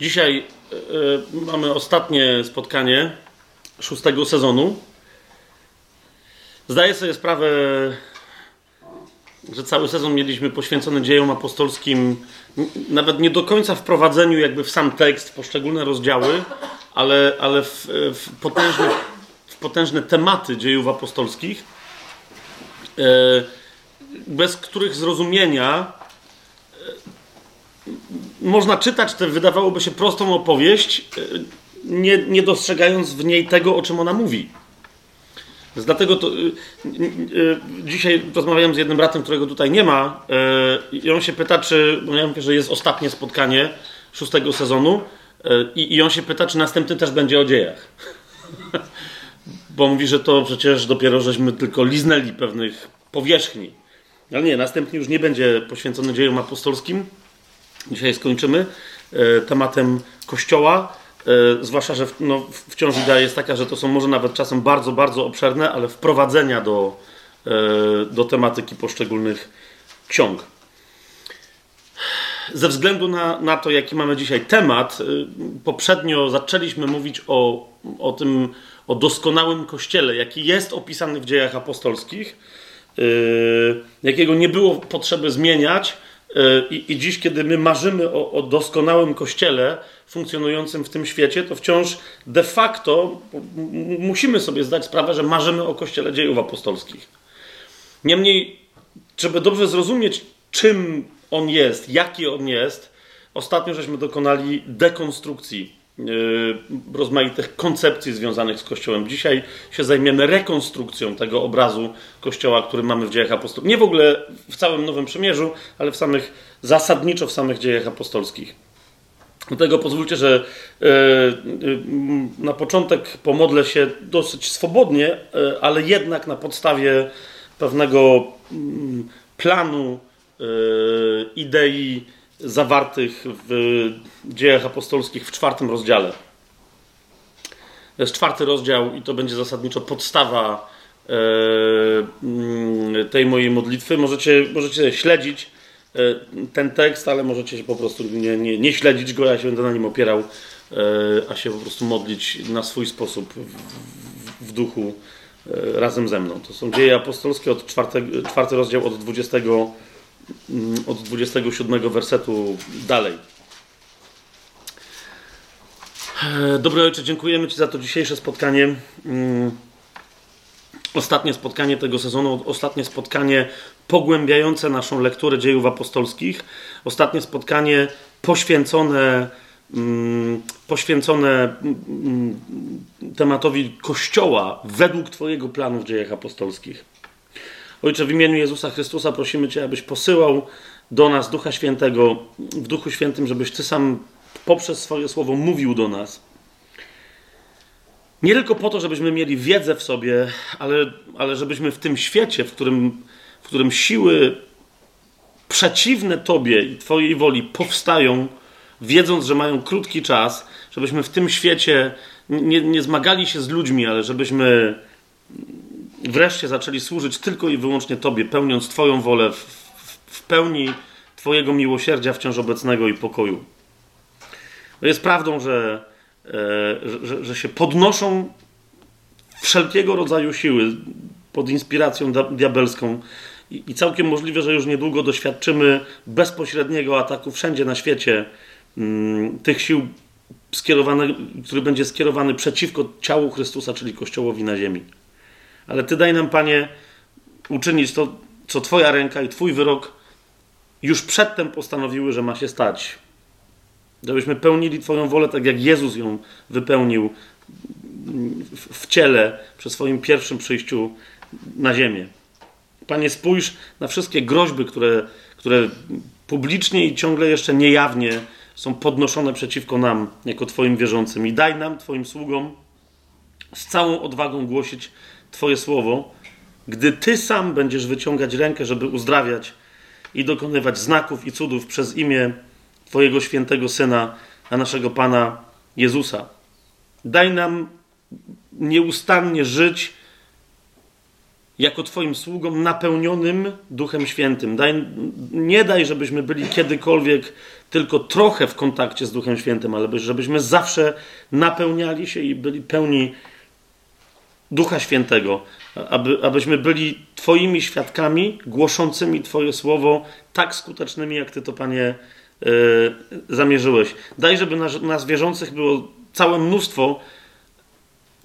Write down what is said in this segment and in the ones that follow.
Dzisiaj y, y, mamy ostatnie spotkanie szóstego sezonu. Zdaję sobie sprawę, że cały sezon mieliśmy poświęcony dziejom apostolskim, nawet nie do końca wprowadzeniu jakby w sam tekst, poszczególne rozdziały, ale, ale w, w, potężne, w potężne tematy dziejów apostolskich, y, bez których zrozumienia można czytać tę, wydawałoby się, prostą opowieść, e, nie, nie dostrzegając w niej tego, o czym ona mówi. Więc dlatego to, e, e, dzisiaj rozmawiałem z jednym bratem, którego tutaj nie ma, i on się pyta, czy, bo miałem że jest ostatnie spotkanie szóstego sezonu, i, i on się pyta, czy następny też będzie o dziejach. bo mówi, że to przecież dopiero żeśmy tylko liznęli pewnych powierzchni. Ale nie, następny już nie będzie poświęcony dziejom apostolskim, Dzisiaj skończymy e, tematem kościoła. E, zwłaszcza, że no, wciąż idea jest taka, że to są może nawet czasem bardzo, bardzo obszerne, ale wprowadzenia do, e, do tematyki poszczególnych ksiąg. Ze względu na, na to, jaki mamy dzisiaj temat, poprzednio zaczęliśmy mówić o, o tym, o doskonałym kościele, jaki jest opisany w dziejach apostolskich, jakiego nie było potrzeby zmieniać, I, I, dziś, kiedy my marzymy o, o, doskonałym kościele funkcjonującym w tym świecie, to wciąż de facto musimy sobie zdać sprawę, że marzymy o kościele dziejów apostolskich. Niemniej, żeby dobrze zrozumieć, czym on jest, jaki on jest, ostatnio żeśmy dokonali dekonstrukcji rozmaitych koncepcji związanych z Kościołem. Dzisiaj się zajmiemy rekonstrukcją tego obrazu Kościoła, który mamy w dziejach apostolskich. Nie w ogóle w całym Nowym Przymierzu, ale w samych, zasadniczo w samych dziejach apostolskich. Dlatego pozwólcie, że y, y, na początek pomodlę się dosyć swobodnie, ale jednak na podstawie pewnego mm, planu, idei, zawartych w dziejach apostolskich w czwartym rozdziale. To jest czwarty rozdział i to będzie zasadniczo podstawa e, mm, tej mojej modlitwy. Możecie, możecie śledzić e, ten tekst, ale możecie się po prostu nie, nie, nie śledzić go, ja się będę na nim opierał, e, a się po prostu modlić na swój sposób w, w duchu razem ze mną. To są dzieje apostolskie, od czwarte, czwarty rozdział od 20 Mm, od 27 wersetu dalej. E, dobry Ojcze, dziękujemy Ci za to dzisiejsze spotkanie. Mm, ostatnie spotkanie tego sezonu, ostatnie spotkanie pogłębiające naszą lekturę dziejów apostolskich. Ostatnie spotkanie poświęcone, mm, poświęcone tematowi Kościoła według Twojego planu w dziejach apostolskich. Ojcze, w imieniu Jezusa Chrystusa prosimy Cię, abyś posyłał do nas Ducha Świętego, w Duchu Świętym, żebyś Ty sam poprzez swoje słowo mówił do nas. Nie tylko po to, żebyśmy mieli wiedzę w sobie, ale, ale żebyśmy w tym świecie, w którym, w którym siły przeciwne Tobie i Twojej woli powstają, wiedząc, że mają krótki czas, żebyśmy w tym świecie nie, nie zmagali się z ludźmi, ale żebyśmy wreszcie zaczęli służyć tylko i wyłącznie Tobie, pełniąc Twoją wolę w, w, pełni Twojego miłosierdzia wciąż obecnego i pokoju. Jest prawdą, że, e, że, że się podnoszą wszelkiego rodzaju siły pod inspiracją diabelską i, i całkiem możliwe, że już niedługo doświadczymy bezpośredniego ataku wszędzie na świecie mm, tych sił który będzie skierowany przeciwko ciału Chrystusa, czyli Kościołowi na ziemi. Ale Ty daj nam, Panie, uczynić to, co Twoja ręka i Twój wyrok już przedtem postanowiły, że ma się stać. Żebyśmy pełnili Twoją wolę tak, jak Jezus ją wypełnił w ciele przy swoim pierwszym przyjściu na ziemię. Panie, spójrz na wszystkie groźby, które, które publicznie i ciągle jeszcze niejawnie są podnoszone przeciwko nam, jako Twoim wierzącym. I daj nam, Twoim sługom, z całą odwagą głosić Twoje słowo, gdy Ty sam będziesz wyciągać rękę, żeby uzdrawiać i dokonywać znaków i cudów przez imię Twojego świętego Syna, a naszego Pana Jezusa. Daj nam nieustannie żyć jako Twoim sługą napełnionym Duchem Świętym. Daj, nie daj, żebyśmy byli kiedykolwiek tylko trochę w kontakcie z Duchem Świętym, ale żebyśmy zawsze napełniali się i byli pełni Ducha Świętego, aby, abyśmy byli Twoimi świadkami, głoszącymi Twoje słowo, tak skutecznymi, jak Ty to, Panie, yy, zamierzyłeś. Daj, żeby nas, nas wierzących było całe mnóstwo,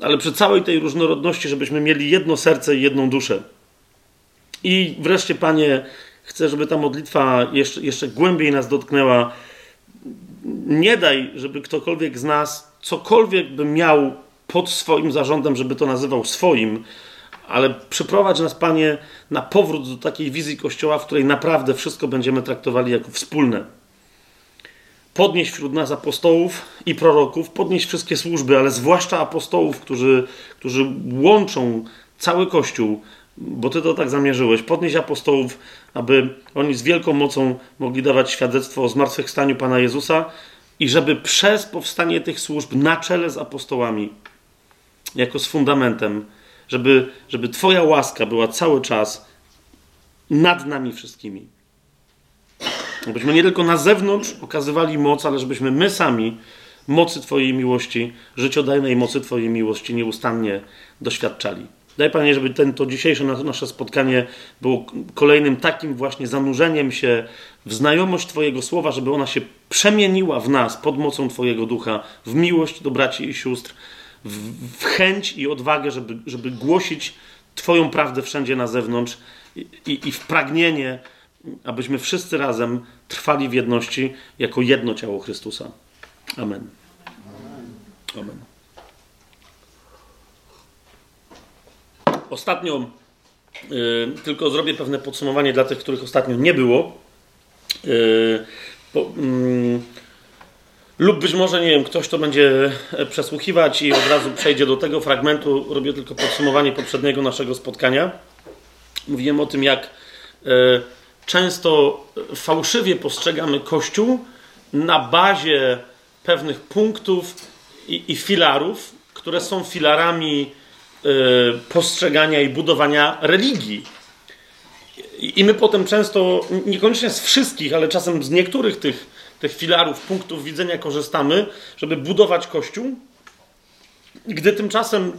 ale przy całej tej różnorodności, żebyśmy mieli jedno serce i jedną duszę. I wreszcie, Panie, chcę, żeby ta modlitwa jeszcze, jeszcze głębiej nas dotknęła. Nie daj, żeby ktokolwiek z nas cokolwiek by miał pod swoim zarządem, żeby to nazywał swoim, ale przyprowadź nas, Panie, na powrót do takiej wizji Kościoła, w której naprawdę wszystko będziemy traktowali jako wspólne. Podnieś wśród nas apostołów i proroków, podnieś wszystkie służby, ale zwłaszcza apostołów, którzy, którzy łączą cały Kościół, bo Ty to tak zamierzyłeś. Podnieś apostołów, aby oni z wielką mocą mogli dawać świadectwo o zmartwychwstaniu Pana Jezusa i żeby przez powstanie tych służb na czele z apostołami jako z fundamentem, żeby, żeby Twoja łaska była cały czas nad nami wszystkimi. Abyśmy nie tylko na zewnątrz okazywali moc, ale żebyśmy my sami mocy Twojej miłości, życiodajnej mocy Twojej miłości nieustannie doświadczali. Daj Panie, żeby ten, to dzisiejsze nasze spotkanie było kolejnym takim właśnie zanurzeniem się w znajomość Twojego słowa, żeby ona się przemieniła w nas pod mocą Twojego ducha, w miłość do braci i sióstr, w, w chęć i odwagę, żeby, żeby głosić Twoją prawdę wszędzie na zewnątrz i, i, i w pragnienie, abyśmy wszyscy razem trwali w jedności jako jedno ciało Chrystusa. Amen. Amen. Ostatnio y, tylko zrobię pewne podsumowanie dla tych, których ostatnio nie było. Y, bo, y, lub być może, nie wiem, ktoś to będzie e, przesłuchiwać i od razu przejdzie do tego fragmentu. Robię tylko podsumowanie poprzedniego naszego spotkania. Mówiłem o tym, jak e, często fałszywie postrzegamy Kościół na bazie pewnych punktów i, i filarów, które są filarami e, postrzegania i budowania religii. I my potem często, niekoniecznie z wszystkich, ale czasem z niektórych tych tych filarów, punktów widzenia korzystamy, żeby budować Kościół, gdy tymczasem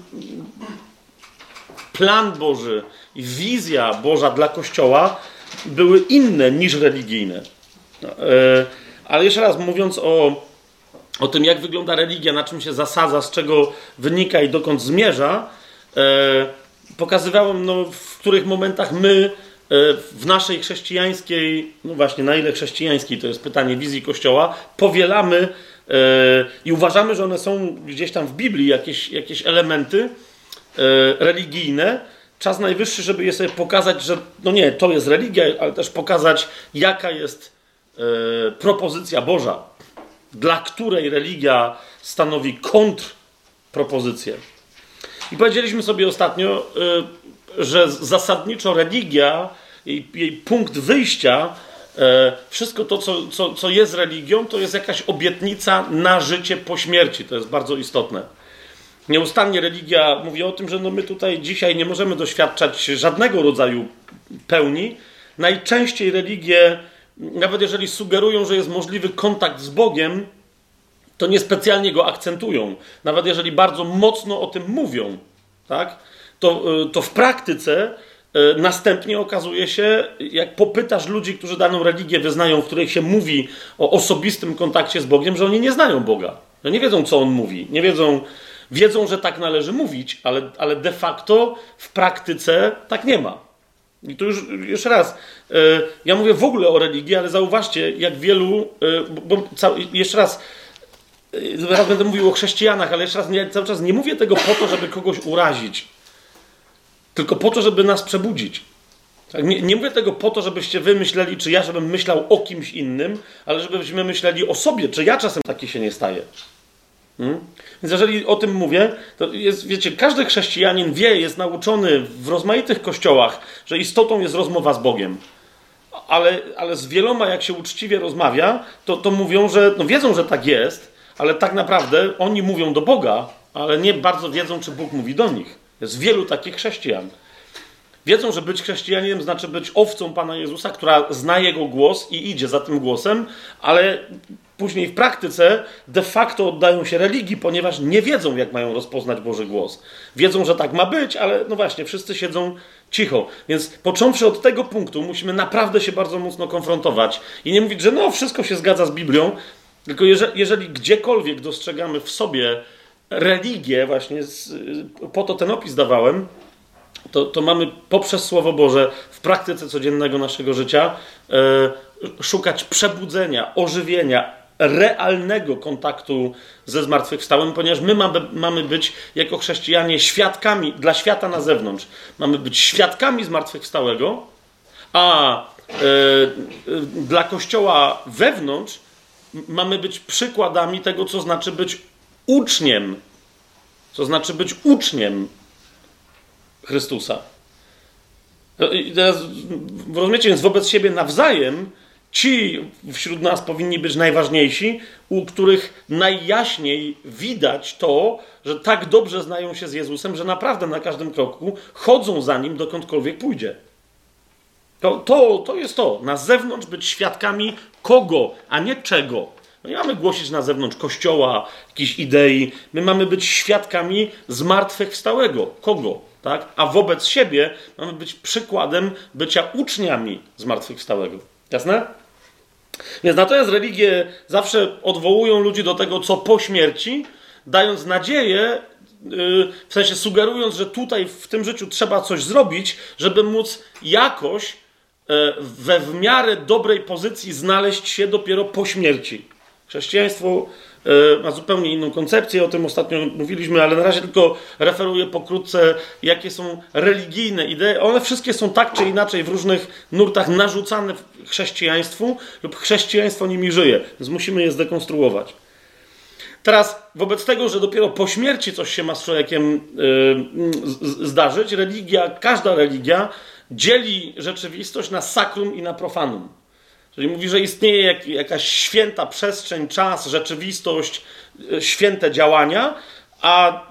plan Boży i wizja Boża dla Kościoła były inne niż religijne. E, ale jeszcze raz mówiąc o, o tym, jak wygląda religia, na czym się zasadza, z czego wynika i dokąd zmierza, e, pokazywałem, no, w których momentach my w naszej chrześcijańskiej, no właśnie, na ile chrześcijańskiej, to jest pytanie wizji Kościoła, powielamy e, i uważamy, że one są gdzieś tam w Biblii, jakieś, jakieś elementy e, religijne. Czas najwyższy, żeby je sobie pokazać, że no nie, to jest religia, ale też pokazać, jaka jest propozycja Boża, dla której religia stanowi kontrpropozycję. I powiedzieliśmy sobie ostatnio, że zasadniczo religia, jej, jej punkt wyjścia, e, wszystko to, co, co, co jest religią, to jest jakaś obietnica na życie po śmierci. To jest bardzo istotne. Nieustannie religia mówi o tym, że no my tutaj dzisiaj nie możemy doświadczać żadnego rodzaju pełni. Najczęściej religie, nawet jeżeli sugerują, że jest możliwy kontakt z Bogiem, to niespecjalnie go akcentują. Nawet jeżeli bardzo mocno o tym mówią, tak? to, y, to w praktyce następnie okazuje się, jak popytasz ludzi, którzy daną religię wyznają, w której się mówi o osobistym kontakcie z Bogiem, że oni nie znają Boga. Że nie wiedzą, co On mówi. Nie wiedzą, wiedzą, że tak należy mówić, ale, ale de facto w praktyce tak nie ma. I tu już jeszcze raz, y, ja mówię w ogóle o religii, ale zauważcie, jak wielu, bo, jeszcze raz, teraz będę mówił o chrześcijanach, ale jeszcze raz, nie, cały czas nie mówię tego po to, żeby kogoś urazić tylko po to, żeby nas przebudzić. Tak, nie, nie, mówię tego po to, żebyście wy myśleli, czy ja, żebym myślał o kimś innym, ale żebyśmy myśleli o sobie, czy ja czasem taki się nie staję. Hmm? Więc jeżeli o tym mówię, to jest, wiecie, każdy chrześcijanin wie, jest nauczony w rozmaitych kościołach, że istotą jest rozmowa z Bogiem. Ale, ale z wieloma, jak się uczciwie rozmawia, to, to mówią, że no wiedzą, że tak jest, ale tak naprawdę oni mówią do Boga, ale nie bardzo wiedzą, czy Bóg mówi do nich. Jest wielu takich chrześcijan. Wiedzą, że być chrześcijaninem znaczy być owcą Pana Jezusa, która zna Jego głos i idzie za tym głosem, ale później w praktyce de facto oddają się religii, ponieważ nie wiedzą, jak mają rozpoznać Boży głos. Wiedzą, że tak ma być, ale no właśnie, wszyscy siedzą cicho. Więc począwszy od tego punktu, musimy naprawdę się bardzo mocno konfrontować i nie mówić, że no, wszystko się zgadza z Biblią, tylko jeżeli, jeżeli gdziekolwiek dostrzegamy w sobie religię, właśnie z, po to ten opis dawałem, to, to mamy poprzez Słowo Boże w praktyce codziennego naszego życia e, szukać przebudzenia, ożywienia, realnego kontaktu ze zmartwychwstałym, ponieważ my mamy, mamy być jako chrześcijanie świadkami dla świata na zewnątrz. Mamy być świadkami zmartwychwstałego, a e, e, dla Kościoła wewnątrz mamy być przykładami tego, co znaczy być uczniem. Co znaczy być uczniem Chrystusa. No I teraz rozumiecie, więc wobec siebie nawzajem ci wśród nas powinni być najważniejsi, u których najjaśniej widać to, że tak dobrze znają się z Jezusem, że naprawdę na każdym kroku chodzą za nim dokądkolwiek pójdzie. To, to, to jest to. Na zewnątrz być świadkami kogo, a nie czego. No nie mamy głosić na zewnątrz kościoła, jakiejś idei. My mamy być świadkami zmartwychwstałego. Kogo? Tak? A wobec siebie mamy być przykładem bycia uczniami zmartwychwstałego. Jasne? Więc natomiast religie zawsze odwołują ludzi do tego, co po śmierci, dając nadzieję, yy, w sensie sugerując, że tutaj w tym życiu trzeba coś zrobić, żeby móc jakoś yy, we w miarę dobrej pozycji znaleźć się dopiero po śmierci. Chrześcijaństwo e, ma zupełnie inną koncepcję, o tym ostatnio mówiliśmy, ale na razie tylko referuję pokrótce, jakie są religijne idee. One wszystkie są tak czy inaczej w różnych nurtach narzucane chrześcijaństwu lub chrześcijaństwo nimi żyje, więc musimy je zdekonstruować. Teraz, wobec tego, że dopiero po śmierci coś się ma z człowiekiem yy, zdarzyć, religia, każda religia dzieli rzeczywistość na sakrum i na profanum. Czyli mówi, że istnieje jak, jakaś święta przestrzeń, czas, rzeczywistość, e, święte działania, a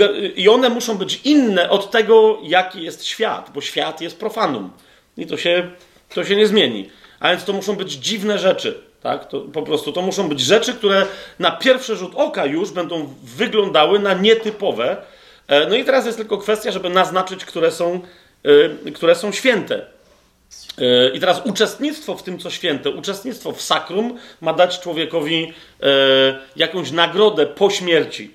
e, i one muszą być inne od tego, jaki jest świat, bo świat jest profanum. I to się, to się nie zmieni. A więc to muszą być dziwne rzeczy. Tak? To po prostu to muszą być rzeczy, które na pierwszy rzut oka już będą wyglądały na nietypowe. E, no i teraz jest tylko kwestia, żeby naznaczyć, które są, które są święte. E, I teraz uczestnictwo w tym, co święte, uczestnictwo w sakrum ma dać człowiekowi e, jakąś nagrodę po śmierci.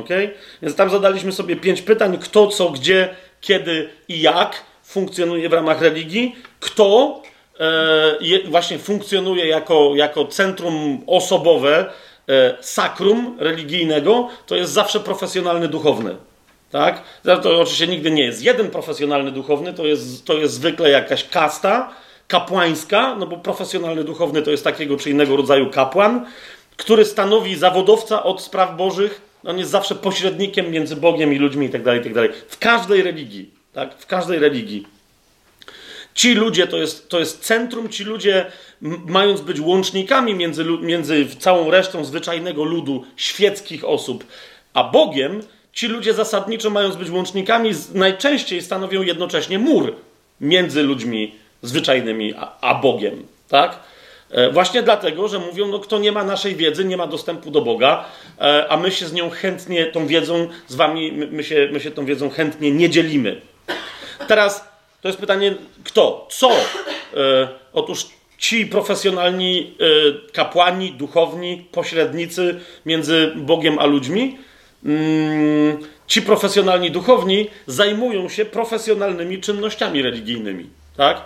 Okay? Więc tam zadaliśmy sobie pięć pytań: kto, co, gdzie, kiedy i jak funkcjonuje w ramach religii, kto e, właśnie funkcjonuje jako, jako centrum osobowe sakrum religijnego, to jest zawsze profesjonalny duchowny. Tak? To oczywiście nigdy nie jest jeden profesjonalny duchowny, to jest, to jest zwykle jakaś kasta kapłańska, no bo profesjonalny duchowny to jest takiego czy innego rodzaju kapłan, który stanowi zawodowca od spraw bożych. On jest zawsze pośrednikiem między Bogiem i ludźmi itd. Tak itd. Tak w każdej religii. Tak? W każdej religii. Ci ludzie to jest, to jest centrum, ci ludzie, mając być łącznikami między, między całą resztą zwyczajnego ludu, świeckich osób, a Bogiem, ci ludzie zasadniczo, mając być łącznikami, najczęściej stanowią jednocześnie mur między ludźmi zwyczajnymi a, a Bogiem. Tak? E, właśnie dlatego, że mówią, no kto nie ma naszej wiedzy, nie ma dostępu do Boga, e, a my się z nią chętnie, tą wiedzą, z wami, my się, my się tą wiedzą chętnie nie dzielimy. Teraz to jest pytanie, kto, co? E, otóż ci profesjonalni kapłani, duchowni, pośrednicy między Bogiem a ludźmi, ci profesjonalni duchowni zajmują się profesjonalnymi czynnościami religijnymi. Tak?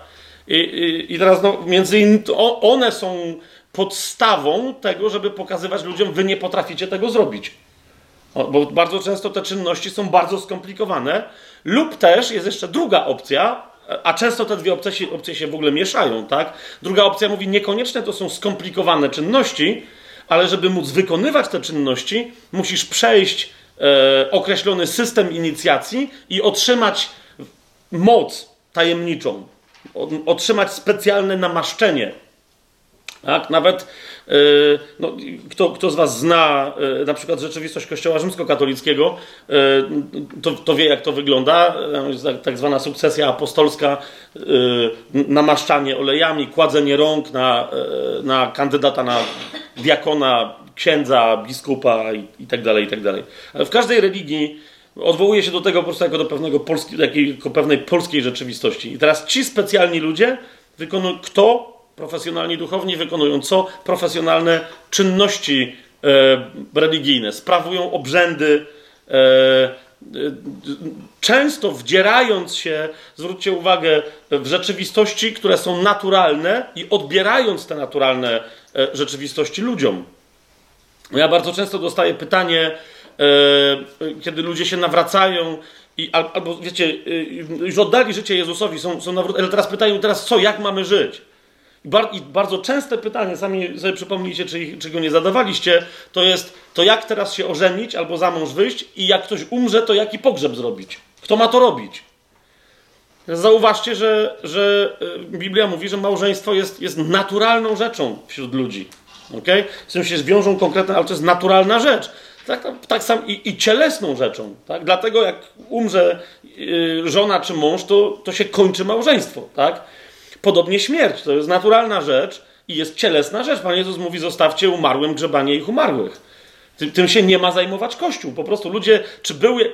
I, i, i teraz no, między innymi one są podstawą tego, żeby pokazywać ludziom, wy nie potraficie tego zrobić. Bo bardzo często te czynności są bardzo skomplikowane, lub też jest jeszcze druga opcja, a często te dwie opcje opcje się w ogóle mieszają, tak? Druga opcja mówi, niekoniecznie to są skomplikowane czynności, ale żeby móc wykonywać te czynności, musisz przejść e, określony system inicjacji i otrzymać moc tajemniczą, otrzymać specjalne namaszczenie. Tak? Nawet no, kto, kto z Was zna yy, na przykład rzeczywistość Kościoła rzymskokatolickiego, yy, to, to wie, jak to wygląda. Tak, tak zwana sukcesja apostolska, namaszczanie olejami, kładzenie rąk na, na kandydata na diakona, księdza, biskupa i, tak dalej, i tak dalej. Ale w każdej religii odwołuje się do tego po prostu jako do pewnego polski, jako pewnej polskiej rzeczywistości. I teraz ci specjalni ludzie wykonują, kto profesjonalni duchowni wykonują co? Profesjonalne czynności e, religijne, sprawują obrzędy, e, e, często wdzierając się, zwróćcie uwagę, w rzeczywistości, które są naturalne i odbierając te naturalne rzeczywistości ludziom. Ja bardzo często dostaję pytanie, kiedy ludzie się nawracają i, albo wiecie, już oddali życie Jezusowi, są, są nawrót, ale teraz pytają teraz co, jak mamy żyć? I bardzo częste pytanie, sami sobie przypomnijcie, czy, czy go nie zadawaliście, to jest to jak teraz się ożenić albo za mąż wyjść i jak ktoś umrze, to jaki pogrzeb zrobić? Kto ma to robić? Zauważcie, że, że e, Biblia mówi, że małżeństwo jest, jest naturalną rzeczą wśród ludzi. Okay? Z tym się zwiążą konkretne, ale to jest naturalna rzecz. Tak, tak, tak sam i, i, cielesną rzeczą. Tak? Dlatego jak umrze yy, żona czy mąż, to, to się kończy małżeństwo. Tak? Podobnie śmierć to jest naturalna rzecz i jest cielesna rzecz. Pan Jezus mówi: zostawcie umarłym grzebanie ich umarłych. Tym, się nie ma zajmować Kościół. Po prostu ludzie, czy były,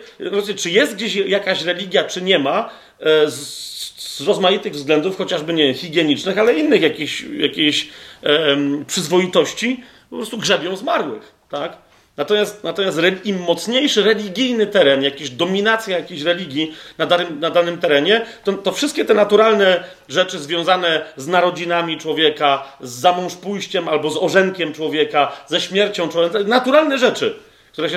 czy jest gdzieś jakaś religia, czy nie ma, e, z, z rozmaitych względów, chociażby nie higienicznych, ale innych jakichś, jakiejś um, przyzwoitości, po prostu grzebią zmarłych. Tak? Natomiast, natomiast im mocniejszy religijny teren, jakaś dominacja jakiejś religii na danym, na danym terenie, to, to wszystkie te naturalne rzeczy związane z narodzinami człowieka, z zamążpójściem albo z orzenkiem człowieka, ze śmiercią człowieka, naturalne rzeczy, które się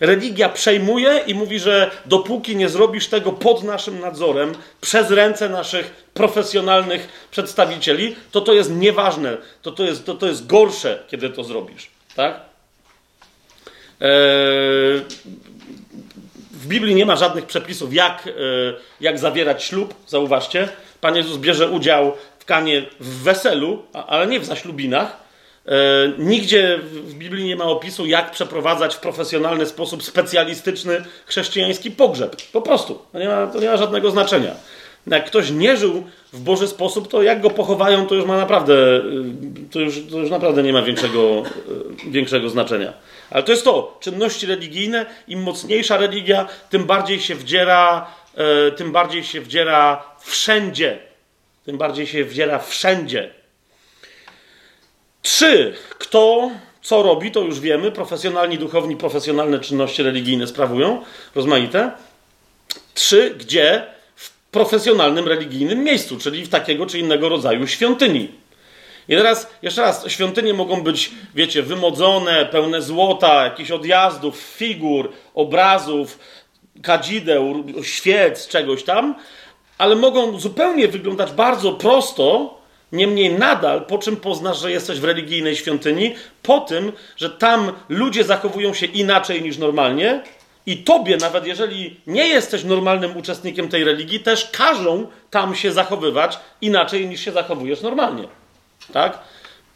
religia przejmuje i mówi, że dopóki nie zrobisz tego pod naszym nadzorem, przez ręce naszych profesjonalnych przedstawicieli, to to jest nieważne, to to jest, to, to jest gorsze, kiedy to zrobisz. Tak? Eee, w Biblii nie ma żadnych przepisów, jak, e, jak zawierać ślub, zauważcie. Pan Jezus bierze udział w kanie w weselu, ale nie w zaślubinach. E, nigdzie w Biblii nie ma opisu, jak przeprowadzać w profesjonalny sposób specjalistyczny chrześcijański pogrzeb. Po prostu. To nie ma, to nie ma żadnego znaczenia. Jak ktoś nie żył w Boży sposób, to jak go pochowają, to już ma naprawdę, e, to już, to już naprawdę nie ma większego, większego znaczenia. Ale to jest to, czynności religijne, im mocniejsza religia, tym bardziej się wdziera, e, tym bardziej się wdziera wszędzie. Tym bardziej się wdziera wszędzie. Trzy. Kto co robi, to już wiemy. Profesjonalni duchowni, profesjonalne czynności religijne sprawują, rozmaite. Trzy. Gdzie? Profesjonalnym religijnym miejscu, czyli w takiego czy innego rodzaju świątyni. I teraz, jeszcze raz, świątynie mogą być, wiecie, wymodzone, pełne złota, jakichś odjazdów, figur, obrazów, kadzideł, świec, czegoś tam, ale mogą zupełnie wyglądać bardzo prosto, niemniej nadal, po czym poznasz, że jesteś w religijnej świątyni, po tym, że tam ludzie zachowują się inaczej niż normalnie, i tobie, nawet jeżeli nie jesteś normalnym uczestnikiem tej religii, też każą tam się zachowywać inaczej niż się zachowujesz normalnie tak?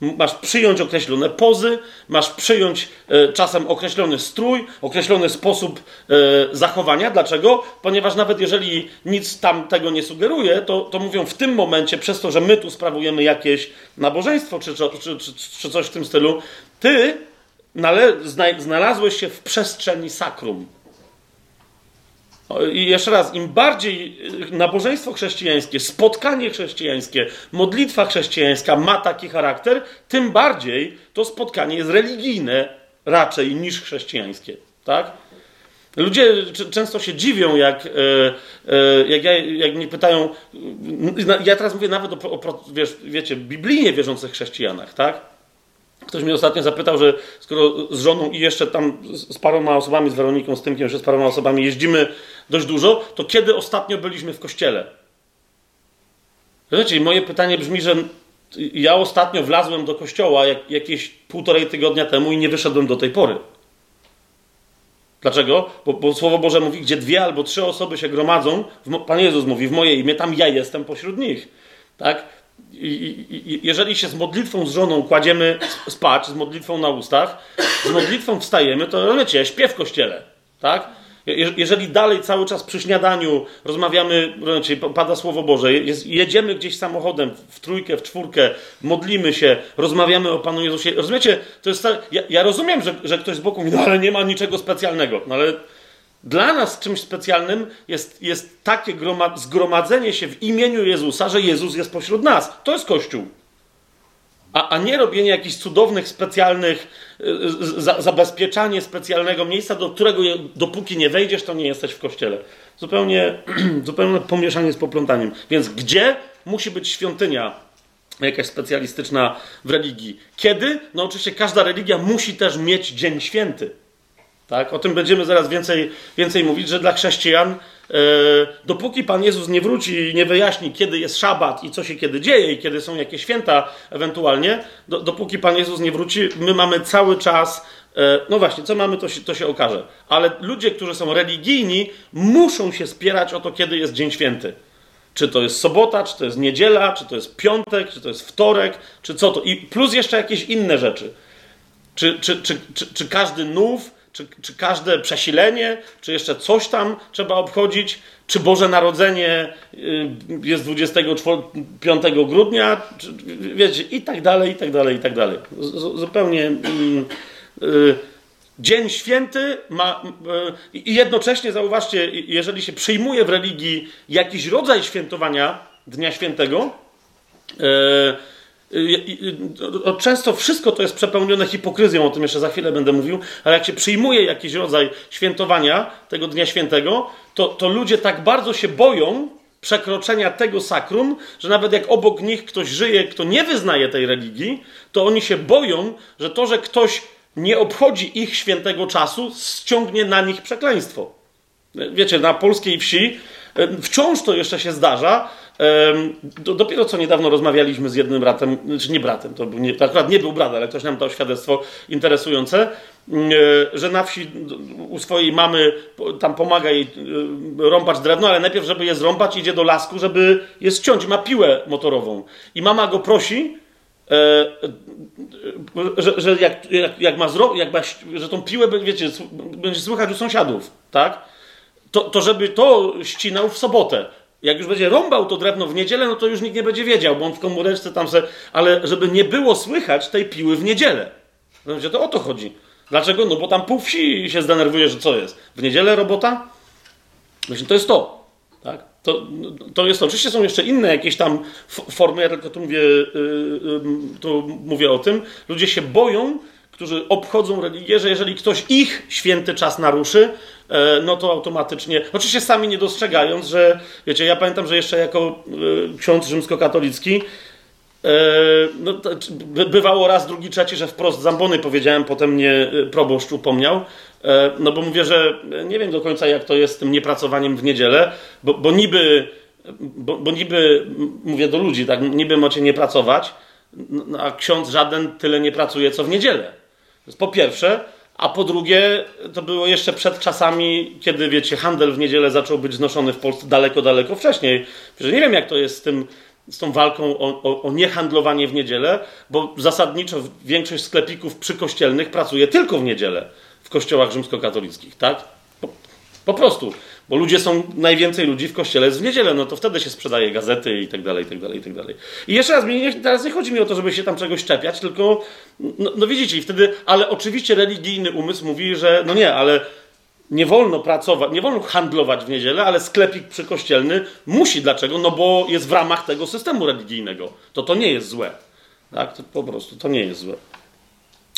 Masz przyjąć określone pozy, masz przyjąć e, czasem określony strój, określony sposób e, zachowania. Dlaczego? Ponieważ nawet jeżeli nic tam tego nie sugeruje, to, to mówią w tym momencie, przez to, że my tu sprawujemy jakieś nabożeństwo czy, czy, czy, czy coś w tym stylu, ty znalazłeś się w przestrzeni sakrum. I jeszcze raz, im bardziej y, nabożeństwo chrześcijańskie, spotkanie chrześcijańskie, modlitwa chrześcijańska ma taki charakter, tym bardziej to spotkanie jest religijne raczej niż chrześcijańskie. Tak? Ludzie często się dziwią, jak, e, e, jak, ja, jak mnie pytają. Ja teraz mówię nawet o, o wiesz, wiecie, biblijnie wierzących chrześcijanach, tak? Ktoś mnie ostatnio zapytał, że skoro z żoną i jeszcze tam z paroma osobami, z Weroniką, z Tymkiem, jeszcze z paroma osobami jeździmy dość dużo, to kiedy ostatnio byliśmy w kościele? Wiecie, moje pytanie brzmi, że ja ostatnio wlazłem do kościoła jak, jakieś półtorej tygodnia temu i nie wyszedłem do tej pory. Dlaczego? Bo, bo Słowo Boże mówi, gdzie dwie albo trzy osoby się gromadzą, w, Pan Jezus mówi, w moje imię, tam ja jestem pośród nich. Tak? Jeżeli się z modlitwą z żoną kładziemy spać, z modlitwą na ustach, z modlitwą wstajemy, to wiecie, śpiew w kościele, tak? Jeżeli dalej cały czas przy śniadaniu rozmawiamy, pada Słowo Boże, jedziemy gdzieś samochodem w trójkę, w czwórkę, modlimy się, rozmawiamy o Panu Jezusie. Rozumiecie? To jest ja, ja rozumiem, że, że ktoś z boku mówi, no ale nie ma niczego specjalnego. No ale dla nas czymś specjalnym jest, jest takie zgromadzenie się w imieniu Jezusa, że Jezus jest pośród nas. To jest Kościół. A, a nie robienie jakichś cudownych, specjalnych, y, za, zabezpieczanie specjalnego miejsca, do którego je, dopóki nie wejdziesz, to nie jesteś w kościele. Zupełnie, zupełnie pomieszanie z poplątaniem. Więc gdzie musi być świątynia jakaś specjalistyczna w religii? Kiedy? No oczywiście każda religia musi też mieć dzień święty. Tak? O tym będziemy zaraz więcej, więcej mówić, że dla chrześcijan, e, dopóki Pan Jezus nie wróci i nie wyjaśni, kiedy jest szabat i co się kiedy dzieje i kiedy są jakieś święta ewentualnie, do, dopóki Pan Jezus nie wróci, my mamy cały czas, e, no właśnie, co mamy, to się, to się okaże. Ale ludzie, którzy są religijni, muszą się spierać o to, kiedy jest Dzień Święty. Czy to jest sobota, czy to jest niedziela, czy to jest piątek, czy to jest wtorek, czy co to. I plus jeszcze jakieś inne rzeczy. Czy, czy, czy, czy, czy każdy nów czy, czy każde przesilenie, czy jeszcze coś tam trzeba obchodzić, czy Boże Narodzenie y, jest 25 grudnia, czy, wiecie, i tak dalej, i tak dalej, i tak dalej. Zupełnie. Mm, y, dzień święty ma. Y, I jednocześnie zauważcie, jeżeli się przyjmuje w religii jakiś rodzaj świętowania Dnia Świętego, Często wszystko to jest przepełnione hipokryzją, o tym jeszcze za chwilę będę mówił, ale jak się przyjmuje jakiś rodzaj świętowania tego Dnia Świętego, to, to ludzie tak bardzo się boją przekroczenia tego sakrum, że nawet jak obok nich ktoś żyje, kto nie wyznaje tej religii, to oni się boją, że to, że ktoś nie obchodzi ich świętego czasu, ściągnie na nich przekleństwo. Wiecie, na polskiej wsi wciąż to jeszcze się zdarza, Dopiero co niedawno rozmawialiśmy z jednym bratem, czy znaczy nie bratem, to, był nie, to akurat nie był brat, ale ktoś nam dał świadectwo interesujące, mm, e, że na wsi u swojej mamy tam pomaga jej e, rąbać drewno, ale najpierw, żeby je zrąbać, idzie do lasku, żeby je ściąć. Ma piłę motorową. I mama go prosi, e, że, że jak, jak, jak, ma zro, jak ma, że tą piłę, wiecie, będzie słychać u sąsiadów, tak? To, to żeby to ścinał w sobotę. Jak już będzie rąbał to drewno w niedzielę, no to już nikt nie będzie wiedział, bo on w komóreczce tam se... Ale żeby nie było słychać tej piły w niedzielę. No, to o to chodzi. Dlaczego? No bo tam pół wsi się zdenerwuje, że co jest? W niedzielę robota? Właśnie to jest to. Tak? To, to jest to. Oczywiście są jeszcze inne jakieś tam formy, ja tylko tu mówię, yy, yy, tu mówię o tym. Ludzie się boją, którzy obchodzą religię, że jeżeli ktoś ich święty czas naruszy, e, no to automatycznie, oczywiście sami nie dostrzegając, że, wiecie, ja pamiętam, że jeszcze jako e, ksiądz rzymskokatolicki, e, no, bywało raz, drugi, trzeci, że wprost zambony powiedziałem, potem mnie proboszcz upomniał, no bo mówię, że nie wiem do końca jak to jest z tym niepracowaniem w niedzielę, bo, bo niby, bo, bo niby, mówię do ludzi, tak, niby macie nie pracować, no, a ksiądz żaden tyle nie pracuje, co w niedzielę po pierwsze, a po drugie, to było jeszcze przed czasami, kiedy, wiecie, handel w niedzielę zaczął być znoszony w Polsce daleko, daleko wcześniej. Nie wiem, jak to jest z, tym, z tą walką o, o, o niehandlowanie w niedzielę, bo zasadniczo większość sklepików przykościelnych pracuje tylko w niedzielę w kościołach rzymskokatolickich, tak? Po, po prostu. Bo ludzie są, najwięcej ludzi w kościele jest w niedzielę, no to wtedy się sprzedaje gazety i tak dalej, i tak dalej, i tak dalej. I jeszcze raz, nie, teraz nie chodzi mi o to, żeby się tam czegoś czepiać, tylko, no, no widzicie, i wtedy, ale oczywiście religijny umysł mówi, że no nie, ale nie wolno pracować, nie wolno handlować w niedzielę, ale sklepik przykościelny musi. Dlaczego? No bo jest w ramach tego systemu religijnego. To to nie jest złe. Tak? To po prostu to nie jest złe.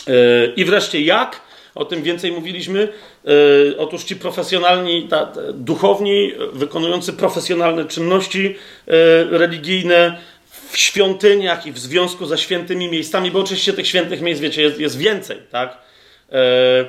Yy, I wreszcie jak? O tym więcej mówiliśmy. E, otóż ci profesjonalni, duchowni, wykonujący profesjonalne czynności e, religijne w świątyniach i w związku ze świętymi miejscami, bo oczywiście tych świętych miejsc, wiecie, jest, jest więcej, tak? E,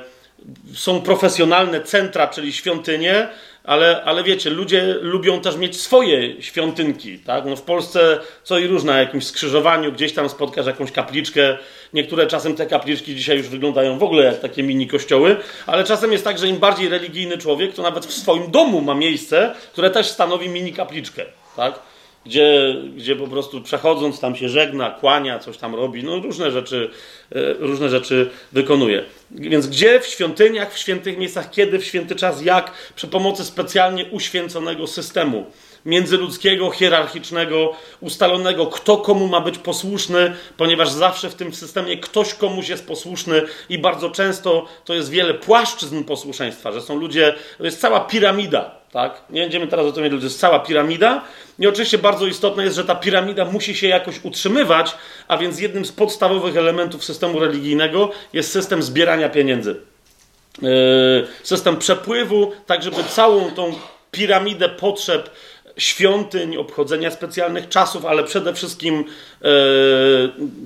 są profesjonalne centra, czyli świątynie, ale, ale wiecie, ludzie lubią też mieć swoje świątynki, tak? No w Polsce co i różne, na jakimś skrzyżowaniu, gdzieś tam spotkasz jakąś kapliczkę. Niektóre czasem te kapliczki dzisiaj już wyglądają w ogóle jak takie mini kościoły, ale czasem jest tak, że im bardziej religijny człowiek, to nawet w swoim domu ma miejsce, które też stanowi mini kapliczkę, tak? Gdzie, gdzie po prostu przechodząc tam się żegna, kłania, coś tam robi, no różne rzeczy, e, różne rzeczy wykonuje. Więc gdzie? W świątyniach, w świętych miejscach, kiedy, w święty czas, jak, przy pomocy specjalnie uświęconego systemu międzyludzkiego, hierarchicznego, ustalonego, kto komu ma być posłuszny, ponieważ zawsze w tym systemie ktoś komuś jest posłuszny i bardzo często to jest wiele płaszczyzn posłuszeństwa, że są ludzie, to jest cała piramida, tak? Nie będziemy teraz o tym mówić, to jest cała piramida. I oczywiście bardzo istotne jest, że ta piramida musi się jakoś utrzymywać, a więc jednym z podstawowych elementów systemu religijnego jest system zbierania pieniędzy. Yy, system przepływu, tak żeby całą tą piramidę potrzeb świątyń, obchodzenia specjalnych czasów, ale przede wszystkim e,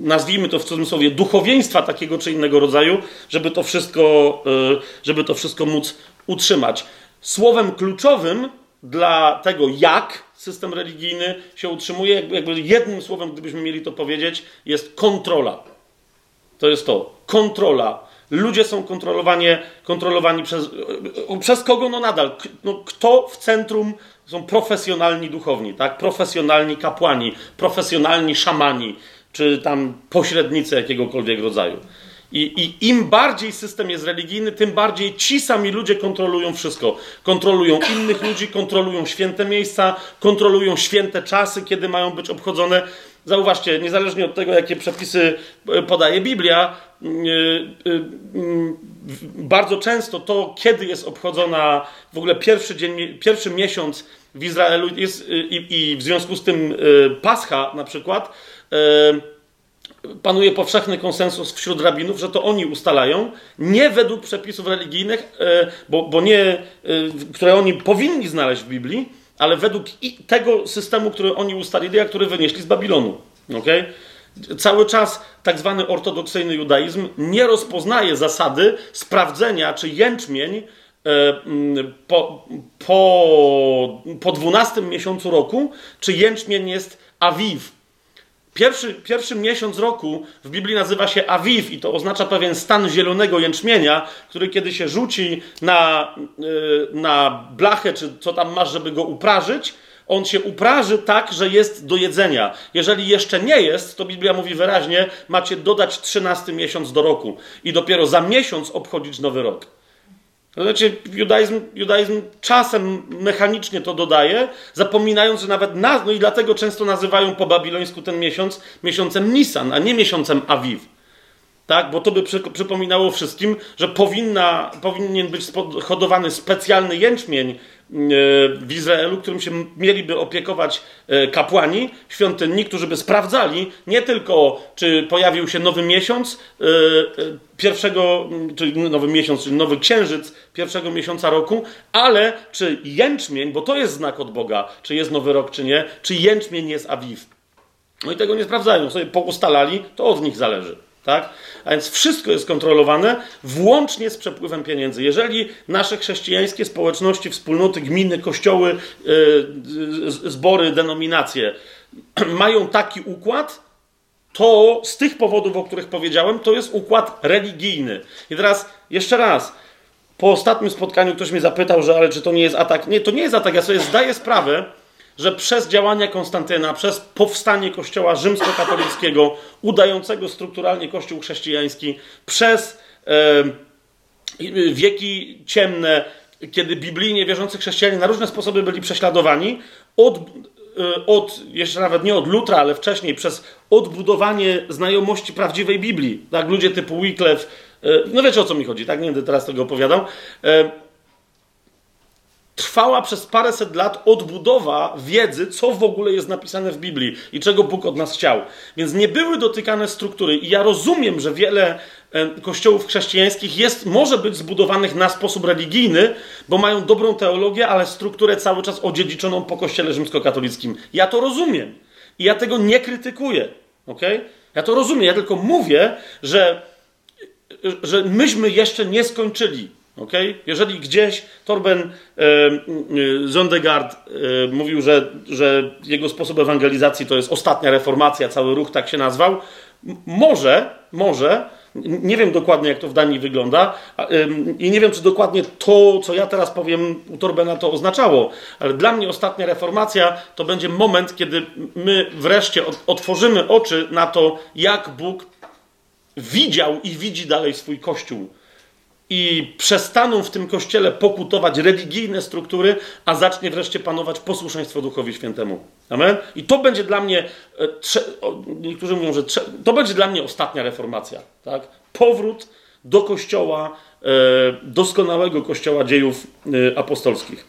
nazwijmy to w cudzysłowie duchowieństwa takiego czy innego rodzaju, żeby to wszystko, e, żeby to wszystko móc utrzymać. Słowem kluczowym dla tego, jak system religijny się utrzymuje, jakby jednym słowem, gdybyśmy mieli to powiedzieć, jest kontrola. To jest to. Kontrola. Ludzie są kontrolowani, kontrolowani przez, przez kogo? No nadal. No, kto w centrum są profesjonalni duchowni, tak? Profesjonalni kapłani, profesjonalni szamani, czy tam pośrednicy jakiegokolwiek rodzaju. I, I, im bardziej system jest religijny, tym bardziej ci sami ludzie kontrolują wszystko. Kontrolują innych ludzi, kontrolują święte miejsca, kontrolują święte czasy, kiedy mają być obchodzone. Zauważcie, niezależnie od tego, jakie przepisy e, podaje Biblia, e, e, bardzo często to, kiedy jest obchodzona w ogóle pierwszy dzień, pierwszy miesiąc w Izraelu jest, i, i w związku z tym Pascha na przykład, panuje powszechny konsensus wśród rabinów, że to oni ustalają, nie według przepisów religijnych, bo, bo nie, które oni powinni znaleźć w Biblii, ale według tego systemu, który oni ustalili, a który wynieśli z Babilonu. Okay? Cały czas tak zwany ortodoksyjny judaizm nie rozpoznaje zasady sprawdzenia, czy jęczmień e, mm, po, po, po 12 miesiącu roku, czy jęczmień jest awiw. Pierwszy, pierwszy miesiąc roku w Biblii nazywa się awiw i to oznacza pewien stan zielonego jęczmienia, który kiedy się rzuci na, e, na blachę, czy co tam masz, żeby go uprażyć, on się upraży tak, że jest do jedzenia. Jeżeli jeszcze nie jest, to Biblia mówi wyraźnie, macie dodać 13 miesiąc do roku i dopiero za miesiąc obchodzić nowy rok. Znaczy, judaizm, judaizm czasem mechanicznie to dodaje, zapominając, że nawet na, no i dlatego często nazywają po babilońsku ten miesiąc miesiącem Nisan, a nie miesiącem Awiw. Tak? Bo to by przy, przypominało wszystkim, że powinna, powinien być hodowany specjalny jęczmień w Izraelu, którym się mieliby opiekować e, kapłani świątynni, którzy by sprawdzali nie tylko, czy pojawił się nowy miesiąc e, e, pierwszego, czyli nowy miesiąc, czyli nowy księżyc pierwszego miesiąca roku, ale czy jęczmień, bo to jest znak od Boga, czy jest nowy rok, czy nie, czy jęczmień jest awiw. No i tego nie sprawdzają, sobie poustalali, to od nich zależy. Tak? A więc wszystko jest kontrolowane, włącznie z przepływem pieniędzy. Jeżeli nasze chrześcijańskie społeczności, wspólnoty, gminy, kościoły, yy, zbory, denominacje mają taki układ, to z tych powodów, o których powiedziałem, to jest układ religijny. I teraz jeszcze raz. Po ostatnim spotkaniu ktoś mnie zapytał, że ale czy to nie jest atak? Nie, to nie jest atak. Ja sobie zdaję sprawę, że przez działania Konstantyna, przez powstanie kościoła rzymskokatolickiego, udającego strukturalnie kościół chrześcijański, przez e, wieki ciemne, kiedy biblijnie wierzący chrześcijanie na różne sposoby byli prześladowani, od, e, od, jeszcze nawet nie od Lutra, ale wcześniej, przez odbudowanie znajomości prawdziwej Biblii. Tak, ludzie typu Wycliffe, e, no wiecie o co mi chodzi, tak? Nie będę teraz tego opowiadał. E, trwała przez paręset lat odbudowa wiedzy, co w ogóle jest napisane w Biblii i czego Bóg od nas chciał. Więc nie były dotykane struktury. I ja rozumiem, że wiele kościołów chrześcijańskich jest, może być zbudowanych na sposób religijny, bo mają dobrą teologię, ale strukturę cały czas odziedziczoną po kościele rzymskokatolickim. Ja to rozumiem. I ja tego nie krytykuję. Okay? Ja to rozumiem. Ja tylko mówię, że, że myśmy jeszcze nie skończyli Okay? Jeżeli gdzieś Torben e, e, Zondegard e, mówił, że, że jego sposób ewangelizacji to jest ostatnia reformacja, cały ruch tak się nazwał, może, może Nie wiem dokładnie, jak to w Danii wygląda i nie wiem, czy dokładnie to, co ja teraz powiem, u Torbena to oznaczało, ale dla mnie ostatnia reformacja to będzie moment, kiedy my wreszcie otworzymy oczy na to, jak Bóg widział i widzi dalej swój Kościół i przestaną w tym kościele pokutować religijne struktury, a zacznie wreszcie panować posłuszeństwo Duchowi Świętemu. Amen? I to będzie dla mnie, e, niektórzy mówią, że to będzie dla mnie ostatnia reformacja. Tak? Powrót do kościoła, e, doskonałego kościoła dziejów e, apostolskich.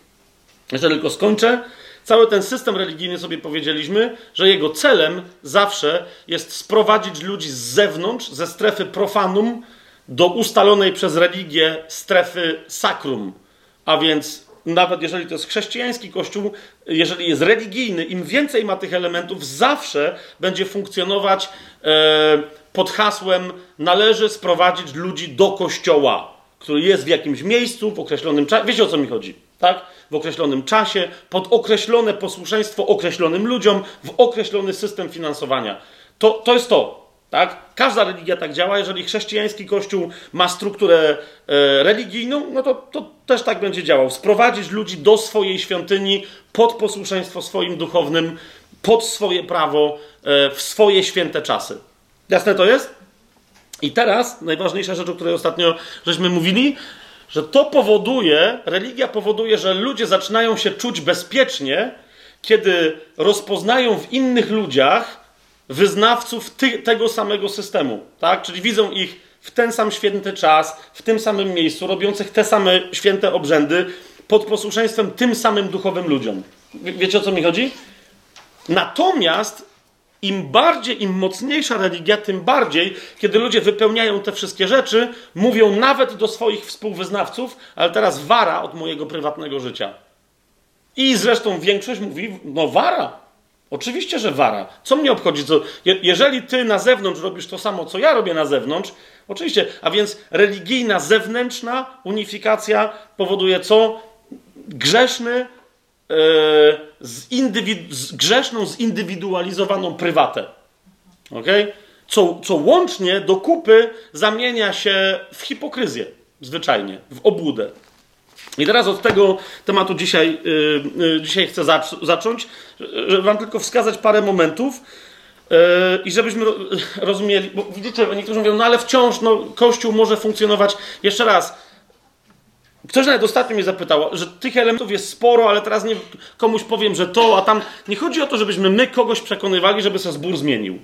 Jeszcze tylko skończę. Cały ten system religijny sobie powiedzieliśmy, że jego celem zawsze jest sprowadzić ludzi z zewnątrz, ze strefy profanum, do ustalonej przez religię strefy sakrum. A więc nawet jeżeli to jest chrześcijański kościół, jeżeli jest religijny, im więcej ma tych elementów, zawsze będzie funkcjonować e, pod hasłem należy sprowadzić ludzi do kościoła, który jest w jakimś miejscu, w określonym czasie. Wiecie o co mi chodzi, tak? W określonym czasie, pod określone posłuszeństwo określonym ludziom, w określony system finansowania. To, to jest to. Tak? Każda religia tak działa. Jeżeli chrześcijański kościół ma strukturę e, religijną, no to, to też tak będzie działał. Sprowadzić ludzi do swojej świątyni pod posłuszeństwo swoim duchownym, pod swoje prawo, e, w swoje święte czasy. Jasne to jest? I teraz najważniejsza rzecz, o której ostatnio żeśmy mówili, że to powoduje, religia powoduje, że ludzie zaczynają się czuć bezpiecznie, kiedy rozpoznają w innych ludziach wyznawców ty, tego samego systemu, tak? Czyli widzą ich w ten sam święty czas, w tym samym miejscu, robiących te same święte obrzędy, pod posłuszeństwem tym samym duchowym ludziom. Wiecie o co mi chodzi? Natomiast im bardziej, im mocniejsza religia, tym bardziej, kiedy ludzie wypełniają te wszystkie rzeczy, mówią nawet do swoich współwyznawców, ale teraz wara od mojego prywatnego życia. I zresztą większość mówi, no wara, Oczywiście, że wara. Co mnie obchodzi? Co, je, jeżeli ty na zewnątrz robisz to samo, co ja robię na zewnątrz, oczywiście, a więc religijna, zewnętrzna unifikacja powoduje co? Grzeszny, e, z grzeszną, zindywidualizowaną prywatę. Okay? Co, co łącznie do kupy zamienia się w hipokryzję, zwyczajnie, w obłudę. I teraz od tego tematu dzisiaj, yy, dzisiaj chcę zacząć, żeby Wam tylko wskazać parę momentów yy, i żebyśmy ro rozumieli, bo widzicie, niektórzy mówią, no ale wciąż no, Kościół może funkcjonować. Jeszcze raz, Ktoś nawet ostatnio mnie zapytał, że tych elementów jest sporo, ale teraz nie, komuś powiem, że to, a tam. Nie chodzi o to, żebyśmy my kogoś przekonywali, żeby się zbór zmienił.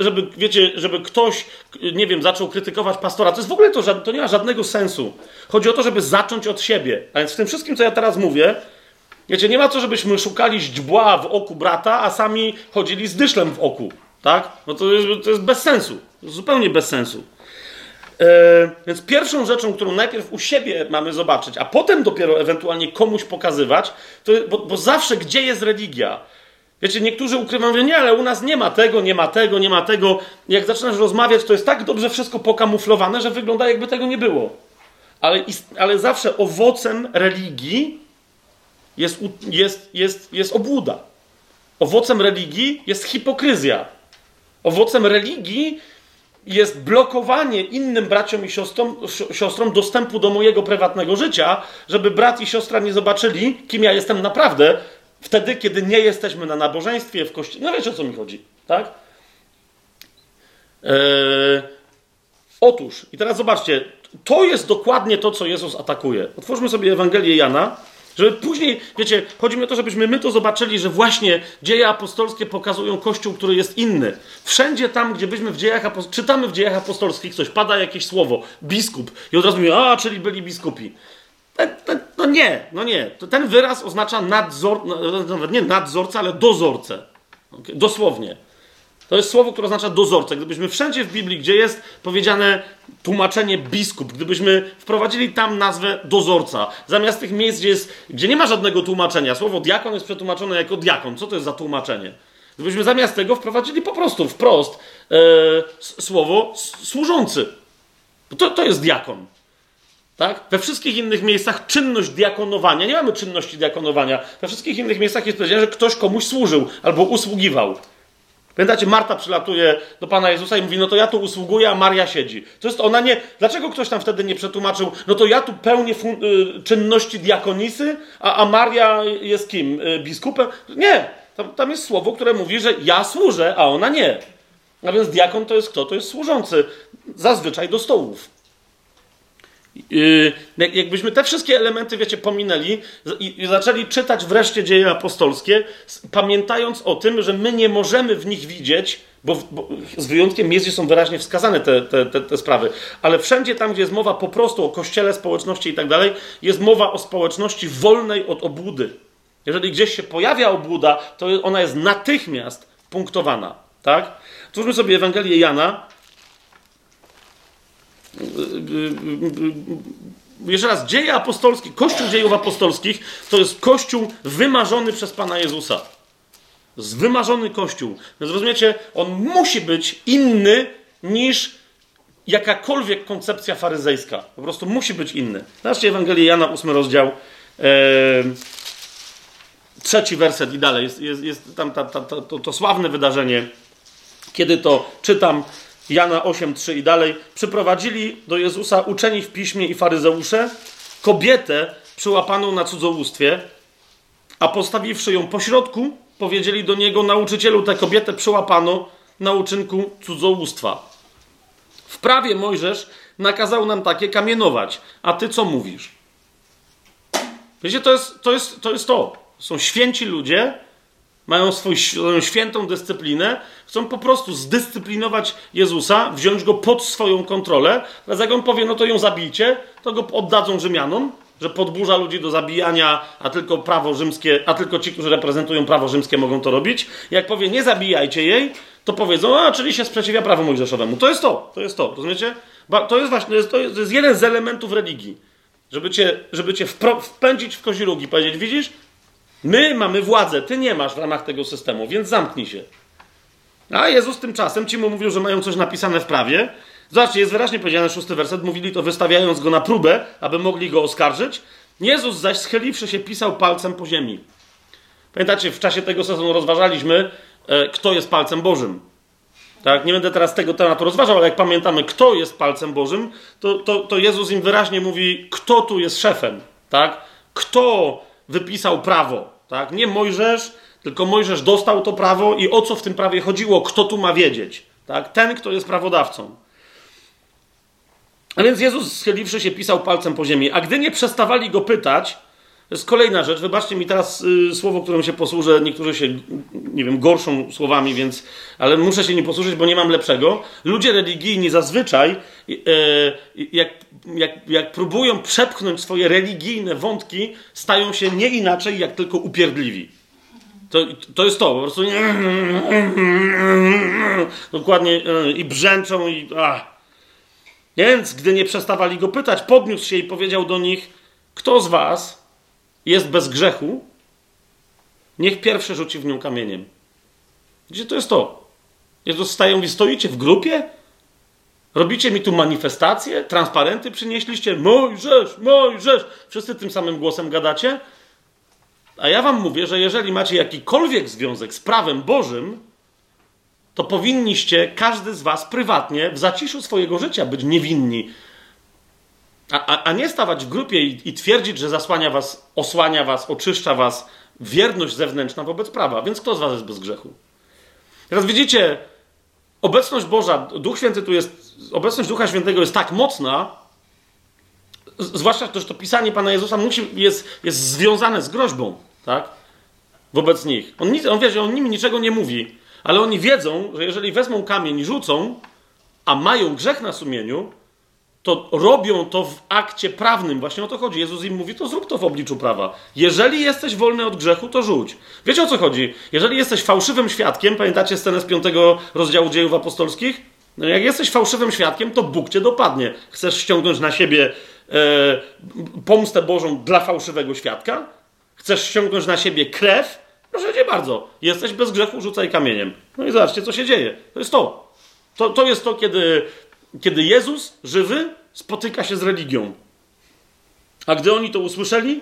Żeby, wiecie, żeby ktoś, nie wiem, zaczął krytykować pastora. To jest w ogóle to, to nie ma żadnego sensu. Chodzi o to, żeby zacząć od siebie. A więc w tym wszystkim, co ja teraz mówię, wiecie, nie ma co, żebyśmy szukali źdźbła w oku brata, a sami chodzili z dyszlem w oku. Tak? No to to jest bez sensu. Zupełnie bez sensu. E, więc pierwszą rzeczą, którą najpierw u siebie mamy zobaczyć, a potem dopiero ewentualnie komuś pokazywać, to, bo, bo zawsze gdzie jest religia? Wiecie, niektórzy ukrywają, że nie, ale u nas nie ma tego, nie ma tego, nie ma tego. Jak zaczynasz rozmawiać, to jest tak dobrze wszystko pokamuflowane, że wygląda jakby tego nie było. Ale, ale zawsze owocem religii jest, jest, jest, jest obłuda. Owocem religii jest hipokryzja. Owocem religii jest blokowanie innym braciom i siostrom, siostrom dostępu do mojego prywatnego życia, żeby brat i siostra nie zobaczyli, kim ja jestem naprawdę, Wtedy, kiedy nie jesteśmy na nabożeństwie, w kościele. No wiecie o co mi chodzi, tak? Eee, otóż, i teraz zobaczcie, to jest dokładnie to, co Jezus atakuje. Otwórzmy sobie Ewangelię Jana, żeby później, wiecie, chodzi mi o to, żebyśmy my to zobaczyli, że właśnie dzieje apostolskie pokazują Kościół, który jest inny. Wszędzie tam, gdzie byśmy w dziejach czytamy w dziejach apostolskich coś, pada jakieś słowo, biskup, i od razu mówimy, a, czyli byli biskupi. No nie, no nie. Ten wyraz oznacza nadzor, no, nawet nie nadzorca, ale dozorcę. Dosłownie. To jest słowo, które oznacza dozorcę. Gdybyśmy wszędzie w Biblii, gdzie jest powiedziane tłumaczenie biskup, gdybyśmy wprowadzili tam nazwę dozorca, zamiast tych miejsc, gdzie, jest, gdzie nie ma żadnego tłumaczenia, słowo diakon jest przetłumaczone jako diakon. Co to jest za tłumaczenie? Gdybyśmy zamiast tego wprowadzili po prostu wprost e, słowo służący. To, to jest diakon. Tak? We wszystkich innych miejscach czynność diakonowania, nie mamy czynności diakonowania, we wszystkich innych miejscach jest powiedziane, że ktoś komuś służył albo usługiwał. Pamiętacie, Marta przylatuje do Pana Jezusa i mówi, no to ja tu usługuję, a Maria siedzi. To jest ona nie... Dlaczego ktoś tam wtedy nie przetłumaczył, no to ja tu pełnię fun- y, czynności diakonisy, a, a Maria jest kim? Y, biskupem? Nie. Tam, tam jest słowo, które mówi, że ja służę, a ona nie. A więc diakon to jest kto? To jest służący. Zazwyczaj do stołów. Yy, jakbyśmy te wszystkie elementy, wiecie, pominęli i, zaczęli czytać wreszcie dzieje apostolskie, pamiętając o tym, że my nie możemy w nich widzieć, bo, bo z wyjątkiem jest, są wyraźnie wskazane te, te, te, te, sprawy, ale wszędzie tam, gdzie jest mowa po prostu o kościele, społeczności i tak dalej, jest mowa o społeczności wolnej od obłudy. Jeżeli gdzieś się pojawia obłuda, to ona jest natychmiast punktowana, tak? Otwórzmy sobie Ewangelię Jana, jeszcze raz, dzieje apostolskie, Kościół dziejów apostolskich to jest Kościół wymarzony przez Pana Jezusa. Zwymarzony Kościół. Więc rozumiecie, on musi być inny niż jakakolwiek koncepcja faryzejska. Po prostu musi być inny. Zobaczcie Ewangelię Jana, 8 rozdział, trzeci werset i dalej. Jest, jest, jest tam ta, ta, ta, to, to sławne wydarzenie, kiedy to czytam, Jana 8:3 i dalej, przyprowadzili do Jezusa uczeni w piśmie i faryzeusze kobietę przyłapaną na cudzołóstwie, a postawiwszy ją pośrodku, powiedzieli do niego: Nauczycielu, tę kobietę przyłapano na uczynku cudzołóstwa. W prawie Mojżesz nakazał nam takie kamienować, a ty co mówisz? Wiecie, to jest to. Jest, to, jest to. Są święci ludzie, mają swoją świętą dyscyplinę, chcą po prostu zdyscyplinować Jezusa, wziąć go pod swoją kontrolę. Teraz jak on powie, no to ją zabijcie, to go oddadzą Rzymianom, że podburza ludzi do zabijania, a tylko prawo rzymskie, a tylko ci, którzy reprezentują prawo rzymskie mogą to robić. Jak powie, nie zabijajcie jej, to powiedzą, a czyli się sprzeciwia prawu mojżeszowemu. To jest to, to jest to, rozumiecie? To jest właśnie, to jest, to jest, jeden z elementów religii. Żeby cię, żeby cię wpędzić w kozirugi, powiedzieć, widzisz, My mamy władzę, ty nie masz w ramach tego systemu, więc zamknij się. A Jezus tymczasem ci mu mówił, że mają coś napisane w prawie. Zobaczcie, jest wyraźnie powiedziane, szósty werset, mówili to wystawiając go na próbę, aby mogli go oskarżyć. Jezus zaś schyliwszy się pisał palcem po ziemi. Pamiętacie, w czasie tego sezonu rozważaliśmy, e, kto jest palcem Bożym. Tak? Nie będę teraz tego tematu rozważał, ale jak pamiętamy, kto jest palcem Bożym, to, to, to Jezus im wyraźnie mówi, kto tu jest szefem. Tak? Kto wypisał prawo. Tak? Nie Mojżesz, tylko Mojżesz dostał to prawo i o co w tym prawie chodziło, kto tu ma wiedzieć. Tak? Ten, kto jest prawodawcą. A więc Jezus schyliwszy się pisał palcem po ziemi, a gdy nie przestawali go pytać, to jest kolejna rzecz. Wybaczcie mi teraz y, słowo, którym się posłużę. Niektórzy się, nie wiem, gorszą słowami, więc, ale muszę się nie posłużyć, bo nie mam lepszego. Ludzie religijni zazwyczaj, y, y, jak, jak, jak próbują przepchnąć swoje religijne wątki, stają się nie inaczej, jak tylko upierdliwi. To, to jest to, po prostu dokładnie y, i brzęczą i ach. Więc, gdy nie przestawali go pytać, podniósł się i powiedział do nich, kto z was jest bez grzechu, niech pierwszy rzuci w nią kamieniem. Gdzie to jest to? Jezus staje i stoicie w grupie? Robicie mi tu manifestacje? Transparenty przynieśliście? Mojżesz, Mojżesz! Wszyscy tym samym głosem gadacie? A ja wam mówię, że jeżeli macie jakikolwiek związek z prawem Bożym, to powinniście, każdy z was prywatnie, w zaciszu swojego życia być niewinni a, a, a nie stawać w grupie i, i twierdzić, że zasłania was, osłania was, oczyszcza was wierność zewnętrzna wobec prawa. Więc kto z was jest bez grzechu? Teraz widzicie, obecność Boża, Duch Święty tu jest, obecność Ducha Świętego jest tak mocna, zwłaszcza to, że to pisanie Pana Jezusa musi, jest, jest związane z groźbą, tak? Wobec nich. On, nic, on wie, że on nimi niczego nie mówi, ale oni wiedzą, że jeżeli wezmą kamień i rzucą, a mają grzech na sumieniu, to robią to w akcie prawnym. Właśnie o to chodzi. Jezus im mówi, to zrób to w obliczu prawa. Jeżeli jesteś wolny od grzechu, to rzuć. Wiecie o co chodzi? Jeżeli jesteś fałszywym świadkiem, pamiętacie scenę z piątego rozdziału dziejów apostolskich? No jak jesteś fałszywym świadkiem, to Bóg cię dopadnie. Chcesz ściągnąć na siebie e, pomstę Bożą dla fałszywego świadka? Chcesz ściągnąć na siebie krew? Proszę cię bardzo. Jesteś bez grzechu, rzucaj kamieniem. No i zobaczcie, co się dzieje. To jest to. To, to jest to, kiedy kiedy Jezus, żywy, spotyka się z religią. A gdy oni to usłyszeli,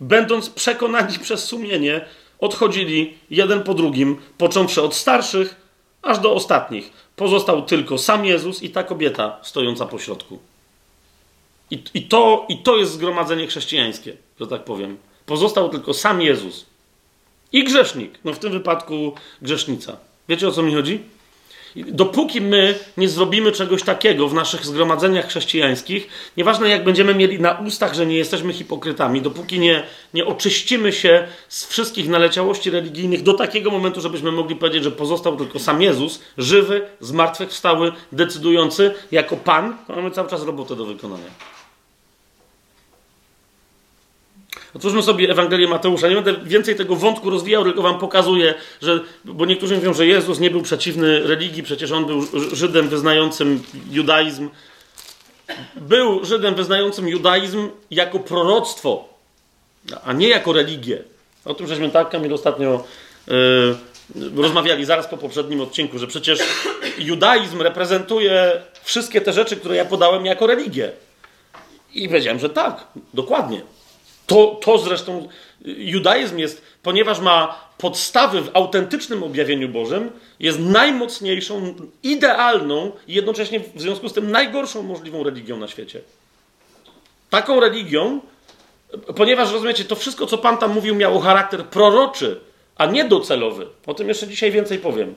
będąc przekonani przez sumienie odchodzili jeden po drugim, począwszy od starszych, aż do ostatnich. Pozostał tylko sam Jezus i ta kobieta stojąca po środku. I, i, to, I to jest zgromadzenie chrześcijańskie, że tak powiem. Pozostał tylko sam Jezus. I grzesznik. No w tym wypadku grzesznica. Wiecie o co mi chodzi? Dopóki my nie zrobimy czegoś takiego w naszych zgromadzeniach chrześcijańskich, nieważne jak będziemy mieli na ustach, że nie jesteśmy hipokrytami, dopóki nie, nie oczyścimy się z wszystkich naleciałości religijnych do takiego momentu, żebyśmy mogli powiedzieć, że pozostał tylko sam Jezus, żywy, zmartwychwstały, decydujący jako Pan, to mamy cały czas robotę do wykonania. Otwórzmy sobie Ewangelię Mateusza. Nie będę więcej tego wątku rozwijał, tylko wam pokazuję, że, bo niektórzy mówią, że Jezus nie był przeciwny religii, przecież on był Żydem wyznającym judaizm. Był Żydem wyznającym judaizm jako proroctwo, a nie jako religię. O tym żeśmy tak, Kamil, ostatnio yy, rozmawiali zaraz po poprzednim odcinku, że przecież judaizm reprezentuje wszystkie te rzeczy, które ja podałem jako religię. I powiedziałem, że tak, dokładnie. To, to zresztą judaizm jest, ponieważ ma podstawy w autentycznym objawieniu Bożym, jest najmocniejszą, idealną i jednocześnie w związku z tym najgorszą możliwą religią na świecie. Taką religią, ponieważ rozumiecie, to wszystko, co Pan tam mówił, miało charakter proroczy, a nie docelowy. O tym jeszcze dzisiaj więcej powiem.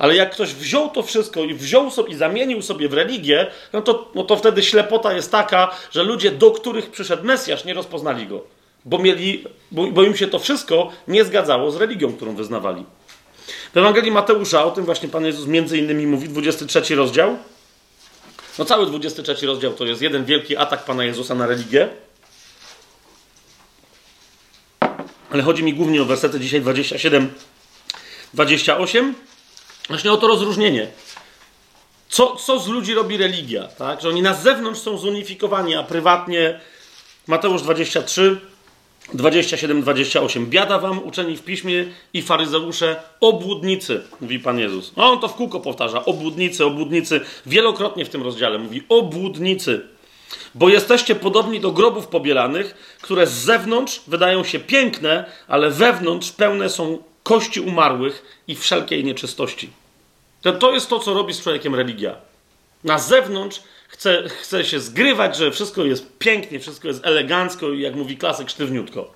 Ale jak ktoś wziął to wszystko i wziął sobie i zamienił sobie w religię, no to, no to wtedy ślepota jest taka, że ludzie, do których przyszedł Mesjasz, nie rozpoznali go. Bo, mieli, bo, bo im się to wszystko nie zgadzało z religią, którą wyznawali. W Ewangelii Mateusza o tym właśnie Pan Jezus między innymi mówi, 23 rozdział. No cały 23 rozdział to jest jeden wielki atak Pana Jezusa na religię. Ale chodzi mi głównie o wersety dzisiaj 27, 28 Właśnie o to rozróżnienie. Co, co z ludzi robi religia? Tak? Że oni na zewnątrz są zunifikowani, a prywatnie Mateusz 23, 27, 28. Biada wam, uczeni w piśmie i faryzeusze, obłudnicy, mówi Pan Jezus. No, on to w kółko powtarza. Obłudnicy, obłudnicy. Wielokrotnie w tym rozdziale mówi obłudnicy. Bo jesteście podobni do grobów pobielanych, które z zewnątrz wydają się piękne, ale wewnątrz pełne są kości umarłych i wszelkiej nieczystości. To, to jest to, co robi z człowiekiem religia. Na zewnątrz chce, chce się zgrywać, że wszystko jest pięknie, wszystko jest elegancko i jak mówi klasyk, sztywniutko.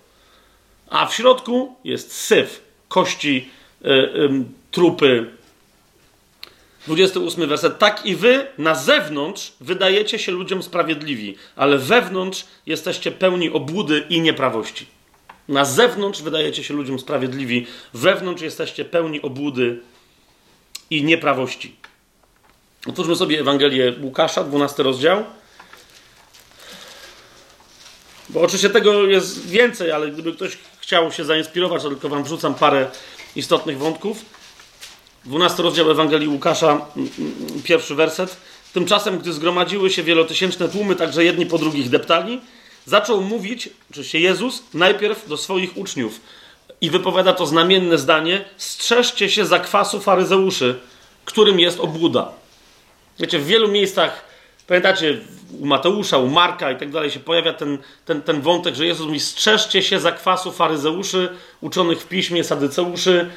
A w środku jest syf, kości, y, y, trupy. 28 werset. Tak i wy na zewnątrz wydajecie się ludziom sprawiedliwi, ale wewnątrz jesteście pełni obłudy i nieprawości. Na zewnątrz wydajecie się ludziom sprawiedliwi, wewnątrz jesteście pełni obłudy i nieprawości. Otwórzmy sobie Ewangelię Łukasza, 12 rozdział. Bo oczywiście tego jest więcej, ale gdyby ktoś chciał się zainspirować, to tylko wam wrzucam parę istotnych wątków. 12 rozdział Ewangelii Łukasza, pierwszy werset. Tymczasem, gdy zgromadziły się wielotysięczne tłumy, także jedni po drugich deptali, zaczął mówić, oczywiście Jezus, najpierw do swoich uczniów i wypowiada to znamienne zdanie: strzeżcie się zakwasu faryzeuszy, którym jest obłuda. Wiecie, w wielu miejscach, pamiętacie, u Mateusza, u Marka i tak dalej się pojawia ten, ten, ten wątek, że Jezus mówi: strzeżcie się zakwasu faryzeuszy, uczonych w piśmie, sadyceuszy.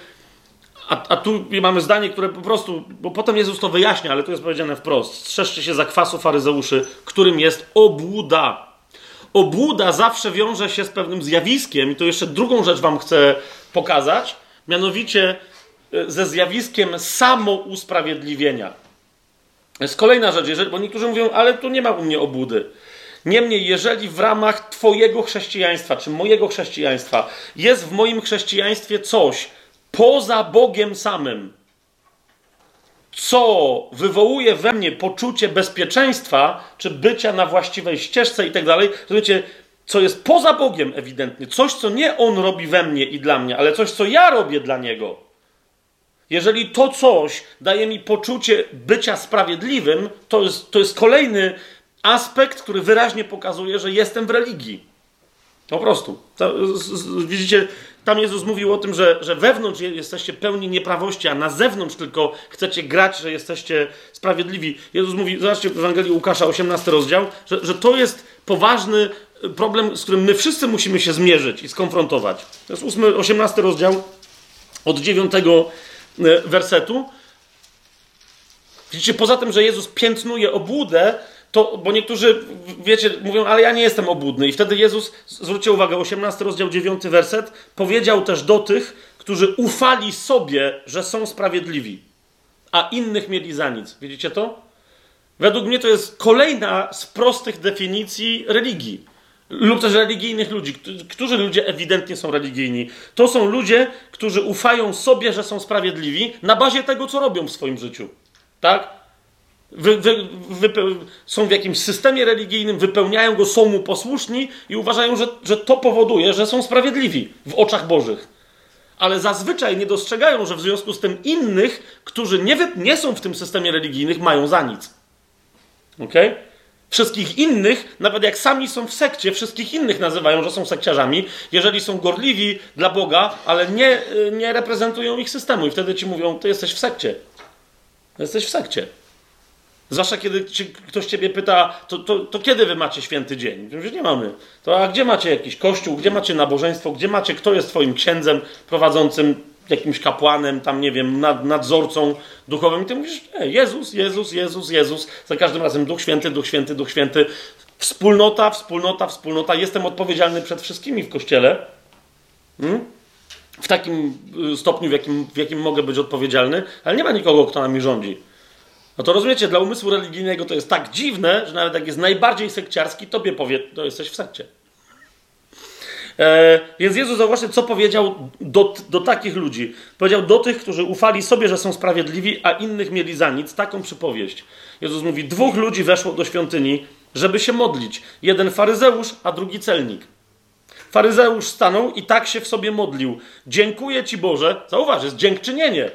A, a tu mamy zdanie, które po prostu, bo potem Jezus to wyjaśnia, ale tu jest powiedziane wprost: strzeżcie się zakwasu faryzeuszy, którym jest obłuda. Obłuda zawsze wiąże się z pewnym zjawiskiem, i to jeszcze drugą rzecz Wam chcę pokazać, mianowicie e, ze zjawiskiem samousprawiedliwienia. Jest kolejna rzecz, jeżeli, bo niektórzy mówią, ale tu nie ma u mnie obłudy. Niemniej, jeżeli w ramach Twojego chrześcijaństwa, czy mojego chrześcijaństwa, jest w moim chrześcijaństwie coś poza Bogiem samym, co wywołuje we mnie poczucie bezpieczeństwa, czy bycia na właściwej ścieżce i tak dalej, rozumiecie, co jest poza Bogiem ewidentnie, coś, co nie On robi we mnie i dla mnie, ale coś, co ja robię dla Niego. Jeżeli to coś daje mi poczucie bycia sprawiedliwym, to jest, to jest kolejny aspekt, który wyraźnie pokazuje, że jestem w religii. Po prostu. To, z, z, widzicie, tam Jezus mówił o tym, że, że wewnątrz jesteście pełni nieprawości, a na zewnątrz tylko chcecie grać, że jesteście sprawiedliwi. Jezus mówi, zobaczcie w Ewangelii Łukasza, 18 rozdział, że, że to jest poważny problem, z którym my wszyscy musimy się zmierzyć i skonfrontować. To jest 8, 18 rozdział od dziewiątego e, wersetu. Widzicie, poza tym, że Jezus piętnuje obłudę, to, bo niektórzy, wiecie, mówią, ale ja nie jestem obłudny. I wtedy Jezus, zwróćcie uwagę, 18 rozdział 9 werset, powiedział też do tych, którzy ufali sobie, że są sprawiedliwi, a innych mieli za nic. Widzicie to? Według mnie to jest kolejna z prostych definicji religii. Lub też religijnych ludzi. Którzy ludzie ewidentnie są religijni? To są ludzie, którzy ufają sobie, że są sprawiedliwi na bazie tego, co robią w swoim życiu. Tak? Wy, wy, wy, są w jakimś systemie religijnym, wypełniają go, są mu posłuszni i uważają, że, że to powoduje, że są sprawiedliwi w oczach Bożych. Ale zazwyczaj nie dostrzegają, że w związku z tym innych, którzy nie, nie są w tym systemie religijnym, mają za nic. Ok? Wszystkich innych, nawet jak sami są w sekcie, wszystkich innych nazywają, że są sekciarzami, jeżeli są gorliwi dla Boga, ale nie, nie reprezentują ich systemu. I wtedy ci mówią, ty jesteś w sekcie. Jesteś w sekcie. Zwłaszcza kiedy ktoś ciebie pyta, to, to, to, kiedy wy macie święty dzień? Mówisz, nie mamy. To a gdzie macie jakiś kościół, gdzie macie nabożeństwo, gdzie macie, kto jest twoim księdzem prowadzącym, jakimś kapłanem, tam nie wiem, nad, nadzorcą duchowym? I ty mówisz, nie, Jezus, Jezus, Jezus, Jezus. Za każdym razem Duch Święty, Duch Święty, Duch Święty. Wspólnota, wspólnota, wspólnota. Jestem odpowiedzialny przed wszystkimi w kościele. Hmm? W takim y, stopniu, w jakim, w jakim mogę być odpowiedzialny, ale nie ma nikogo, kto nami rządzi. No to rozumiecie, dla umysłu religijnego to jest tak dziwne, że nawet jak jest najbardziej sekciarski, tobie powie, to jesteś w sekcie. E, więc Jezus, zauważcie, co powiedział do, do takich ludzi. Powiedział do tych, którzy ufali sobie, że są sprawiedliwi, a innych mieli za nic. Taką przypowieść. Jezus mówi, dwóch ludzi weszło do świątyni, żeby się modlić. Jeden faryzeusz, a drugi celnik. Faryzeusz stanął i tak się w sobie modlił. Dziękuję Ci Boże. Zauważ, jest dziękczynienie.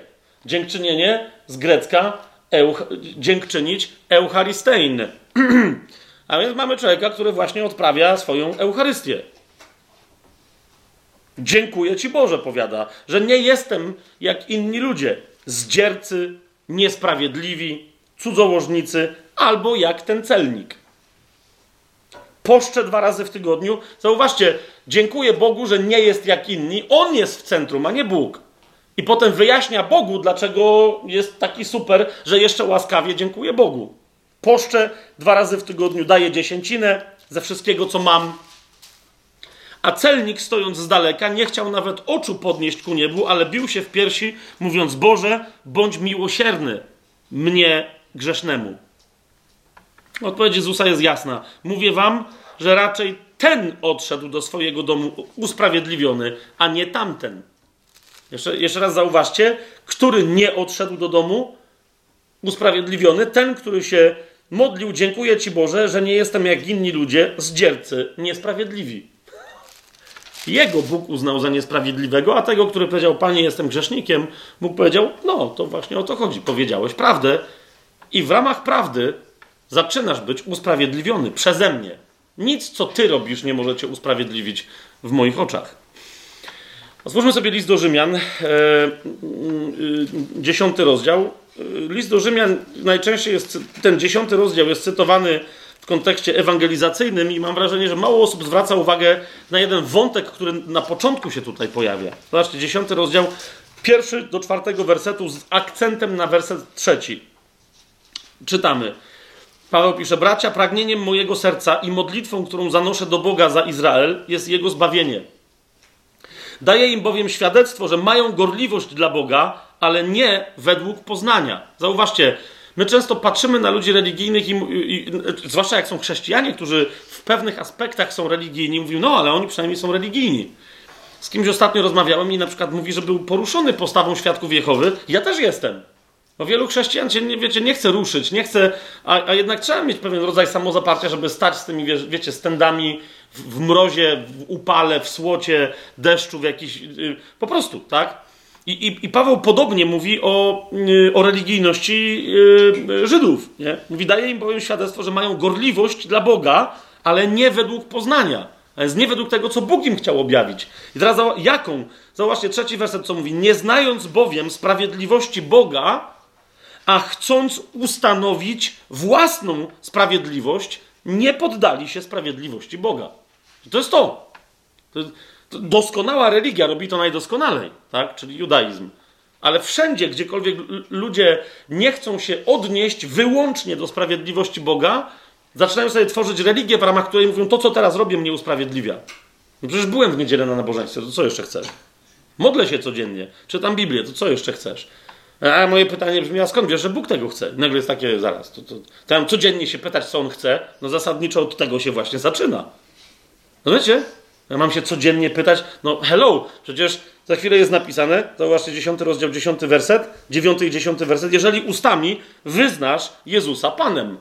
Dziękczynienie z grecka euch, dziękczynić eucharystein. A więc mamy człowieka, który właśnie odprawia swoją Eucharystię. Dziękuję Ci Boże, powiada, że nie jestem jak inni ludzie, zdziercy, niesprawiedliwi, cudzołożnicy, albo jak ten celnik. Poszczę dwa razy w tygodniu. Zauważcie, dziękuję Bogu, że nie jest jak inni. On jest w centrum, a nie Bóg. I potem wyjaśnia Bogu, dlaczego jest taki super, że jeszcze łaskawie dziękuję Bogu. Poszczę dwa razy w tygodniu, daję dziesięcinę ze wszystkiego, co mam. A celnik, stojąc z daleka, nie chciał nawet oczu podnieść ku niebu, ale bił się w piersi, mówiąc: Boże, bądź miłosierny mnie grzesznemu. Odpowiedź Jezusa jest jasna. Mówię wam, że raczej ten odszedł do swojego domu usprawiedliwiony, a nie tamten. Jeszcze, jeszcze raz zauważcie, który nie odszedł do domu usprawiedliwiony, ten, który się modlił, dziękuję Ci Boże, że nie jestem jak inni ludzie, zdziercy, niesprawiedliwi. Jego Bóg uznał za niesprawiedliwego, a tego, który powiedział, Panie, jestem grzesznikiem, Bóg powiedział, no, to właśnie o to chodzi. Powiedziałeś prawdę i w ramach prawdy zaczynasz być usprawiedliwiony przeze mnie. Nic, co ty robisz, nie możecie usprawiedliwić w moich oczach. Otwórzmy sobie list do Rzymian, e, dziesiąty rozdział. E, list do Rzymian najczęściej jest, ten dziesiąty rozdział jest cytowany w kontekście ewangelizacyjnym i mam wrażenie, że mało osób zwraca uwagę na jeden wątek, który na początku się tutaj pojawia. Zobaczcie, dziesiąty rozdział, pierwszy do czwartego wersetu z akcentem na werset trzeci. Czytamy. Paweł pisze, bracia, pragnieniem mojego serca i modlitwą, którą zanoszę do Boga za Izrael, jest jego zbawienie. Daje im bowiem świadectwo, że mają gorliwość dla Boga, ale nie według poznania. Zauważcie, my często patrzymy na ludzi religijnych, i, i, zwłaszcza jak są chrześcijanie, którzy w pewnych aspektach są religijni, mówią, no ale oni przynajmniej są religijni. Z kimś ostatnio rozmawiałem i na przykład mówi, że był poruszony postawą świadków Jehowy. Ja też jestem. No wielu chrześcijan się, nie, wiecie, nie chce ruszyć, nie chce, a, a jednak trzeba mieć pewien rodzaj samozaparcia, żeby stać z tymi, wiecie, stendami w, w mrozie, w upale, w słocie, deszczu, w jakiś, yy, po prostu, tak? I, i, I, Paweł podobnie mówi o, yy, o religijności yy, Żydów, nie? Mówi, daje im bowiem świadectwo, że mają gorliwość dla Boga, ale nie według poznania. A jest nie według tego, co Bóg im chciał objawić. I teraz jaką? Zauważcie trzeci werset, co mówi. Nie znając bowiem sprawiedliwości Boga, a chcąc ustanowić własną sprawiedliwość, nie poddali się sprawiedliwości Boga. To jest to. to Doskonała religia robi to najdoskonalej, tak? czyli judaizm. Ale wszędzie, gdziekolwiek ludzie nie chcą się odnieść wyłącznie do sprawiedliwości Boga, zaczynają sobie tworzyć religię, w ramach której mówią, to co teraz robię mnie usprawiedliwia. No przecież byłem w niedzielę na nabożeństwie, to co jeszcze chcesz? Modlę się codziennie, czytam Biblię, to co jeszcze chcesz? A moje pytanie brzmi, a skąd wiesz, że Bóg tego chce? Nagle jest takie, zaraz, to, to, tam codziennie się pytać, co On chce, no zasadniczo od tego się właśnie zaczyna. No wiecie, ja mam się codziennie pytać, no hello, przecież za chwilę jest napisane, zauważcie 10 rozdział, 10 werset, 9 i 10 werset, jeżeli ustami wyznasz Jezusa Panem.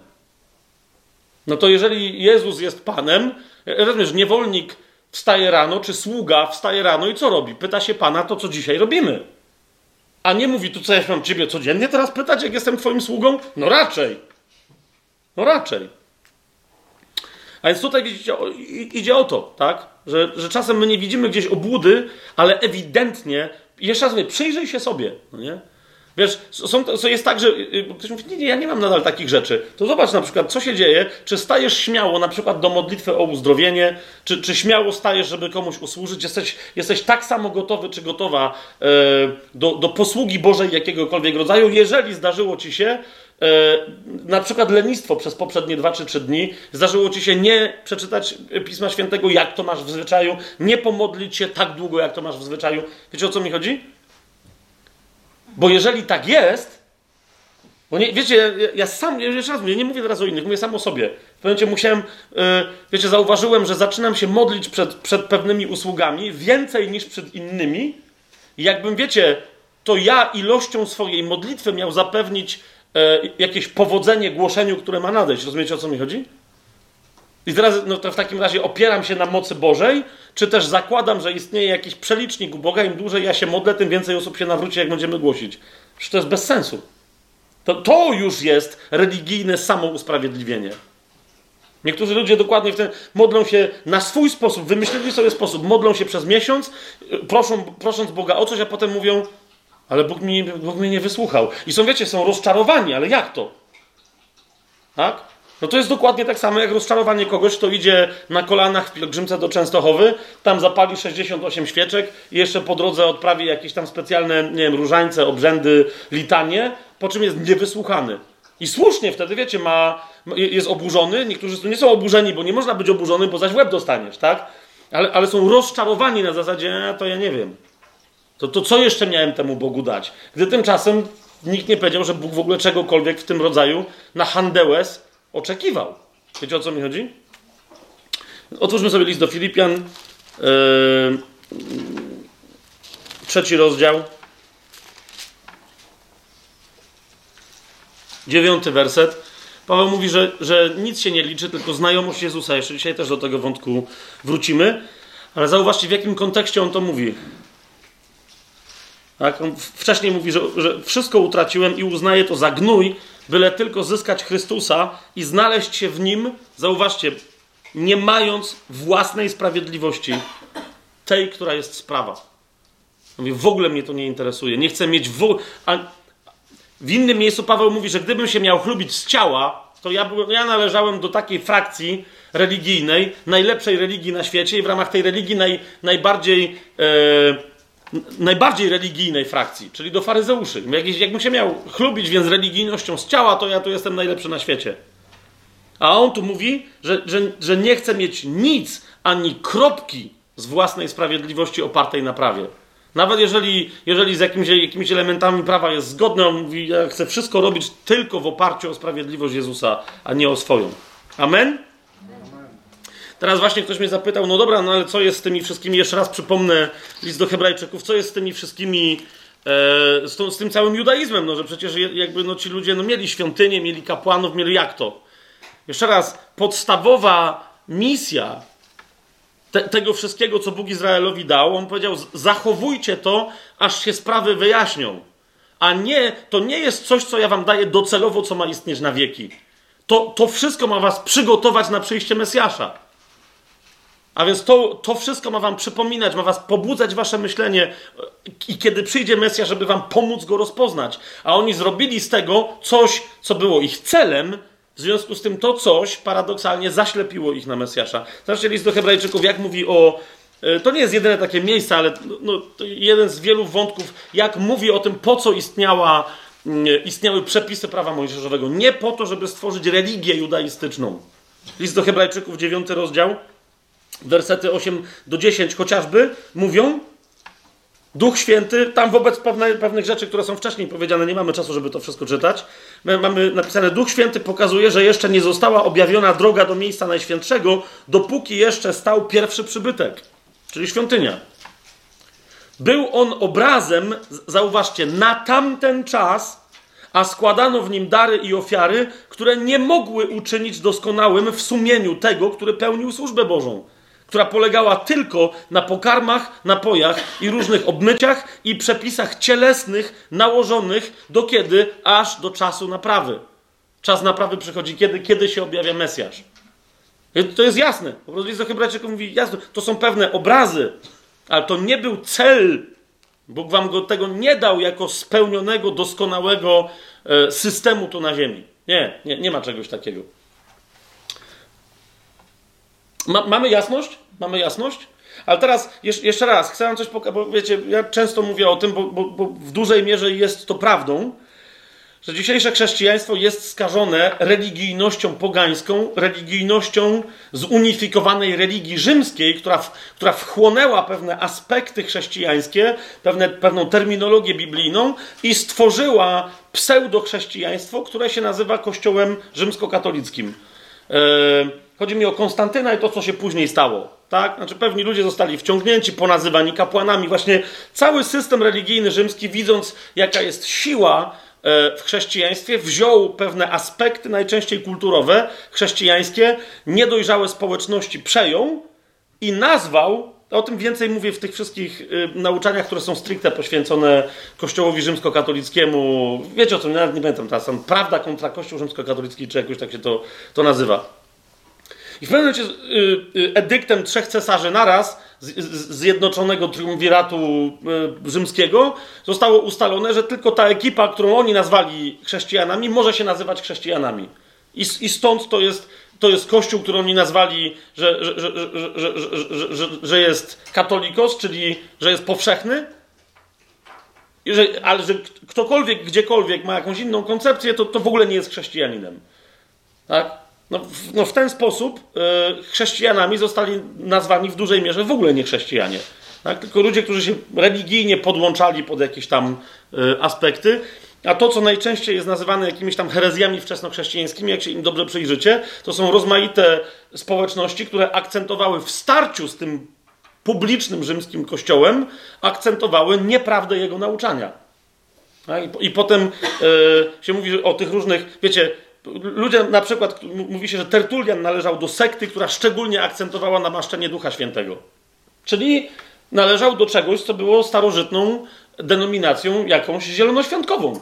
No to jeżeli Jezus jest Panem, rozumiesz, niewolnik wstaje rano, czy sługa wstaje rano i co robi? Pyta się Pana to, co dzisiaj robimy. A nie mówi, tu co ja mam ciebie codziennie teraz pytać, jak jestem twoim sługą? No raczej. No raczej. A więc tutaj widzicie, idzie o to, tak? Że, że czasem my nie widzimy gdzieś obłudy, ale ewidentnie, jeszcze raz mówię, przyjrzyj się sobie, no nie? Wiesz, są, to jest tak, że y, y, ktoś mówi, nie, nie, ja nie mam nadal takich rzeczy. To zobacz na przykład, co się dzieje, czy stajesz śmiało na przykład do modlitwy o uzdrowienie, czy, czy śmiało stajesz, żeby komuś usłużyć, jesteś, jesteś tak samo gotowy czy gotowa e, do, do posługi Bożej jakiegokolwiek rodzaju, jeżeli zdarzyło ci się e, na przykład lenistwo przez poprzednie dwa czy trzy dni, zdarzyło ci się nie przeczytać Pisma Świętego, jak to masz w zwyczaju, nie pomodlić się tak długo, jak to masz w zwyczaju. Wiecie o co mi chodzi? Bo jeżeli tak jest, bo nie, wiecie, ja, ja sam, jeszcze raz mówię, nie mówię teraz o innych, mówię sam o sobie. W pewnym musiałem, yy, wiecie, zauważyłem, że zaczynam się modlić przed, przed pewnymi usługami więcej niż przed innymi. I jakbym, wiecie, to ja ilością swojej modlitwy miał zapewnić yy, jakieś powodzenie głoszeniu, które ma nadejść. Rozumiecie, o co mi chodzi? I teraz no to w takim razie opieram się na mocy Bożej, czy też zakładam, że istnieje jakiś przelicznik u Boga, im dłużej ja się modlę, tym więcej osób się nawróci, jak będziemy głosić. Przecież to jest bez sensu. To, to już jest religijne samousprawiedliwienie. Niektórzy ludzie dokładnie w ten modlą się na swój sposób, wymyślili sobie sposób, modlą się przez miesiąc, proszą, prosząc Boga o coś, a potem mówią, ale Bóg, mi, Bóg mnie nie wysłuchał. I są, wiecie, są rozczarowani, ale jak to? Tak? No to jest dokładnie tak samo jak rozczarowanie kogoś, kto idzie na kolanach w pielgrzymce do Częstochowy, tam zapali 68 świeczek i jeszcze po drodze odprawi jakieś tam specjalne, nie wiem, różańce, obrzędy, litanie, po czym jest niewysłuchany. I słusznie wtedy, wiecie, ma, jest oburzony. Niektórzy nie są oburzeni, bo nie można być oburzony, bo zaś łeb dostaniesz, tak? Ale, ale są rozczarowani na zasadzie, to ja nie wiem. To, to co jeszcze miałem temu Bogu dać? Gdy tymczasem nikt nie powiedział, że Bóg w ogóle czegokolwiek w tym rodzaju na handełes oczekiwał. Wiecie o co mi chodzi? Otwórzmy sobie list do Filipian. Yy, trzeci rozdział. Dziewiąty werset. Paweł mówi, że, że nic się nie liczy, tylko znajomość Jezusa. Jeszcze dzisiaj też do tego wątku wrócimy. Ale zauważcie, w jakim kontekście on to mówi. Tak? On wcześniej mówi, że, że wszystko utraciłem i uznaję to za gnój, byle tylko zyskać Chrystusa i znaleźć się w Nim, zauważcie, nie mając własnej sprawiedliwości, tej, która jest sprawa. Mówię, w ogóle mnie to nie interesuje. Nie chcę mieć w. A w innym miejscu Paweł mówi, że gdybym się miał chlubić z ciała, to ja, ja należałem do takiej frakcji religijnej, najlepszej religii na świecie i w ramach tej religii naj, najbardziej... E, najbardziej religijnej frakcji, czyli do faryzeuszy. Jak, jakbym się miał chlubić więc religijnością z ciała, to ja tu jestem najlepszy na świecie. A on tu mówi, że, że, że nie chce mieć nic, ani kropki z własnej sprawiedliwości opartej na prawie. Nawet jeżeli, jeżeli z jakimiś, jakimiś elementami prawa jest zgodny, on mówi, ja chcę wszystko robić tylko w oparciu o sprawiedliwość Jezusa, a nie o swoją. Amen? Teraz właśnie ktoś mnie zapytał, no dobra, no ale co jest z tymi wszystkimi, jeszcze raz przypomnę list do hebrajczyków, co jest z tymi wszystkimi, e, z, to, z, tym całym judaizmem, no że przecież jakby no, ci ludzie no, mieli świątynię, mieli kapłanów, mieli jak to? Jeszcze raz, podstawowa misja te, tego wszystkiego, co Bóg Izraelowi dał, on powiedział, zachowujcie to, aż się sprawy wyjaśnią. A nie, to nie jest coś, co ja wam daję docelowo, co ma istnieć na wieki. To, to wszystko ma was przygotować na przyjście Mesjasza. A więc to, to wszystko ma wam przypominać, ma was pobudzać wasze myślenie i kiedy przyjdzie Mesja, żeby wam pomóc go rozpoznać. A oni zrobili z tego coś, co było ich celem, w związku z tym to coś paradoksalnie zaślepiło ich na Mesjasza. Zobaczcie list do hebrajczyków, jak mówi o, e, to nie jest jedyne takie miejsce, ale no, jeden z wielu wątków, jak mówi o tym, po co istniała, mm, istniały przepisy prawa mojżeszowego. Nie po to, żeby stworzyć religię judaistyczną. List do Hebrajczyków, 9 rozdział, wersety 8 do 10 chociażby, mówią, Duch Święty, tam wobec pewne, pewnych rzeczy, które są wcześniej powiedziane, nie mamy czasu, żeby to wszystko czytać. My mamy napisane, Duch Święty pokazuje, że jeszcze nie została objawiona droga do miejsca najświętszego, dopóki jeszcze stał pierwszy przybytek, czyli świątynia. Był on obrazem, zauważcie, na tamten czas, a składano w nim dary i ofiary, które nie mogły uczynić doskonałym w sumieniu tego, który pełnił służbę Bożą która polegała tylko na pokarmach, napojach i różnych obmyciach i przepisach cielesnych nałożonych do kiedy? Aż do czasu naprawy. Czas naprawy przychodzi kiedy? Kiedy się objawia Mesjasz. To jest jasne. Po prostu list do mówi jasno. To są pewne obrazy, ale to nie był cel. Bóg wam go tego nie dał jako spełnionego, doskonałego e, systemu tu na ziemi. Nie, nie, nie ma czegoś takiego. Ma, mamy jasność? Mamy jasność? Ale teraz jeszcze raz, chcę wam coś pokazać, bo wiecie, ja często mówię o tym, bo, bo, bo w dużej mierze jest to prawdą, że dzisiejsze chrześcijaństwo jest skażone religijnością pogańską, religijnością zunifikowanej religii rzymskiej, która, która wchłonęła pewne aspekty chrześcijańskie, pewne, pewną terminologię biblijną i stworzyła pseudochrześcijaństwo, które się nazywa Kościołem rzymskokatolickim. Yy, Chodzi mi o Konstantyna i to, co się później stało. Tak? Znaczy, pewni ludzie zostali wciągnięci, ponazywani kapłanami. Właśnie cały system religijny rzymski, widząc, jaka jest siła e, w chrześcijaństwie, wziął pewne aspekty, najczęściej kulturowe, chrześcijańskie, niedojrzałe społeczności przejął i nazwał o tym więcej mówię w tych wszystkich y, nauczaniach, które są stricte poświęcone Kościołowi rzymskokatolickiemu. Wiecie o tym, nawet nie pamiętam teraz. Prawda kontra Kościół rzymskokatolicki, czy jakoś tak się to, to nazywa. I w pewnym momencie y, y, edyktem trzech cesarzy naraz, zjednoczonego triumviratu y, rzymskiego, zostało ustalone, że tylko ta ekipa, którą oni nazwali chrześcijanami, może się nazywać chrześcijanami. I, i stąd to jest, to jest kościół, który oni nazwali, że, że, że, że, jest katolikos, czyli że jest powszechny, że, ale że ktokolwiek, gdziekolwiek ma jakąś inną koncepcję, to, to w ogóle nie jest chrześcijaninem. Tak? No, w, no w ten sposób y, chrześcijanami zostali nazwani w dużej mierze w ogóle nie chrześcijanie. Tak? Tylko ludzie, którzy się religijnie podłączali pod jakieś tam y, aspekty. A to, co najczęściej jest nazywane jakimiś tam herezjami wczesnochrześcijańskimi, jak się im dobrze przyjrzycie, to są rozmaite społeczności, które akcentowały w starciu z tym publicznym rzymskim kościołem, akcentowały nieprawdę jego nauczania. I, I, potem y, się mówi o tych różnych, wiecie, Ludzie na przykład, mówi się, że Tertulian należał do sekty, która szczególnie akcentowała namaszczenie Ducha Świętego. Czyli należał do czegoś, co było starożytną denominacją jakąś zielonoświątkową.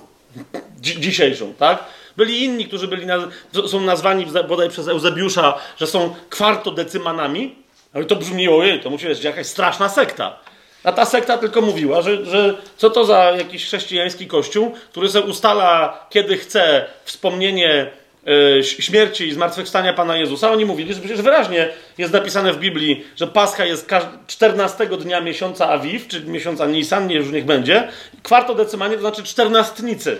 dzisiejszą, tak? Byli inni, którzy byli naz są nazwani bodaj przez Eusebiusza, że są kwartodecymanami, ale to brzmi, ojej, to musi być jakaś straszna sekta. A ta sekta tylko mówiła, że, że co to za jakiś chrześcijański kościół, który sobie ustala, kiedy chce wspomnienie y, śmierci i zmartwychwstania Pana Jezusa. Oni mówili, że przecież wyraźnie jest napisane w Biblii, że Pascha jest 14 dnia miesiąca Awiw, czy miesiąca Nisan, nie już niech będzie. Kwarto decymanie to znaczy czternastnicy.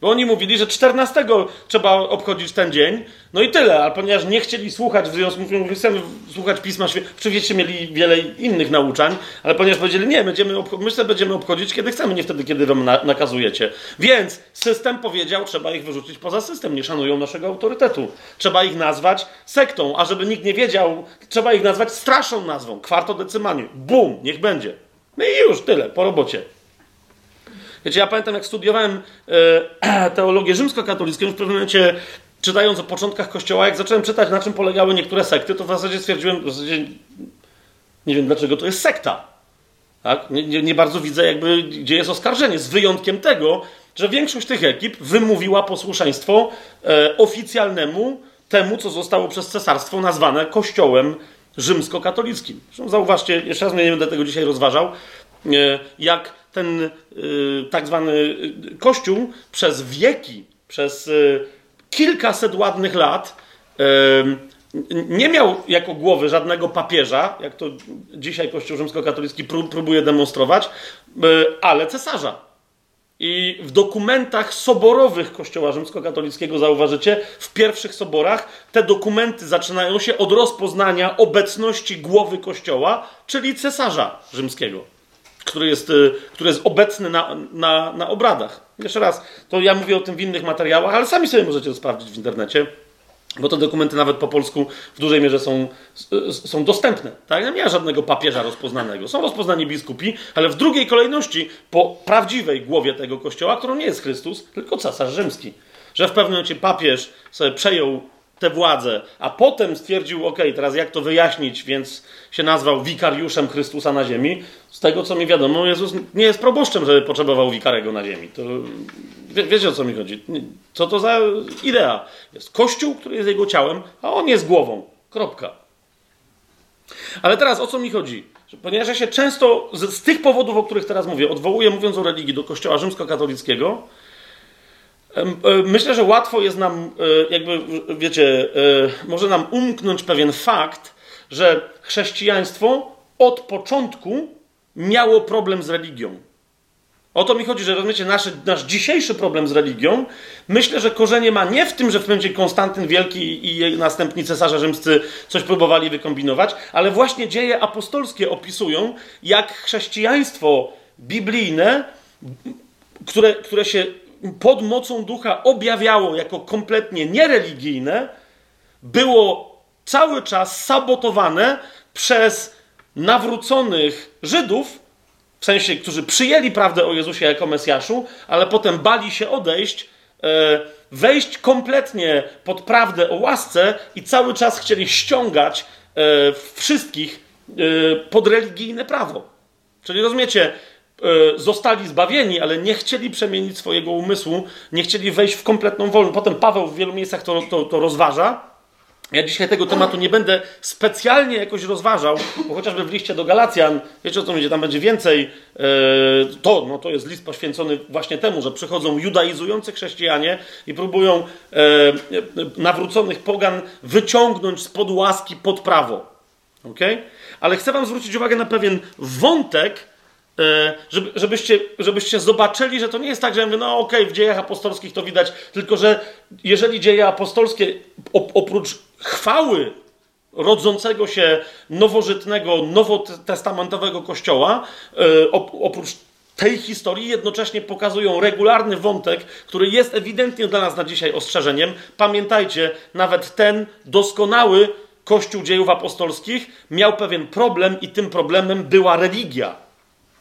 Bo oni mówili, że 14 trzeba obchodzić ten dzień, no i tyle, ale ponieważ nie chcieli słuchać, w związku z tym chcemy słuchać Pisma Świętego, oczywiście mieli wiele innych nauczań, ale ponieważ powiedzieli, nie, będziemy my będziemy obchodzić kiedy chcemy, nie wtedy, kiedy wam na nakazujecie. Więc system powiedział, trzeba ich wyrzucić poza system, nie szanują naszego autorytetu. Trzeba ich nazwać sektą, a żeby nikt nie wiedział, trzeba ich nazwać straszną nazwą, kwartodecymanie. Bum, niech będzie. No i już, tyle, po robocie. Wiecie, ja pamiętam, jak studiowałem e, teologię rzymskokatolicką, w pewnym momencie czytając o początkach Kościoła, jak zacząłem czytać, na czym polegały niektóre sekty, to w zasadzie stwierdziłem, w zasadzie nie wiem dlaczego to jest sekta. Tak? Nie, nie, nie bardzo widzę, jakby, gdzie jest oskarżenie, z wyjątkiem tego, że większość tych ekip wymówiła posłuszeństwo e, oficjalnemu temu, co zostało przez cesarstwo nazwane Kościołem rzymskokatolickim. Zresztą zauważcie, jeszcze raz nie będę tego dzisiaj rozważał, e, jak ten y, tak zwany y, Kościół przez wieki, przez y, kilkaset ładnych lat nie miał jako głowy żadnego papieża, jak to dzisiaj Kościół rzymskokatolicki próbuje demonstrować, ale cesarza. I w dokumentach soborowych Kościoła Rzymskokatolickiego zauważycie, w pierwszych soborach te dokumenty zaczynają się od rozpoznania obecności głowy Kościoła, czyli cesarza rzymskiego, który jest, y, który jest obecny na, na, na obradach. Jeszcze raz, to ja mówię o tym w innych materiałach, ale sami sobie możecie to sprawdzić w internecie. Bo te dokumenty nawet po polsku w dużej mierze są, są dostępne. Tak? Nie ma żadnego papieża rozpoznanego. Są rozpoznani biskupi, ale w drugiej kolejności po prawdziwej głowie tego kościoła, którą nie jest Chrystus, tylko cesarz rzymski. Że w pewnym momencie papież sobie przejął tę władzę, a potem stwierdził, ok, teraz jak to wyjaśnić, więc się nazwał wikariuszem Chrystusa na ziemi. Z tego, co mi wiadomo, Jezus nie jest proboszczem, żeby potrzebował wikarego na ziemi. To, wie, wiecie, o co mi chodzi? Co to za idea? Jest Kościół, który jest jego ciałem, a on jest głową. Kropka. Ale teraz o co mi chodzi? Ponieważ ja się często z, z tych powodów, o których teraz mówię, odwołuję, mówiąc o religii, do Kościoła rzymskokatolickiego, E, myślę, że łatwo jest nam, e, jakby, wiecie, e, może nam umknąć pewien fakt, że chrześcijaństwo od początku miało problem z religią. O to mi chodzi, że rozumiecie, nasz, nasz dzisiejszy problem z religią, myślę, że korzenie ma nie w tym, że w pewnym Konstantyn Wielki i następni cesarze rzymscy coś próbowali wykombinować, ale właśnie dzieje apostolskie opisują, jak chrześcijaństwo biblijne, które, które się pod mocą ducha objawiało jako kompletnie niereligijne, było cały czas sabotowane przez nawróconych Żydów, w sensie, którzy przyjęli prawdę o Jezusie jako Mesjaszu, ale potem bali się odejść, e, wejść kompletnie pod prawdę o łasce i cały czas chcieli ściągać e, wszystkich e, pod religijne prawo. Czyli rozumiecie, zostali zbawieni, ale nie chcieli przemienić swojego umysłu, nie chcieli wejść w kompletną wolność. Potem Paweł w wielu miejscach to, to, to rozważa. Ja dzisiaj tego tematu nie będę specjalnie jakoś rozważał, bo chociażby w liście do Galacjan, wiecie o co będzie, tam będzie więcej, e, to, no to jest list poświęcony właśnie temu, że przychodzą judaizujący chrześcijanie i próbują e, nawróconych pogan wyciągnąć spod łaski pod prawo. Okay? Ale chcę wam zwrócić uwagę na pewien wątek, E, żeby, żebyście, żebyście zobaczyli, że to nie jest tak, że ja mówię, no okej, okay, w dziejach apostolskich to widać, tylko że jeżeli dzieje apostolskie oprócz chwały rodzącego się nowożytnego, nowotestamentowego kościoła, e, oprócz tej historii jednocześnie pokazują regularny wątek, który jest ewidentnie dla nas na dzisiaj ostrzeżeniem. Pamiętajcie, nawet ten doskonały Kościół dziejów apostolskich miał pewien problem i tym problemem była religia.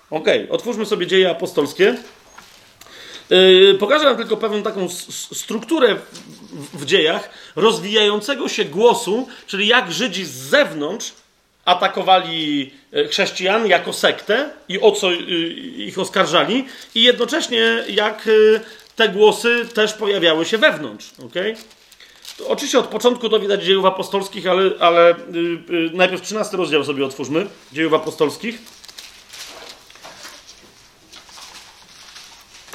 Ok, otwórzmy sobie dzieje apostolskie. Yy, pokażę wam tylko pewną taką strukturę w, w dziejach rozwijającego się głosu, czyli jak Żydzi z zewnątrz atakowali e, chrześcijan jako sektę i o co yy, ich oskarżali, i jednocześnie jak yy, te głosy też pojawiały się wewnątrz. Okay? To oczywiście od początku to widać dziejów apostolskich, ale, ale yy, najpierw 13 rozdział sobie otwórzmy dziejów apostolskich.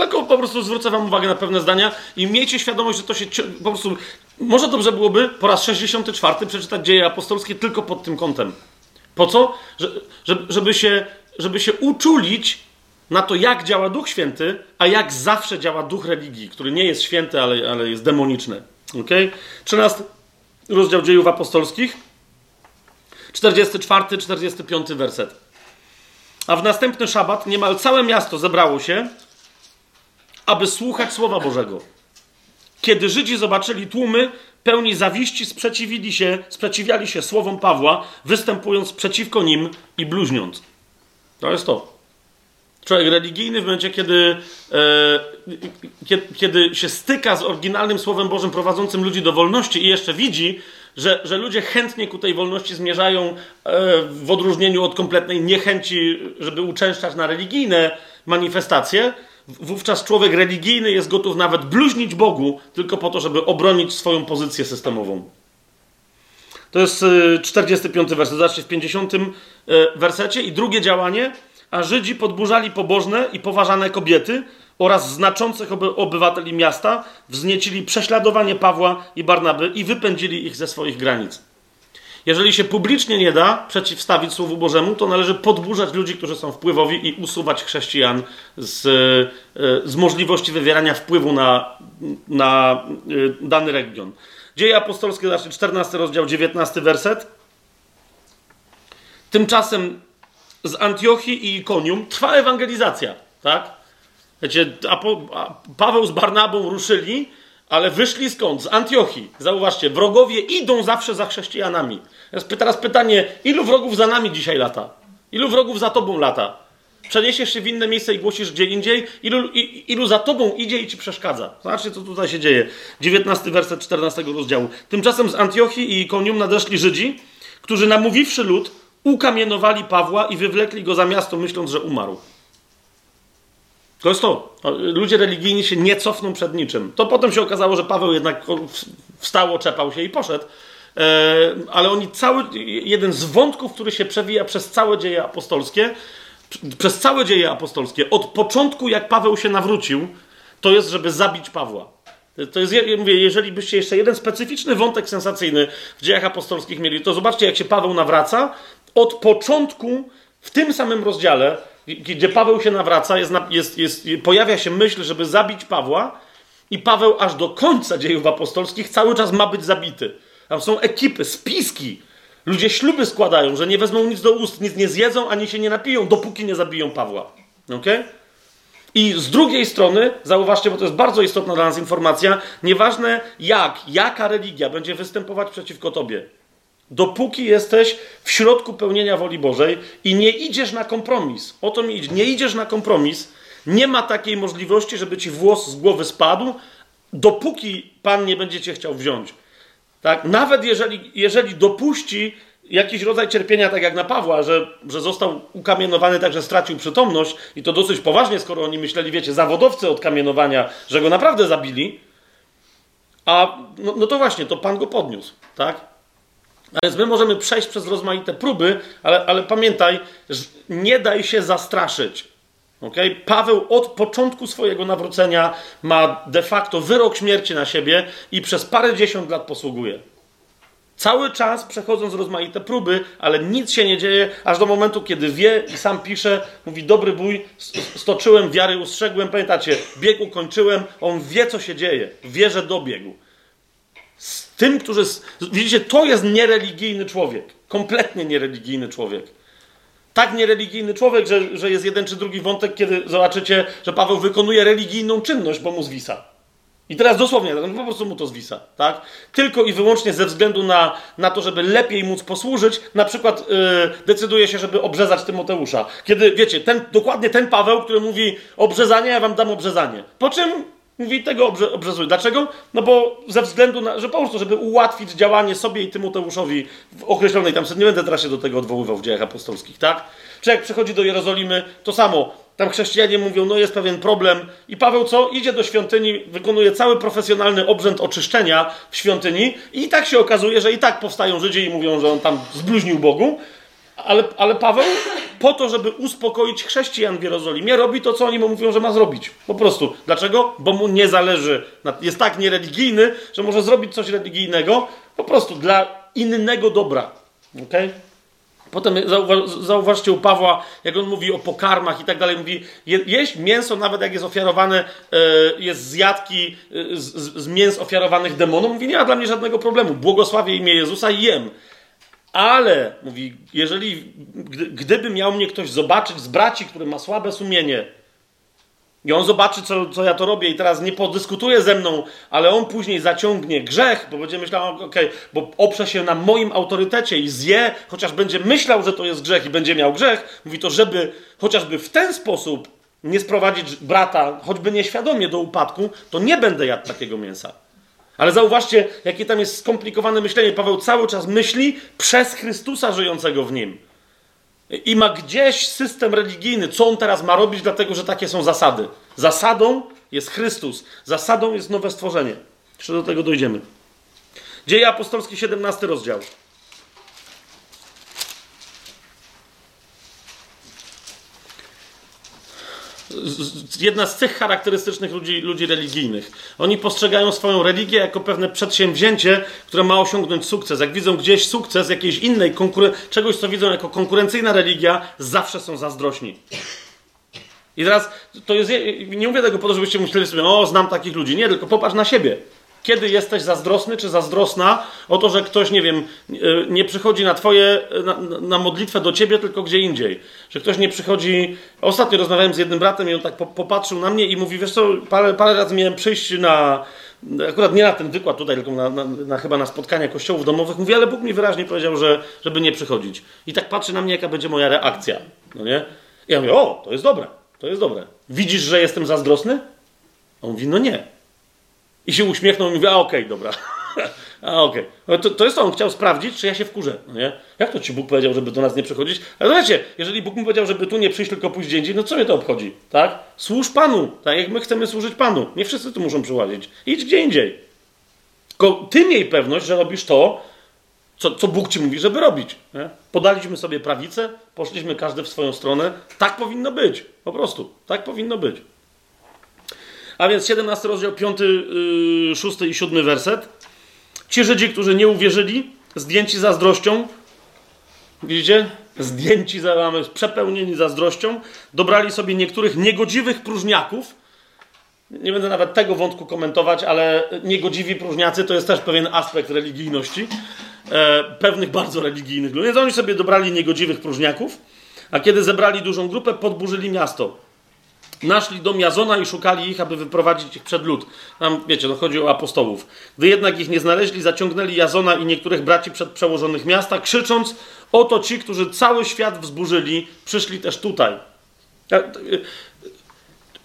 Tylko po prostu zwrócę wam uwagę na pewne zdania i miejcie świadomość, że to się po prostu... Może dobrze byłoby po raz 64 przeczytać dzieje apostolskie tylko pod tym kątem. Po co? Że, żeby, się, żeby się uczulić na to, jak działa Duch Święty, a jak zawsze działa Duch religii, który nie jest święty, ale, ale jest demoniczny. Ok? 13 rozdział dziejów apostolskich, 44-45 werset. A w następny szabat niemal całe miasto zebrało się aby słuchać Słowa Bożego. Kiedy Żydzi zobaczyli tłumy, pełni zawiści, sprzeciwili się, sprzeciwiali się słowom Pawła, występując przeciwko nim i bluźniąc. To jest to. Człowiek religijny w momencie, kiedy, e, kiedy, się styka z oryginalnym Słowem Bożym prowadzącym ludzi do wolności i jeszcze widzi, że, że ludzie chętnie ku tej wolności zmierzają e, w odróżnieniu od kompletnej niechęci, żeby uczęszczać na religijne manifestacje, wówczas człowiek religijny jest gotów nawet bluźnić Bogu tylko po to, żeby obronić swoją pozycję systemową. To jest 45 y, werset. Zobaczcie, w 50 y, wersecie i drugie działanie. A Żydzi podburzali pobożne i poważane kobiety oraz znaczących oby, obywateli miasta, wzniecili prześladowanie Pawła i Barnaby i wypędzili ich ze swoich granic. Jeżeli się publicznie nie da przeciwstawić Słowu Bożemu, to należy podburzać ludzi, którzy są wpływowi i usuwać chrześcijan z, e, z możliwości wywierania wpływu na, na e, dany region. Dzieje apostolskie, znaczy 14 rozdział, 19 werset. Tymczasem z Antiochii i Ikonium trwa ewangelizacja, tak? Wiecie, Paweł z Barnabą ruszyli, ale wyszli skąd? Z Antiochii. Zauważcie, wrogowie idą zawsze za chrześcijanami. Teraz pytanie, ilu wrogów za nami dzisiaj lata? Ilu wrogów za tobą lata? Przeniesiesz się w inne miejsce i głosisz gdzie indziej? Ilu, ilu za tobą idzie i ci przeszkadza? Zobaczcie, co tutaj się dzieje. 19 werset 14 rozdziału. Tymczasem z Antiochii i Ikonium nadeszli Żydzi, którzy namówiwszy lud, ukamienowali Pawła i wywlekli go za miasto, myśląc, że umarł. To jest to. Ludzie religijni się nie cofną przed niczym. To potem się okazało, że Paweł jednak wstał, oczepał się i poszedł. E, ale oni cały, jeden z wątków, który się przewija przez całe dzieje apostolskie, przez całe dzieje apostolskie, od początku jak Paweł się nawrócił, to jest, żeby zabić Pawła. To jest, ja mówię, jeżeli byście jeszcze jeden specyficzny wątek sensacyjny w dziejach apostolskich mieli, to zobaczcie, jak się Paweł nawraca. Od początku, w tym samym rozdziale, gdzie Paweł się nawraca, jest, jest, jest, pojawia się myśl, żeby zabić Pawła, i Paweł aż do końca dziejów apostolskich cały czas ma być zabity. Tam są ekipy, spiski. Ludzie śluby składają, że nie wezmą nic do ust, nic nie zjedzą, ani się nie napiją, dopóki nie zabiją Pawła. Okay? I z drugiej strony, zauważcie, bo to jest bardzo istotna dla nas informacja, nieważne jak, jaka religia będzie występować przeciwko tobie, dopóki jesteś w środku pełnienia woli Bożej i nie idziesz na kompromis. O to mi idzie. Nie idziesz na kompromis. Nie ma takiej możliwości, żeby ci włos z głowy spadł, dopóki Pan nie będzie cię chciał wziąć. Tak? Nawet jeżeli, jeżeli dopuści jakiś rodzaj cierpienia, tak jak na Pawła, że, że został ukamienowany tak, że stracił przytomność i to dosyć poważnie, skoro oni myśleli, wiecie, zawodowcy od kamienowania, że go naprawdę zabili, a no, no to właśnie, to Pan go podniósł, tak? A więc my możemy przejść przez rozmaite próby, ale, ale pamiętaj, nie daj się zastraszyć. Okay? Paweł od początku swojego nawrócenia ma de facto wyrok śmierci na siebie i przez parę dziesiąt lat posługuje. Cały czas przechodząc rozmaite próby, ale nic się nie dzieje, aż do momentu, kiedy wie i sam pisze, mówi: Dobry bój, stoczyłem wiary, ustrzegłem. Pamiętacie, bieg ukończyłem. On wie, co się dzieje, wie, że dobiegł tym, którzy. Widzicie, to jest niereligijny człowiek. Kompletnie niereligijny człowiek. Tak niereligijny człowiek, że, że jest jeden czy drugi wątek, kiedy zobaczycie, że Paweł wykonuje religijną czynność, bo mu zwisa. I teraz dosłownie, po prostu mu to zwisa, tak? Tylko i wyłącznie ze względu na, na to, żeby lepiej móc posłużyć, na przykład yy, decyduje się, żeby obrzezać Tymoteusza. Kiedy, wiecie, ten, dokładnie ten Paweł, który mówi obrzezanie, ja wam dam obrzezanie. Po czym Mówi, tego obrze. Dlaczego? No bo ze względu na, że po prostu, żeby ułatwić działanie sobie i Tymoteuszowi w określonej tam, nie będę teraz się do tego odwoływał w dziejach apostolskich, tak? Czy jak przychodzi do Jerozolimy, to samo. Tam chrześcijanie mówią, no jest pewien problem. I Paweł co? Idzie do świątyni, wykonuje cały profesjonalny obrzęd oczyszczenia w świątyni i tak się okazuje, że i tak powstają Żydzi i mówią, że on tam zbluźnił Bogu. Ale, ale Paweł po to, żeby uspokoić chrześcijan w Jerozolimie, robi to, co oni mu mówią, że ma zrobić. Po prostu. Dlaczego? Bo mu nie zależy. Jest tak niereligijny, że może zrobić coś religijnego po prostu dla innego dobra. Okay? Potem zauważcie u Pawła, jak on mówi o pokarmach i tak dalej, mówi, jeść mięso, nawet jak jest ofiarowane, e, jest z jadki e, z, z mięs ofiarowanych demonom, mówi, nie ma dla mnie żadnego problemu, błogosławię imię Jezusa i jem. Ale, mówi, jeżeli, gdyby miał mnie ktoś zobaczyć z braci, który ma słabe sumienie, i on zobaczy, co, co ja to robię, i teraz nie podyskutuje ze mną, ale on później zaciągnie grzech, bo będzie myślał, okej, okay, bo oprze się na moim autorytecie i zje, chociaż będzie myślał, że to jest grzech i będzie miał grzech, mówi to, żeby chociażby w ten sposób nie sprowadzić brata, choćby nieświadomie do upadku, to nie będę jadł takiego mięsa. Ale zauważcie, jakie tam jest skomplikowane myślenie. Paweł cały czas myśli przez Chrystusa żyjącego w nim. I ma gdzieś system religijny, co on teraz ma robić, dlatego że takie są zasady. Zasadą jest Chrystus, zasadą jest nowe stworzenie. Jeszcze do tego dojdziemy. Dzieje apostolskie, 17 rozdział. Jedna z cech charakterystycznych ludzi, ludzi religijnych. Oni postrzegają swoją religię jako pewne przedsięwzięcie, które ma osiągnąć sukces. Jak widzą gdzieś sukces jakiejś innej, czegoś, co widzą jako konkurencyjna religia, zawsze są zazdrośni. I teraz to jest. Nie mówię tego po to, żebyście myśleli sobie, o, znam takich ludzi. Nie, tylko popatrz na siebie. Kiedy jesteś zazdrosny czy zazdrosna o to, że ktoś, nie wiem, nie przychodzi na twoje, na, na, modlitwę do ciebie, tylko gdzie indziej. Że ktoś nie przychodzi... Ostatnio rozmawiałem z jednym bratem i on tak po, popatrzył na mnie i mówi, wiesz co, parę, parę razy miałem przyjść na... Akurat nie na ten wykład tutaj, tylko na, na, na, chyba na spotkania kościołów domowych. Mówi, ale Bóg mi wyraźnie powiedział, że, żeby nie przychodzić. I tak patrzy na mnie, jaka będzie moja reakcja. No nie? I ja mówię, o, to jest dobre, to jest dobre. Widzisz, że jestem zazdrosny? A on mówi, no nie. I się uśmiechnął i mówi, a okej, okay, dobra. a okej. Okay. To, to jest to, on chciał sprawdzić, czy ja się wkurzę. No nie? Jak to ci Bóg powiedział, żeby do nas nie przychodzić? Ale wiecie, jeżeli Bóg mi powiedział, żeby tu nie przyjść, tylko pójść gdzie indziej, no co mnie to obchodzi? Tak? Służ Panu, tak jak my chcemy służyć Panu. Nie wszyscy tu muszą przyłazić. Idź gdzie indziej. Tylko ty miej pewność, że robisz to, co, co Bóg ci mówi, żeby robić. Nie? Podaliśmy sobie prawicę, poszliśmy każdy w swoją stronę. Tak powinno być. Po prostu. Tak powinno być. A więc 17 rozdział, 5, 6 yy, i 7 werset. Ci Żydzi, którzy nie uwierzyli, zdjęci zazdrością, widzicie? Zdjęci, mamy przepełnieni zazdrością, dobrali sobie niektórych niegodziwych próżniaków. Nie będę nawet tego wątku komentować, ale niegodziwi próżniacy to jest też pewien aspekt religijności. E, pewnych bardzo religijnych ludzi. Więc oni sobie dobrali niegodziwych próżniaków, a kiedy zebrali dużą grupę, podburzyli miasto naszli dom Jazona i szukali ich, aby wyprowadzić ich przed lud. Tam, wiecie, no chodzi o apostołów. Gdy jednak ich nie znaleźli, zaciągnęli Jazona i niektórych braci przed przełożonych miasta, krzycząc, oto ci, którzy cały świat wzburzyli, przyszli też tutaj.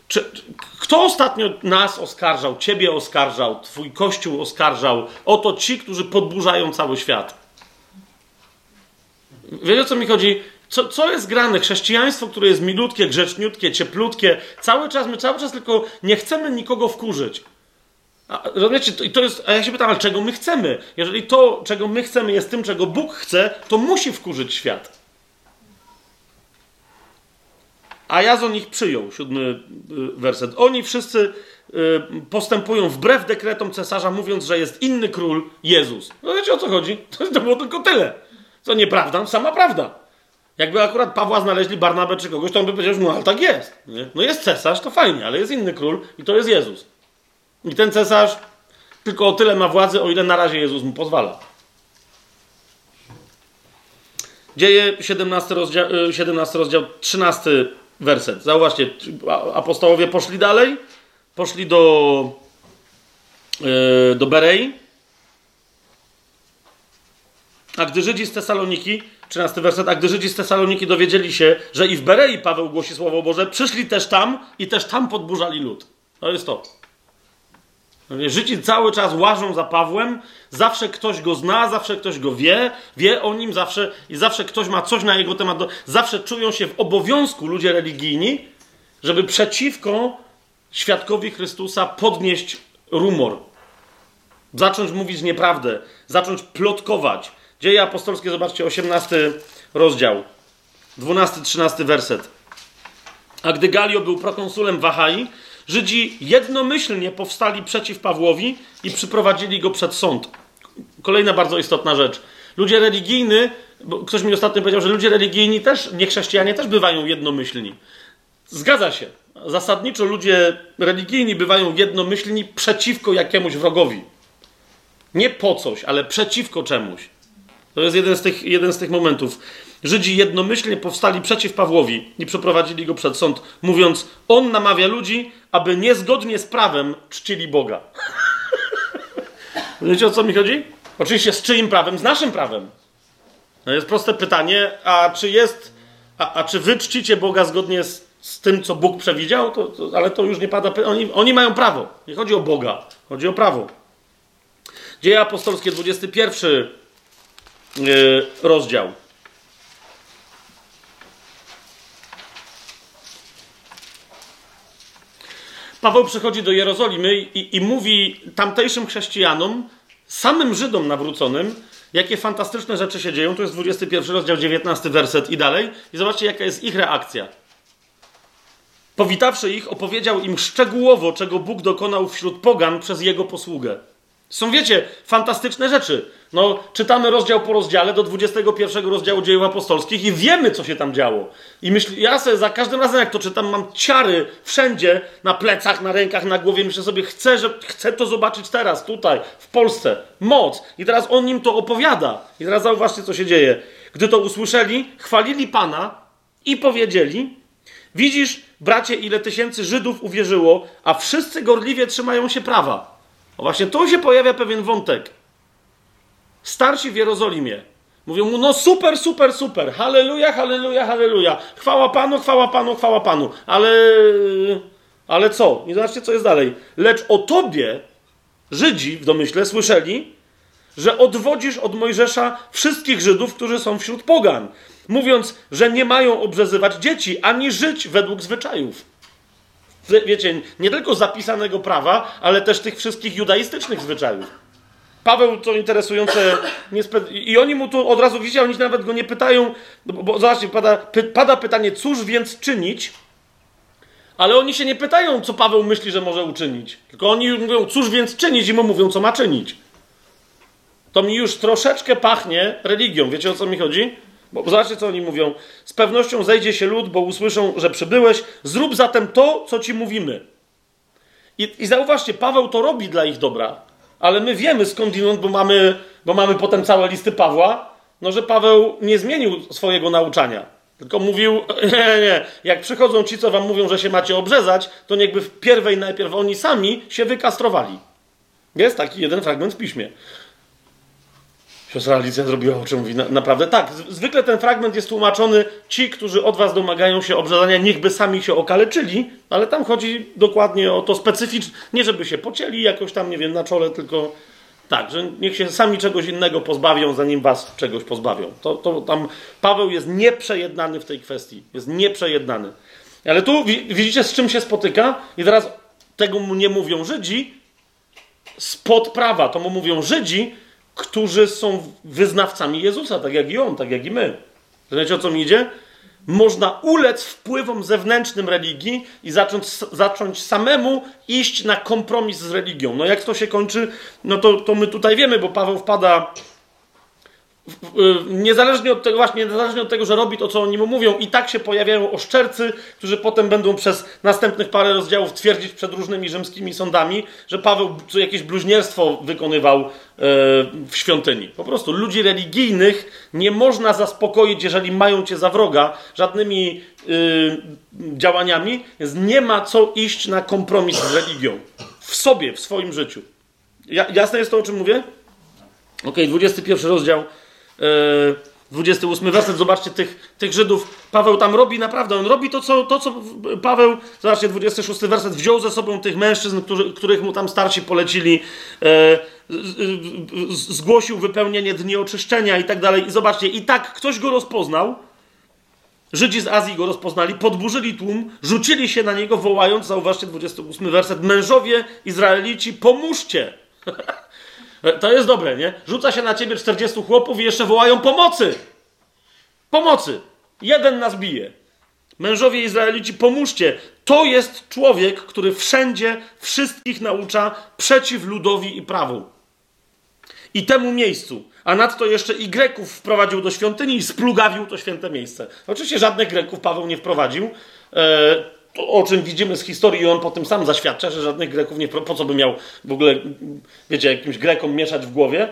Czy, kto ostatnio nas oskarżał, ciebie oskarżał, twój kościół oskarżał? Oto ci, którzy podburzają cały świat. Wiecie o co mi chodzi? Co, co jest grane? Chrześcijaństwo, które jest milutkie, grzeczniutkie, cieplutkie. Cały czas, my cały czas tylko nie chcemy nikogo wkurzyć. A, rozumiecie? To, to jest, a ja się pytam, ale czego my chcemy? Jeżeli to, czego my chcemy, jest tym, czego Bóg chce, to musi wkurzyć świat. A Jazon ich przyjął, siódmy y, werset. Oni wszyscy y, postępują wbrew dekretom cesarza, mówiąc, że jest inny król, Jezus. No wiecie o co chodzi? To było tylko tyle. Co nieprawda? Sama prawda. Jakby akurat Pawła znaleźli, Barnabę czy kogoś, to on by powiedział, no ale tak jest. Nie? No jest cesarz, to fajnie, ale jest inny król i to jest Jezus. I ten cesarz tylko o tyle ma władzy, o ile na razie Jezus mu pozwala. Dzieje 17 rozdział, 17 rozdział 13 werset. Zauważcie, apostołowie poszli dalej, poszli do, e, do Berei, a gdy Żydzi z Tesaloniki 13 werset. A gdy Żydzi z Tesaloniki dowiedzieli się, że i w Berei Paweł głosi Słowo Boże, przyszli też tam i też tam podburzali lud. To jest to. Żydzi cały czas łażą za Pawłem, zawsze ktoś go zna, zawsze ktoś go wie, wie o nim, zawsze i zawsze ktoś ma coś na jego temat. Do, zawsze czują się w obowiązku ludzie religijni, żeby przeciwko świadkowi Chrystusa podnieść rumor. Zacząć mówić nieprawdę, zacząć plotkować, Dzieje apostolskie, zobaczcie, 18 rozdział, 12-13 werset. A gdy Galio był prokonsulem Wahai, Żydzi jednomyślnie powstali przeciw Pawłowi i przyprowadzili go przed sąd. Kolejna bardzo istotna rzecz. Ludzie religijni, bo ktoś mi ostatnio powiedział, że ludzie religijni też, nie chrześcijanie, też bywają jednomyślni. Zgadza się. Zasadniczo ludzie religijni bywają jednomyślni przeciwko jakiemuś wrogowi. Nie po coś, ale przeciwko czemuś. To jest jeden z tych, jeden z tych momentów. Żydzi jednomyślnie powstali przeciw Pawłowi i przeprowadzili go przed sąd, mówiąc: On namawia ludzi, aby niezgodnie z prawem czcili Boga. Wiecie o co mi chodzi? Oczywiście z czyim prawem? Z naszym prawem. To jest proste pytanie, a czy jest, a, a czy wy czcicie Boga zgodnie z, z tym, co Bóg przewidział? To, to, ale to już nie pada. Oni, oni mają prawo. Nie chodzi o Boga, chodzi o prawo. Dzieje apostolskie, 21 E, rozdział. Paweł przychodzi do Jerozolimy i, i, mówi tamtejszym chrześcijanom, samym Żydom nawróconym, jakie fantastyczne rzeczy się dzieją. To jest 21 rozdział, 19 werset i dalej. I zobaczcie, jaka jest ich reakcja. Powitawszy ich, opowiedział im szczegółowo, czego Bóg dokonał wśród pogan przez jego posługę. Są, wiecie, fantastyczne rzeczy. No, czytamy rozdział po rozdziale do 21 rozdziału dziejów apostolskich i wiemy, co się tam działo. I myśl, ja sobie za każdym razem, jak to czytam, mam ciary wszędzie, na plecach, na rękach, na głowie. Myślę sobie, chcę, że, chcę to zobaczyć teraz, tutaj, w Polsce. Moc. I teraz on im to opowiada. I teraz zauważcie, co się dzieje. Gdy to usłyszeli, chwalili Pana i powiedzieli, widzisz, bracie, ile tysięcy Żydów uwierzyło, a wszyscy gorliwie trzymają się prawa. O właśnie tu się pojawia pewien wątek. Starsi w Jerozolimie mówią mu, no super, super, super, halleluja, halleluja, halleluja, chwała Panu, chwała Panu, chwała Panu, ale, ale co? I zobaczcie, co jest dalej. Lecz o tobie Żydzi w domyśle słyszeli, że odwodzisz od Mojżesza wszystkich Żydów, którzy są wśród pogan, mówiąc, że nie mają obrzezywać dzieci, ani żyć według zwyczajów wiecie, nie tylko zapisanego prawa, ale też tych wszystkich judaistycznych zwyczajów. Paweł, co interesujące, i oni mu tu od razu widzicie, oni nawet go nie pytają, bo, bo zobaczcie, pada, py, pada pytanie, cóż więc czynić? Ale oni się nie pytają, co Paweł myśli, że może uczynić. Tylko oni mówią, cóż więc czynić, i mu mówią, co ma czynić. To mi już troszeczkę pachnie religią. Wiecie o co mi chodzi? Bo zobaczcie, co oni mówią. Z pewnością zejdzie się lud, bo usłyszą, że przybyłeś. Zrób zatem to, co ci mówimy. I, I zauważcie, Paweł to robi dla ich dobra. Ale my wiemy skądinąd, bo mamy, bo mamy potem całe listy Pawła, no że Paweł nie zmienił swojego nauczania. Tylko mówił, nie, nie, jak przychodzą ci, co wam mówią, że się macie obrzezać, to niechby w pierwej najpierw oni sami się wykastrowali. Jest taki jeden fragment w piśmie. Siostra Alicja zrobiła oczy, mówi, na, naprawdę tak. Zwykle ten fragment jest tłumaczony, ci, którzy od was domagają się obrzezania, niechby sami się okaleczyli, ale tam chodzi dokładnie o to specyficzne, nie żeby się pocięli jakoś tam, nie wiem, na czole, tylko tak, że niech się sami czegoś innego pozbawią, zanim was czegoś pozbawią. To, to tam Paweł jest nieprzejednany w tej kwestii, jest nieprzejednany. Ale tu widzicie, z czym się spotyka i teraz tego mu nie mówią Żydzi, spod prawa, to mu mówią Żydzi, którzy są wyznawcami Jezusa, tak jak i on, tak jak i my. Wiecie o co mi idzie? Można ulec wpływom zewnętrznym religii i zacząć, zacząć samemu iść na kompromis z religią. No jak to się kończy, no to, to my tutaj wiemy, bo Paweł wpada niezależnie od tego, właśnie niezależnie od tego, że robi to, co oni mu mówią, i tak się pojawiają oszczercy, którzy potem będą przez następnych parę rozdziałów twierdzić przed różnymi rzymskimi sądami, że Paweł jakieś bluźnierstwo wykonywał e, w świątyni. Po prostu ludzi religijnych nie można zaspokoić, jeżeli mają cię za wroga, żadnymi e, działaniami, więc nie ma co iść na kompromis z religią. W sobie, w swoim życiu. Ja, jasne jest to, o czym mówię? Ok, 21 rozdział 28 werset, zobaczcie tych, tych Żydów. Paweł tam robi naprawdę, on robi to co, to, co Paweł, zobaczcie, 26 werset, wziął ze sobą tych mężczyzn, którzy, których mu tam starsi polecili, e, zgłosił wypełnienie dni oczyszczenia i tak dalej. I zobaczcie, i tak ktoś go rozpoznał, Żydzi z Azji go rozpoznali, podburzyli tłum, rzucili się na niego, wołając, zauważcie 28 werset, mężowie Izraelici, pomóżcie! To jest dobre, nie? Rzuca się na ciebie 40 chłopów i jeszcze wołają pomocy! Pomocy! Jeden nas bije. Mężowie Izraelici, pomóżcie! To jest człowiek, który wszędzie wszystkich naucza przeciw ludowi i prawu. I temu miejscu. A nadto jeszcze i Greków wprowadził do świątyni i splugawił to święte miejsce. Oczywiście żadnych Greków Paweł nie wprowadził. O czym widzimy z historii, i on po tym sam zaświadcza, że żadnych Greków nie. Po co by miał w ogóle, wiecie, jakimś Grekom mieszać w głowie?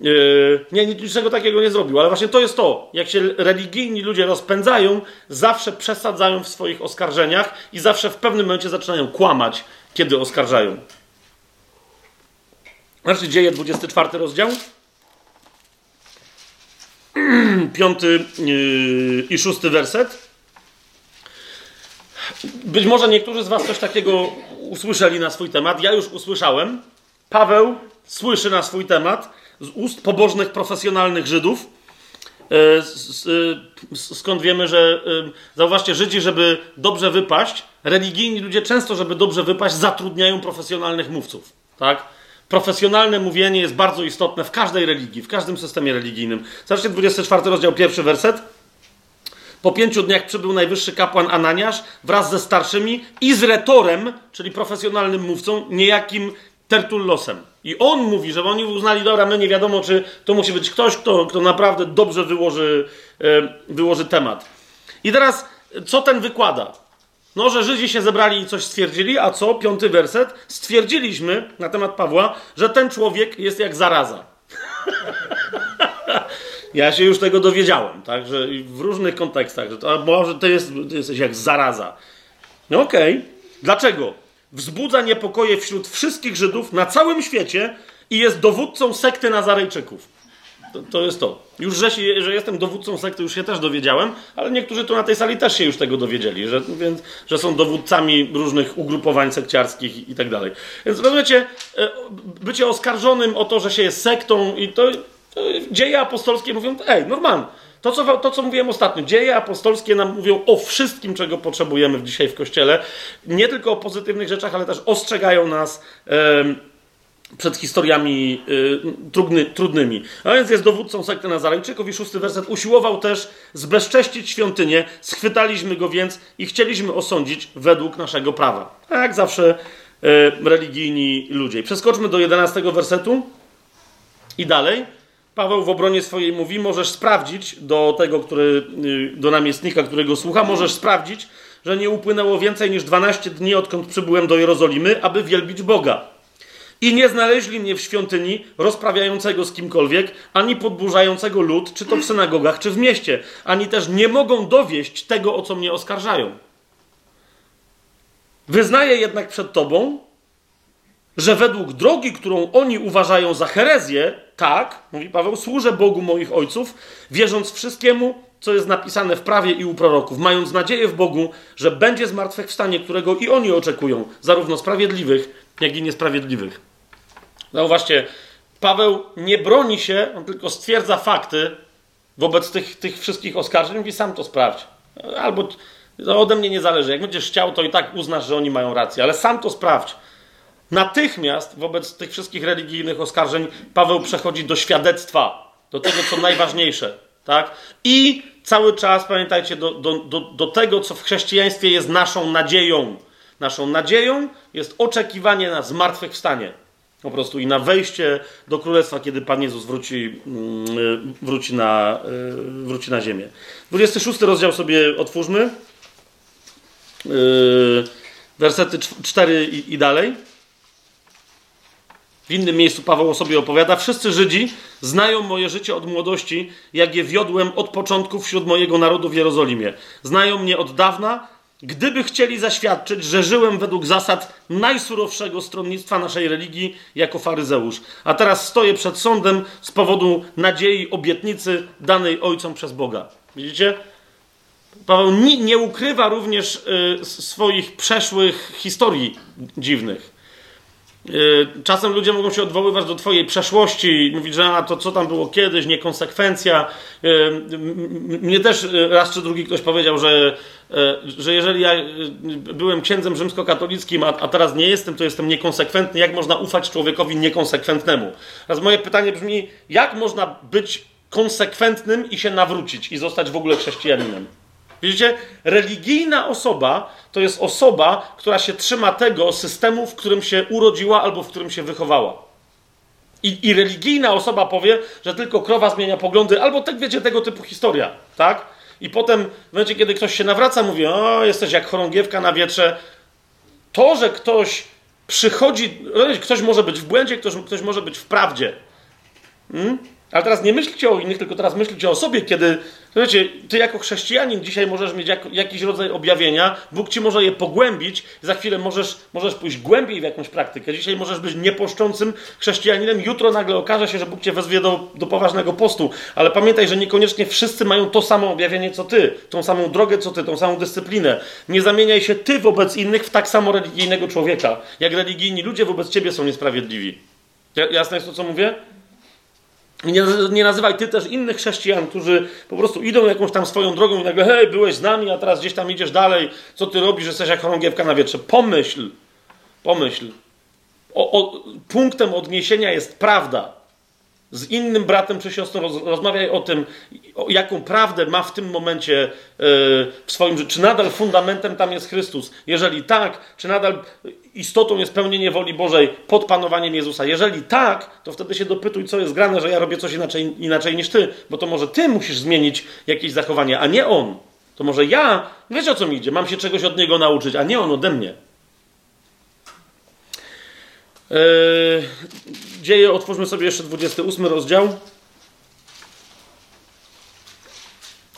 Yy, nie, niczego takiego nie zrobił, ale właśnie to jest to. Jak się religijni ludzie rozpędzają, zawsze przesadzają w swoich oskarżeniach i zawsze w pewnym momencie zaczynają kłamać, kiedy oskarżają. Znaczy, dzieje 24 rozdział. Piąty yy, i szósty werset. Być może niektórzy z Was coś takiego usłyszeli na swój temat. Ja już usłyszałem. Paweł słyszy na swój temat z ust pobożnych, profesjonalnych Żydów. E, e, skąd wiemy, że e, zauważcie, Żydzi, żeby dobrze wypaść, religijni ludzie często, żeby dobrze wypaść, zatrudniają profesjonalnych mówców. Tak? Profesjonalne mówienie jest bardzo istotne w każdej religii, w każdym systemie religijnym. Zobaczcie 24 rozdział, pierwszy werset. Po pięciu dniach przybył najwyższy kapłan Ananiasz wraz ze starszymi i z retorem, czyli profesjonalnym mówcą, niejakim Tertullosem. I on mówi, że oni uznali, dobra, my nie wiadomo, czy to musi być ktoś, kto, kto naprawdę dobrze wyłoży, e, wyłoży temat. I teraz, co ten wykłada? No, że Żydzi się zebrali i coś stwierdzili, a co? Piąty werset. Stwierdziliśmy na temat Pawła, że ten człowiek jest jak zaraza. ja się już tego dowiedziałem, tak, że w różnych kontekstach, że to, może to jest, to jesteś jak zaraza. No okej. Okay. Dlaczego? Wzbudza niepokoje wśród wszystkich Żydów na całym świecie i jest dowódcą sekty Nazarejczyków. To, to, jest to. Już, że, się, że jestem dowódcą sekty, już się też dowiedziałem, ale niektórzy tu na tej sali też się już tego dowiedzieli, że, więc, że są dowódcami różnych ugrupowań sekciarskich i, tak dalej. Więc rozumiecie, e, bycie oskarżonym o to, że się jest sektą i to dzieje apostolskie mówią, ej, normalnie. To co, to, co mówiłem ostatnio, dzieje apostolskie nam mówią o wszystkim, czego potrzebujemy dzisiaj w kościele. Nie tylko o pozytywnych rzeczach, ale też ostrzegają nas przed historiami y, trudny, trudnymi. A więc jest dowódcą sekty Nazarejczyków i szósty werset usiłował też zbezcześcić świątynię, schwytaliśmy go więc i chcieliśmy osądzić według naszego prawa. A jak zawsze y, religijni ludzie. Przeskoczmy do jedenastego wersetu i dalej. Paweł w obronie swojej mówi, możesz sprawdzić do tego, który, y, do namiestnika, którego słucha, możesz sprawdzić, że nie upłynęło więcej niż 12 dni, odkąd przybyłem do Jerozolimy, aby wielbić Boga i nie znaleźli mnie w świątyni rozprawiającego z kimkolwiek, ani podburzającego lud, czy to w synagogach, czy w mieście, ani też nie mogą dowieść tego, o co mnie oskarżają. Wyznaję jednak przed Tobą, że według drogi, którą oni uważają za herezję, tak, mówi Paweł, służę Bogu moich ojców, wierząc wszystkiemu, co jest napisane w prawie i u proroków, mając nadzieję w Bogu, że będzie zmartwychwstanie, którego i oni oczekują, zarówno sprawiedliwych, jak i niesprawiedliwych. Zauważcie, Paweł nie broni się, on tylko stwierdza fakty wobec tych, tych wszystkich oskarżeń i sam to sprawdź. Albo no ode mnie nie zależy. Jak będziesz chciał, to i tak uznasz, że oni mają rację, ale sam to sprawdź. Natychmiast wobec tych wszystkich religijnych oskarżeń Paweł przechodzi do świadectwa, do tego, co najważniejsze. Tak? I cały czas pamiętajcie do, do, do, do tego, co w chrześcijaństwie jest naszą nadzieją. Naszą nadzieją jest oczekiwanie na zmartwychwstanie. Po prostu i na wejście do królestwa, kiedy Pan Jezus wróci, mm, wróci, na, y, wróci na ziemię. 26 rozdział sobie otwórzmy. Y, wersety 4 i, i dalej. W innym miejscu Paweł o sobie opowiada. Wszyscy Żydzi znają moje życie od młodości, jak je wiodłem od początku wśród mojego narodu w Jerozolimie. Znają mnie od dawna, gdyby chcieli zaświadczyć, że żyłem według zasad najsurowszego stronnictwa naszej religii jako faryzeusz. A teraz stoję przed sądem z powodu nadziei, obietnicy danej ojcom przez Boga. Widzicie? Paweł nie, ukrywa również y, swoich przeszłych historii dziwnych. Y, czasem ludzie mogą się odwoływać do Twojej przeszłości, mówić, że a to co tam było kiedyś, niekonsekwencja. Y, mnie też raz czy drugi ktoś powiedział, że, y, że jeżeli ja byłem księdzem rzymskokatolickim, a, a teraz nie jestem, to jestem niekonsekwentny. Jak można ufać człowiekowi niekonsekwentnemu? Teraz moje pytanie brzmi, jak można być konsekwentnym i się nawrócić i zostać w ogóle chrześcijaninem? Widzicie? Religijna osoba to jest osoba, która się trzyma tego systemu, w którym się urodziła albo w którym się wychowała. I, I, religijna osoba powie, że tylko krowa zmienia poglądy, albo tak wiecie, tego typu historia, tak? I potem w momencie, kiedy ktoś się nawraca, mówi, o, jesteś jak chorągiewka na wietrze. To, że ktoś przychodzi, ktoś może być w błędzie, ktoś, ktoś może być w prawdzie. Hmm? Ale teraz nie myślcie o innych, tylko teraz myślcie o sobie, kiedy, wiecie, ty jako chrześcijanin dzisiaj możesz mieć jak, jakiś rodzaj objawienia, Bóg ci może je pogłębić, za chwilę możesz, możesz pójść głębiej w jakąś praktykę. Dzisiaj możesz być nieposzczącym chrześcijaninem, jutro nagle okaże się, że Bóg cię wezwie do, do poważnego postu. Ale pamiętaj, że niekoniecznie wszyscy mają to samo objawienie co ty, tą samą drogę co ty, tą samą dyscyplinę. Nie zamieniaj się ty wobec innych w tak samo religijnego człowieka, jak religijni ludzie wobec ciebie są niesprawiedliwi. Jasne jest to, co mówię? Nie, nie nazywaj ty też innych chrześcijan, którzy po prostu idą jakąś tam swoją drogą i nagle, hej, byłeś z nami, a teraz gdzieś tam idziesz dalej, co ty robisz, jesteś jak chorągiewka na wietrze. Pomyśl, pomyśl. O, o, punktem odniesienia jest prawda. Z innym bratem czy siostrą, roz, rozmawiaj o tym, o jaką prawdę ma w tym momencie yy, w swoim życiu. Czy nadal fundamentem tam jest Chrystus? Jeżeli tak, czy nadal istotą jest pełnienie woli Bożej pod panowaniem Jezusa? Jeżeli tak, to wtedy się dopytuj, co jest grane, że ja robię coś inaczej, inaczej niż ty, bo to może ty musisz zmienić jakieś zachowanie, a nie on. To może ja, wiesz o co mi idzie, mam się czegoś od niego nauczyć, a nie on ode mnie. Yy, dzieje, otwórzmy sobie jeszcze 28 rozdział.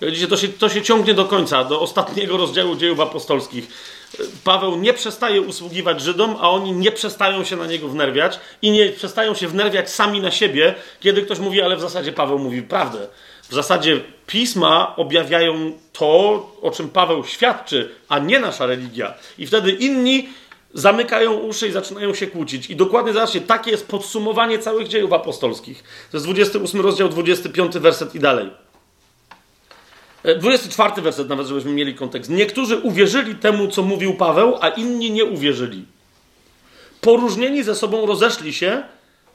Widzicie, to się, to się ciągnie do końca, do ostatniego rozdziału dziejów apostolskich. Paweł nie przestaje usługiwać Żydom, a oni nie przestają się na niego wnerwiać i nie przestają się wnerwiać sami na siebie, kiedy ktoś mówi, ale w zasadzie Paweł mówi prawdę. W zasadzie pisma objawiają to, o czym Paweł świadczy, a nie nasza religia. I wtedy inni zamykają uszy i zaczynają się kłócić. I dokładnie zobaczcie, takie jest podsumowanie całych dziejów apostolskich. To jest 28 rozdział, 25 werset i dalej. 24 e, werset nawet, żebyśmy mieli kontekst. Niektórzy uwierzyli temu, co mówił Paweł, a inni nie uwierzyli. Poróżnieni ze sobą rozeszli się,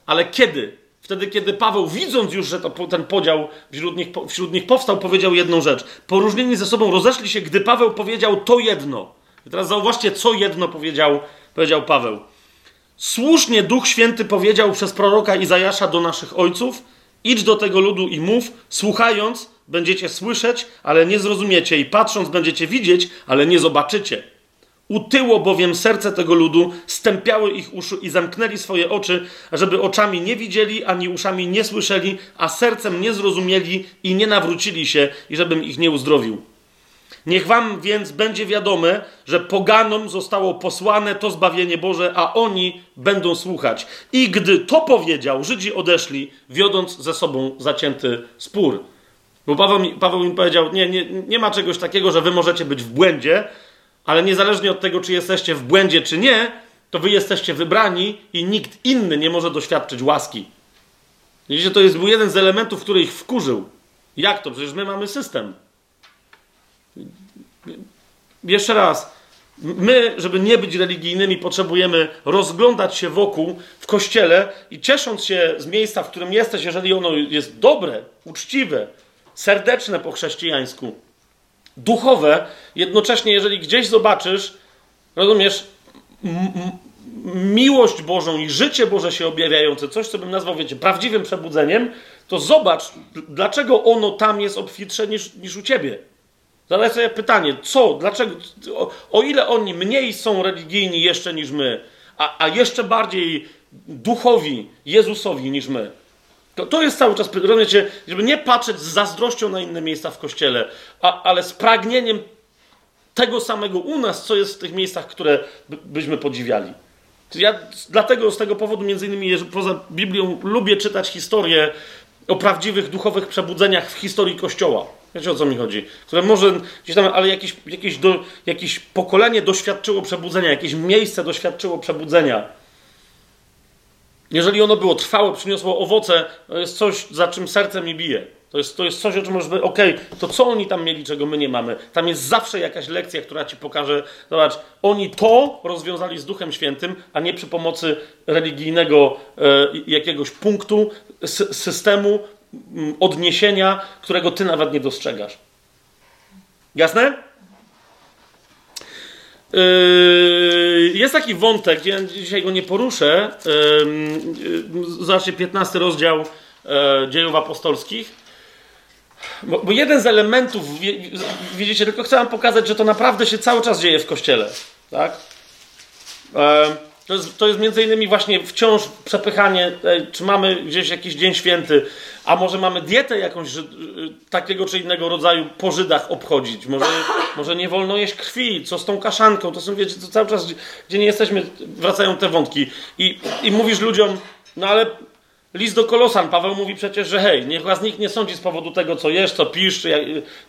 ale kiedy? Wtedy, kiedy Paweł, widząc już, że to, ten podział wśród nich, wśród nich powstał, powiedział jedną rzecz. Poróżnieni ze sobą rozeszli się, gdy Paweł powiedział to jedno. I teraz zauważcie, co jedno powiedział, powiedział Paweł. Słusznie Duch Święty powiedział przez proroka Izajasza do naszych ojców: Idź do tego ludu i mów, słuchając, będziecie słyszeć, ale nie zrozumiecie, i patrząc, będziecie widzieć, ale nie zobaczycie. Utyło bowiem serce tego ludu, stępiały ich uszu i zamknęli swoje oczy, żeby oczami nie widzieli, ani uszami nie słyszeli, a sercem nie zrozumieli i nie nawrócili się, i żebym ich nie uzdrowił. Niech wam więc będzie wiadome, że poganom zostało posłane to zbawienie Boże, a oni będą słuchać. I gdy to powiedział, Żydzi odeszli, wiodąc ze sobą zacięty spór. Bo Paweł mi, Paweł powiedział, nie, nie, nie ma czegoś takiego, że wy możecie być w błędzie, ale niezależnie od tego, czy jesteście w błędzie, czy nie, to wy jesteście wybrani i nikt inny nie może doświadczyć łaski. Widzicie, to jest był jeden z elementów, który ich wkurzył. Jak to? Przecież my mamy system. Jeszcze raz. My, żeby nie być religijnymi, potrzebujemy rozglądać się wokół w kościele i ciesząc się z miejsca, w którym jesteś, jeżeli ono jest dobre, uczciwe, serdeczne po chrześcijańsku, duchowe, jednocześnie, jeżeli gdzieś zobaczysz, rozumiesz, miłość Bożą i życie Boże się objawiające, coś, co bym nazwał, wiecie, prawdziwym przebudzeniem, to zobacz, dlaczego ono tam jest obfitsze niż, niż u ciebie. Zadaj sobie pytanie, co, dlaczego, o, o ile oni mniej są religijni jeszcze niż my, a, a jeszcze bardziej duchowi, Jezusowi niż my, to, to jest cały czas, rozumiecie, żeby nie patrzeć z zazdrością na inne miejsca w Kościele, a, ale z pragnieniem tego samego u nas, co jest w tych miejscach, które by, byśmy podziwiali. Ja dlatego z tego powodu, między innymi, poza Biblią, lubię czytać historie o prawdziwych duchowych przebudzeniach w historii Kościoła. Wiecie o co mi chodzi? Które może gdzieś tam, ale jakieś, jakieś, do, jakieś pokolenie doświadczyło przebudzenia, jakieś miejsce doświadczyło przebudzenia. Jeżeli ono było trwałe, przyniosło owoce, to jest coś, za czym serce mi bije. To jest, to jest coś, o czym powiedzieć, okej, okay, to co oni tam mieli, czego my nie mamy? Tam jest zawsze jakaś lekcja, która ci pokaże, zobacz, oni to rozwiązali z Duchem Świętym, a nie przy pomocy religijnego e, jakiegoś punktu, systemu, odniesienia, którego ty nawet nie dostrzegasz. Jasne? Yy, jest taki wątek, ja dzisiaj go nie poruszę. Yy, zobaczcie, 15 rozdział dziejów apostolskich. Bo, bo, jeden z elementów, widzicie, tylko chcę wam pokazać, że to naprawdę się cały czas dzieje w kościele. Tak? E, to jest, to jest między innymi właśnie wciąż przepychanie, czy mamy gdzieś jakiś dzień święty, a może mamy dietę jakąś y, takiego czy innego rodzaju po Żydach obchodzić. Może, może nie wolno jeść krwi, co z tą kaszanką. To są, wiecie, to cały czas, gdzie nie jesteśmy, wracają te wątki. I, i mówisz ludziom, no ale List do Kolosan, Paweł mówi przecież, że hej, niech was nikt nie sądzi z powodu tego, co jesz, co pisz,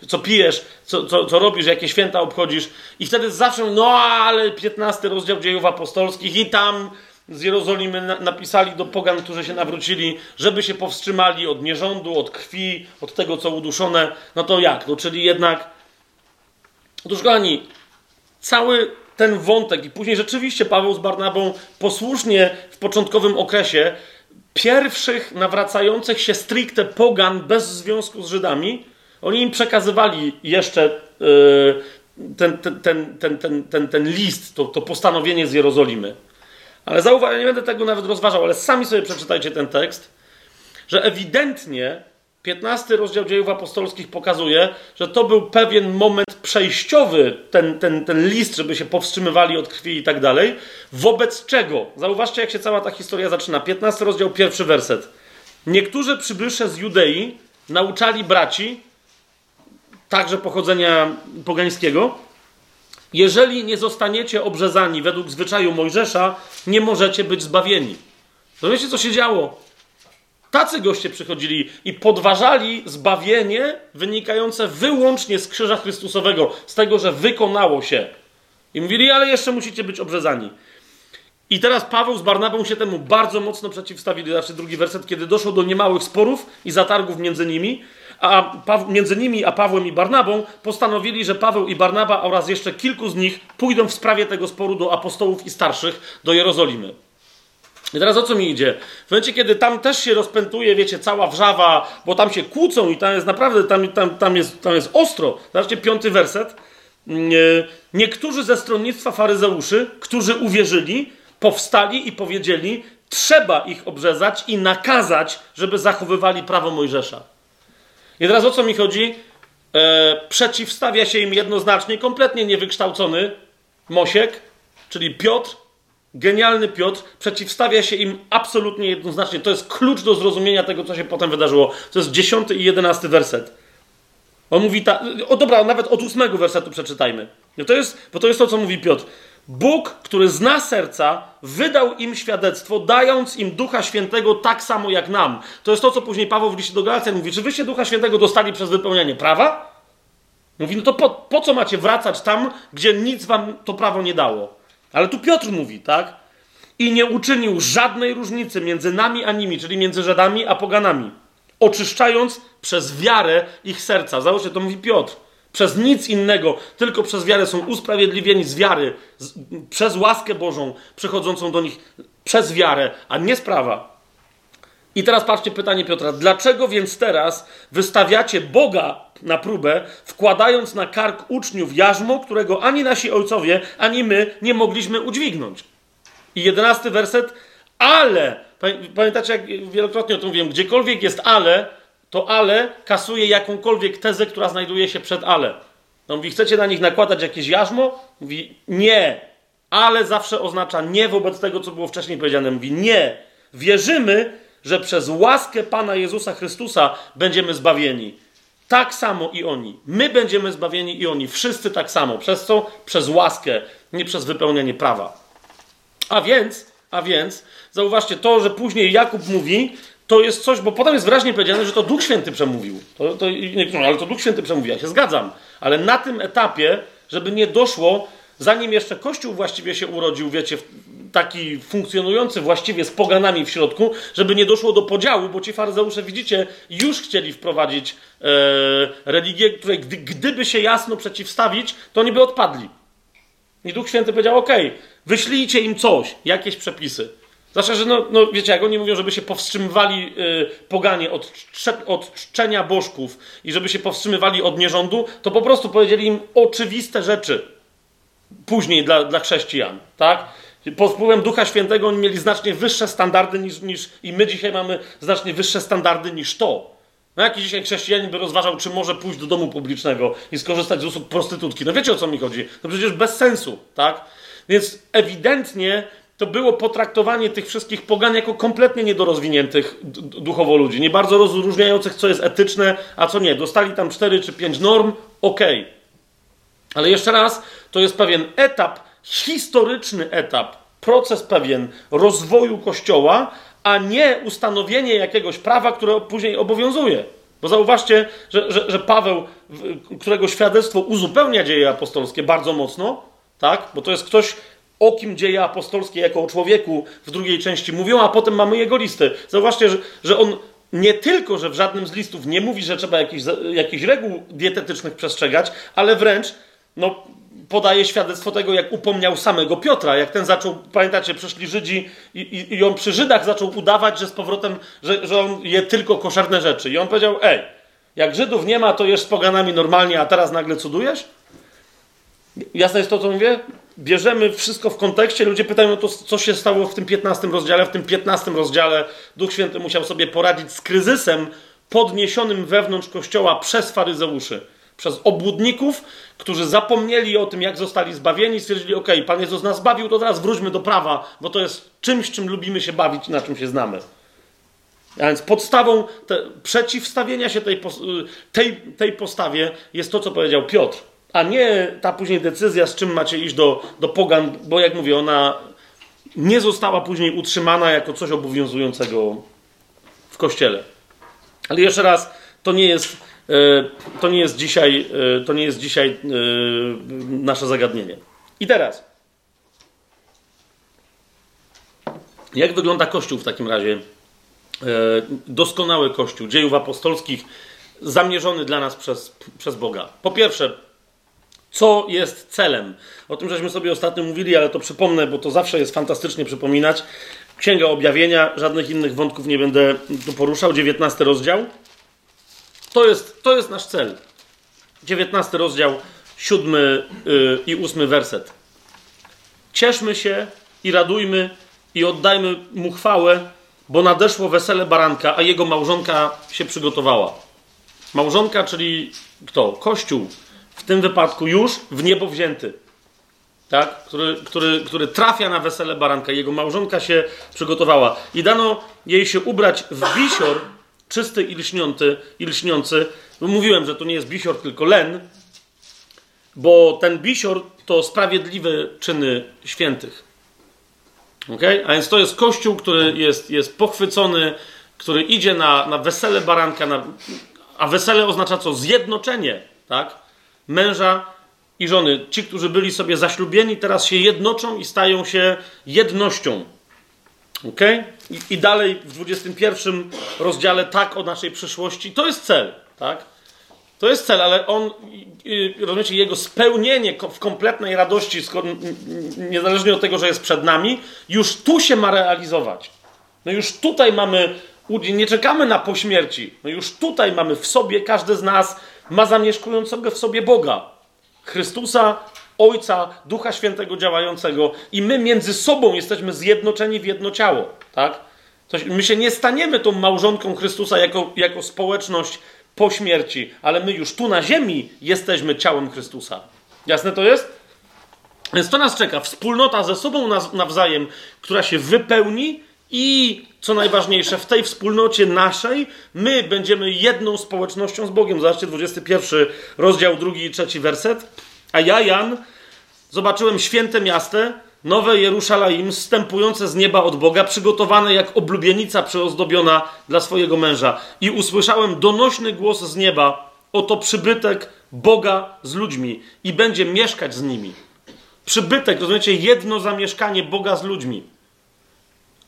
co pijesz, co, co, co robisz, jakie święta obchodzisz. I wtedy zawsze, no ale 15 rozdział dziejów apostolskich i tam z Jerozolimy na, napisali do pogan, którzy się nawrócili, żeby się powstrzymali od nierządu, od krwi, od tego, co uduszone. No to jak? No czyli jednak... Otóż, kochani, cały ten wątek i później rzeczywiście Paweł z Barnabą posłusznie w początkowym okresie pierwszych nawracających się stricte pogan bez związku z Żydami, oni im przekazywali jeszcze ten, ten, ten, ten, ten, ten, ten list, to, to postanowienie z Jerozolimy. Ale zauważ, ja nie będę tego nawet rozważał, ale sami sobie przeczytajcie ten tekst, że ewidentnie 15 rozdział dziejów apostolskich pokazuje, że to był pewien moment przejściowy, ten, ten, ten list, żeby się powstrzymywali od krwi i tak dalej. Wobec czego? Zauważcie, jak się cała ta historia zaczyna. 15 rozdział, pierwszy werset. Niektórzy przybysze z Judei nauczali braci, także pochodzenia pogańskiego, jeżeli nie zostaniecie obrzezani według zwyczaju Mojżesza, nie możecie być zbawieni. Rozumiecie, co się działo? Tacy goście przychodzili i podważali zbawienie wynikające wyłącznie z krzyża Chrystusowego, z tego, że wykonało się. I mówili, ale jeszcze musicie być obrzezani. I teraz Paweł z Barnabą się temu bardzo mocno przeciwstawili. Znaczy drugi werset, kiedy doszło do niemałych sporów i zatargów między nimi, a między nimi a Pawłem i Barnabą postanowili, że Paweł i Barnaba oraz jeszcze kilku z nich pójdą w sprawie tego sporu do apostołów i starszych do Jerozolimy. I teraz o co mi idzie? W momencie, kiedy tam też się rozpętuje, wiecie, cała wrzawa, bo tam się kłócą i tam jest naprawdę, tam, tam, tam, jest, tam jest ostro. Zobaczcie, piąty werset. Mm, niektórzy ze stronnictwa faryzeuszy, którzy uwierzyli, powstali i powiedzieli, trzeba ich obrzezać i nakazać, żeby zachowywali prawo Mojżesza. I teraz o co mi chodzi? E, przeciwstawia się im jednoznacznie, kompletnie niewykształcony Mosiek, czyli Piotr, genialny Piotr, przeciwstawia się im absolutnie jednoznacznie. To jest klucz do zrozumienia tego, co się potem wydarzyło. To jest dziesiąty i jedenasty werset. On mówi tak, o dobra, nawet od ósmego wersetu przeczytajmy. No to jest, bo to jest to, co mówi Piotr. Bóg, który zna serca, wydał im świadectwo, dając im Ducha Świętego tak samo jak nam. To jest to, co później Paweł w liście do Galacjan mówi. Czy wyście Ducha Świętego dostali przez wypełnianie prawa? Mówi, no to po, po co macie wracać tam, gdzie nic wam to prawo nie dało? Ale tu Piotr mówi, tak? I nie uczynił żadnej różnicy między nami a nimi, czyli między Żydami a poganami, oczyszczając przez wiarę ich serca. Załóżcie, to mówi Piotr. Przez nic innego, tylko przez wiarę są usprawiedliwieni z wiary, z, przez łaskę Bożą przychodzącą do nich przez wiarę, a nie z prawa. I teraz patrzcie pytanie Piotra. Dlaczego więc teraz wystawiacie Boga na próbę, wkładając na kark uczniów jarzmo, którego ani nasi ojcowie, ani my nie mogliśmy udźwignąć? I jedenasty werset. Ale, pamiętacie, jak wielokrotnie o tym mówiłem, gdziekolwiek jest ale, to ale kasuje jakąkolwiek tezę, która znajduje się przed ale. No mówi, chcecie na nich nakładać jakieś jarzmo? Mówi, nie. Ale zawsze oznacza nie wobec tego, co było wcześniej powiedziane. Mówi, nie. Wierzymy, że przez łaskę Pana Jezusa Chrystusa będziemy zbawieni. Tak samo i oni. My będziemy zbawieni i oni. Wszyscy tak samo. Przez co? Przez łaskę, nie przez wypełnianie prawa. A więc, a więc, zauważcie, to, że później Jakub mówi, to jest coś, bo potem jest wyraźnie powiedziane, że to Duch Święty przemówił. To, to, ale to Duch Święty przemówił, ja się zgadzam. Ale na tym etapie, żeby nie doszło, zanim jeszcze Kościół właściwie się urodził, wiecie, taki funkcjonujący właściwie z poganami w środku, żeby nie doszło do podziału, bo ci faryzeusze, widzicie, już chcieli wprowadzić e, religię, której gdy, gdyby się jasno przeciwstawić, to oni by odpadli. I Duch Święty powiedział, ok, wyślijcie im coś, jakieś przepisy. Zwłaszcza, że no, no wiecie, jak oni mówią, żeby się powstrzymywali y, poganie od, od czczenia bożków i żeby się powstrzymywali od nierządu, to po prostu powiedzieli im oczywiste rzeczy później dla, dla chrześcijan, tak? Pod wpływem Ducha Świętego oni mieli znacznie wyższe standardy niż, niż i my dzisiaj mamy znacznie wyższe standardy niż to. No jaki dzisiaj chrześcijanin by rozważał, czy może pójść do domu publicznego i skorzystać z usług prostytutki? No wiecie o co mi chodzi? To przecież bez sensu, tak? Więc ewidentnie to było potraktowanie tych wszystkich pogan jako kompletnie niedorozwiniętych duchowo ludzi, nie bardzo rozróżniających, co jest etyczne, a co nie. Dostali tam cztery czy pięć norm, okej. Okay. Ale jeszcze raz, to jest pewien etap, historyczny etap, proces pewien rozwoju Kościoła, a nie ustanowienie jakiegoś prawa, które później obowiązuje. Bo zauważcie, że, że, że Paweł, którego świadectwo uzupełnia dzieje apostolskie bardzo mocno, tak? bo to jest ktoś, o kim dzieje apostolskie jako o człowieku w drugiej części mówią, a potem mamy jego listy. Zauważcie, że, że on nie tylko, że w żadnym z listów nie mówi, że trzeba jakichś, jakichś reguł dietetycznych przestrzegać, ale wręcz no, podaje świadectwo tego, jak upomniał samego Piotra, jak ten zaczął, pamiętacie, przyszli Żydzi i, i, i on przy Żydach zaczął udawać, że z powrotem, że, że on je tylko koszerne rzeczy. I on powiedział, ej, jak Żydów nie ma, to jesz z poganami normalnie, a teraz nagle cudujesz? Jasne jest to, co mówię? Bierzemy wszystko w kontekście. Ludzie pytają, no to co się stało w tym 15 rozdziale? W tym 15 rozdziale Duch Święty musiał sobie poradzić z kryzysem podniesionym wewnątrz Kościoła przez faryzeuszy, przez obłudników, którzy zapomnieli o tym, jak zostali zbawieni, stwierdzili, ok, Pan Jezus nas zbawił, to teraz wróćmy do prawa, bo to jest czymś, czym lubimy się bawić, na czym się znamy. A więc podstawą te, przeciwstawienia się tej, tej, tej postawie jest to, co powiedział Piotr, a nie ta później decyzja, z czym macie iść do, do pogan, bo jak mówię, ona nie została później utrzymana jako coś obowiązującego w kościele. Ale jeszcze raz, to nie jest, to nie jest dzisiaj, e, to nie jest dzisiaj e, nasze zagadnienie. I teraz. Jak wygląda Kościół w takim razie? Doskonały Kościół dziejów apostolskich, zamierzony dla nas przez, przez Boga. Po pierwsze, co jest celem? O tym żeśmy sobie ostatnio mówili, ale to przypomnę, bo to zawsze jest fantastycznie przypominać. Księga Objawienia, żadnych innych wątków nie będę tu poruszał. 19 rozdział. To jest, to jest nasz cel. 19 rozdział, 7 yy, i 8 werset. Cieszmy się i radujmy i oddajmy mu chwałę, bo nadeszło wesele baranka, a jego małżonka się przygotowała. Małżonka, czyli kto? Kościół. W tym wypadku już w niebo wzięty tak? który, który, który trafia na wesele baranka. Jego małżonka się przygotowała. I dano jej się ubrać w bisior, czysty i lśniący. I lśniący. Mówiłem, że to nie jest bisior, tylko len, bo ten bisior to sprawiedliwe czyny świętych. Okay? A więc to jest kościół, który jest, jest pochwycony, który idzie na, na wesele baranka, na, a wesele oznacza co? Zjednoczenie, tak? Męża i żony, ci, którzy byli sobie zaślubieni, teraz się jednoczą i stają się jednością. Ok? I, I, dalej w 21 rozdziale tak o naszej przyszłości. To jest cel, tak? To jest cel, ale on, rozumiecie, jego spełnienie w kompletnej radości, niezależnie od tego, że jest przed nami, już tu się ma realizować. No już tutaj mamy, nie czekamy na pośmierci. No już tutaj mamy w sobie, każdy z nas ma zamieszkującego w sobie Boga. Chrystusa, Ojca, Ducha Świętego działającego i my między sobą jesteśmy zjednoczeni w jedno ciało, tak? my się nie staniemy tą małżonką Chrystusa jako, jako społeczność po śmierci, ale my już tu na ziemi jesteśmy ciałem Chrystusa. Jasne to jest? Więc to nas czeka. Wspólnota ze sobą nawzajem, która się wypełni i co najważniejsze, w tej wspólnocie naszej my będziemy jedną społecznością z Bogiem. Zobaczcie 21 rozdział, drugi i trzeci werset. A ja, Jan, zobaczyłem święte miasto, nowe Jerusalem, zstępujące z nieba od Boga, przygotowane jak oblubienica przyozdobiona dla swojego męża. I usłyszałem donośny głos z nieba, oto przybytek Boga z ludźmi i będzie mieszkać z nimi. Przybytek, rozumiecie, jedno zamieszkanie Boga z ludźmi.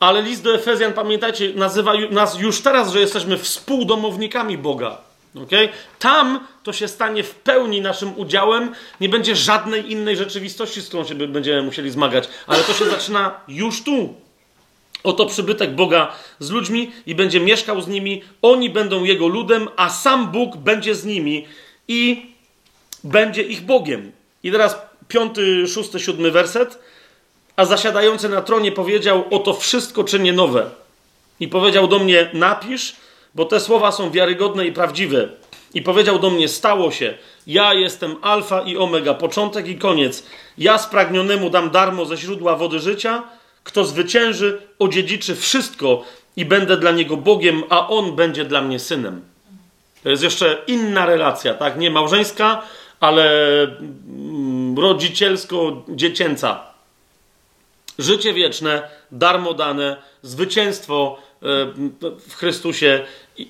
Ale list do Efezjan, pamiętajcie, nazywa nas już teraz, że jesteśmy współdomownikami Boga. Okay? Tam to się stanie w pełni naszym udziałem. Nie będzie żadnej innej rzeczywistości, z którą się będziemy musieli zmagać. Ale to się zaczyna już tu. Oto przybytek Boga z ludźmi i będzie mieszkał z nimi. Oni będą Jego ludem, a sam Bóg będzie z nimi i będzie ich Bogiem. I teraz piąty, szósty, siódmy werset a zasiadający na tronie powiedział: Oto wszystko czynię nowe. I powiedział do mnie: Napisz, bo te słowa są wiarygodne i prawdziwe. I powiedział do mnie: Stało się. Ja jestem Alfa i Omega, początek i koniec. Ja spragnionemu dam darmo ze źródła wody życia. Kto zwycięży, odziedziczy wszystko i będę dla niego Bogiem, a on będzie dla mnie synem. To jest jeszcze inna relacja, tak? Nie małżeńska, ale mm, rodzicielsko-dziecięca życie wieczne, darmo dane, zwycięstwo e, w Chrystusie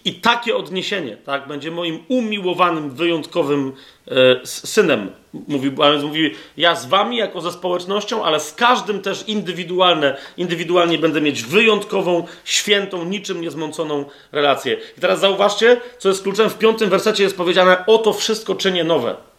i, takie odniesienie, tak, będzie moim umiłowanym, wyjątkowym e, synem. Mówił, a więc mówi, ja z wami jako ze społecznością, ale z każdym też indywidualne, indywidualnie będę mieć wyjątkową, świętą, niczym niezmąconą relację. I teraz zauważcie, co jest kluczem, w piątym wersecie jest powiedziane, oto wszystko czynię nowe.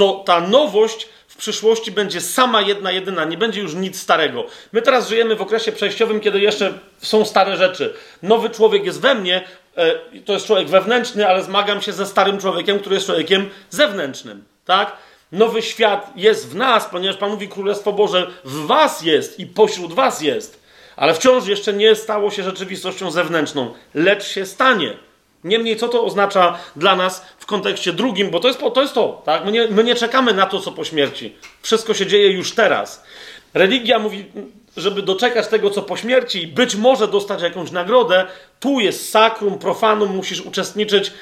To ta nowość w przyszłości będzie sama jedna, jedyna, nie będzie już nic starego. My teraz żyjemy w okresie przejściowym, kiedy jeszcze są stare rzeczy. Nowy człowiek jest we mnie, e, to jest człowiek wewnętrzny, ale zmagam się ze starym człowiekiem, który jest człowiekiem zewnętrznym. Tak? Nowy świat jest w nas, ponieważ Pan mówi Królestwo Boże w was jest i pośród was jest. Ale wciąż jeszcze nie stało się rzeczywistością zewnętrzną, lecz się stanie. Niemniej, co to oznacza dla nas w kontekście drugim, bo to jest to, jest to tak? My nie, my nie czekamy na to, co po śmierci. Wszystko się dzieje już teraz. Religia mówi, żeby doczekać tego, co po śmierci i być może dostać jakąś nagrodę, tu jest sakrum, profanum, musisz uczestniczyć.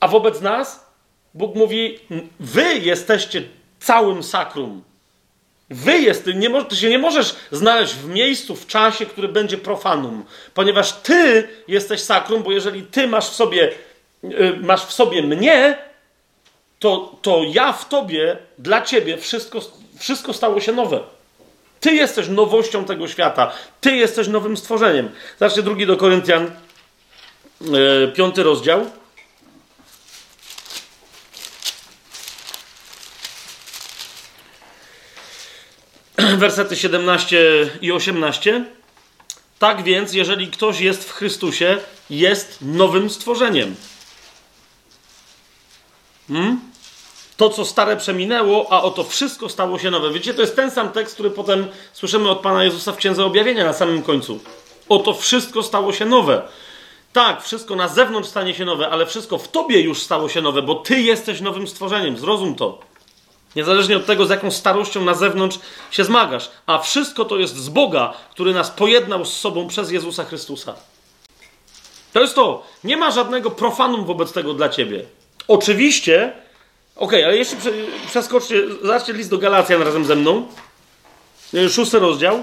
A wobec nas Bóg mówi, wy jesteście całym sakrum. Wy jesteś, nie, ty się nie możesz znaleźć w miejscu, w czasie, który będzie profanum, ponieważ ty jesteś sakrum, bo jeżeli ty masz w sobie, yy, masz w sobie mnie, to, to ja w tobie, dla ciebie wszystko, wszystko stało się nowe. Ty jesteś nowością tego świata. Ty jesteś nowym stworzeniem. Zobaczcie drugi do Koryntian, yy, piąty rozdział. wersety 17 i 18. Tak więc, jeżeli ktoś jest w Chrystusie, jest nowym stworzeniem. Hmm? To, co stare przeminęło, a oto wszystko stało się nowe. Wiecie, to jest ten sam tekst, który potem słyszymy od Pana Jezusa w Księdze Objawienia na samym końcu. Oto wszystko stało się nowe. Tak, wszystko na zewnątrz stanie się nowe, ale wszystko w Tobie już stało się nowe, bo Ty jesteś nowym stworzeniem. Zrozum to. Niezależnie od tego, z jaką starością na zewnątrz się zmagasz. A wszystko to jest z Boga, który nas pojednał z sobą przez Jezusa Chrystusa. To jest to. Nie ma żadnego profanum wobec tego dla ciebie. Oczywiście, okej, okay, ale jeszcze przeskoczcie, zobaczcie list do Galacjan razem ze mną. Szósty rozdział.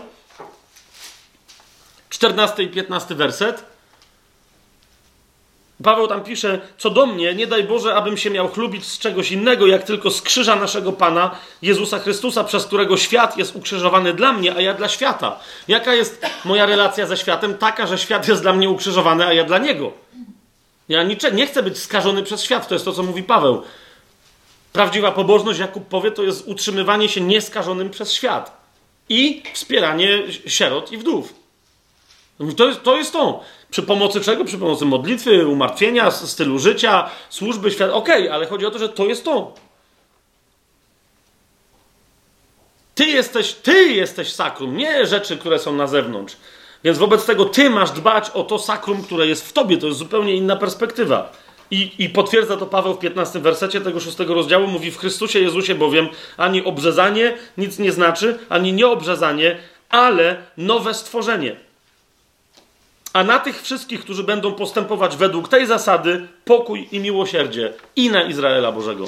Czternasty i piętnasty werset. Paweł tam pisze, co do mnie, nie daj Boże, abym się miał chlubić z czegoś innego, jak tylko z krzyża naszego Pana, Jezusa Chrystusa, przez którego świat jest ukrzyżowany dla mnie, a ja dla świata. Jaka jest moja relacja ze światem? Taka, że świat jest dla mnie ukrzyżowany, a ja dla niego. Ja nie chcę być skażony przez świat, to jest to, co mówi Paweł. Prawdziwa pobożność, Jakub powie, to jest utrzymywanie się nieskażonym przez świat i wspieranie sierot i wdów. To jest to. Jest to. Przy pomocy czego? Przy pomocy modlitwy, umartwienia, stylu życia, służby, świat. Okej, okay, ale chodzi o to, że to jest to. Ty jesteś, ty jesteś sakrum, nie rzeczy, które są na zewnątrz. Więc wobec tego ty masz dbać o to sakrum, które jest w tobie. To jest zupełnie inna perspektywa. I, I, potwierdza to Paweł w 15 wersecie tego szóstego rozdziału. Mówi w Chrystusie Jezusie bowiem ani obrzezanie nic nie znaczy, ani nieobrzezanie, ale nowe stworzenie. A na tych wszystkich, którzy będą postępować według tej zasady, pokój i miłosierdzie i na Izraela Bożego.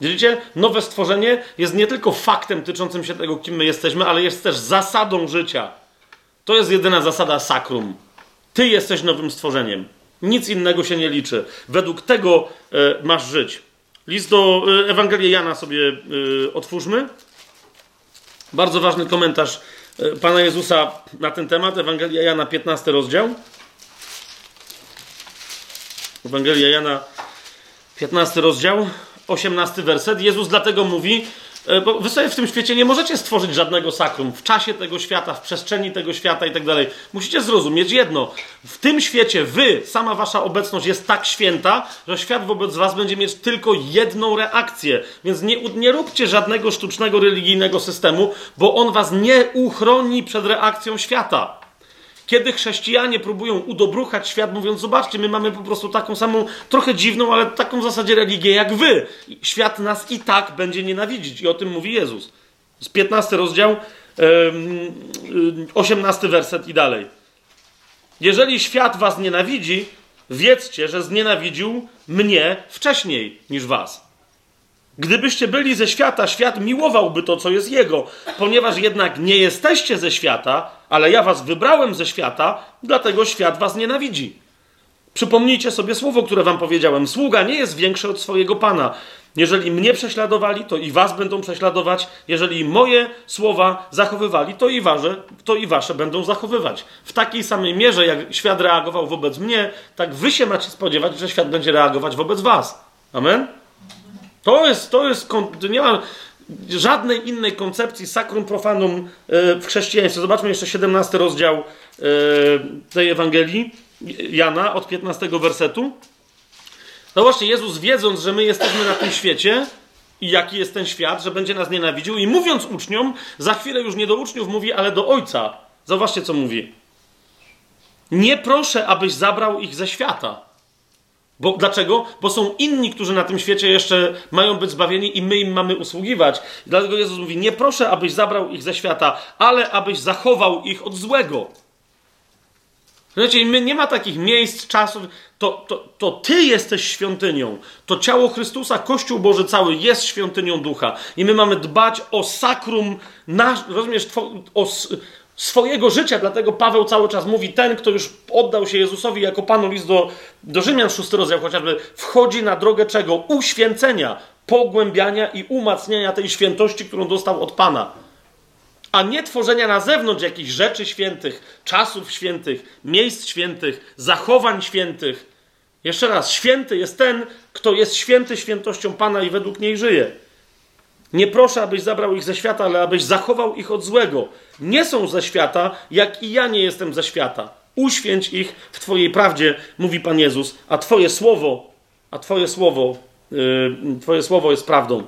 Widzicie? Nowe stworzenie jest nie tylko faktem tyczącym się tego, kim my jesteśmy, ale jest też zasadą życia. To jest jedyna zasada sakrum. Ty jesteś nowym stworzeniem. Nic innego się nie liczy. Według tego e, masz żyć. List do e, Ewangelii Jana sobie e, otwórzmy. Bardzo ważny komentarz Pana Jezusa na ten temat, Ewangelia Jana, 15 rozdział. Ewangelia Jana, 15 rozdział, 18 werset. Jezus dlatego mówi, E, bo wy sobie w tym świecie nie możecie stworzyć żadnego sakrum w czasie tego świata, w przestrzeni tego świata i tak dalej. Musicie zrozumieć jedno. W tym świecie wy, sama wasza obecność jest tak święta, że świat wobec was będzie mieć tylko jedną reakcję. Więc nie, nie róbcie żadnego sztucznego religijnego systemu, bo on was nie uchroni przed reakcją świata. Kiedy chrześcijanie próbują udobruchać świat, mówiąc: Zobaczcie, my mamy po prostu taką samą, trochę dziwną, ale taką w zasadzie religię jak wy. Świat nas i tak będzie nienawidzić. I o tym mówi Jezus. Z 15 rozdział, 18 werset i dalej. Jeżeli świat was nienawidzi, wiedzcie, że znienawidził mnie wcześniej niż was. Gdybyście byli ze świata, świat miłowałby to, co jest jego, ponieważ jednak nie jesteście ze świata, ale ja was wybrałem ze świata, dlatego świat was nienawidzi. Przypomnijcie sobie słowo, które wam powiedziałem. Sługa nie jest większy od swojego pana. Jeżeli mnie prześladowali, to i was będą prześladować. Jeżeli moje słowa zachowywali, to i, wasze, to i wasze będą zachowywać. W takiej samej mierze, jak świat reagował wobec mnie, tak wy się macie spodziewać, że świat będzie reagować wobec was. Amen? To jest, to jest, nie ma żadnej innej koncepcji sacrum profanum e, w chrześcijaństwie. Zobaczmy jeszcze 17 rozdział e, tej Ewangelii Jana od 15 wersetu. No właśnie, Jezus wiedząc, że my jesteśmy na tym świecie i jaki jest ten świat, że będzie nas nienawidził i mówiąc uczniom, za chwilę już nie do uczniów mówi, ale do Ojca. Zobaczcie, co mówi. Nie proszę, abyś zabrał ich ze świata. Bo, dlaczego? Bo są inni, którzy na tym świecie jeszcze mają być zbawieni i my im mamy usługiwać. dlatego Jezus mówi: Nie proszę, abyś zabrał ich ze świata, ale abyś zachował ich od złego. Znaczy, my nie ma takich miejsc, czasów. To, to, to ty jesteś świątynią. To ciało Chrystusa, Kościół Boży cały jest świątynią ducha. I my mamy dbać o sakrum, nasz, rozumiesz, o, swojego życia, dlatego Paweł cały czas mówi, ten, kto już oddał się Jezusowi jako Panu list do, do Rzymian, szósty rozdział chociażby, wchodzi na drogę czego? Uświęcenia, pogłębiania i umacniania tej świętości, którą dostał od Pana. A nie tworzenia na zewnątrz jakichś rzeczy świętych, czasów świętych, miejsc świętych, zachowań świętych. Jeszcze raz, święty jest ten, kto jest święty świętością Pana i według niej żyje. Nie proszę, abyś zabrał ich ze świata, ale abyś zachował ich od złego. Nie są ze świata, jak i ja nie jestem ze świata. Uświęć ich w Twojej prawdzie, mówi Pan Jezus, a Twoje słowo, a Twoje słowo, yy, Twoje słowo jest prawdą.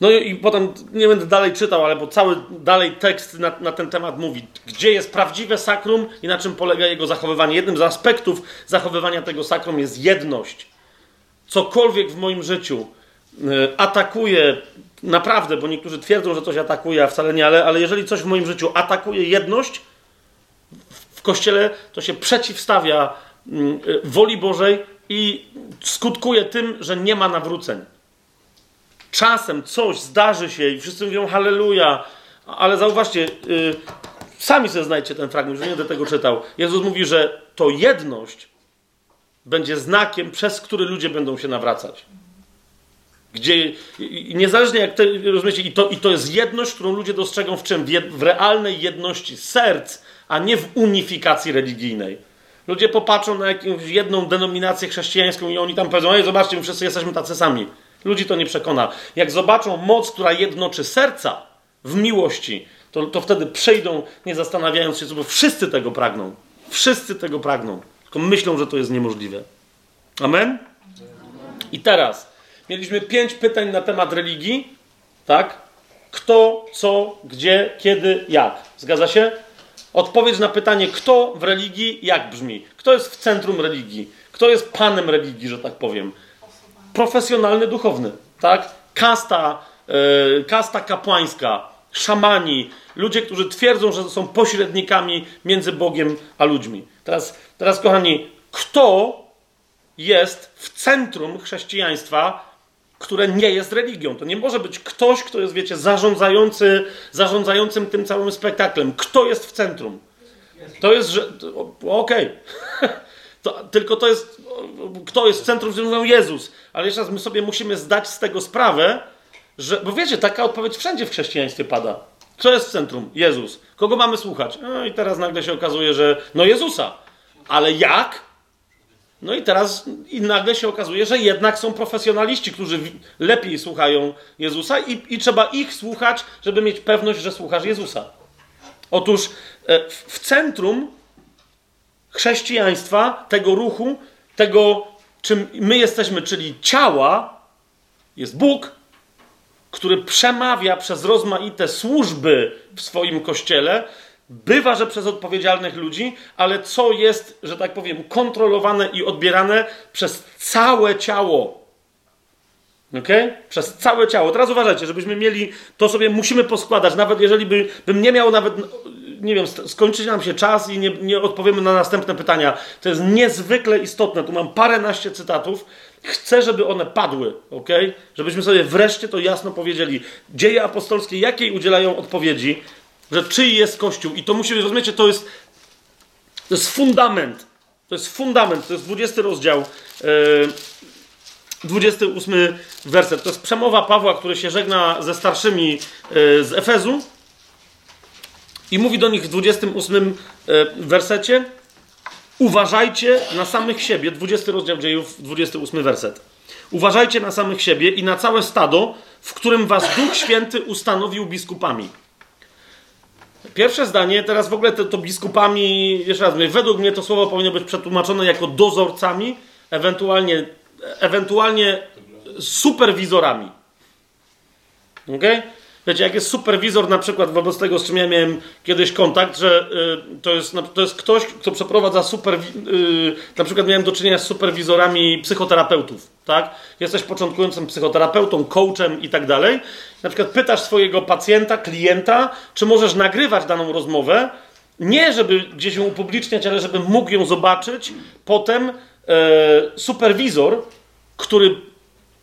No i potem nie będę dalej czytał, ale bo cały dalej tekst na, na, ten temat mówi, gdzie jest prawdziwe sakrum i na czym polega jego zachowywanie. Jednym z aspektów zachowywania tego sakrum jest jedność. Cokolwiek w moim życiu atakuje, naprawdę, bo niektórzy twierdzą, że coś atakuje, a wcale nie, ale, ale jeżeli coś w moim życiu atakuje jedność w kościele, to się przeciwstawia mm, e, woli Bożej i skutkuje tym, że nie ma nawróceń. Czasem coś zdarzy się i wszyscy mówią halleluja, ale zauważcie, yy, sami sobie znajdźcie ten fragment, że nie będę tego czytał. Jezus mówi, że to jedność będzie znakiem, przez który ludzie będą się nawracać. Gdzie niezależnie jak to rozumiecie, i to, i to jest jedność, którą ludzie dostrzegą w czym? W, jed, w realnej jedności serc, a nie w unifikacji religijnej. Ludzie popatrzą na jakąś jedną denominację chrześcijańską i oni tam powiedzą, ej, zobaczcie, my wszyscy jesteśmy tacy sami. Ludzi to nie przekona. Jak zobaczą moc, która jednoczy serca w miłości, to, to wtedy przejdą, nie zastanawiając się, bo wszyscy tego pragną. Wszyscy tego pragną. Tylko myślą, że to jest niemożliwe. Amen? I teraz Mieliśmy pięć pytań na temat religii, tak? Kto, co, gdzie, kiedy, jak. Zgadza się? Odpowiedź na pytanie, kto w religii, jak brzmi? Kto jest w centrum religii? Kto jest panem religii, że tak powiem? Profesjonalny duchowny, tak? Kasta, yy, kasta kapłańska, szamani, ludzie, którzy twierdzą, że są pośrednikami między Bogiem a ludźmi. Teraz, teraz kochani, kto jest w centrum chrześcijaństwa które nie jest religią. To nie może być ktoś, kto jest, wiecie, zarządzający, zarządzającym tym całym spektaklem. Kto jest w centrum? To jest, że. Okej. Okay. tylko to jest. Kto jest w centrum? Mówią Jezus. Ale jeszcze raz, my sobie musimy zdać z tego sprawę, że. Bo wiecie, taka odpowiedź wszędzie w chrześcijaństwie pada. Kto jest w centrum? Jezus. Kogo mamy słuchać? No i teraz nagle się okazuje, że. No Jezusa. Ale jak? No i teraz i nagle się okazuje, że jednak są profesjonaliści, którzy lepiej słuchają Jezusa i, i trzeba ich słuchać, żeby mieć pewność, że słuchasz Jezusa. Otóż e, w centrum chrześcijaństwa, tego ruchu, tego, czym my jesteśmy, czyli ciała, jest Bóg, który przemawia przez rozmaite służby w swoim kościele, Bywa, że przez odpowiedzialnych ludzi, ale co jest, że tak powiem, kontrolowane i odbierane przez całe ciało. Ok? Przez całe ciało. Teraz uważajcie, żebyśmy mieli, to sobie musimy poskładać, nawet jeżeli by, bym nie miał nawet, nie wiem, skończyć nam się czas i nie, nie odpowiemy na następne pytania. To jest niezwykle istotne. Tu mam paręnaście cytatów. Chcę, żeby one padły, ok? Żebyśmy sobie wreszcie to jasno powiedzieli. Dzieje apostolskie jakiej udzielają odpowiedzi że czyj jest Kościół. I to musi, rozumiecie, to jest, to jest fundament. To jest fundament, to jest 20 rozdział, yy, e, 28 werset. To jest przemowa Pawła, który się żegna ze starszymi yy, z Efezu i mówi do nich w 28 yy, e, wersecie uważajcie na samych siebie. 20 rozdział dziejów, 28 werset. Uważajcie na samych siebie i na całe stado, w którym was Duch Święty ustanowił biskupami. Pierwsze zdanie, teraz w ogóle to, to biskupami, jeszcze raz mówię, według mnie to słowo powinno być przetłumaczone jako dozorcami, ewentualnie, ewentualnie superwizorami. Okay? Wiecie, jak jest superwizor na przykład wobec tego, z czym ja miałem kiedyś kontakt, że y, to, jest, to jest ktoś, kto przeprowadza super... Y, na przykład miałem do czynienia z superwizorami psychoterapeutów, tak? Jesteś początkującym psychoterapeutą, coachem i tak dalej. Na przykład pytasz swojego pacjenta, klienta, czy możesz nagrywać daną rozmowę, nie żeby gdzieś ją upubliczniać, ale żeby mógł ją zobaczyć. Potem e, superwizor, który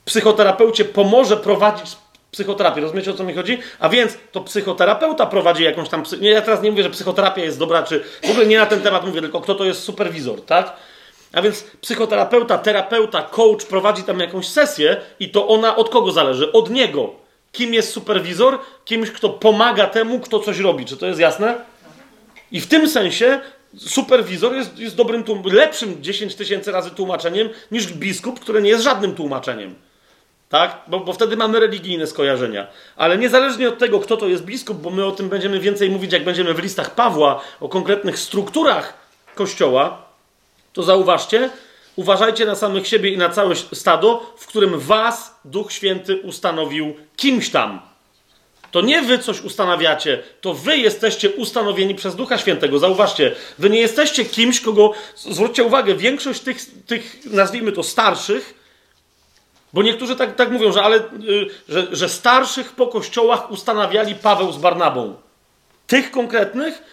psychoterapeucie pomoże prowadzić psychoterapię. Rozumiecie o co mi chodzi? A więc to psychoterapeuta prowadzi jakąś tam. Nie, ja teraz nie mówię, że psychoterapia jest dobra, czy w ogóle nie na ten temat mówię, tylko kto to jest superwizor, tak? A więc psychoterapeuta, terapeuta, coach prowadzi tam jakąś sesję i to ona od kogo zależy? Od niego. Kim jest superwizor? Kimś, kto pomaga temu, kto coś robi. Czy to jest jasne? I w tym sensie superwizor jest, jest dobrym, lepszym 10 tysięcy razy tłumaczeniem niż biskup, który nie jest żadnym tłumaczeniem. Tak? Bo, bo wtedy mamy religijne skojarzenia. Ale niezależnie od tego, kto to jest biskup, bo my o tym będziemy więcej mówić, jak będziemy w listach Pawła, o konkretnych strukturach kościoła, to zauważcie, uważajcie na samych siebie i na całe stado, w którym was Duch Święty ustanowił kimś tam. To nie wy coś ustanawiacie, to wy jesteście ustanowieni przez Ducha Świętego. Zauważcie, wy nie jesteście kimś, kogo. Zwróćcie uwagę, większość tych, tych nazwijmy to starszych, bo niektórzy tak, tak mówią, że, ale, y, że, że starszych po kościołach ustanawiali Paweł z Barnabą. Tych konkretnych,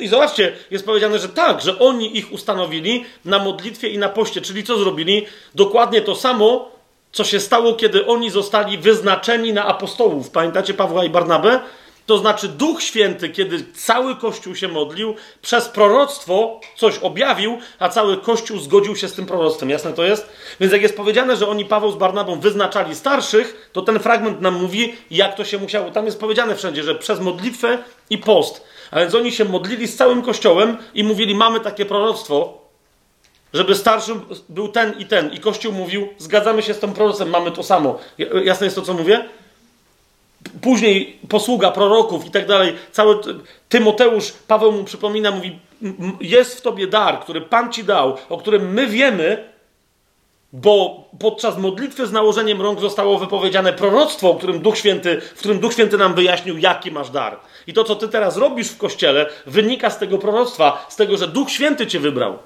i zobaczcie, jest powiedziane, że tak, że oni ich ustanowili na modlitwie i na poście, czyli co zrobili? Dokładnie to samo, co się stało, kiedy oni zostali wyznaczeni na apostołów. Pamiętacie Pawła i Barnabę? To znaczy Duch Święty, kiedy cały Kościół się modlił, przez proroctwo coś objawił, a cały Kościół zgodził się z tym proroctwem. Jasne to jest? Więc jak jest powiedziane, że oni Paweł z Barnabą wyznaczali starszych, to ten fragment nam mówi, jak to się musiało. Tam jest powiedziane wszędzie, że przez modlitwę i post. A więc oni się modlili z całym Kościołem i mówili, mamy takie proroctwo, żeby starszym był ten i ten. I Kościół mówił, zgadzamy się z tym prorocem, mamy to samo. Jasne jest to, co mówię? później posługa proroków i tak dalej, cały Tymoteusz, Paweł mu przypomina, mówi, jest w tobie dar, który Pan ci dał, o którym my wiemy, bo podczas modlitwy z nałożeniem rąk zostało wypowiedziane proroctwo, którym Duch Święty, w którym Duch Święty nam wyjaśnił, jaki masz dar. I to, co ty teraz robisz w kościele, wynika z tego proroctwa, z tego, że Duch Święty cię wybrał.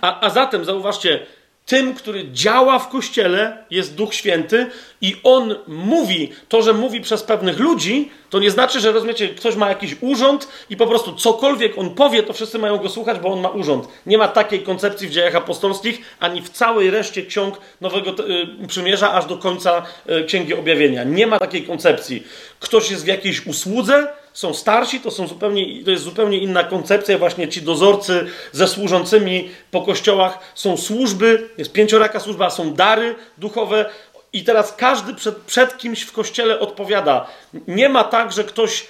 A, a zatem, zauważcie, tym, który działa w kościele, jest Duch Święty i on mówi, to, że mówi przez pewnych ludzi, to nie znaczy, że rozumiecie, ktoś ma jakiś urząd i po prostu cokolwiek on powie, to wszyscy mają go słuchać, bo on ma urząd. Nie ma takiej koncepcji w dziejach apostolskich, ani w całej reszcie ksiąg Nowego y, Przymierza, aż do końca y, Księgi Objawienia. Nie ma takiej koncepcji. Ktoś jest w jakiejś usłudze, są starsi, to, są zupełnie, to jest zupełnie inna koncepcja. Właśnie ci dozorcy ze służącymi po kościołach są służby, jest pięcioraka służba, są dary duchowe. I teraz każdy przed, przed kimś w kościele odpowiada. Nie ma tak, że ktoś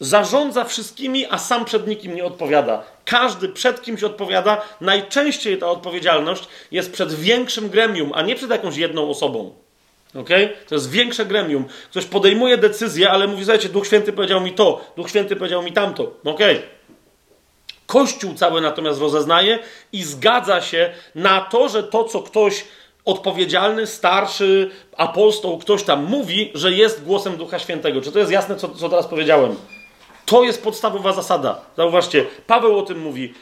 zarządza wszystkimi, a sam przed nikim nie odpowiada. Każdy przed kimś odpowiada. Najczęściej ta odpowiedzialność jest przed większym gremium, a nie przed jakąś jedną osobą. Okay? To jest większe gremium. Ktoś podejmuje decyzję, ale mówi, słuchajcie, Duch Święty powiedział mi to, Duch Święty powiedział mi tamto. Okay. Kościół cały natomiast rozeznaje i zgadza się na to, że to, co ktoś odpowiedzialny, starszy, apostoł, ktoś tam mówi, że jest głosem Ducha Świętego. Czy to jest jasne, co, co teraz powiedziałem? To jest podstawowa zasada. Zauważcie, Paweł o tym mówi.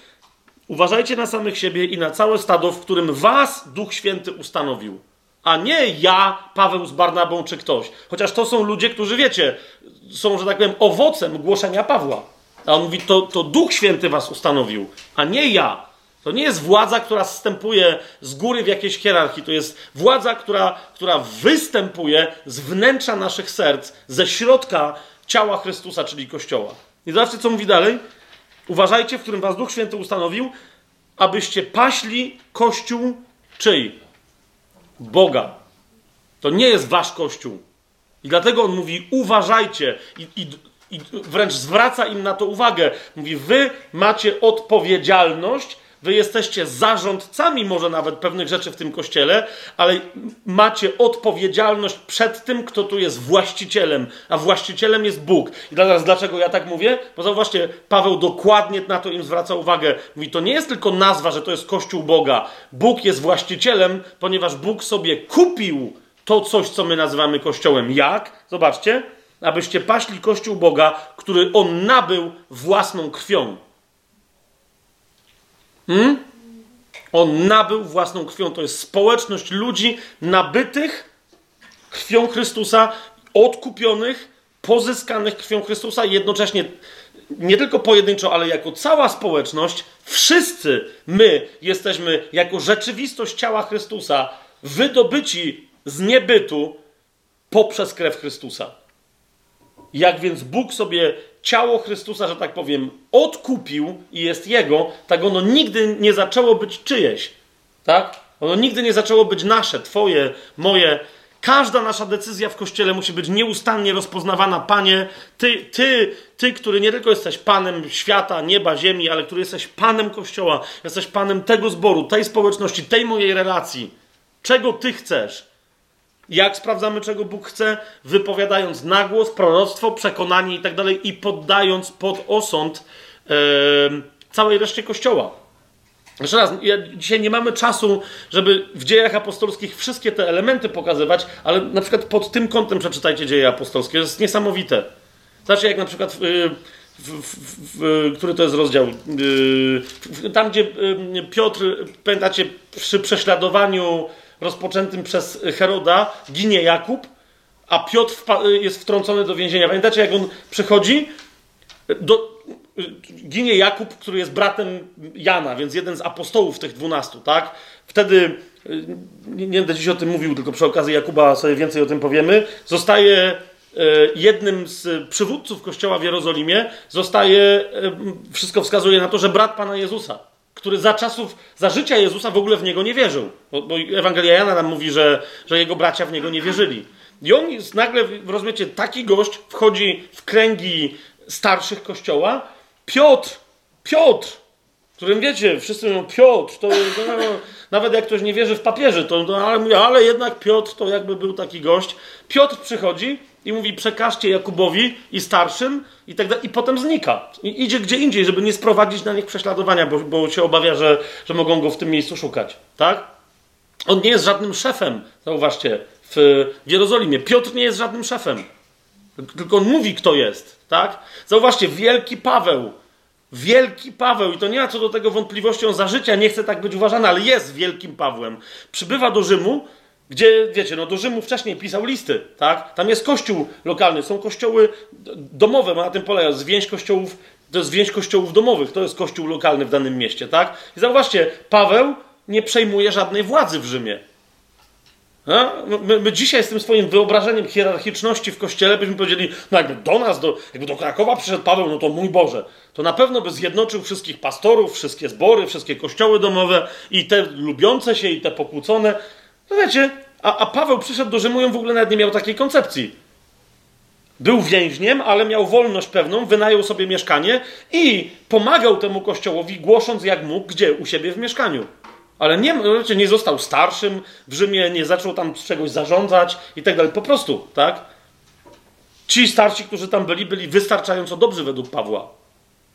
Uważajcie na samych siebie i na całe stado, w którym was Duch Święty ustanowił a nie ja, Paweł z Barnabą czy ktoś. Chociaż to są ludzie, którzy wiecie, są, że tak powiem, owocem głoszenia Pawła. A on mówi, to, to Duch Święty was ustanowił, a nie ja. To nie jest władza, która wstępuje z góry w jakiejś hierarchii. To jest władza, która, która występuje z wnętrza naszych serc, ze środka ciała Chrystusa, czyli Kościoła. I zobaczcie, co mówi dalej. Uważajcie, w którym was Duch Święty ustanowił, abyście paśli Kościół czyj? Boga. To nie jest wasz kościół. I dlatego on mówi: uważajcie, i, i, i wręcz zwraca im na to uwagę. Mówi: Wy macie odpowiedzialność, Wy jesteście zarządcami może nawet pewnych rzeczy w tym kościele, ale macie odpowiedzialność przed tym, kto tu jest właścicielem, a właścicielem jest Bóg. I teraz dlaczego ja tak mówię? Bo zauważcie, Paweł dokładnie na to im zwraca uwagę. Mówi, to nie jest tylko nazwa, że to jest Kościół Boga. Bóg jest właścicielem, ponieważ Bóg sobie kupił to coś, co my nazywamy Kościołem. Jak? Zobaczcie, abyście paśli Kościół Boga, który On nabył własną krwią. Hmm? On nabył własną krwią. To jest społeczność ludzi nabytych krwią Chrystusa, odkupionych, pozyskanych krwią Chrystusa jednocześnie nie tylko pojedynczo, ale jako cała społeczność, wszyscy my jesteśmy jako rzeczywistość ciała Chrystusa wydobyci z niebytu poprzez krew Chrystusa. Jak więc Bóg sobie ciało Chrystusa, że tak powiem, odkupił i jest Jego, tak ono nigdy nie zaczęło być czyjeś. Tak? Ono nigdy nie zaczęło być nasze, Twoje, moje. Każda nasza decyzja w Kościele musi być nieustannie rozpoznawana. Panie, Ty, Ty, Ty, który nie tylko jesteś Panem świata, nieba, ziemi, ale który jesteś Panem Kościoła, jesteś Panem tego zboru, tej społeczności, tej mojej relacji. Czego Ty chcesz? Jak sprawdzamy, czego Bóg chce? Wypowiadając na głos proroctwo, przekonanie i tak dalej i poddając pod osąd całej reszcie Kościoła. Jeszcze raz, ja, dzisiaj nie mamy czasu, żeby w dziejach apostolskich wszystkie te elementy pokazywać, ale na przykład pod tym kątem przeczytajcie dzieje apostolskie. To jest niesamowite. Znaczy, jak na przykład, w, w, w, który to jest rozdział? Tam, gdzie Piotr, pamiętacie, przy prześladowaniu rozpoczętym przez Heroda ginie Jakub, a Piotr jest wtrącony do więzienia. Pamiętacie, jak on przychodzi? Do, ginie Jakub, który jest bratem Jana, więc jeden z apostołów tych dwunastu, tak? Wtedy, nie, nie będę dziś o tym mówił, tylko przy okazji Jakuba sobie więcej o tym powiemy, zostaje e, jednym z przywódców kościoła w Jerozolimie, zostaje, wszystko wskazuje na to, że brat Pana Jezusa który za czasów, za życia Jezusa w ogóle w niego nie wierzył. Bo, bo Ewangelia Jana nam mówi, że, że jego bracia w niego nie wierzyli. I on jest nagle, rozumiecie, taki gość wchodzi w kręgi starszych kościoła. Piotr, Piotr, którym wiecie, wszyscy mówią Piotr, to, no, nawet jak ktoś nie wierzy w papieży, to, to ale, mówię, ale jednak Piotr to jakby był taki gość. Piotr przychodzi i mówi: przekażcie Jakubowi i starszym, i tak dalej, i potem znika. I idzie gdzie indziej, żeby nie sprowadzić na nich prześladowania, bo, bo się obawia, że, że mogą go w tym miejscu szukać. Tak? On nie jest żadnym szefem, zauważcie, w, Jerozolimie. Piotr nie jest żadnym szefem. Tylko on mówi, kto jest. Tak? Zauważcie, wielki Paweł. Wielki Paweł, i to nie ma co do tego wątpliwości, on za życia nie chce tak być uważany, ale jest wielkim Pawłem. Przybywa do Rzymu gdzie, wiecie, no do Rzymu wcześniej pisał listy, tak? Tam jest kościół lokalny, są kościoły domowe, ma na tym polega, zwięź kościołów, to jest zwięź kościołów domowych, to jest kościół lokalny w danym mieście, tak? I zauważcie, Paweł nie przejmuje żadnej władzy w Rzymie. My, my, dzisiaj z tym swoim wyobrażeniem hierarchiczności w kościele byśmy powiedzieli, no jakby do nas, do, jakby do Krakowa przyszedł Paweł, no to mój Boże, to na pewno by zjednoczył wszystkich pastorów, wszystkie zbory, wszystkie kościoły domowe i te lubiące się, i te pokłócone. No wiecie, a, a Paweł przyszedł do Rzymu i w ogóle nawet nie miał takiej koncepcji. Był więźniem, ale miał wolność pewną, wynajął sobie mieszkanie i pomagał temu kościołowi, głosząc jak mógł, gdzie? U siebie w mieszkaniu. Ale nie, znaczy nie został starszym w Rzymie, nie zaczął tam czegoś zarządzać i tak dalej. Po prostu, tak? Ci starsi, którzy tam byli, byli wystarczająco dobrzy według Pawła.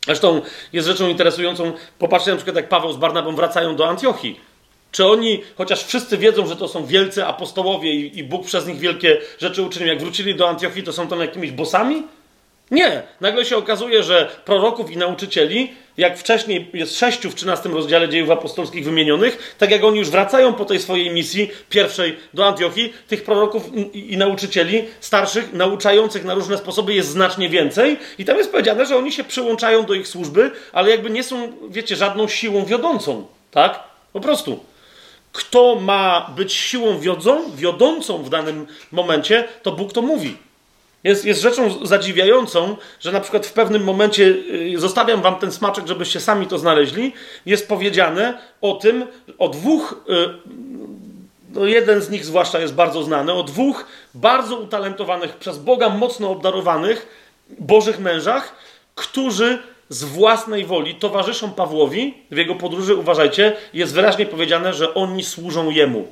Zresztą jest rzeczą interesującą, popatrzcie na przykład jak Paweł z Barnabą wracają do Antiochii czy oni, chociaż wszyscy wiedzą, że to są wielcy apostołowie i, i Bóg przez nich wielkie rzeczy uczynił, jak wrócili do Antiochii, to są tam jakimiś bosami? Nie. Nagle się okazuje, że proroków i nauczycieli, jak wcześniej jest sześciu w 13 rozdziale dziejów apostolskich wymienionych, tak jak oni już wracają po tej swojej misji pierwszej do Antiochii, tych proroków i, nauczycieli starszych, nauczających na różne sposoby jest znacznie więcej. I tam jest powiedziane, że oni się przyłączają do ich służby, ale jakby nie są, wiecie, żadną siłą wiodącą. Tak? Po prostu kto ma być siłą wiodącą w danym momencie, to Bóg to mówi. Jest, jest rzeczą zadziwiającą, że na przykład w pewnym momencie, y, zostawiam wam ten smaczek, żebyście sami to znaleźli, jest powiedziane o tym, o dwóch, y, no jeden z nich zwłaszcza jest bardzo znany, o dwóch bardzo utalentowanych, przez Boga mocno obdarowanych Bożych mężach, którzy z własnej woli towarzyszą Pawłowi w jego podróży, uważajcie, jest wyraźnie powiedziane, że oni służą jemu.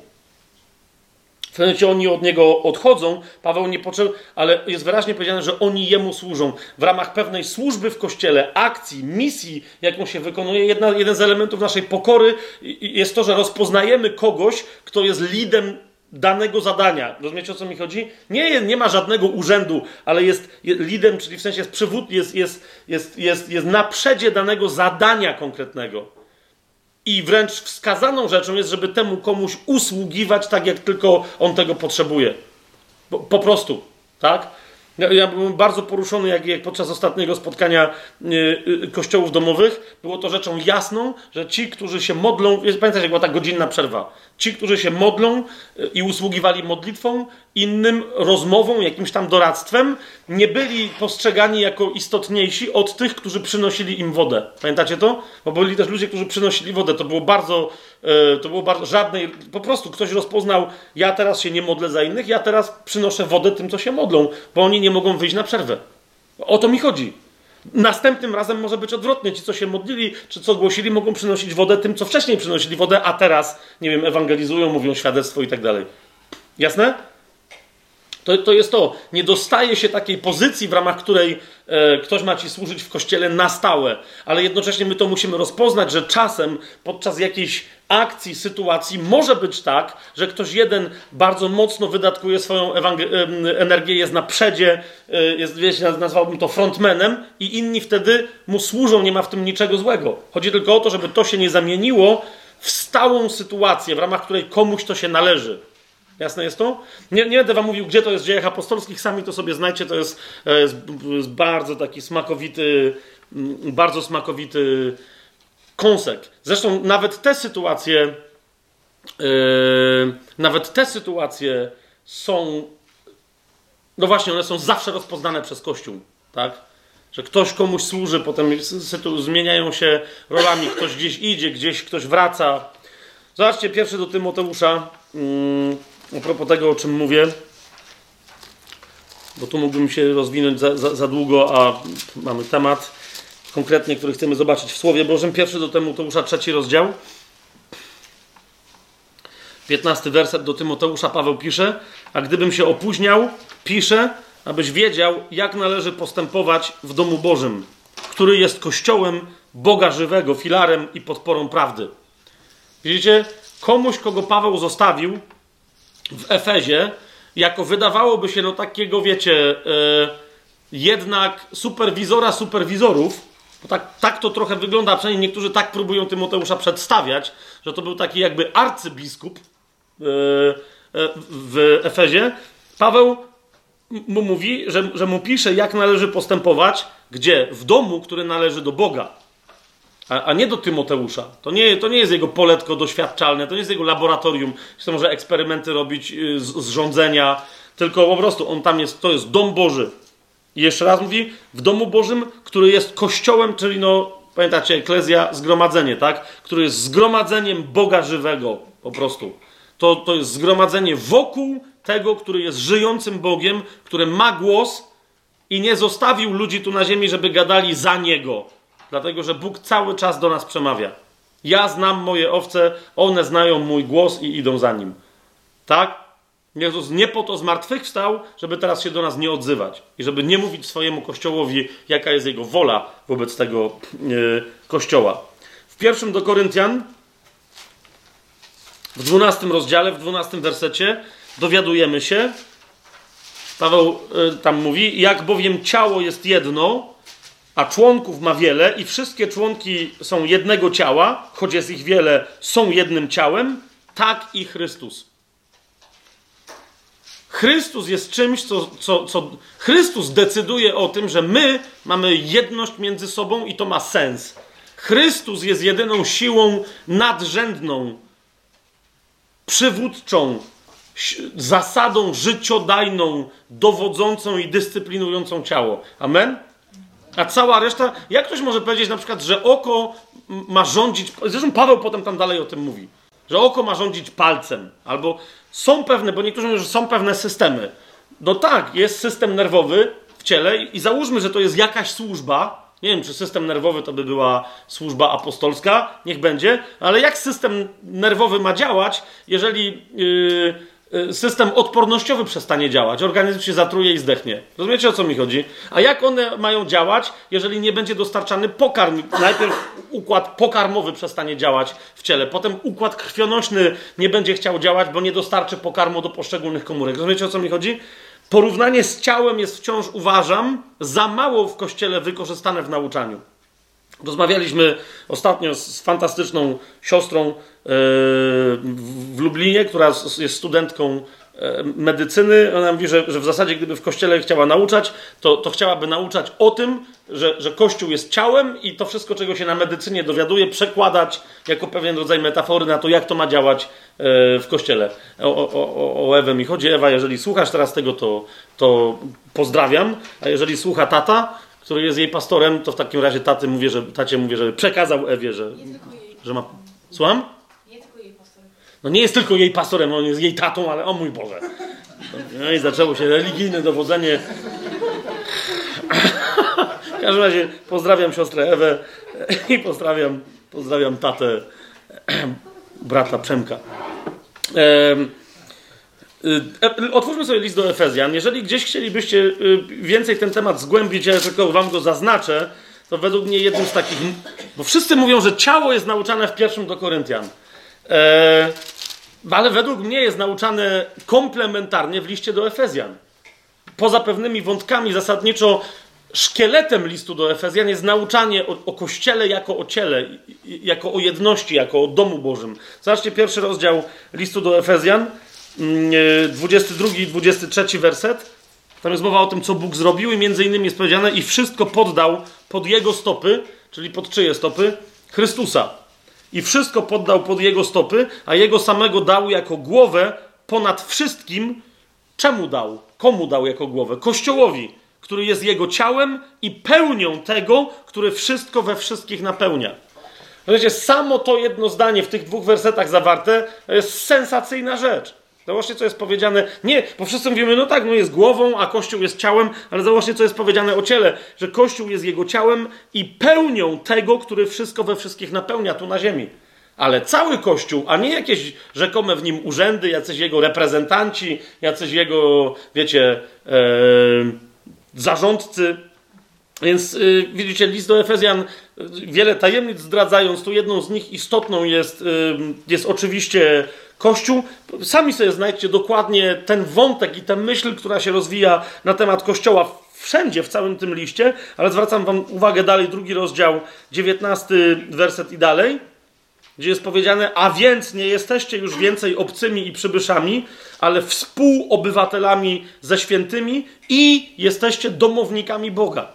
W pewnym oni od niego odchodzą, Paweł nie począł, ale jest wyraźnie powiedziane, że oni jemu służą. W ramach pewnej służby w kościele, akcji, misji, jaką się wykonuje, jedna, jeden z elementów naszej pokory jest to, że rozpoznajemy kogoś, kto jest lidem danego zadania. Rozumiecie o co mi chodzi? Nie, nie ma żadnego urzędu, ale jest, jest lidem, czyli w sensie jest przywód, jest, jest, jest, jest, jest na przedzie danego zadania konkretnego. I wręcz wskazaną rzeczą jest, żeby temu komuś usługiwać tak, jak tylko on tego potrzebuje. Po, po prostu, tak? Ja byłem bardzo poruszony, jak, jak podczas ostatniego spotkania yy, kościołów domowych. Było to rzeczą jasną, że ci, którzy się modlą, pamiętacie, jak była ta godzinna przerwa. Ci, którzy się modlą yy, i usługiwali modlitwą, innym rozmową, jakimś tam doradztwem, nie byli postrzegani jako istotniejsi od tych, którzy przynosili im wodę. Pamiętacie to? Bo byli też ludzie, którzy przynosili wodę. To było bardzo, yy, to było bardzo żadnej, po prostu ktoś rozpoznał, ja teraz się nie modlę za innych, ja teraz przynoszę wodę tym, co się modlą, bo oni nie mogą wyjść na przerwę. O to mi chodzi. Następnym razem może być odwrotnie. Ci, co się modlili, czy co głosili, mogą przynosić wodę tym, co wcześniej przynosili wodę, a teraz, nie wiem, ewangelizują, mówią świadectwo i tak dalej. Jasne? To, to jest to. Nie dostaje się takiej pozycji, w ramach której e, ktoś ma ci służyć w kościele na stałe, ale jednocześnie my to musimy rozpoznać, że czasem podczas jakiejś akcji, sytuacji może być tak, że ktoś jeden bardzo mocno wydatkuje swoją energię, jest na przedzie, e, jest, wiecie, nazwałbym to frontmanem i inni wtedy mu służą, nie ma w tym niczego złego. Chodzi tylko o to, żeby to się nie zamieniło w stałą sytuację, w ramach której komuś to się należy. Jasne jest to? Nie, nie będę wam mówił, gdzie to jest w dziejach apostolskich, sami to sobie znajcie, to jest, jest, jest bardzo taki smakowity, mm, bardzo smakowity kąsek. Zresztą nawet te sytuacje, yy, nawet te sytuacje są, no właśnie, one są zawsze rozpoznane przez Kościół, tak? Że ktoś komuś służy, potem zmieniają się rolami, ktoś gdzieś idzie, gdzieś ktoś wraca. Zobaczcie, pierwszy do Tymoteusza, yy, a propos tego, o czym mówię, bo tu mógłbym się rozwinąć za, za, za długo, a mamy temat konkretnie, który chcemy zobaczyć w Słowie Bożym. Pierwszy do Tymoteusza, trzeci rozdział. 15 werset do Tymoteusza Paweł pisze, a gdybym się opóźniał, pisze, abyś wiedział, jak należy postępować w domu Bożym, który jest kościołem Boga żywego, filarem i podporą prawdy. Widzicie, komuś, kogo Paweł zostawił, w Efezie, jako wydawałoby się, no takiego, wiecie, yy, jednak superwizora superwizorów, bo tak, tak to trochę wygląda, przynajmniej niektórzy tak próbują Tymoteusza przedstawiać, że to był taki jakby arcybiskup yy, yy, w Efezie. Paweł mu mówi, że, że mu pisze, jak należy postępować, gdzie? W domu, który należy do Boga a, a, nie do Tymoteusza. To nie, to nie jest jego poletko doświadczalne, to nie jest jego laboratorium, gdzie może eksperymenty robić y, z, z rządzenia, tylko po prostu on tam jest, to jest dom Boży. I jeszcze raz mówi, w domu Bożym, który jest kościołem, czyli no, pamiętacie, eklezja, zgromadzenie, tak? Który jest zgromadzeniem Boga żywego, po prostu. To, to jest zgromadzenie wokół tego, który jest żyjącym Bogiem, który ma głos i nie zostawił ludzi tu na ziemi, żeby gadali za Niego Dlatego, że Bóg cały czas do nas przemawia. Ja znam moje owce, one znają mój głos i idą za nim. Tak? Jezus nie po to zmartwychwstał, żeby teraz się do nas nie odzywać i żeby nie mówić swojemu kościołowi, jaka jest jego wola wobec tego yy, kościoła. W pierwszym do Koryntian, w dwunastym rozdziale, w dwunastym wersecie, dowiadujemy się, Paweł yy, tam mówi, jak bowiem ciało jest jedno, a członków ma wiele i wszystkie członki są jednego ciała, choć jest ich wiele, są jednym ciałem, tak i Chrystus. Chrystus jest czymś, co, co, co Chrystus decyduje o tym, że my mamy jedność między sobą i to ma sens. Chrystus jest jedyną siłą nadrzędną, przywódczą, zasadą życiodajną, dowodzącą i dyscyplinującą ciało. Amen? A cała reszta, jak ktoś może powiedzieć na przykład, że oko ma rządzić, zresztą Paweł potem tam dalej o tym mówi, że oko ma rządzić palcem, albo są pewne, bo niektórzy mówią, że są pewne systemy. No tak, jest system nerwowy w ciele i załóżmy, że to jest jakaś służba, Nie wiem, czy system nerwowy to by była służba apostolska, niech będzie, ale jak system nerwowy ma działać, jeżeli yy, system odpornościowy przestanie działać, organizm się zatruje i zdechnie? Rozumiecie o co mi chodzi? A jak one mają działać, jeżeli nie będzie dostarczany pokarm? Najpierw układ pokarmowy przestanie działać w ciele, potem układ krwionośny nie będzie chciał działać, bo nie dostarczy pokarmu do poszczególnych komórek. Rozumiecie o co mi chodzi? Porównanie z ciałem jest wciąż, uważam, za mało w kościele wykorzystane w nauczaniu. Rozmawialiśmy ostatnio z fantastyczną siostrą e, w Lublinie, która jest studentką e, medycyny. Ona mówi, że, że w zasadzie, gdyby w kościele chciała nauczać, to, to chciałaby nauczać o tym, że, że Kościół jest ciałem i to wszystko, czego się na medycynie dowiaduje, przekładać jako pewien rodzaj metafory na to, jak to ma działać e, w Kościele. O, o, o Ewę mi chodzi. Ewa, jeżeli słuchasz teraz tego, to, to pozdrawiam, a jeżeli słucha tata, który jest jej pastorem, to w takim razie taty mówię, że, tacie mówię, że przekazał Ewie, że, że ma... Słucham? Nie tylko jej pastorem. No nie jest tylko jej pastorem, on jest jej tatą, ale o mój Boże. No i zaczęło się religijne dowodzenie. W każdym razie pozdrawiam siostrę Ewę i pozdrawiam, pozdrawiam tatę brata Przemka. Ehm, Otwórzmy sobie list do Efezjan. Jeżeli gdzieś chcielibyście y, więcej ten temat zgłębić, ja tylko wam go zaznaczę, to według mnie jednym z takich. Bo wszyscy mówią, że ciało jest nauczane w pierwszym do Koryntian. Eee, ale według mnie jest nauczane komplementarnie w liście do Efezjan. Poza pewnymi wątkami, zasadniczo szkieletem listu do Efezjan jest nauczanie o, o Kościele jako o ciele, jako o jedności, jako o domu Bożym. Zobaczcie pierwszy rozdział listu do Efezjan, 22 i 23 werset. Tam jest mowa o tym, co Bóg zrobił i między innymi jest powiedziane i wszystko poddał pod Jego stopy, czyli pod czyje stopy? Chrystusa. I wszystko poddał pod Jego stopy, a Jego samego dał jako głowę ponad wszystkim. Czemu dał? Komu dał jako głowę? Kościołowi który jest jego ciałem i pełnią tego, który wszystko we wszystkich napełnia. Wiecie, samo to jedno zdanie w tych dwóch wersetach zawarte to jest sensacyjna rzecz. Zobaczcie, co jest powiedziane. Nie, bo wszyscy mówimy, no tak, no jest głową, a Kościół jest ciałem, ale zobaczcie, co jest powiedziane o ciele, że Kościół jest jego ciałem i pełnią tego, który wszystko we wszystkich napełnia tu na ziemi. Ale cały Kościół, a nie jakieś rzekome w nim urzędy, jacyś jego reprezentanci, jacyś jego, wiecie, e, zarządcy. Więc yy, widzicie, list do Efezjan wiele tajemnic zdradzając, tu jedną z nich istotną jest, yy, jest oczywiście Kościół. Sami sobie znajdźcie dokładnie ten wątek i tę myśl, która się rozwija na temat Kościoła wszędzie w całym tym liście, ale zwracam wam uwagę dalej, drugi rozdział, 19 werset i dalej gdzie jest powiedziane, a więc nie jesteście już więcej obcymi i przybyszami, ale współobywatelami ze świętymi i jesteście domownikami Boga.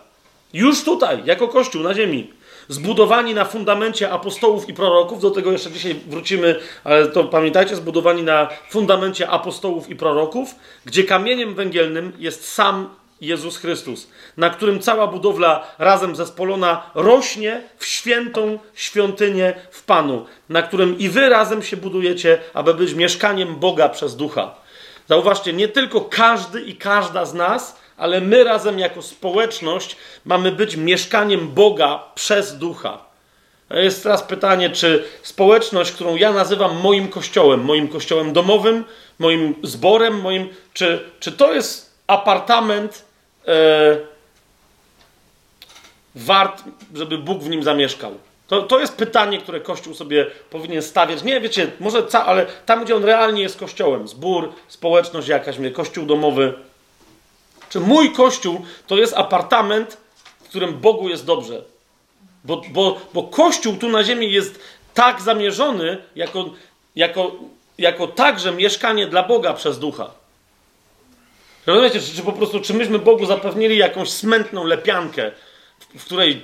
Już tutaj, jako Kościół na ziemi. Zbudowani na fundamencie apostołów i proroków, do tego jeszcze dzisiaj wrócimy, ale to pamiętajcie, zbudowani na fundamencie apostołów i proroków, gdzie kamieniem węgielnym jest sam Jezus Chrystus, na którym cała budowla razem zespolona rośnie w świętą świątynię w Panu, na którym i wy razem się budujecie, aby być mieszkaniem Boga przez ducha. Zauważcie, nie tylko każdy i każda z nas, ale my razem jako społeczność mamy być mieszkaniem Boga przez ducha. Jest teraz pytanie, czy społeczność, którą ja nazywam moim kościołem, moim kościołem domowym, moim zborem, moim, czy, czy to jest apartament e, wart, żeby Bóg w nim zamieszkał? To, to jest pytanie, które Kościół sobie powinien stawiać. Nie, wiecie, może ca, ale tam, gdzie on realnie jest kościołem, zbór, społeczność jakaś, kościół domowy. Czy mój kościół to jest apartament, w którym Bogu jest dobrze? Bo, bo, bo kościół tu na ziemi jest tak zamierzony, jako, jako, jako także mieszkanie dla Boga przez ducha. Rozumiecie, czy, czy po prostu, czy myśmy Bogu zapewnili jakąś smętną lepiankę, w, w której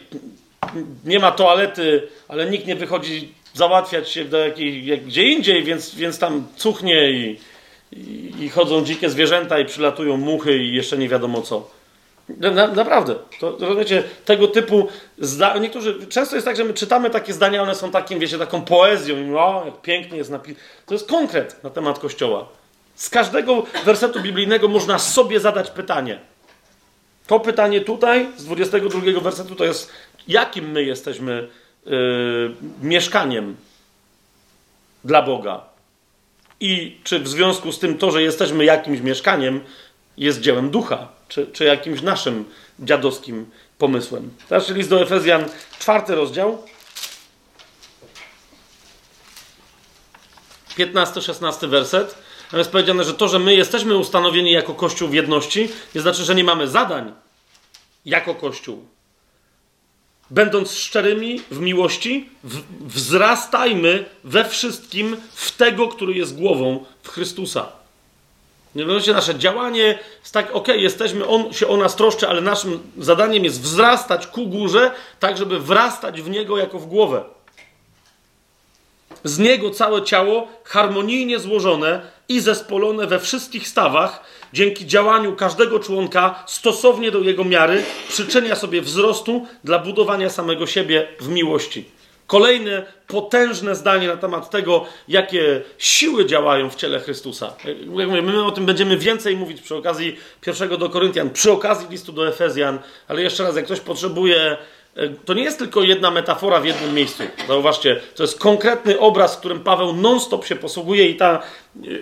nie ma toalety, ale nikt nie wychodzi załatwiać się do jakiej, jak, gdzie indziej, więc, więc tam cuchnie i, i, chodzą dzikie zwierzęta i przylatują muchy i jeszcze nie wiadomo co. Na, naprawdę. To, rozumiecie, tego typu zda- niektórzy, często jest tak, że my czytamy takie zdania, one są takim, wiecie, taką poezją i o, jak pięknie jest napis. To jest konkret na temat Kościoła. Z każdego wersetu biblijnego można sobie zadać pytanie. To pytanie tutaj, z 22 wersetu, to jest jakim my jesteśmy yy, mieszkaniem dla Boga. I czy w związku z tym to, że jesteśmy jakimś mieszkaniem, jest dziełem ducha, czy, czy jakimś naszym dziadowskim pomysłem. Teraz list do Efezjan, czwarty rozdział, 15-16 werset. Tam jest powiedziane, że to, że my jesteśmy ustanowieni jako Kościół w jedności, nie znaczy, że nie mamy zadań jako Kościół. Będąc szczerymi w miłości, w, wzrastajmy we wszystkim w tego, który jest głową, w Chrystusa. Mianowicie nasze działanie jest tak, ok, jesteśmy, on się o nas troszczy, ale naszym zadaniem jest wzrastać ku górze, tak żeby wrastać w Niego jako w głowę. Z Niego całe ciało harmonijnie złożone i zespolone we wszystkich stawach, dzięki działaniu każdego członka stosownie do jego miary, przyczynia sobie wzrostu dla budowania samego siebie w miłości. Kolejne potężne zdanie na temat tego, jakie siły działają w ciele Chrystusa. My o tym będziemy więcej mówić przy okazji pierwszego do Koryntian, przy okazji listu do Efezjan, ale jeszcze raz, jak ktoś potrzebuje to nie jest tylko jedna metafora w jednym miejscu. Zauważcie, to jest konkretny obraz, którym Paweł non-stop się posługuje i ta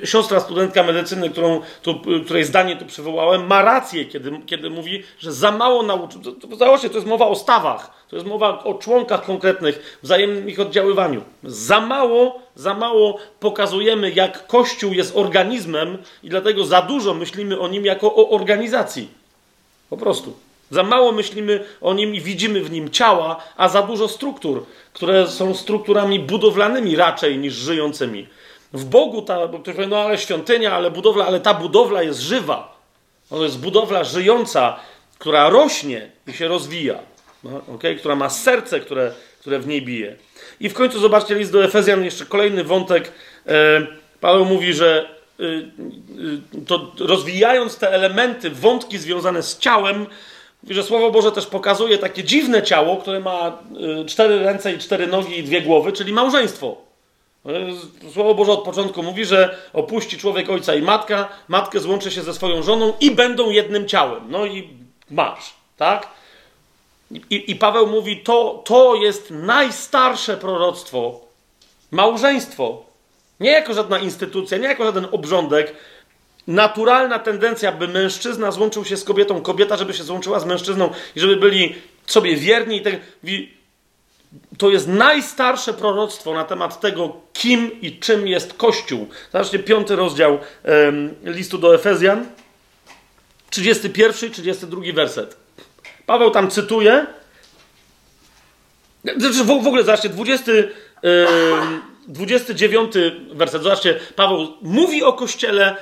e, siostra studentka medycyny, którą tu, e, której zdanie tu przywołałem, ma rację, kiedy, kiedy mówi, że za mało nauczy. Zauważcie, to jest mowa o stawach, to jest mowa o członkach konkretnych, wzajemnym ich oddziaływaniu. Za mało, za mało pokazujemy, jak Kościół jest organizmem i dlatego za dużo myślimy o nim jako o organizacji. Po prostu. Za mało myślimy o nim i widzimy w nim ciała, a za dużo struktur, które są strukturami budowlanymi raczej niż żyjącymi. W Bogu ta, bo ktoś powie, no ale świątynia, ale budowla, ale ta budowla jest żywa. To jest budowla żyjąca, która rośnie i się rozwija, no, okay? która ma serce, które, które w niej bije. I w końcu zobaczcie list do Efezjan, jeszcze kolejny wątek. E, Paweł mówi, że y, y, to rozwijając te elementy, wątki związane z ciałem, i że Słowo Boże też pokazuje takie dziwne ciało, które ma y, cztery ręce i cztery nogi i dwie głowy, czyli małżeństwo. Słowo Boże od początku mówi, że opuści człowiek ojca i matka, matkę złączy się ze swoją żoną i będą jednym ciałem. No i masz, tak? I, i Paweł mówi, to, to jest najstarsze proroctwo, małżeństwo. Nie jako żadna instytucja, nie jako żaden obrządek, naturalna tendencja, by mężczyzna złączył się z kobietą, kobieta, żeby się złączyła z mężczyzną i żeby byli sobie wierni. I tak, to jest najstarsze proroctwo na temat tego, kim i czym jest Kościół. Zobaczcie, piąty rozdział listu do Efezjan, 31 i 32 werset. Paweł tam cytuje. Znaczy, w, ogóle, zobaczcie, 20, yy, 29 werset. Zobaczcie, Paweł mówi o Kościele,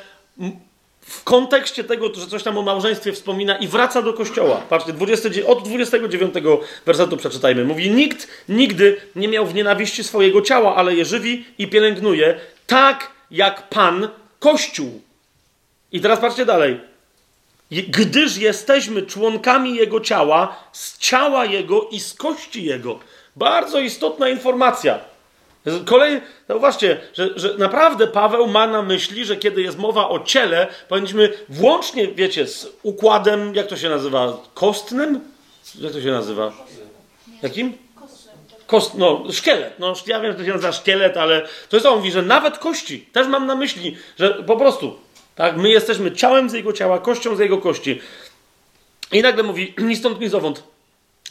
w kontekście tego, że coś tam o małżeństwie wspomina i wraca do kościoła. Patrzcie, 20, od 29 wersetu przeczytajmy. Mówi, nikt nigdy nie miał w nienawiści swojego ciała, ale je żywi i pielęgnuje, tak jak Pan Kościół. I teraz patrzcie dalej. Gdyż jesteśmy członkami Jego ciała, z ciała Jego i z kości Jego. Bardzo istotna informacja. Kolej, zauważcie, że, że naprawdę Paweł ma na myśli, że kiedy jest mowa o ciele, powinniśmy włącznie, wiecie, z układem, jak to się nazywa, kostnym? Jak to się nazywa? Jakim? Kost, no, szkielet. No, ja wiem, że to się nazywa szkielet, ale to jest on mówi, że nawet kości. Też mam na myśli, że po prostu, tak, my jesteśmy ciałem z jego ciała, kością z jego kości. I nagle mówi, ni stąd, ni zowąd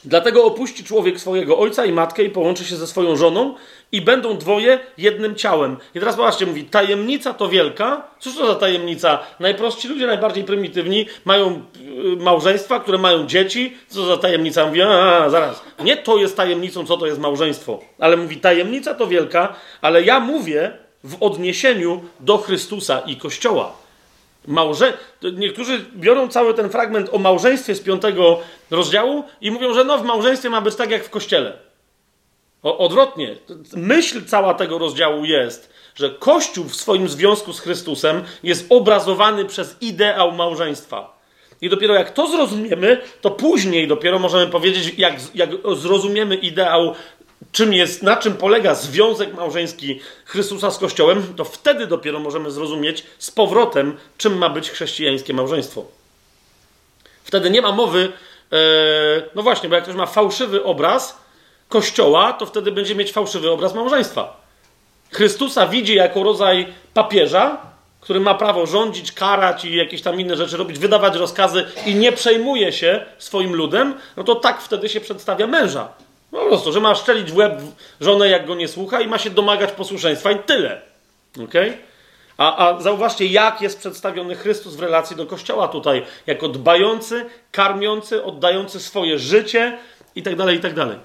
Dlatego opuści człowiek swojego ojca i matkę i połączy się ze swoją żoną i będą dwoje jednym ciałem. I teraz zobaczcie, mówi, tajemnica to wielka. Cóż to za tajemnica? Najprostsi ludzie, najbardziej prymitywni, mają y, małżeństwa, które mają dzieci. Co za tajemnica? Mówi, a, zaraz. Nie to jest tajemnicą, co to jest małżeństwo. Ale mówi, tajemnica to wielka, ale ja mówię w odniesieniu do Chrystusa i Kościoła. Małże... Niektórzy biorą cały ten fragment o małżeństwie z piątego rozdziału i mówią, że no w małżeństwie ma być tak jak w kościele. O, odwrotnie. Myśl cała tego rozdziału jest, że Kościół w swoim związku z Chrystusem jest obrazowany przez ideał małżeństwa. I dopiero jak to zrozumiemy, to później dopiero możemy powiedzieć, jak, jak zrozumiemy ideał czym jest, na czym polega związek małżeński Chrystusa z Kościołem, to wtedy dopiero możemy zrozumieć z powrotem, czym ma być chrześcijańskie małżeństwo. Wtedy nie ma mowy, e, no właśnie, bo jak ktoś ma fałszywy obraz kościoła, to wtedy będzie mieć fałszywy obraz małżeństwa. Chrystusa widzi jako rodzaj papieża, który ma prawo rządzić, karać i jakieś tam inne rzeczy robić, wydawać rozkazy i nie przejmuje się swoim ludem, no to tak wtedy się przedstawia męża. Po prostu, że ma szczelić w łeb żonę, jak go nie słucha i ma się domagać posłuszeństwa i tyle. Okay? A, a zauważcie, jak jest przedstawiony Chrystus w relacji do Kościoła tutaj, jako dbający, karmiący, oddający swoje życie i tak dalej, i tak dalej.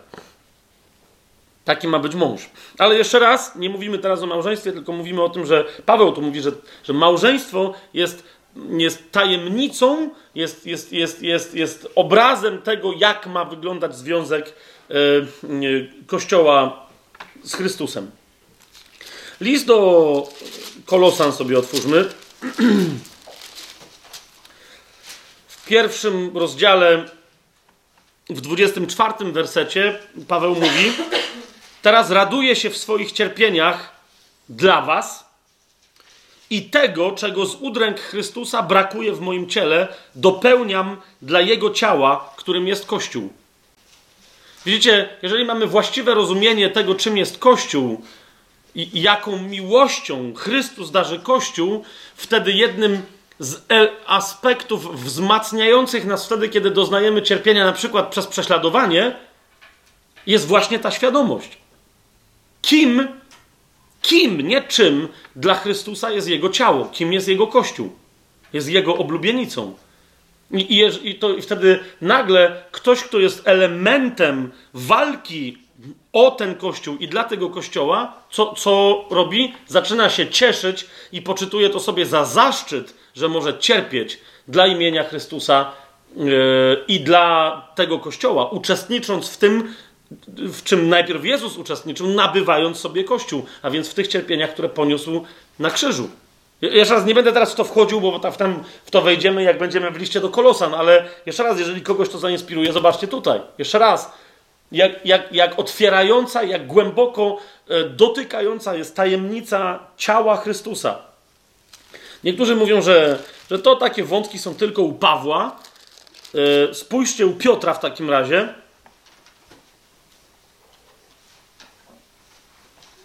Taki ma być mąż. Ale jeszcze raz, nie mówimy teraz o małżeństwie, tylko mówimy o tym, że Paweł tu mówi, że, że małżeństwo jest, jest tajemnicą, jest, jest, jest, jest, jest obrazem tego, jak ma wyglądać związek Kościoła z Chrystusem. List do Kolosan sobie otwórzmy. W pierwszym rozdziale, w 24 wersecie, Paweł mówi: Teraz raduję się w swoich cierpieniach dla Was i tego, czego z udręk Chrystusa brakuje w moim ciele, dopełniam dla Jego ciała, którym jest Kościół. Widzicie, jeżeli mamy właściwe rozumienie tego, czym jest Kościół i, jaką miłością Chrystus darzy Kościół, wtedy jednym z aspektów wzmacniających nas wtedy, kiedy doznajemy cierpienia, na przykład przez prześladowanie, jest właśnie ta świadomość. Kim, kim, nie czym dla Chrystusa jest Jego ciało, kim jest Jego Kościół. Jest Jego oblubienicą. I, i, i, to, I wtedy nagle ktoś, kto jest elementem walki o ten kościół i dla tego kościoła, co, co robi? Zaczyna się cieszyć i poczytuje to sobie za zaszczyt, że może cierpieć dla imienia Chrystusa yy, i dla tego kościoła, uczestnicząc w tym, w czym najpierw Jezus uczestniczył, nabywając sobie Kościół, a więc w tych cierpieniach, które poniósł na krzyżu. Jeszcze raz nie będę teraz w to wchodził, bo tam w to wejdziemy, jak będziemy w liście do Kolosan, ale jeszcze raz, jeżeli kogoś to zainspiruje, zobaczcie tutaj. Jeszcze raz, jak, jak, jak otwierająca, jak głęboko e, dotykająca jest tajemnica ciała Chrystusa. Niektórzy mówią, że, że to takie wątki są tylko u Pawła. E, spójrzcie u Piotra w takim razie.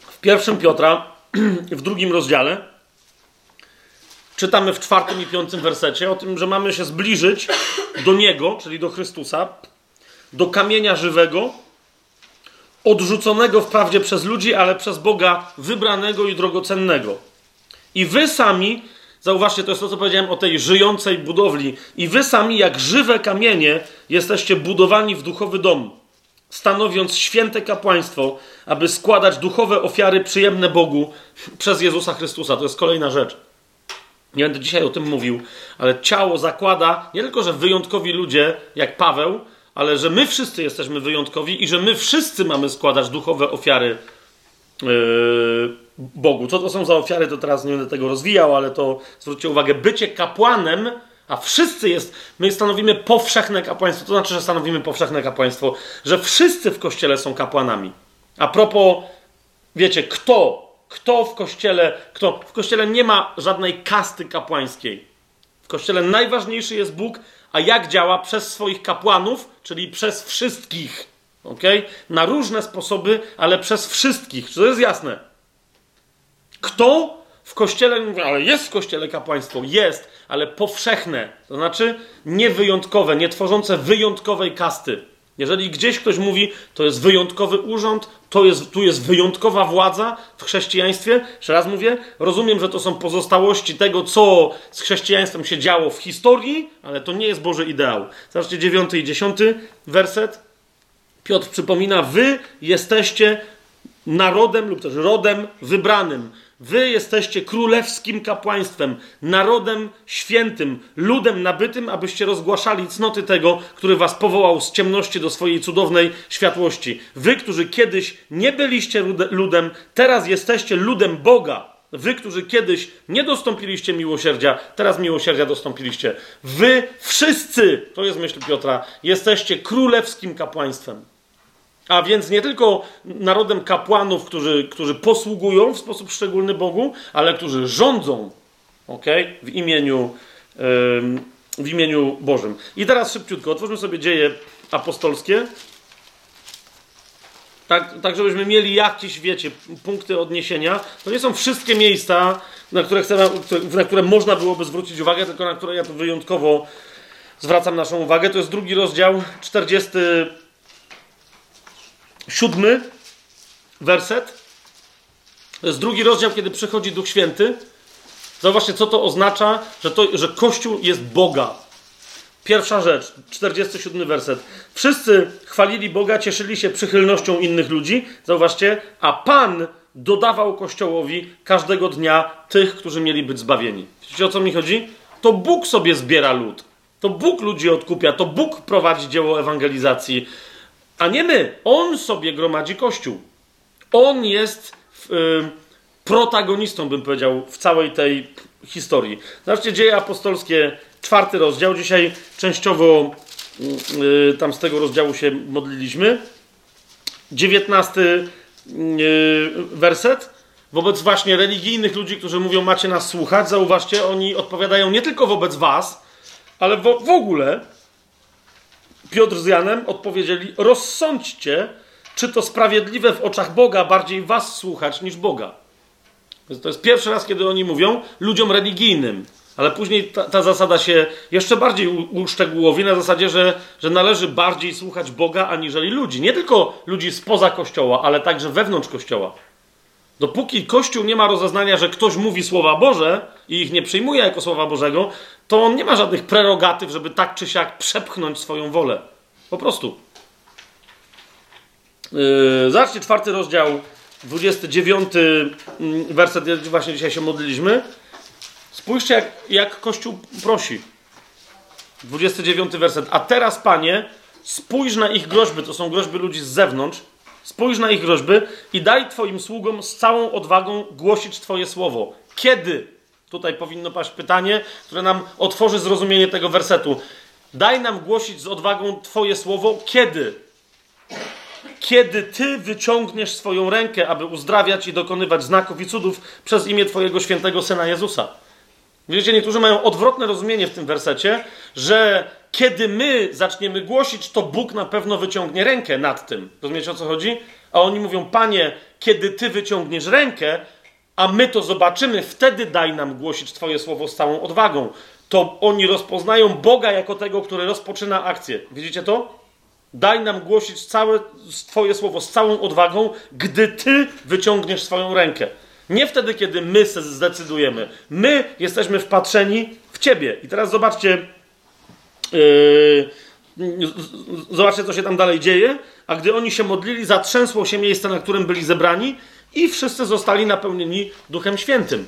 W pierwszym Piotra, w drugim rozdziale, czytamy w czwartym i piątym wersecie o tym, że mamy się zbliżyć do Niego, czyli do Chrystusa, do kamienia żywego, odrzuconego wprawdzie przez ludzi, ale przez Boga wybranego i drogocennego. I wy sami, zauważcie, to jest to, co powiedziałem o tej żyjącej budowli, i wy sami, jak żywe kamienie, jesteście budowani w duchowy dom, stanowiąc święte kapłaństwo, aby składać duchowe ofiary przyjemne Bogu przez Jezusa Chrystusa. To jest kolejna rzecz. Nie będę dzisiaj o tym mówił, ale ciało zakłada nie tylko, że wyjątkowi ludzie, jak Paweł, ale że my wszyscy jesteśmy wyjątkowi i że my wszyscy mamy składać duchowe ofiary yy, Bogu. Co to są za ofiary, to teraz nie będę tego rozwijał, ale to zwróćcie uwagę, bycie kapłanem, a wszyscy jest, my stanowimy powszechne kapłaństwo. To znaczy, że stanowimy powszechne kapłaństwo, że wszyscy w kościele są kapłanami. A propos, wiecie, kto, kto w kościele, kto, w kościele nie ma żadnej kasty kapłańskiej. W kościele najważniejszy jest Bóg, a jak działa przez swoich kapłanów, czyli przez wszystkich. ok? Na różne sposoby, ale przez wszystkich. Czy to jest jasne? Kto w kościele, ale jest w kościele kapłaństwo, jest, ale powszechne, to znaczy niewyjątkowe, nie tworzące wyjątkowej kasty. Jeżeli gdzieś ktoś mówi, to jest wyjątkowy urząd, to jest, tu jest wyjątkowa władza w chrześcijaństwie, jeszcze raz mówię, rozumiem, że to są pozostałości tego, co z chrześcijaństwem się działo w historii, ale to nie jest Boży ideał. Zobaczcie, dziewiąty i dziesiąty werset. Piotr przypomina, wy jesteście narodem lub też rodem wybranym Wy jesteście królewskim kapłaństwem, narodem świętym, ludem nabytym, abyście rozgłaszali cnoty tego, który was powołał z ciemności do swojej cudownej światłości. Wy, którzy kiedyś nie byliście ludem, teraz jesteście ludem Boga. Wy, którzy kiedyś nie dostąpiliście miłosierdzia, teraz miłosierdzia dostąpiliście. Wy wszyscy, to jest myśl Piotra, jesteście królewskim kapłaństwem. A więc nie tylko narodem kapłanów, którzy, którzy posługują w sposób szczególny Bogu, ale którzy rządzą okay, w imieniu w imieniu Bożym. I teraz szybciutko, otwórzmy sobie dzieje apostolskie. Tak, tak, żebyśmy mieli jakieś, wiecie, punkty odniesienia. To nie są wszystkie miejsca, na które, chcemy, na które można byłoby zwrócić uwagę, tylko na które ja tu wyjątkowo zwracam naszą uwagę. To jest drugi rozdział, 47 werset. To jest drugi rozdział, kiedy przychodzi Duch Święty. Zauważcie, co to oznacza, że, to, że Kościół jest Boga. Pierwsza rzecz, 47 werset. Wszyscy chwalili Boga, cieszyli się przychylnością innych ludzi. Zauważcie, a Pan dodawał Kościołowi każdego dnia tych, którzy mieli być zbawieni. Wiecie o co mi chodzi? To Bóg sobie zbiera lud. To Bóg ludzi odkupia, to Bóg prowadzi dzieło ewangelizacji, a nie my. On sobie gromadzi Kościół. On jest yy, protagonistą, bym powiedział, w całej tej historii. Zobaczcie, dzieje apostolskie, czwarty rozdział. Dzisiaj częściowo yy, tam z tego rozdziału się modliliśmy. Dziewiętnasty yy, werset. Wobec właśnie religijnych ludzi, którzy mówią, macie nas słuchać, zauważcie, oni odpowiadają nie tylko wobec was, ale w ogóle Piotr z Janem odpowiedzieli: rozsądźcie, czy to sprawiedliwe w oczach Boga bardziej was słuchać niż Boga. To jest pierwszy raz, kiedy oni mówią ludziom religijnym. Ale później ta, ta zasada się jeszcze bardziej uszczegółowi na zasadzie, że, że należy bardziej słuchać Boga aniżeli ludzi. Nie tylko ludzi spoza kościoła, ale także wewnątrz kościoła. Dopóki Kościół nie ma rozeznania, że ktoś mówi słowa Boże i ich nie przyjmuje jako słowa Bożego, to on nie ma żadnych prerogatyw, żeby tak czy siak przepchnąć swoją wolę. Po prostu. Yy, czwarty rozdział, 29 mm, werset, właśnie dzisiaj się modliliśmy. Spójrzcie, jak, jak Kościół prosi. 29 werset. A teraz, Panie, spójrz na ich groźby. To są groźby ludzi z zewnątrz Spójrz na ich groźby i daj Twoim sługom z całą odwagą głosić Twoje słowo. Kiedy? Tutaj powinno paść pytanie, które nam otworzy zrozumienie tego wersetu. Daj nam głosić z odwagą Twoje słowo. Kiedy? Kiedy Ty wyciągniesz swoją rękę, aby uzdrawiać i dokonywać znaków i cudów przez imię Twojego świętego Syna Jezusa. Wiecie, niektórzy mają odwrotne rozumienie w tym wersecie, że kiedy my zaczniemy głosić, to Bóg na pewno wyciągnie rękę nad tym. Rozumiecie o co chodzi? A oni mówią, Panie, kiedy Ty wyciągniesz rękę, a my to zobaczymy, wtedy daj nam głosić Twoje słowo z całą odwagą. To oni rozpoznają Boga jako tego, który rozpoczyna akcję. Widzicie to? Daj nam głosić całe Twoje słowo z całą odwagą, gdy Ty wyciągniesz swoją rękę. Nie wtedy, kiedy my zdecydujemy. My jesteśmy wpatrzeni w Ciebie. I teraz zobaczcie, Yy, zobaczcie, co się tam dalej dzieje. A gdy oni się modlili, zatrzęsło się miejsce, na którym byli zebrani, i wszyscy zostali napełnieni Duchem Świętym.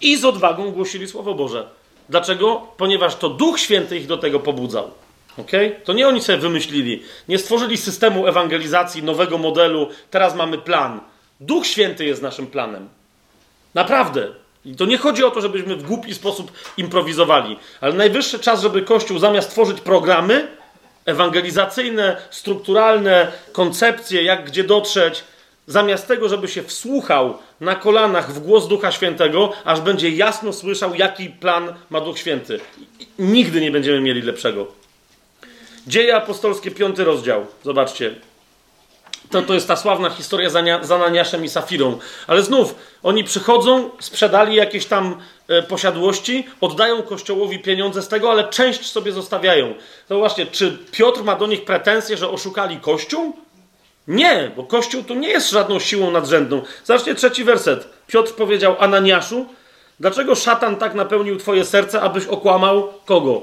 I z odwagą głosili Słowo Boże. Dlaczego? Ponieważ to Duch Święty ich do tego pobudzał. Okay? To nie oni sobie wymyślili. Nie stworzyli systemu ewangelizacji, nowego modelu. Teraz mamy plan. Duch Święty jest naszym planem. Naprawdę. I to nie chodzi o to, żebyśmy w głupi sposób improwizowali, ale najwyższy czas, żeby Kościół zamiast tworzyć programy ewangelizacyjne, strukturalne, koncepcje, jak gdzie dotrzeć, zamiast tego, żeby się wsłuchał na kolanach w głos Ducha Świętego, aż będzie jasno słyszał, jaki plan ma Duch Święty. Nigdy nie będziemy mieli lepszego. Dzieje apostolskie, piąty rozdział. Zobaczcie, to, to jest ta sławna historia z Ananiaszem i Safirą. Ale znów, oni przychodzą, sprzedali jakieś tam e, posiadłości, oddają Kościołowi pieniądze z tego, ale część sobie zostawiają. To właśnie, czy Piotr ma do nich pretensje, że oszukali Kościół? Nie, bo Kościół tu nie jest żadną siłą nadrzędną. Zobaczcie trzeci werset. Piotr powiedział Ananiaszu, dlaczego szatan tak napełnił twoje serce, abyś okłamał kogo?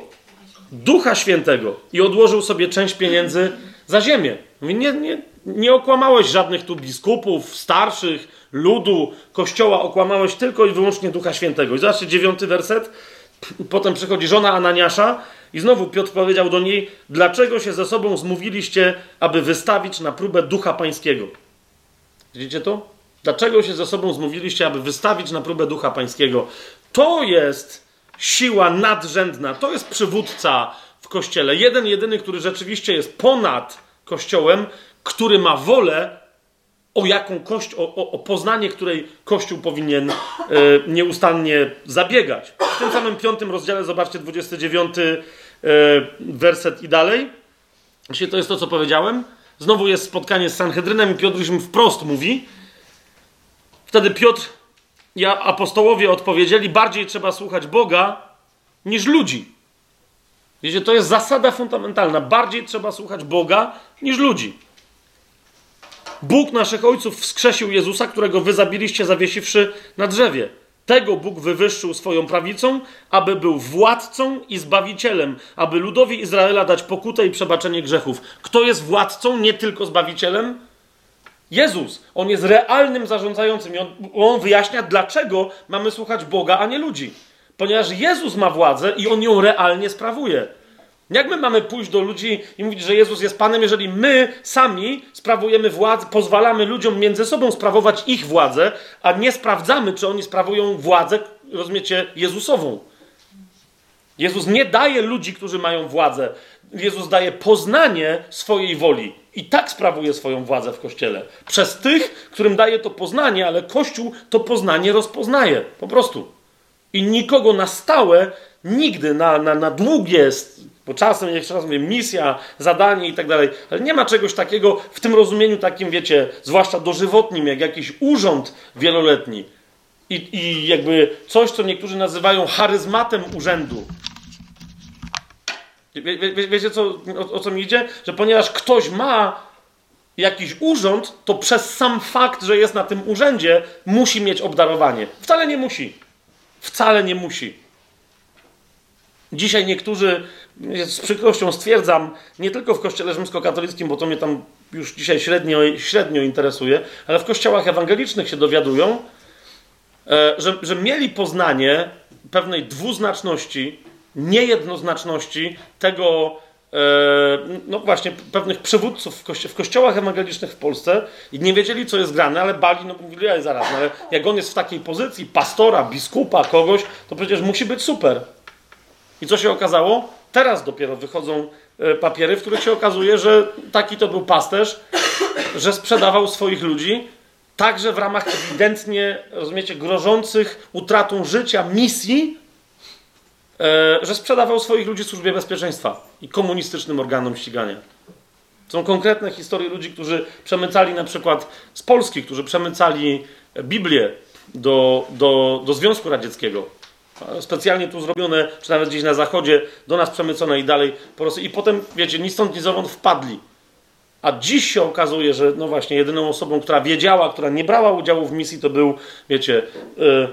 Ducha Świętego i odłożył sobie część pieniędzy za ziemię. Mówi, nie, nie, nie okłamałeś żadnych tu biskupów, starszych, ludu, kościoła, okłamałeś tylko i wyłącznie Ducha Świętego. I zobaczcie dziewiąty werset. Potem przychodzi żona Ananiasza i znowu Piotr powiedział do niej, dlaczego się ze sobą zmówiliście, aby wystawić na próbę Ducha Pańskiego? Widzicie to? Dlaczego się ze sobą zmówiliście, aby wystawić na próbę Ducha Pańskiego? To jest siła nadrzędna, to jest przywódca w Kościele. Jeden, jedyny, który rzeczywiście jest ponad Kościołem, który ma wolę o jaką kość, o, o, o poznanie, której Kościół powinien e, nieustannie zabiegać. W tym samym piątym rozdziale, zobaczcie, 29 e, werset i dalej. Jeśli to jest to, co powiedziałem, znowu jest spotkanie z Sanhedrynem i Piotr im wprost mówi. Wtedy Piotr i apostołowie odpowiedzieli, bardziej trzeba słuchać Boga niż ludzi. Wiecie, to jest zasada fundamentalna. Bardziej trzeba słuchać Boga niż ludzi. Bóg naszych ojców wskrzesił Jezusa, którego wy zabiliście zawiesiwszy na drzewie. Tego Bóg wywyższył swoją prawicą, aby był władcą i zbawicielem, aby ludowi Izraela dać pokutę i przebaczenie grzechów. Kto jest władcą, nie tylko zbawicielem? Jezus. On jest realnym zarządzającym i on, on wyjaśnia, dlaczego mamy słuchać Boga, a nie ludzi. Ponieważ Jezus ma władzę i on ją realnie sprawuje. Jak my mamy pójść do ludzi i mówić, że Jezus jest Panem, jeżeli my sami sprawujemy władzę, pozwalamy ludziom między sobą sprawować ich władzę, a nie sprawdzamy, czy oni sprawują władzę, rozumiecie, Jezusową. Jezus nie daje ludzi, którzy mają władzę. Jezus daje poznanie swojej woli. I tak sprawuje swoją władzę w kościele. Przez tych, którym daje to poznanie, ale Kościół to poznanie rozpoznaje. Po prostu. I nikogo na stałe, nigdy na, na, na długie bo czasem, jeszcze raz mówię, misja, zadanie i tak dalej, ale nie ma czegoś takiego w tym rozumieniu takim, wiecie, zwłaszcza dożywotnim, jak jakiś urząd wieloletni. I, I jakby coś, co niektórzy nazywają charyzmatem urzędu. Wie, wie, wiecie, co, o, o co mi idzie? Że ponieważ ktoś ma jakiś urząd, to przez sam fakt, że jest na tym urzędzie, musi mieć obdarowanie. Wcale nie musi. Wcale nie musi. Dzisiaj niektórzy, z przykrością stwierdzam, nie tylko w kościele rzymskokatolickim, bo to mnie tam już dzisiaj średnio, średnio interesuje, ale w kościołach ewangelicznych się dowiadują, e, że, że mieli poznanie pewnej dwuznaczności, niejednoznaczności tego, e, no właśnie, pewnych przywódców w, kości w kościołach ewangelicznych w Polsce i nie wiedzieli, co jest grane, ale bali, no mówili, ja zaraz, no, ale jak on jest w takiej pozycji, pastora, biskupa, kogoś, to przecież musi być super. I co się okazało? Teraz dopiero wychodzą e, papiery, w których się okazuje, że taki to był pasterz, że sprzedawał swoich ludzi, także w ramach ewidentnie, rozumiecie, grożących utratą życia misji, e, że sprzedawał swoich ludzi służbie bezpieczeństwa i komunistycznym organom ścigania. Są konkretne historie ludzi, którzy przemycali na przykład z Polski, którzy przemycali Biblię do, do, do Związku Radzieckiego specjalnie tu zrobione, czy nawet gdzieś na zachodzie, do nas przemycone i dalej po prostu. I potem, wiecie, ni stąd, ni zowąd wpadli. A dziś się okazuje, że no właśnie, jedyną osobą, która wiedziała, która nie brała udziału w misji, to był, wiecie, yy,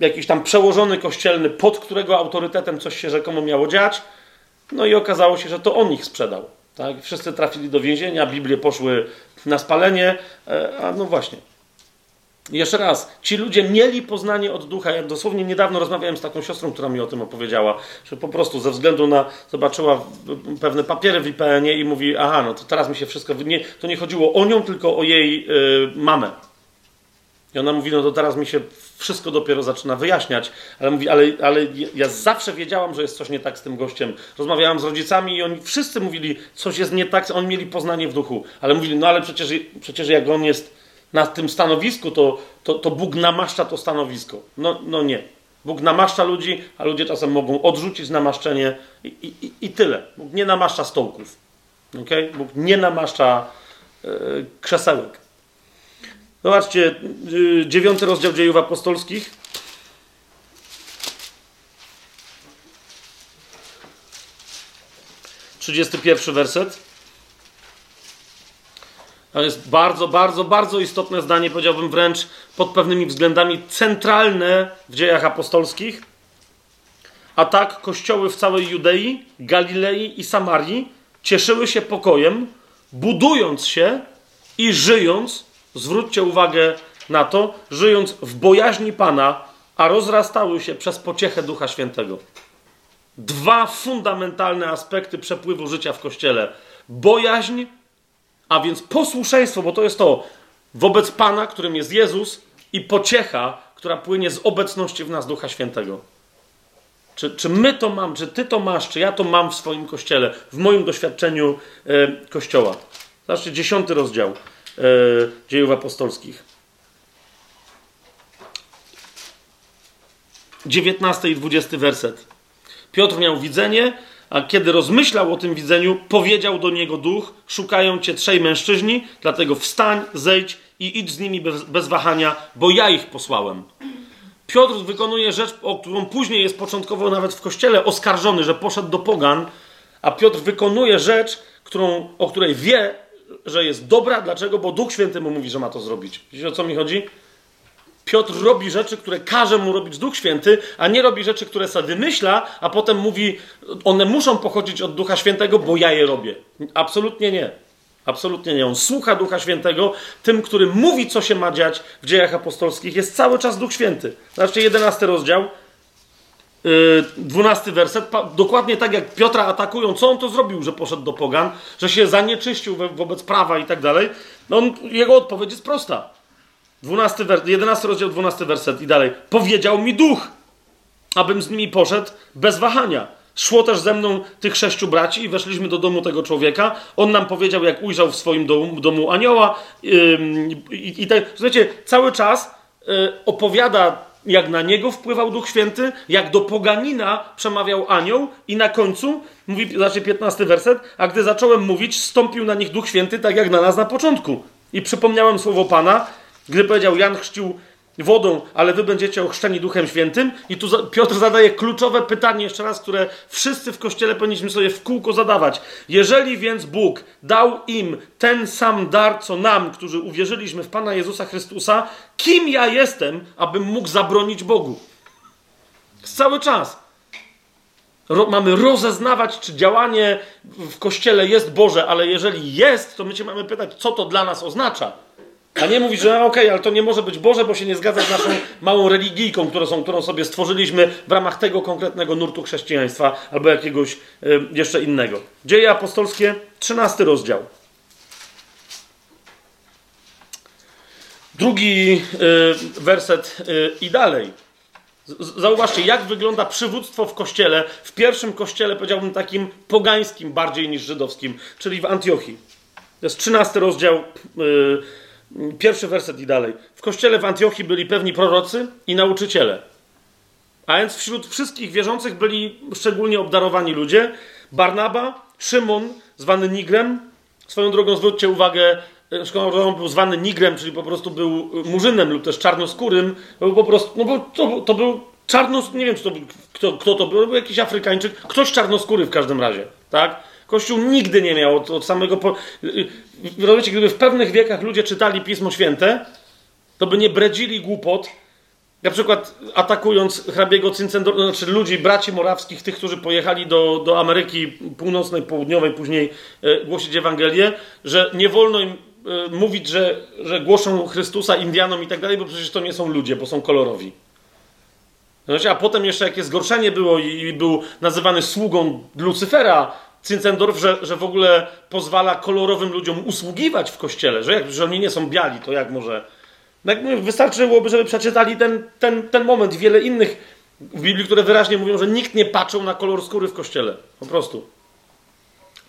jakiś tam przełożony kościelny, pod którego autorytetem coś się rzekomo miało dziać. No i okazało się, że to on ich sprzedał. Tak? Wszyscy trafili do więzienia, Biblie poszły na spalenie, yy, a no właśnie. Jeszcze raz, ci ludzie mieli poznanie od ducha. Ja dosłownie niedawno rozmawiałem z taką siostrą, która mi o tym opowiedziała, że po prostu ze względu na, zobaczyła pewne papiery w IPN-ie i mówi, aha, no to teraz mi się wszystko, nie, to nie chodziło o nią, tylko o jej y, mamę. I ona mówi, no to teraz mi się wszystko dopiero zaczyna wyjaśniać, ale mówi, ale, ale ja zawsze wiedziałam, że jest coś nie tak z tym gościem. Rozmawiałam z rodzicami i oni wszyscy mówili, coś jest nie tak, oni mieli poznanie w duchu, ale mówili, no ale przecież, przecież jak on jest na tym stanowisku, to, to, to Bóg namaszcza to stanowisko. No, no nie. Bóg namaszcza ludzi, a ludzie czasem mogą odrzucić namaszczenie i, i, i tyle. Bóg nie namaszcza stołków. Okay? Bóg nie namaszcza yy, krzesełek. Zobaczcie, yy, dziewiąty rozdział dziejów apostolskich. Trzydziesty pierwszy werset. To jest bardzo, bardzo, bardzo istotne zdanie, powiedziałbym wręcz pod pewnymi względami centralne w dziejach apostolskich. A tak kościoły w całej Judei, Galilei i Samarii cieszyły się pokojem, budując się i żyjąc, zwróćcie uwagę na to, żyjąc w bojaźni Pana, a rozrastały się przez pociechę Ducha Świętego. Dwa fundamentalne aspekty przepływu życia w kościele: bojaźń a więc posłuszeństwo, bo to jest to wobec Pana, którym jest Jezus, i pociecha, która płynie z obecności w nas Ducha Świętego. Czy, czy my to mam, czy ty to masz, czy ja to mam w swoim kościele, w moim doświadczeniu e, kościoła. Zobaczcie, dziesiąty rozdział. dziejów apostolskich. 19 i 20 werset. Piotr miał widzenie, a kiedy rozmyślał o tym widzeniu, powiedział do niego duch: Szukają cię trzej mężczyźni, dlatego wstań, zejdź i idź z nimi bez, bez wahania, bo ja ich posłałem. Piotr wykonuje rzecz, o którą później jest początkowo nawet w kościele oskarżony, że poszedł do pogan, a Piotr wykonuje rzecz, którą, o której wie, że jest dobra. Dlaczego? Bo Duch Święty mu mówi, że ma to zrobić. Wiecie o co mi chodzi? Piotr robi rzeczy, które każe mu robić Duch Święty, a nie robi rzeczy, które sobie wymyśla, a potem mówi, one muszą pochodzić od Ducha Świętego, bo ja je robię. Absolutnie nie. Absolutnie nie. On słucha Ducha Świętego. Tym, który mówi, co się ma dziać w dziejach apostolskich, jest cały czas Duch Święty. Zobaczcie, jedenasty rozdział, yy, dwunasty werset. Dokładnie tak jak Piotra atakują, co on to zrobił, że poszedł do Pogan, że się zanieczyścił wobec prawa i tak dalej. No on, jego odpowiedź jest prosta. 12 wers 11 rozdział, 12 werset i dalej. Powiedział mi duch, abym z nimi poszedł bez wahania. Szło też ze mną tych sześciu braci i weszliśmy do domu tego człowieka. On nam powiedział, jak ujrzał w swoim domu, domu anioła. Yy, i, i tak, słuchajcie, cały czas yy, opowiada, jak na niego wpływał Duch Święty, jak do poganina przemawiał anioł i na końcu, mówi, znaczy 15 werset, a gdy zacząłem mówić, stąpił na nich Duch Święty, tak jak na nas na początku. I przypomniałem słowo Pana, gdy powiedział, Jan chrzcił wodą, ale wy będziecie ochrzczeni Duchem Świętym. I tu Piotr zadaje kluczowe pytanie, jeszcze raz, które wszyscy w kościele powinniśmy sobie w kółko zadawać. Jeżeli więc Bóg dał im ten sam dar, co nam, którzy uwierzyliśmy w Pana Jezusa Chrystusa, kim ja jestem, abym mógł zabronić Bogu? Cały czas. Ro, mamy rozeznawać, czy działanie w kościele jest Boże, ale jeżeli jest, to my się mamy pytać, co to dla nas oznacza. A nie mówić, że okej, okay, ale to nie może być Boże, bo się nie zgadza z naszą małą religijką, którą, są, którą sobie stworzyliśmy w ramach tego konkretnego nurtu chrześcijaństwa albo jakiegoś y, jeszcze innego. Dzieje apostolskie, 13 rozdział. Drugi y, werset y, i dalej. Zauważcie, jak wygląda przywództwo w kościele, w pierwszym kościele, powiedziałbym takim pogańskim bardziej niż żydowskim, czyli w Antiochii. To jest 13 rozdział. Pierwszy werset i dalej. W kościele w Antiochii byli pewni prorocy i nauczyciele. A więc wśród wszystkich wierzących byli szczególnie obdarowani ludzie. Barnaba, Szymon, zwany Nigrem. Swoją drogą zwróćcie uwagę, on był zwany Nigrem, czyli po prostu był murzynem lub też czarnoskórym. Był po prostu, no bo to, to był czarnos, nie wiem to, kto, kto to był, to był jakiś Afrykańczyk, ktoś czarnoskóry w każdym razie, tak? Kościół nigdy nie miał od, od samego. Po... Rozumiecie, gdyby w pewnych wiekach ludzie czytali Pismo Święte, to by nie bredzili głupot, na przykład atakując hrabiego Cincendor, znaczy ludzi, braci morawskich, tych, którzy pojechali do, do Ameryki Północnej, Południowej, później e, głosić Ewangelię, że nie wolno im e, mówić, że, że głoszą Chrystusa Indianom i tak dalej, bo przecież to nie są ludzie, bo są kolorowi. Znaczy, a potem jeszcze jakie zgorszenie było i, i był nazywany sługą Lucyfera, Zinzendorf, że, że w ogóle pozwala kolorowym ludziom usługiwać w kościele, że jak że oni nie są biali, to jak może. No wystarczyłoby, żeby przeczytali ten, ten, ten moment i wiele innych w Biblii, które wyraźnie mówią, że nikt nie patrzył na kolor skóry w kościele. Po prostu.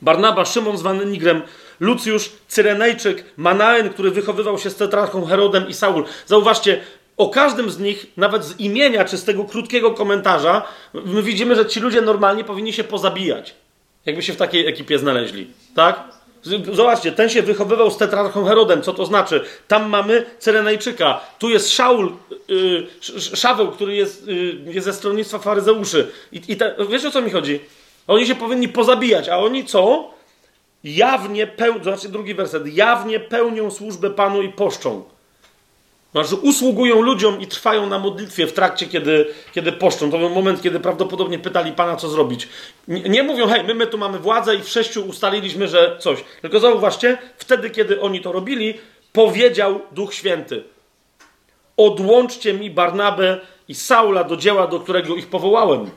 Barnaba, Szymon zwany Nigrem, Lucjusz, Cyrenejczyk, Manaen, który wychowywał się z tetrarchą Herodem i Saul. Zauważcie, o każdym z nich, nawet z imienia czy z tego krótkiego komentarza, my widzimy, że ci ludzie normalnie powinni się pozabijać jakby się w takiej ekipie znaleźli. Tak? Zobaczcie, ten się wychowywał z tetrarchą Herodem. Co to znaczy? Tam mamy Cyrenajczyka. Tu jest Szaul, yy, Szaweł, który jest, yy, jest ze stronnictwa faryzeuszy. I, i te, wiesz o co mi chodzi? Oni się powinni pozabijać, a oni co? Jawnie pełnią, zobaczcie drugi werset, jawnie pełnią służbę Panu i poszczą. Znaczy usługują ludziom i trwają na modlitwie w trakcie, kiedy, kiedy poszczą. To był moment, kiedy prawdopodobnie pytali Pana, co zrobić. Nie, nie mówią, hej, my, my tu mamy władzę i w sześciu ustaliliśmy, że coś. Tylko zauważcie, wtedy, kiedy oni to robili, powiedział Duch Święty. Odłączcie mi Barnabę i Saula do dzieła, do którego ich powołałem.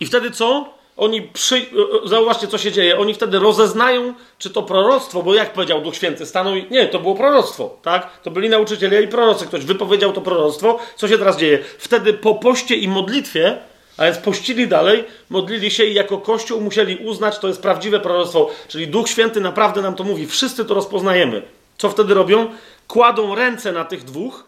I wtedy co? Oni przy... E, e, zauważcie, co się dzieje. Oni wtedy rozeznają, czy to proroctwo, bo jak powiedział Duch Święty, stanął i... Nie, to było proroctwo, tak? To byli nauczyciele i prorocy. Ktoś wypowiedział to proroctwo. Co się teraz dzieje? Wtedy po poście i modlitwie A więc pościli dalej, modlili się i jako Kościół musieli uznać, to jest prawdziwe proroctwo. Czyli Duch Święty naprawdę nam to mówi. Wszyscy to rozpoznajemy. Co wtedy robią? Kładą ręce na tych dwóch.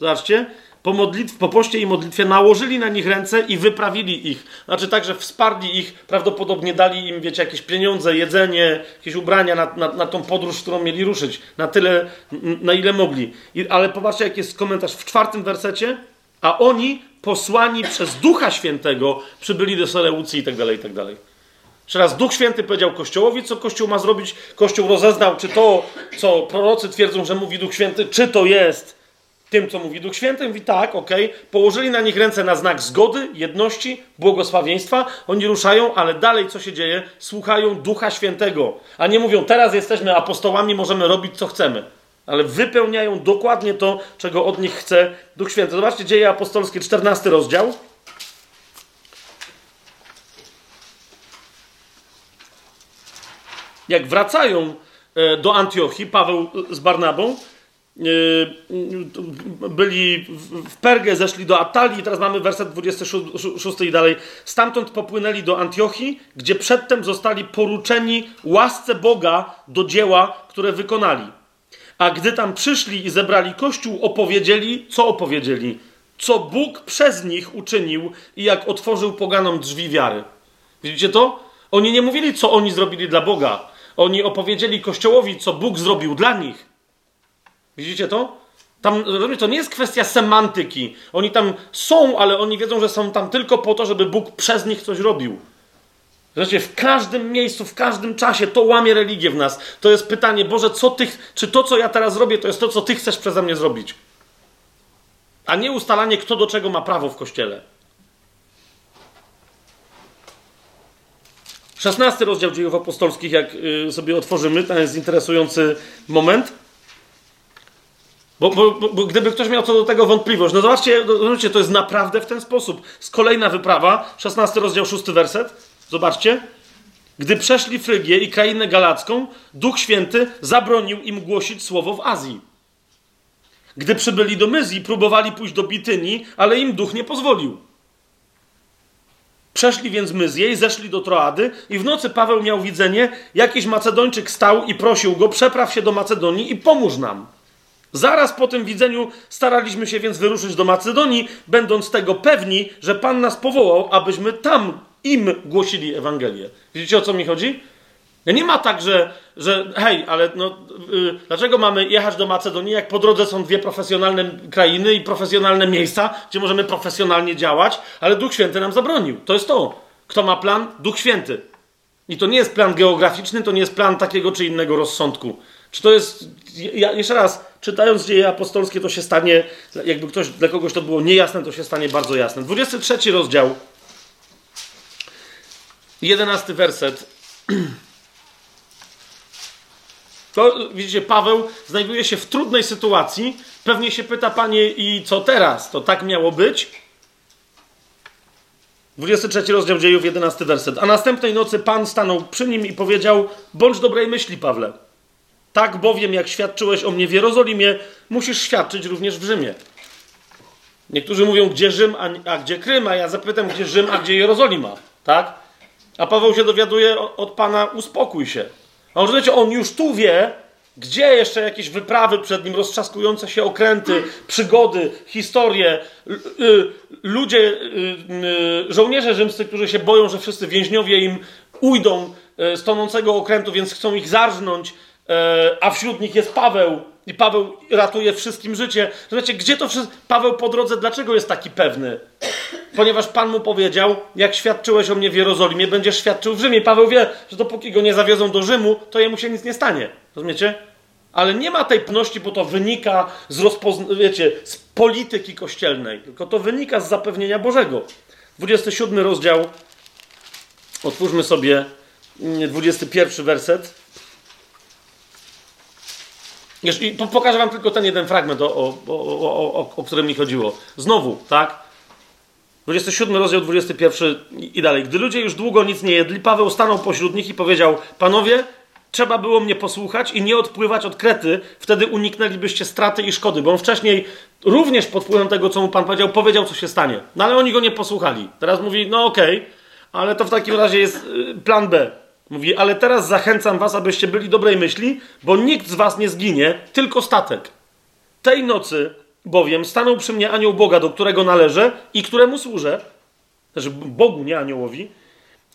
Zobaczcie. Po, modlitw, po poście i modlitwie nałożyli na nich ręce i wyprawili ich. Znaczy tak, że wsparli ich, prawdopodobnie dali im, wiecie, jakieś pieniądze, jedzenie, jakieś ubrania na, na, na tą podróż, którą mieli ruszyć. Na tyle, na ile mogli. I, ale popatrzcie, jaki jest komentarz w czwartym wersecie. A oni posłani przez Ducha Świętego przybyli do Seleucji i tak dalej, i tak dalej. Jeszcze raz, Duch Święty powiedział Kościołowi, co Kościół ma zrobić. Kościół rozeznał, czy to, co prorocy twierdzą, że mówi Duch Święty, czy to jest tym, co mówi Duch Święty. Mówi tak, okej. Okay. Położyli na nich ręce na znak zgody, jedności, błogosławieństwa. Oni ruszają, ale dalej co się dzieje? Słuchają Ducha Świętego. A nie mówią, teraz jesteśmy apostołami, możemy robić, co chcemy ale wypełniają dokładnie to, czego od nich chce Duch Święty. Zobaczcie, Dzieje Apostolskie, 14 rozdział. Jak wracają e, do Antiochii, Paweł z Barnabą, byli w Pergę, zeszli do Atalii, teraz mamy werset 26 i dalej. Stamtąd popłynęli do Antiochii, gdzie przedtem zostali poruczeni łasce Boga do dzieła, które wykonali. A gdy tam przyszli i zebrali kościół, opowiedzieli, co opowiedzieli? Co Bóg przez nich uczynił i jak otworzył poganom drzwi wiary. Widzicie to? Oni nie mówili, co oni zrobili dla Boga. Oni opowiedzieli Kościołowi, co Bóg zrobił dla nich. Widzicie to? Tam, to nie jest kwestia semantyki. Oni tam są, ale oni wiedzą, że są tam tylko po to, żeby Bóg przez nich coś robił. Zobaczcie, w każdym miejscu, w każdym czasie to łamie religię w nas. To jest pytanie, Boże, co ty, czy to, co ja teraz robię, to jest to, co Ty chcesz przeze mnie zrobić? A nie ustalanie, kto do czego ma prawo w Kościele. 16 rozdział dziejów apostolskich, jak y, sobie otworzymy, to jest interesujący moment. Bo, bo, bo, gdyby ktoś miał co do tego wątpliwość, no zobaczcie, zobaczcie, to jest naprawdę w ten sposób. Z kolejna wyprawa, 16 rozdział, 6 werset. Zobaczcie. Gdy przeszli Frygię i krainę galacką, Duch Święty zabronił im głosić słowo w Azji. Gdy przybyli do Myzji, próbowali pójść do Bityni, ale im Duch nie pozwolił. Przeszli więc Myzję i zeszli do Troady i w nocy Paweł miał widzenie, jakiś Macedończyk stał i prosił go, przepraw się do Macedonii i pomóż nam. Zaraz po tym widzeniu staraliśmy się więc wyruszyć do Macedonii, będąc tego pewni, że Pan nas powołał, abyśmy tam im głosili Ewangelię. Widzicie o co mi chodzi? Nie ma tak, że, że hej, ale no, yy, dlaczego mamy jechać do Macedonii, jak po drodze są dwie profesjonalne krainy i profesjonalne miejsca, gdzie możemy profesjonalnie działać, ale Duch Święty nam zabronił. To jest to. Kto ma plan? Duch Święty. I to nie jest plan geograficzny, to nie jest plan takiego czy innego rozsądku. Czy to jest. Ja, jeszcze raz, czytając dzieje apostolskie, to się stanie, jakby ktoś, dla kogoś to było niejasne, to się stanie bardzo jasne. 23 rozdział. Jedenasty werset. To widzicie, Paweł znajduje się w trudnej sytuacji. Pewnie się pyta, panie, i co teraz? To tak miało być? 23 rozdział dziejów, 11 werset. A następnej nocy Pan stanął przy nim i powiedział: Bądź dobrej myśli, Pawle. Tak bowiem, jak świadczyłeś o mnie w Jerozolimie, musisz świadczyć również w Rzymie. Niektórzy mówią, gdzie Rzym, a, a gdzie Krym, a ja zapytam, gdzie Rzym, a gdzie Jerozolima. Tak? A Paweł się dowiaduje od Pana, uspokój się. A on, wiecie, on już tu wie, gdzie jeszcze jakieś wyprawy przed nim, roztrzaskujące się okręty, przygody, historie, ludzie, y, y, żołnierze rzymscy, którzy się boją, że wszyscy więźniowie im ujdą y, z tonącego okrętu, więc chcą ich zarżnąć, a wśród nich jest Paweł, i Paweł ratuje wszystkim życie. Zobaczcie, gdzie to wszystko. Paweł po drodze, dlaczego jest taki pewny? Ponieważ Pan mu powiedział, jak świadczyłeś o mnie w Jerozolimie, będziesz świadczył w Rzymie. Paweł wie, że dopóki go nie zawiozą do Rzymu, to jemu się nic nie stanie. Rozumiecie? Ale nie ma tej pności, bo to wynika z, rozpozn- wiecie, z polityki kościelnej, tylko to wynika z zapewnienia Bożego. 27 rozdział. Otwórzmy sobie 21 mm, werset. I pokażę wam tylko ten jeden fragment, o, o, o, o, o którym mi chodziło. Znowu, tak? 27 rozdział 21 i dalej. Gdy ludzie już długo nic nie jedli, Paweł stanął pośród nich i powiedział: Panowie, trzeba było mnie posłuchać i nie odpływać od Krety, wtedy uniknęlibyście straty i szkody, bo on wcześniej również pod wpływem tego, co mu Pan powiedział, powiedział, co się stanie. No ale oni go nie posłuchali. Teraz mówi, no okej, okay, ale to w takim razie jest y, plan B. Mówi, ale teraz zachęcam was, abyście byli dobrej myśli, bo nikt z was nie zginie, tylko statek. Tej nocy bowiem stanął przy mnie anioł Boga, do którego należę i któremu służę, znaczy Bogu, nie aniołowi,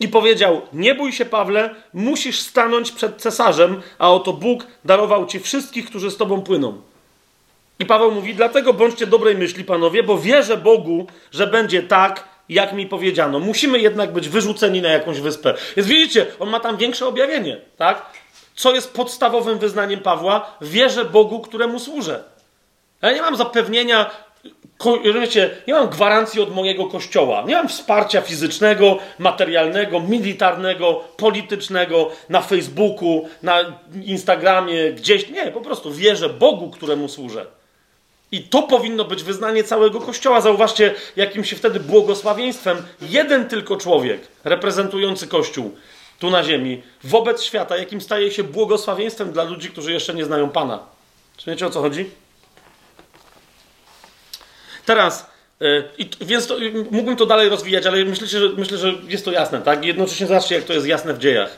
i powiedział: Nie bój się, Pawle, musisz stanąć przed cesarzem, a oto Bóg darował ci wszystkich, którzy z tobą płyną. I Paweł mówi: Dlatego bądźcie dobrej myśli, panowie, bo wierzę Bogu, że będzie tak, jak mi powiedziano. Musimy jednak być wyrzuceni na jakąś wyspę. Więc widzicie, on ma tam większe objawienie, tak? Co jest podstawowym wyznaniem Pawła? Wierzę Bogu, któremu służę. Ja nie mam zapewnienia, wiecie, nie mam gwarancji od mojego kościoła. Nie mam wsparcia fizycznego, materialnego, militarnego, politycznego na Facebooku, na Instagramie, gdzieś. Nie, po prostu wierzę Bogu, któremu służę. I to powinno być wyznanie całego Kościoła. Zauważcie, jakim się wtedy błogosławieństwem jeden tylko człowiek reprezentujący Kościół tu na ziemi, wobec świata, jakim staje się błogosławieństwem dla ludzi, którzy jeszcze nie znają Pana. Czy wiecie o co chodzi? Teraz, yy, więc to, mógłbym to dalej rozwijać, ale myślę, że, myślę, że jest to jasne, tak? Jednocześnie zobaczcie, jak to jest jasne w dziejach.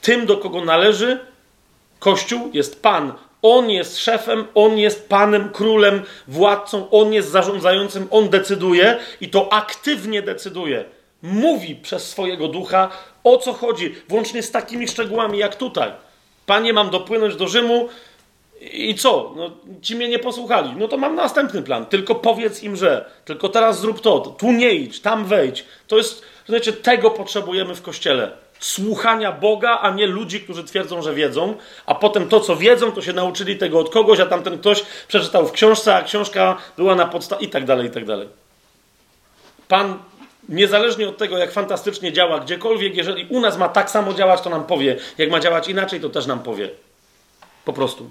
Tym, do kogo należy Kościół, jest Pan, on jest szefem, on jest panem, królem, władcą, on jest zarządzającym, on decyduje i to aktywnie decyduje. Mówi przez swojego ducha o co chodzi, włącznie z takimi szczegółami jak tutaj. Panie, mam dopłynąć do Rzymu i co? No, ci mnie nie posłuchali. No to mam następny plan. Tylko powiedz im, że. Tylko teraz zrób to. Tu nie idź, tam wejdź. To jest, znaczy, tego potrzebujemy w kościele słuchania Boga, a nie ludzi, którzy twierdzą, że wiedzą, a potem to, co wiedzą, to się nauczyli tego od kogoś, a tamten ktoś przeczytał w książce, a książka była na podstawie i tak dalej, i tak dalej. Pan, niezależnie od tego, jak fantastycznie działa gdziekolwiek, jeżeli u nas ma tak samo działać, to nam powie. Jak ma działać inaczej, to też nam powie. Po prostu.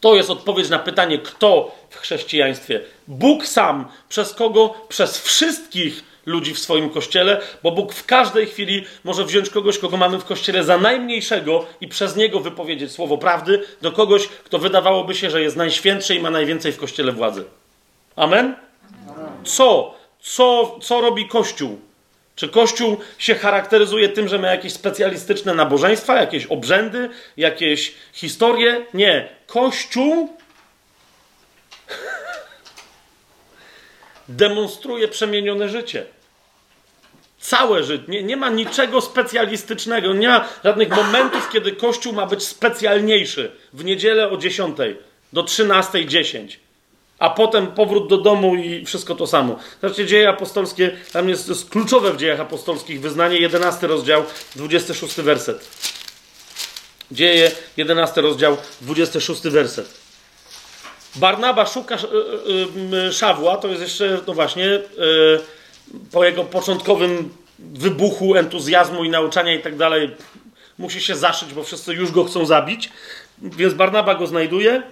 To jest odpowiedź na pytanie, kto w chrześcijaństwie. Bóg sam, przez kogo? Przez wszystkich ludzi w swoim kościele, bo Bóg w każdej chwili może wziąć kogoś, kogo mamy w kościele za najmniejszego i przez niego wypowiedzieć słowo prawdy do kogoś, kto wydawałoby się, że jest najświętszy i ma najwięcej w kościele władzy. Amen? Co? Co, co robi Kościół? Czy Kościół się charakteryzuje tym, że ma jakieś specjalistyczne nabożeństwa, jakieś obrzędy, jakieś historie? Nie. Kościół demonstruje przemienione życie. Całe życie. Nie, nie ma niczego specjalistycznego. Nie ma żadnych momentów, kiedy Kościół ma być specjalniejszy. W niedzielę o 10 do 13.10. A potem powrót do domu i wszystko to samo. Zobaczcie, dzieje apostolskie, tam jest, jest kluczowe w dziejach apostolskich wyznanie, 11 rozdział, 26 werset. Dzieje, 11 rozdział, 26 werset. Barnaba szuka e, e, Szawła, to jest jeszcze, no właśnie, e, po jego początkowym wybuchu entuzjazmu i nauczania i tak dalej, musi się zaszyć, bo wszyscy już go chcą zabić. Więc Barnaba go znajduje,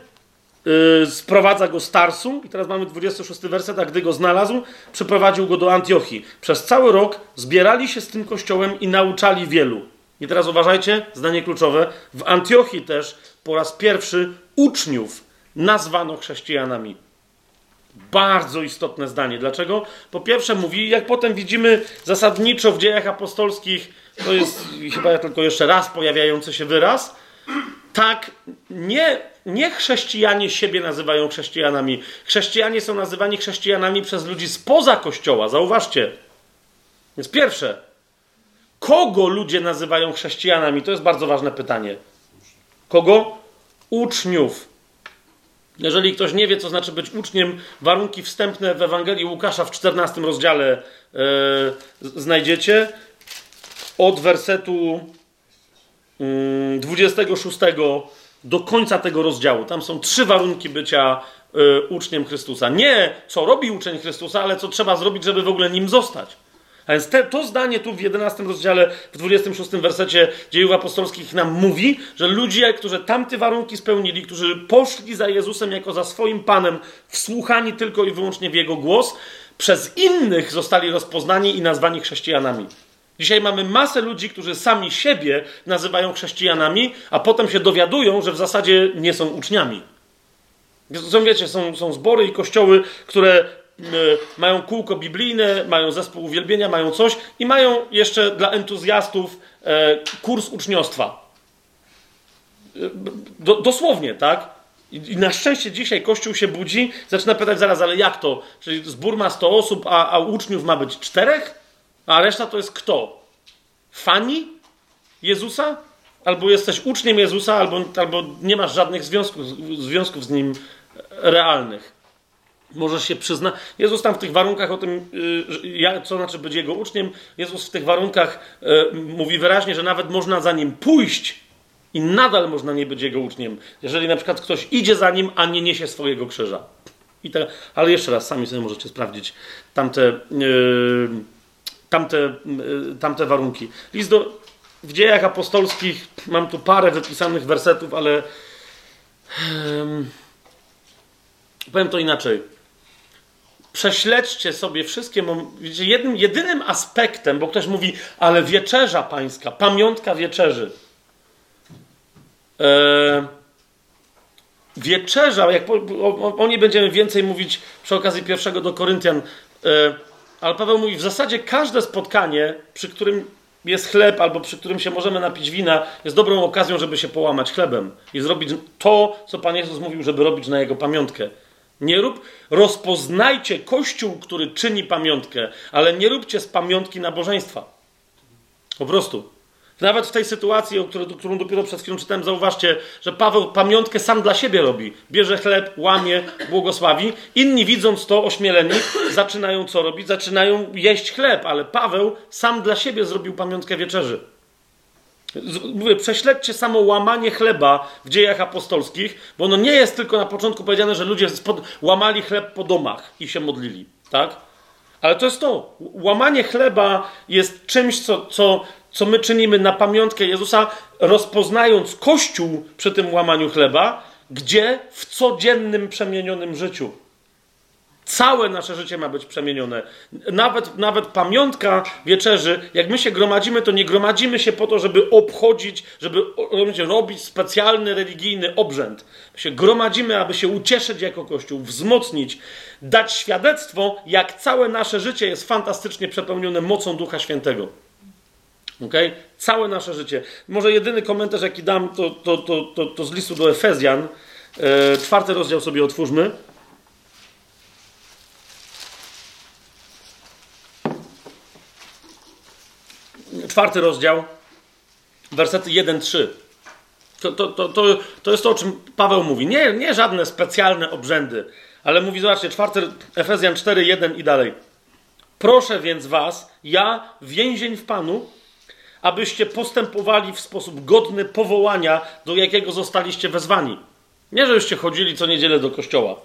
sprowadza go z Tarsu i teraz mamy 26 werset, a gdy go znalazł, przyprowadził go do Antiochii. Przez cały rok zbierali się z tym kościołem i nauczali wielu. I teraz uważajcie, zdanie kluczowe, w Antiochii też po raz pierwszy uczniów nazwano chrześcijanami. Bardzo istotne zdanie. Dlaczego? Po pierwsze, mówi, jak potem widzimy zasadniczo w dziejach apostolskich, to jest chyba tylko jeszcze raz pojawiający się wyraz. Tak, nie, nie chrześcijanie siebie nazywają chrześcijanami. Chrześcijanie są nazywani chrześcijanami przez ludzi spoza kościoła. Zauważcie. Więc pierwsze, kogo ludzie nazywają chrześcijanami? To jest bardzo ważne pytanie. Kogo? Uczniów. Jeżeli ktoś nie wie, co znaczy być uczniem, warunki wstępne w Ewangelii Łukasza w 14 rozdziale yy, znajdziecie. Od wersetu yy, mm, 26 do końca tego rozdziału. Tam są trzy warunki bycia yy, uczniem Chrystusa. Nie co robi uczeń Chrystusa, ale co trzeba zrobić, żeby w ogóle nim zostać. A więc te, to zdanie tu w 11 rozdziale, w 26 wersecie dziejów apostolskich nam mówi, że ludzie, którzy tamte warunki spełnili, którzy poszli za Jezusem jako za swoim Panem, wsłuchani tylko i wyłącznie w Jego głos, przez innych zostali rozpoznani i nazwani chrześcijanami. Dzisiaj mamy masę ludzi, którzy sami siebie nazywają chrześcijanami, a potem się dowiadują, że w zasadzie nie są uczniami. Są, wiecie, są, są zbory i kościoły, które mają kółko biblijne, mają zespół uwielbienia, mają coś i mają jeszcze dla entuzjastów y, kurs uczniostwa. Y, do, dosłownie, tak? I, na szczęście dzisiaj Kościół się budzi, zaczyna pytać zaraz, ale jak to? Czyli zbór ma 100 osób, a, a uczniów ma być czterech? A reszta to jest kto? Fani Jezusa? Albo jesteś uczniem Jezusa, albo, albo nie masz żadnych związków, związków z Nim realnych. Możesz się przyznać. Jezus tam w tych warunkach o tym, y, co znaczy być Jego uczniem, Jezus w tych warunkach y, mówi wyraźnie, że nawet można za Nim pójść i nadal można nie być Jego uczniem. Jeżeli na przykład ktoś idzie za Nim, a nie niesie swojego krzyża. I te, ale jeszcze raz, sami sobie możecie sprawdzić tamte... Yy, tamte, y, tamte warunki. List do, w dziejach apostolskich mam tu parę wypisanych wersetów, ale um, powiem to inaczej. Prześledźcie sobie wszystkie. Jednym, jedynym aspektem, bo ktoś mówi, ale wieczerza pańska, pamiątka wieczerzy. E, wieczerza, jak po, o, o, niej będziemy więcej mówić przy okazji pierwszego do Koryntian. E, ale Paweł mówi, w zasadzie każde spotkanie, przy którym jest chleb, albo przy którym się możemy napić wina, jest dobrą okazją, żeby się połamać chlebem i zrobić to, co Pan Jezus mówił, żeby robić na Jego pamiątkę. Nie rób, rozpoznajcie Kościół, który czyni pamiątkę, ale nie róbcie z pamiątki nabożeństwa. Po prostu. Nawet w tej sytuacji, o której, którą dopiero przed chwilą czytałem, zauważcie, że Paweł pamiątkę sam dla siebie robi. Bierze chleb, łamie, błogosławi. Inni widząc to, ośmieleni, zaczynają co robić? Zaczynają jeść chleb, ale Paweł sam dla siebie zrobił pamiątkę wieczerzy. Mówię, prześledźcie samo łamanie chleba w dziejach apostolskich, bo ono nie jest tylko na początku powiedziane, że ludzie spod, łamali chleb po domach i się modlili, tak? Ale to jest to. Łamanie chleba jest czymś, co, co, co my czynimy na pamiątkę Jezusa, rozpoznając Kościół przy tym łamaniu chleba, gdzie w codziennym przemienionym życiu. Całe nasze życie ma być przemienione. Nawet, nawet pamiątka wieczerzy, jak my się gromadzimy, to nie gromadzimy się po to, żeby obchodzić, żeby robić specjalny religijny obrzęd. My się gromadzimy, aby się ucieszyć jako Kościół, wzmocnić, dać świadectwo, jak całe nasze życie jest fantastycznie przepełnione mocą Ducha Świętego. Okay? Całe nasze życie. Może jedyny komentarz, jaki dam, to, to, to, to, to z listu do Efezjan. E, czwarty rozdział sobie otwórzmy. Czwarty rozdział, wersety 1-3. To, to, to, to, to jest to, o czym Paweł mówi. Nie, nie żadne specjalne obrzędy, ale mówi, zobaczcie, czwarty, Efezjan 4, 1 i dalej. Proszę więc was, ja, więzień w Panu, abyście postępowali w sposób godny powołania, do jakiego zostaliście wezwani. Nie, żebyście chodzili co niedzielę do kościoła.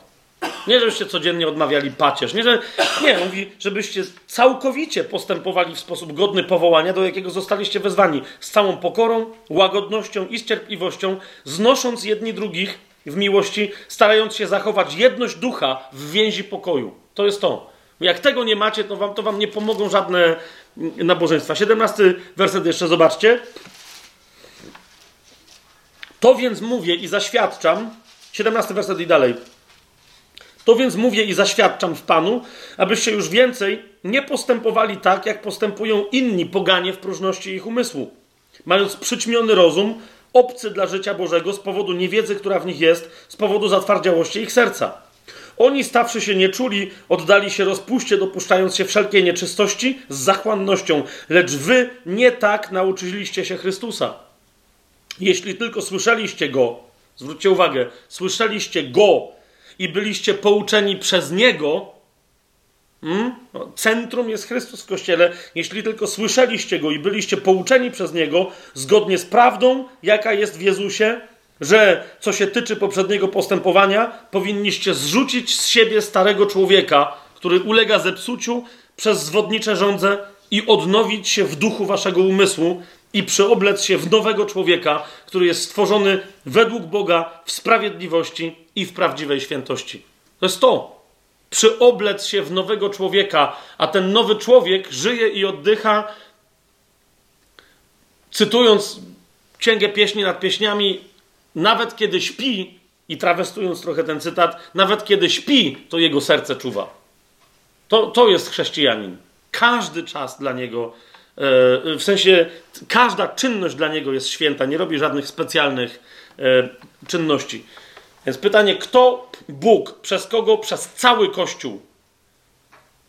Nie, żebyście codziennie odmawiali pacierz. Nie, że, nie, mówi, żebyście całkowicie postępowali w sposób godny powołania, do jakiego zostaliście wezwani. Z całą pokorą, łagodnością i z cierpliwością, znosząc jedni drugich w miłości, starając się zachować jedność ducha w więzi pokoju. To jest to. Jak tego nie macie, to wam, to wam nie pomogą żadne nabożeństwa. 17 werset jeszcze zobaczcie. To więc mówię i zaświadczam. 17 werset i dalej. To więc mówię i zaświadczam w Panu, abyście już więcej nie postępowali tak, jak postępują inni poganie w próżności ich umysłu, mając przyćmiony rozum, obcy dla życia Bożego z powodu niewiedzy, która w nich jest, z powodu zatwardziałości ich serca oni, stawszy się nieczuli, oddali się rozpuście, dopuszczając się wszelkiej nieczystości z zachłannością, lecz wy nie tak nauczyliście się Chrystusa. Jeśli tylko słyszeliście Go, zwróćcie uwagę, słyszeliście Go i byliście pouczeni przez Niego, hmm? no, centrum jest Chrystus w Kościele, jeśli tylko słyszeliście Go i byliście pouczeni przez Niego, zgodnie z prawdą, jaka jest w Jezusie, że co się tyczy poprzedniego postępowania, powinniście zrzucić z siebie starego człowieka, który ulega zepsuciu przez zwodnicze żądze i odnowić się w duchu waszego umysłu i przyoblec się w nowego człowieka, który jest stworzony według Boga w sprawiedliwości i w prawdziwej świętości. To jest to. Przyoblec się w nowego człowieka, a ten nowy człowiek żyje i oddycha cytując Księgę Pieśni nad Pieśniami, nawet kiedy śpi, i trawestując trochę ten cytat, nawet kiedy śpi, to jego serce czuwa. To, to jest chrześcijanin. Każdy czas dla niego, e, w sensie każda czynność dla niego jest święta, nie robi żadnych specjalnych e, czynności. Więc pytanie, kto Bóg, przez kogo, przez cały Kościół,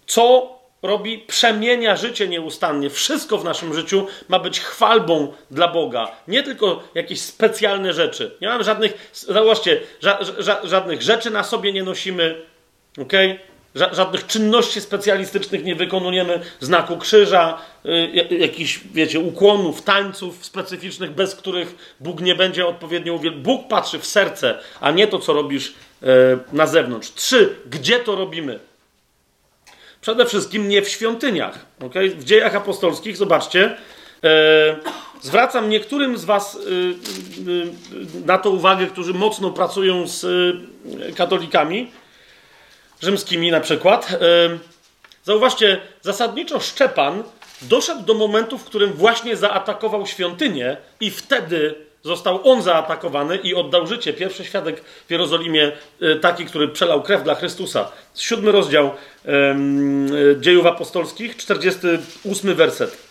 co robi, przemienia życie nieustannie. Wszystko w naszym życiu ma być chwalbą dla Boga. Nie tylko jakieś specjalne rzeczy. Nie mamy żadnych, zauważcie, ża, ża, żadnych rzeczy na sobie nie nosimy, Żadnych czynności specjalistycznych nie wykonujemy, znaku krzyża, y, jakichś, wiecie, ukłonów, tańców specyficznych, bez których Bóg nie będzie odpowiednio uwielbiony. Bóg patrzy w serce, a nie to, co robisz y, na zewnątrz. Trzy, gdzie to robimy? Przede wszystkim nie w świątyniach. Okay? W dziejach apostolskich, zobaczcie, e, zwracam niektórym z Was e, e, na to uwagę, którzy mocno pracują z e, katolikami rzymskimi na przykład. Zauważcie, zasadniczo Szczepan doszedł do momentu, w którym właśnie zaatakował świątynię i wtedy Został on zaatakowany i oddał życie. Pierwszy świadek w Jerozolimie, e, taki, który przelał krew dla Chrystusa. Siódmy rozdział um, dziejów apostolskich, 48 werset.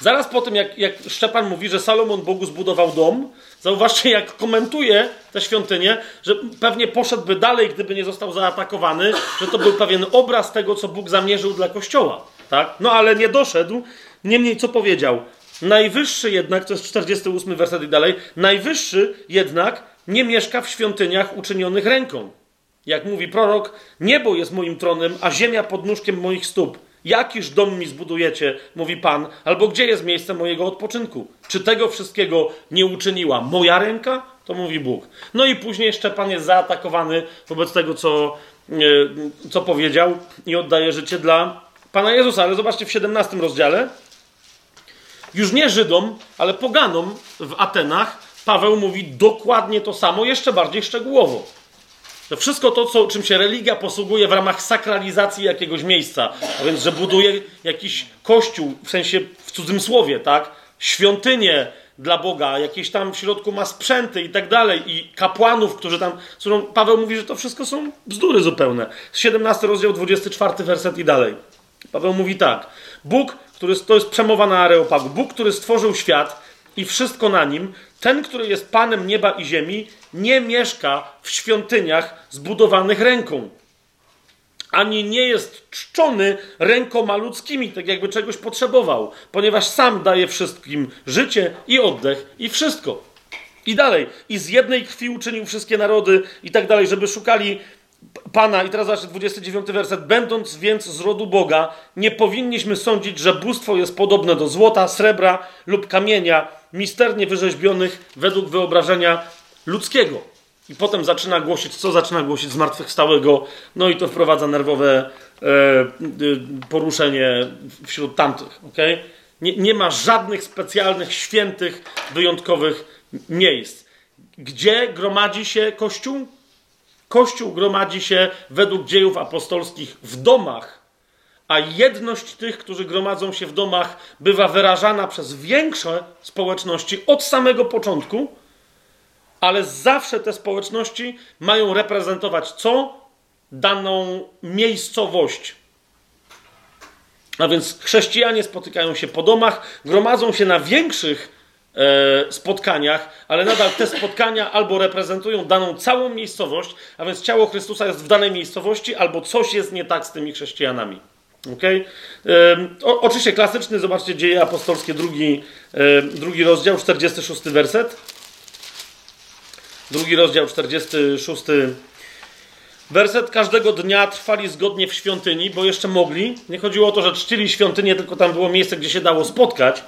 Zaraz po tym, jak, jak Szczepan mówi, że Salomon Bogu zbudował dom, zauważcie, jak komentuje tę świątynię, że pewnie poszedłby dalej, gdyby nie został zaatakowany, że to był pewien obraz tego, co Bóg zamierzył dla Kościoła. Tak? No ale nie doszedł. Niemniej, co powiedział? Najwyższy jednak, to jest 48 werset i dalej, najwyższy jednak nie mieszka w świątyniach uczynionych ręką. Jak mówi prorok, niebo jest moim tronem, a ziemia pod nóżkiem moich stóp. Jakiż dom mi zbudujecie, mówi Pan, albo gdzie jest miejsce mojego odpoczynku? Czy tego wszystkiego nie uczyniła moja ręka? To mówi Bóg. No i później Szczepan jest zaatakowany wobec tego, co, e, co powiedział i oddaje życie dla Pana Jezusa. Ale zobaczcie w 17 rozdziale, już nie Żydom, ale poganom w Atenach, Paweł mówi dokładnie to samo, jeszcze bardziej szczegółowo. To wszystko to, co, czym się religia posługuje w ramach sakralizacji jakiegoś miejsca, a więc, że buduje jakiś kościół, w sensie w cudzym słowie, tak? Świątynię dla Boga, jakieś tam w środku ma sprzęty i tak dalej, i kapłanów, którzy tam. Paweł mówi, że to wszystko są bzdury zupełne. 17 rozdział, 24 werset i dalej. Paweł mówi tak. Bóg który, to jest przemowa na Areopagu. Bóg, który stworzył świat i wszystko na nim, ten, który jest Panem nieba i ziemi, nie mieszka w świątyniach zbudowanych ręką. Ani nie jest czczony rękoma ludzkimi, tak jakby czegoś potrzebował, ponieważ sam daje wszystkim życie i oddech i wszystko. I dalej. I z jednej krwi uczynił wszystkie narody i tak dalej, żeby szukali Pana, i teraz zobaczcie 29 werset. Będąc więc z rodu Boga, nie powinniśmy sądzić, że bóstwo jest podobne do złota, srebra lub kamienia, misternie wyrzeźbionych według wyobrażenia ludzkiego. I potem zaczyna głosić, co zaczyna głosić zmartwychwstałego, no i to wprowadza nerwowe e, e, poruszenie wśród tamtych. Okay? Nie, nie ma żadnych specjalnych, świętych, wyjątkowych miejsc. Gdzie gromadzi się Kościół? Kościół gromadzi się według dziejów apostolskich w domach, a jedność tych, którzy gromadzą się w domach, bywa wyrażana przez większe społeczności od samego początku, ale zawsze te społeczności mają reprezentować co? Daną miejscowość. A więc chrześcijanie spotykają się po domach, gromadzą się na większych spotkaniach, ale nadal te spotkania albo reprezentują daną całą miejscowość, a więc ciało Chrystusa jest w danej miejscowości, albo coś jest nie tak z tymi chrześcijanami. Okay? O, oczywiście klasyczny, zobaczcie, dzieje apostolskie, drugi, e, drugi rozdział, 46 werset. Drugi rozdział, 46 werset. Każdego dnia trwali zgodnie w świątyni, bo jeszcze mogli. Nie chodziło o to, że czcili świątynię, tylko tam było miejsce, gdzie się dało spotkać.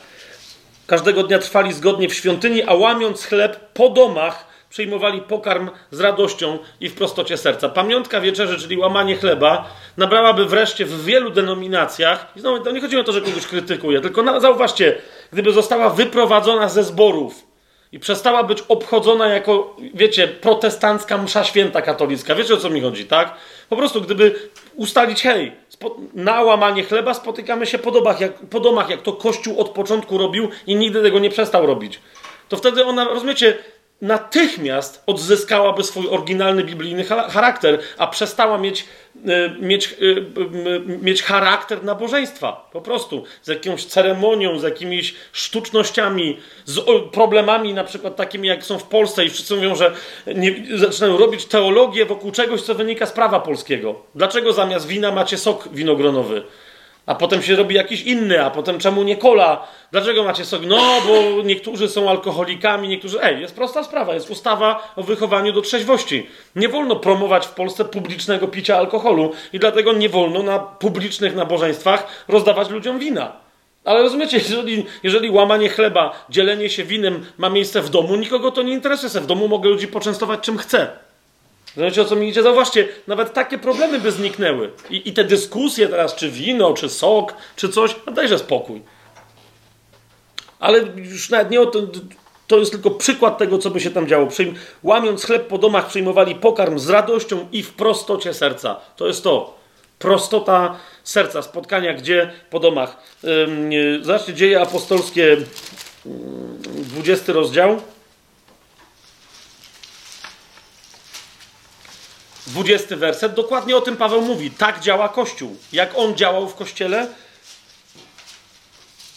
Każdego dnia trwali zgodnie w świątyni, a łamiąc chleb po domach, przyjmowali pokarm z radością i w prostocie serca. Pamiątka wieczerzy, czyli łamanie chleba, nabrałaby wreszcie w wielu denominacjach, i znowu to nie chodzi o to, że kogoś krytykuje, tylko na, zauważcie, gdyby została wyprowadzona ze zborów, I przestała być obchodzona jako, wiecie, protestancka msza święta katolicka. Wiecie o co mi chodzi, tak? Po prostu, gdyby ustalić, hej, na łamanie chleba spotykamy się po jak, po domach, jak to Kościół od początku robił i nigdy tego nie przestał robić. To wtedy ona, rozumiecie, natychmiast odzyskałaby swój oryginalny biblijny charakter, a przestała mieć, e, mieć, e, mieć charakter nabożeństwa. Po prostu. Z jakąś ceremonią, z jakimiś sztucznościami, z problemami na przykład takimi, jak są w Polsce i wszyscy mówią, że nie, zaczynają robić teologię wokół czegoś, co wynika z prawa polskiego. Dlaczego zamiast wina macie sok winogronowy? A potem się robi jakiś inny, a potem czemu nie kola? Dlaczego macie sok? No, bo niektórzy są alkoholikami, niektórzy. Ej, jest prosta sprawa, jest ustawa o wychowaniu do trzeźwości. Nie wolno promować w Polsce publicznego picia alkoholu i dlatego nie wolno na publicznych nabożeństwach rozdawać ludziom wina. Ale rozumiecie, jeżeli, jeżeli łamanie chleba, dzielenie się winem ma miejsce w domu, nikogo to nie interesuje. W domu mogę ludzi poczęstować czym chcę. Zobaczcie o co mi idzie? Zauważcie, nawet takie problemy by zniknęły. I, I, te dyskusje teraz, czy wino, czy sok, czy coś, no dajże spokój. Ale już nawet nie o to, to jest tylko przykład tego, co by się tam działo. Przyjm łamiąc chleb po domach, przyjmowali pokarm z radością i w prostocie serca. To jest to. Prostota serca, spotkania gdzie? Po domach. Yy, zobaczcie, dzieje apostolskie, 20 rozdział. 20 werset, dokładnie o tym Paweł mówi. Tak działa Kościół. Jak on działał w Kościele,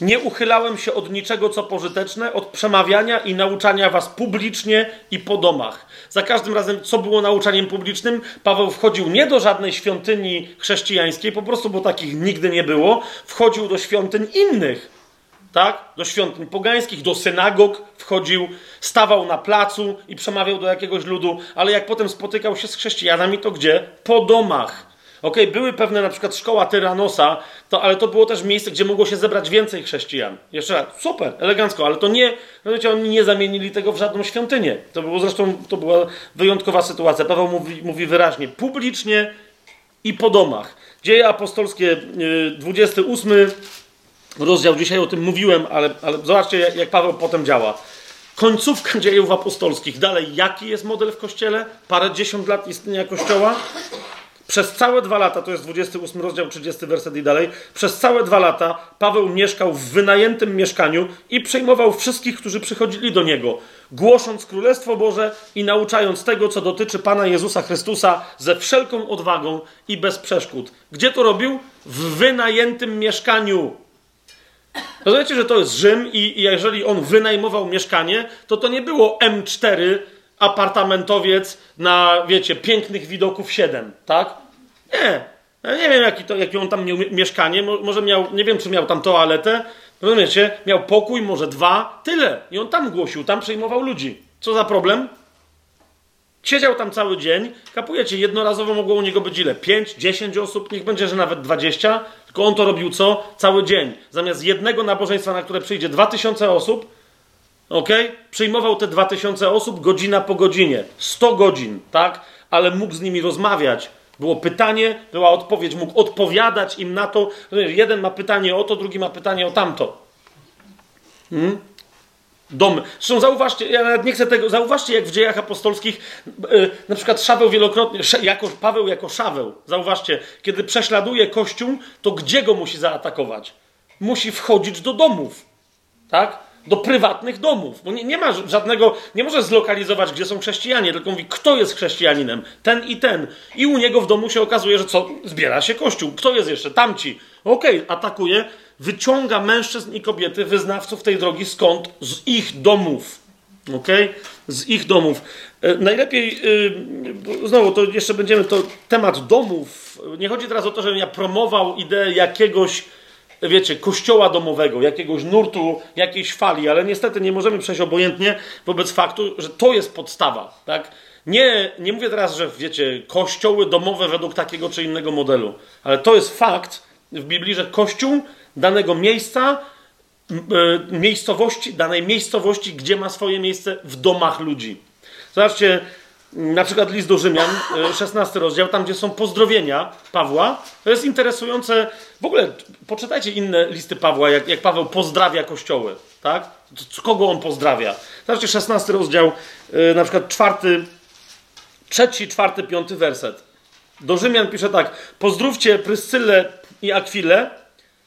nie uchylałem się od niczego, co pożyteczne, od przemawiania i nauczania was publicznie i po domach. Za każdym razem, co było nauczaniem publicznym, Paweł wchodził nie do żadnej świątyni chrześcijańskiej, po prostu, bo takich nigdy nie było, wchodził do świątyń innych tak? Do świątyń pogańskich, do synagog wchodził, stawał na placu i przemawiał do jakiegoś ludu, ale jak potem spotykał się z chrześcijanami, to gdzie? Po domach. Ok, były pewne na przykład szkoła Tyranosa, to, ale to było też miejsce, gdzie mogło się zebrać więcej chrześcijan. Jeszcze raz, super, elegancko, ale to nie, wiecie, oni nie zamienili tego w żadną świątynię. To było zresztą, to była wyjątkowa sytuacja. Paweł mówi, mówi wyraźnie, publicznie i po domach. Dzieje apostolskie, 28 y, rozdział. Dzisiaj o tym mówiłem, ale, ale zobaczcie, jak, Paweł potem działa. Końcówka dziejów apostolskich. Dalej, jaki jest model w kościele? Parę dziesiąt lat istnienia kościoła. Przez całe dwa lata, to jest 28 rozdział, 30 werset i dalej, przez całe dwa lata Paweł mieszkał w wynajętym mieszkaniu i przejmował wszystkich, którzy przychodzili do niego, głosząc Królestwo Boże i nauczając tego, co dotyczy Pana Jezusa Chrystusa ze wszelką odwagą i bez przeszkód. Gdzie to robił? W wynajętym mieszkaniu. Rozumiecie, że to jest Rzym i jeżeli on wynajmował mieszkanie, to to nie było M4 apartamentowiec na, wiecie, pięknych widoków 7, tak? Nie. Ja nie wiem, jaki, to, jaki on tam miał mieszkanie. Może miał, nie wiem, czy miał tam toaletę. Rozumiecie? Miał pokój, może dwa, tyle. I on tam głosił, tam przejmował ludzi. Co za problem? Siedział tam cały dzień, kapujecie, jednorazowo mogło u niego być ile? 5, 10 osób, niech będzie, że nawet 20, tylko on to robił co? Cały dzień. Zamiast jednego nabożeństwa, na które przyjdzie 2000 osób, ok? Przyjmował te 2000 osób godzina po godzinie. 100 godzin, tak? Ale mógł z nimi rozmawiać. Było pytanie, była odpowiedź, mógł odpowiadać im na to. Jeden ma pytanie o to, drugi ma pytanie o tamto. Hmm? Dom. Zresztą zauważcie, ja nawet nie chcę tego, zauważcie jak w dziejach apostolskich, yy, na przykład Szaweł wielokrotnie, jako, Paweł jako Szaweł, zauważcie, kiedy prześladuje Kościół, to gdzie go musi zaatakować? Musi wchodzić do domów, tak? Do prywatnych domów, bo nie, nie ma żadnego, nie może zlokalizować, gdzie są chrześcijanie, tylko mówi, kto jest chrześcijaninem, ten i ten. I u niego w domu się okazuje, że co? Zbiera się Kościół. Kto jest jeszcze? Tamci. Okej, okay, atakuje, wyciąga mężczyzn i kobiety, wyznawców tej drogi, skąd? Z ich domów. Ok? Z ich domów. E, najlepiej, yy, znowu, to jeszcze będziemy, to temat domów. Nie chodzi teraz o to, żebym ja promował ideę jakiegoś, wiecie, kościoła domowego, jakiegoś nurtu, jakiejś fali, ale niestety nie możemy przejść obojętnie wobec faktu, że to jest podstawa, tak? Nie, nie mówię teraz, że wiecie, kościoły domowe według takiego czy innego modelu, ale to jest fakt w Biblii, że kościół danego miejsca, e, miejscowości, danej miejscowości, gdzie ma swoje miejsce w domach ludzi. Zobaczcie, na przykład list do Rzymian, 16 e, rozdział, tam gdzie są pozdrowienia Pawła. To jest interesujące. W ogóle poczytajcie inne listy Pawła, jak, jak Paweł pozdrawia kościoły. Tak? Kogo on pozdrawia? Zobaczcie, 16 rozdział, yy, na przykład czwarty, trzeci, czwarty, piąty werset. Do Rzymian pisze tak: Pozdrówcie Pryscylę i Akwilę,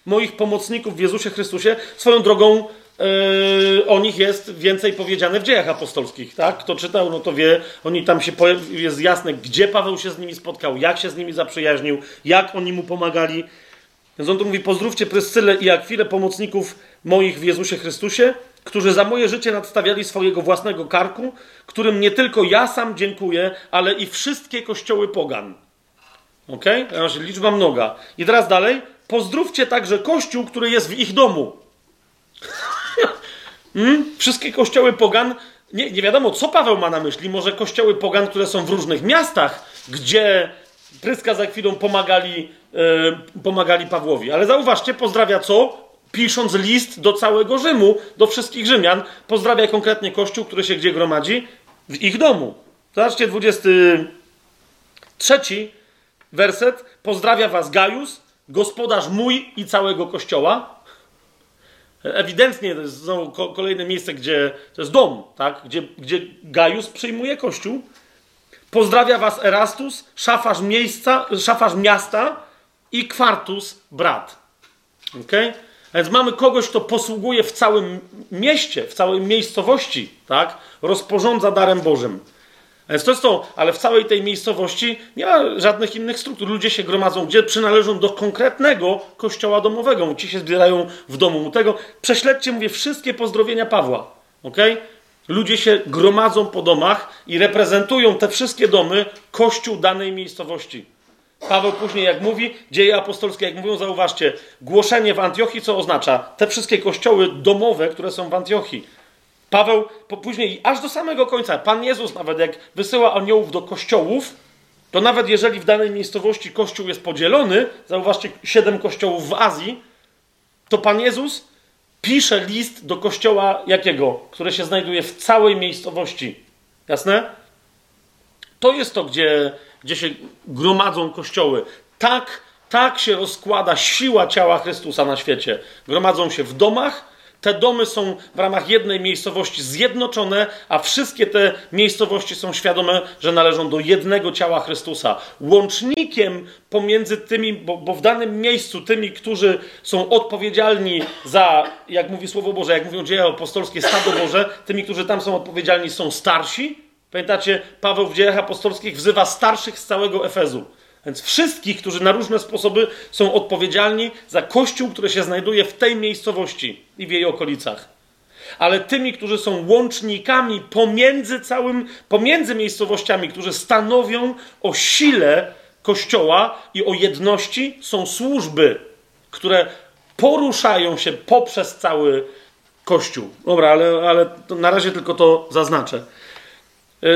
moich pomocników w Jezusie Chrystusie. Swoją drogą yy, o nich jest więcej powiedziane w dziejach apostolskich, tak? Kto czytał, no to wie, oni tam się jest jasne, gdzie Paweł się z nimi spotkał, jak się z nimi zaprzyjaźnił, jak oni mu pomagali. Więc on tu mówi: Pozdrówcie Pryscylę i Akwilę, pomocników moich w Jezusie Chrystusie, którzy za moje życie nadstawiali swojego własnego karku, którym nie tylko ja sam dziękuję, ale i wszystkie kościoły pogan. Ok? Liczba mnoga. I teraz dalej. Pozdrówcie także kościół, który jest w ich domu. hmm? Wszystkie kościoły pogan. Nie, nie wiadomo, co Paweł ma na myśli. Może kościoły pogan, które są w różnych miastach, gdzie Pryska za chwilą pomagali, yy, pomagali Pawłowi. Ale zauważcie, pozdrawia co? Pisząc list do całego Rzymu, do wszystkich Rzymian, pozdrawia konkretnie kościół, który się gdzie gromadzi? W ich domu. Zobaczcie, 23 werset. Pozdrawia was Gajus, gospodarz mój i całego kościoła. Ewidentnie to jest znowu ko- kolejne miejsce, gdzie to jest dom, tak? gdzie, gdzie Gajus przyjmuje kościół. Pozdrawia was Erastus, szafarz, miejsca, szafarz miasta i Kwartus, brat. Okay? A więc mamy kogoś, kto posługuje w całym mieście, w całej miejscowości, tak? rozporządza darem Bożym. A Więc to jest to, ale w całej tej miejscowości nie ma żadnych innych struktur. Ludzie się gromadzą, gdzie przynależą do konkretnego kościoła domowego. Ci się zbierają w domu tego. Prześledźcie, mówię, wszystkie pozdrowienia Pawła. ok? Ludzie się gromadzą po domach i reprezentują te wszystkie domy, kościół danej miejscowości. Paweł później, jak mówi, dzieje apostolskie, jak mówią, zauważcie, głoszenie w Antiochii, co oznacza? Te wszystkie kościoły domowe, które są w Antiochii. Paweł później, aż do samego końca, Pan Jezus nawet jak wysyła aniołów do kościołów, to nawet jeżeli w danej miejscowości kościół jest podzielony, zauważcie, siedem kościołów w Azji, to Pan Jezus pisze list do kościoła jakiego? Które się znajduje w całej miejscowości. Jasne? To jest to, gdzie, gdzie się gromadzą kościoły. Tak, tak się rozkłada siła ciała Chrystusa na świecie. Gromadzą się w domach, te domy są w ramach jednej miejscowości zjednoczone, a wszystkie te miejscowości są świadome, że należą do jednego ciała Chrystusa. Łącznikiem pomiędzy tymi, bo, bo, w danym miejscu tymi, którzy są odpowiedzialni za, jak mówi Słowo Boże, jak mówią dzieje apostolskie, stado Boże, tymi, którzy tam są odpowiedzialni, są starsi. Pamiętacie, Paweł w dziejach apostolskich wzywa starszych z całego Efezu. Więc wszystkich, którzy na różne sposoby są odpowiedzialni za kościół, który się znajduje w tej miejscowości i w jej okolicach. Ale tymi, którzy są łącznikami pomiędzy całym, pomiędzy miejscowościami, którzy stanowią o sile kościoła i o jedności, są służby, które poruszają się poprzez cały kościół. Dobra, ale, ale na razie tylko to zaznaczę.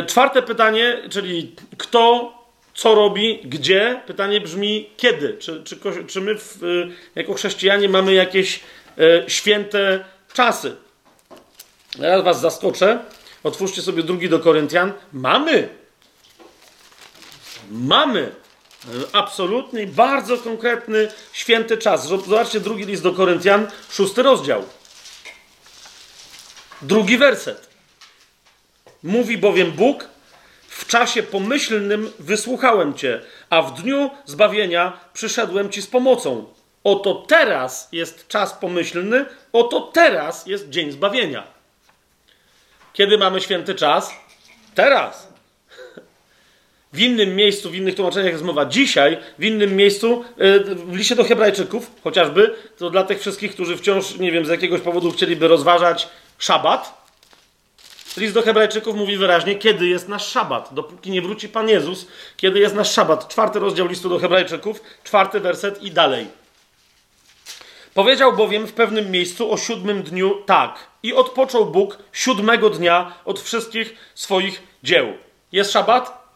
Czwarte pytanie, czyli kto co robi, gdzie. Pytanie brzmi, kiedy? Czy, czy, czy my w, jako chrześcijanie mamy jakieś e, święte czasy? Ja was zaskoczę. Otwórzcie sobie drugi do Koryntian. Mamy. Mamy. Absolutny, bardzo konkretny, święty czas. Zobaczcie drugi list do Koryntian, szósty rozdział. Drugi werset. Mówi bowiem Bóg, w czasie pomyślnym wysłuchałem Cię, a w dniu zbawienia przyszedłem Ci z pomocą. Oto teraz jest czas pomyślny, oto teraz jest dzień zbawienia. Kiedy mamy święty czas? Teraz. W innym miejscu, w innych tłumaczeniach jest mowa dzisiaj, w innym miejscu, w liście do Hebrajczyków chociażby, to dla tych wszystkich, którzy wciąż, nie wiem, z jakiegoś powodu chcieliby rozważać szabat, List do Hebrajczyków mówi wyraźnie, kiedy jest nasz szabat. Dopóki nie wróci Pan Jezus, kiedy jest nasz szabat. Czwarty rozdział listu do Hebrajczyków, czwarty werset i dalej. Powiedział bowiem w pewnym miejscu o siódmym dniu tak. I odpoczął Bóg siódmego dnia od wszystkich swoich dzieł. Jest szabat?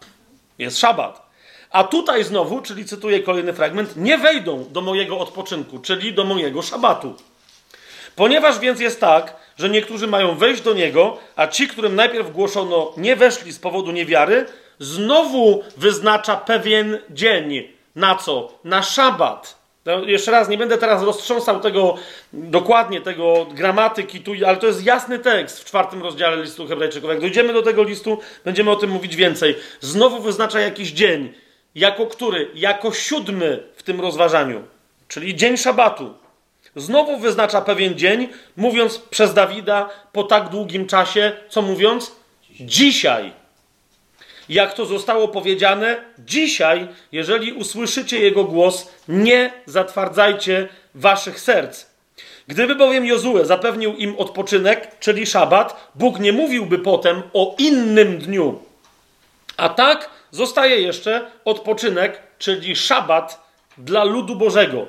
Jest szabat. A tutaj znowu, czyli cytuję kolejny fragment, nie wejdą do mojego odpoczynku, czyli do mojego szabatu. Ponieważ więc jest tak, że niektórzy mają wejść do niego, a ci, którym najpierw głoszono, nie weszli z powodu niewiary, znowu wyznacza pewien dzień. Na co? Na szabat. No, jeszcze raz, nie będę teraz roztrząsał tego dokładnie, tego gramatyki tu, ale to jest jasny tekst w czwartym rozdziale listu Hebrajczyków. Jak dojdziemy do tego listu, będziemy o tym mówić więcej. Znowu wyznacza jakiś dzień. Jako który? Jako siódmy w tym rozważaniu, czyli dzień szabatu. Znowu wyznacza pewien dzień, mówiąc przez Dawida po tak długim czasie, co mówiąc? Dzisiaj. Jak to zostało powiedziane, dzisiaj, jeżeli usłyszycie jego głos, nie zatwardzajcie waszych serc. Gdyby bowiem Jozue zapewnił im odpoczynek, czyli szabat, Bóg nie mówiłby potem o innym dniu. A tak zostaje jeszcze odpoczynek, czyli szabat dla ludu Bożego.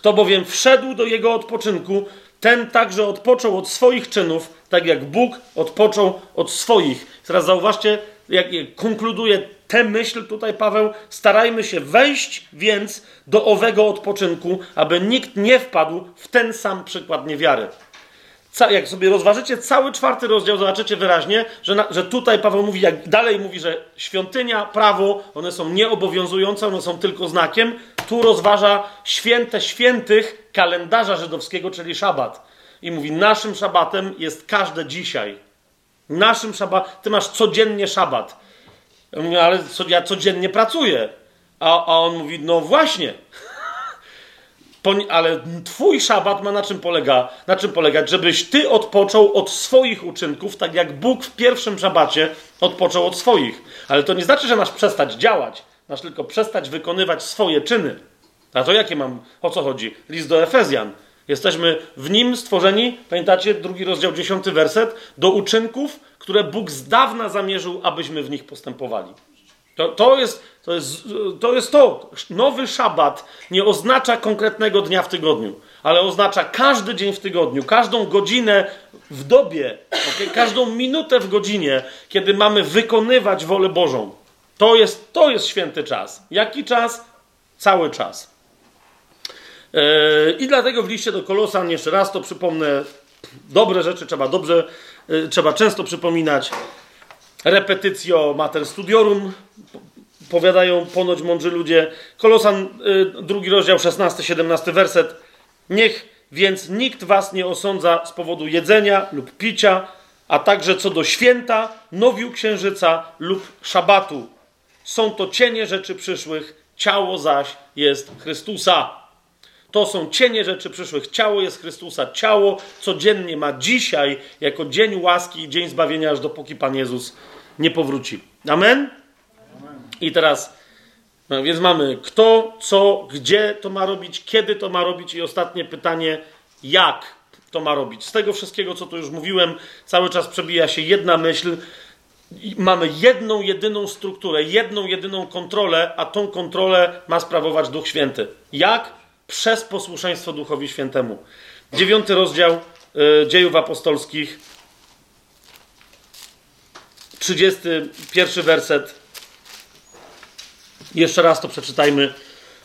Kto bowiem wszedł do jego odpoczynku, ten także odpoczął od swoich czynów, tak jak Bóg odpoczął od swoich. Teraz zauważcie, jak konkluduje tę myśl tutaj Paweł, starajmy się wejść więc do owego odpoczynku, aby nikt nie wpadł w ten sam przykład niewiary. Jak sobie rozważycie cały czwarty rozdział, zobaczycie wyraźnie, że, że tutaj Paweł mówi, jak dalej mówi, że świątynia, prawo, one są nieobowiązujące, one są tylko znakiem. Tu rozważa święte świętych kalendarza żydowskiego, czyli szabat. I mówi, naszym szabatem jest każde dzisiaj. Naszym szabat, ty masz codziennie szabat. Ja mówię, ale co, ja codziennie pracuję. A, a on mówi, no właśnie. ale twój szabat ma na czym polega? Na czym polegać? Żebyś ty odpoczął od swoich uczynków, tak jak Bóg w pierwszym szabacie odpoczął od swoich. Ale to nie znaczy, że masz przestać działać. Masz tylko przestać wykonywać swoje czyny. A to jakie mam? O co chodzi? List do Efezjan. Jesteśmy w nim stworzeni, pamiętacie, drugi rozdział, dziesiąty werset, do uczynków, które Bóg z dawna zamierzył, abyśmy w nich postępowali. To, to, jest, to, jest, to jest to. Nowy szabat nie oznacza konkretnego dnia w tygodniu, ale oznacza każdy dzień w tygodniu, każdą godzinę w dobie, okay? każdą minutę w godzinie, kiedy mamy wykonywać wolę Bożą. To jest, to jest święty czas. Jaki czas? Cały czas. Yy, I dlatego w liście do Kolosan, jeszcze raz to przypomnę, dobre rzeczy trzeba dobrze, yy, trzeba często przypominać. Repetycjo mater studiorum, powiadają ponoć mądrzy ludzie. Kolosan, yy, drugi rozdział, 16-17 werset. Niech więc nikt was nie osądza z powodu jedzenia lub picia, a także co do święta, nowiu księżyca lub szabatu. Są to cienie rzeczy przyszłych, ciało zaś jest Chrystusa. To są cienie rzeczy przyszłych. Ciało jest Chrystusa. Ciało codziennie ma dzisiaj jako dzień łaski i dzień zbawienia, aż dopóki Pan Jezus nie powróci. Amen? I teraz, no więc mamy kto, co, gdzie to ma robić, kiedy to ma robić i ostatnie pytanie, jak to ma robić. Z tego wszystkiego, co tu już mówiłem, cały czas przebija się jedna myśl. Mamy jedną, jedyną strukturę, jedną, jedyną kontrolę, a tą kontrolę ma sprawować Duch Święty. Jak? przez posłuszeństwo Duchowi Świętemu. Dziewiąty rozdział y, dziejów apostolskich, 31 werset. Jeszcze raz to przeczytajmy.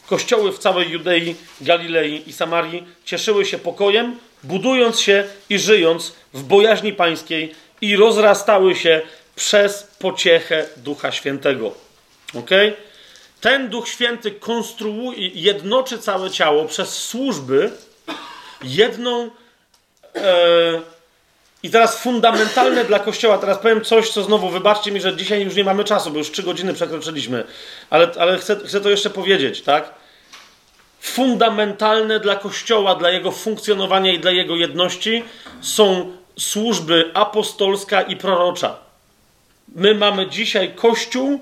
Kościoły w całej Judei, Galilei i Samarii cieszyły się pokojem, budując się i żyjąc w bojaźni pańskiej i rozrastały się przez pociechę Ducha Świętego. Okay? ten Duch Święty konstruuje, jednoczy całe ciało przez służby jedną. E, I teraz fundamentalne dla Kościoła, teraz powiem coś, co znowu, wybaczcie mi, że dzisiaj już nie mamy czasu, bo już trzy godziny przekroczyliśmy, ale, ale chcę, chcę to jeszcze powiedzieć, tak? Fundamentalne dla Kościoła, dla jego funkcjonowania i dla jego jedności są służby apostolska i prorocza. My mamy dzisiaj Kościół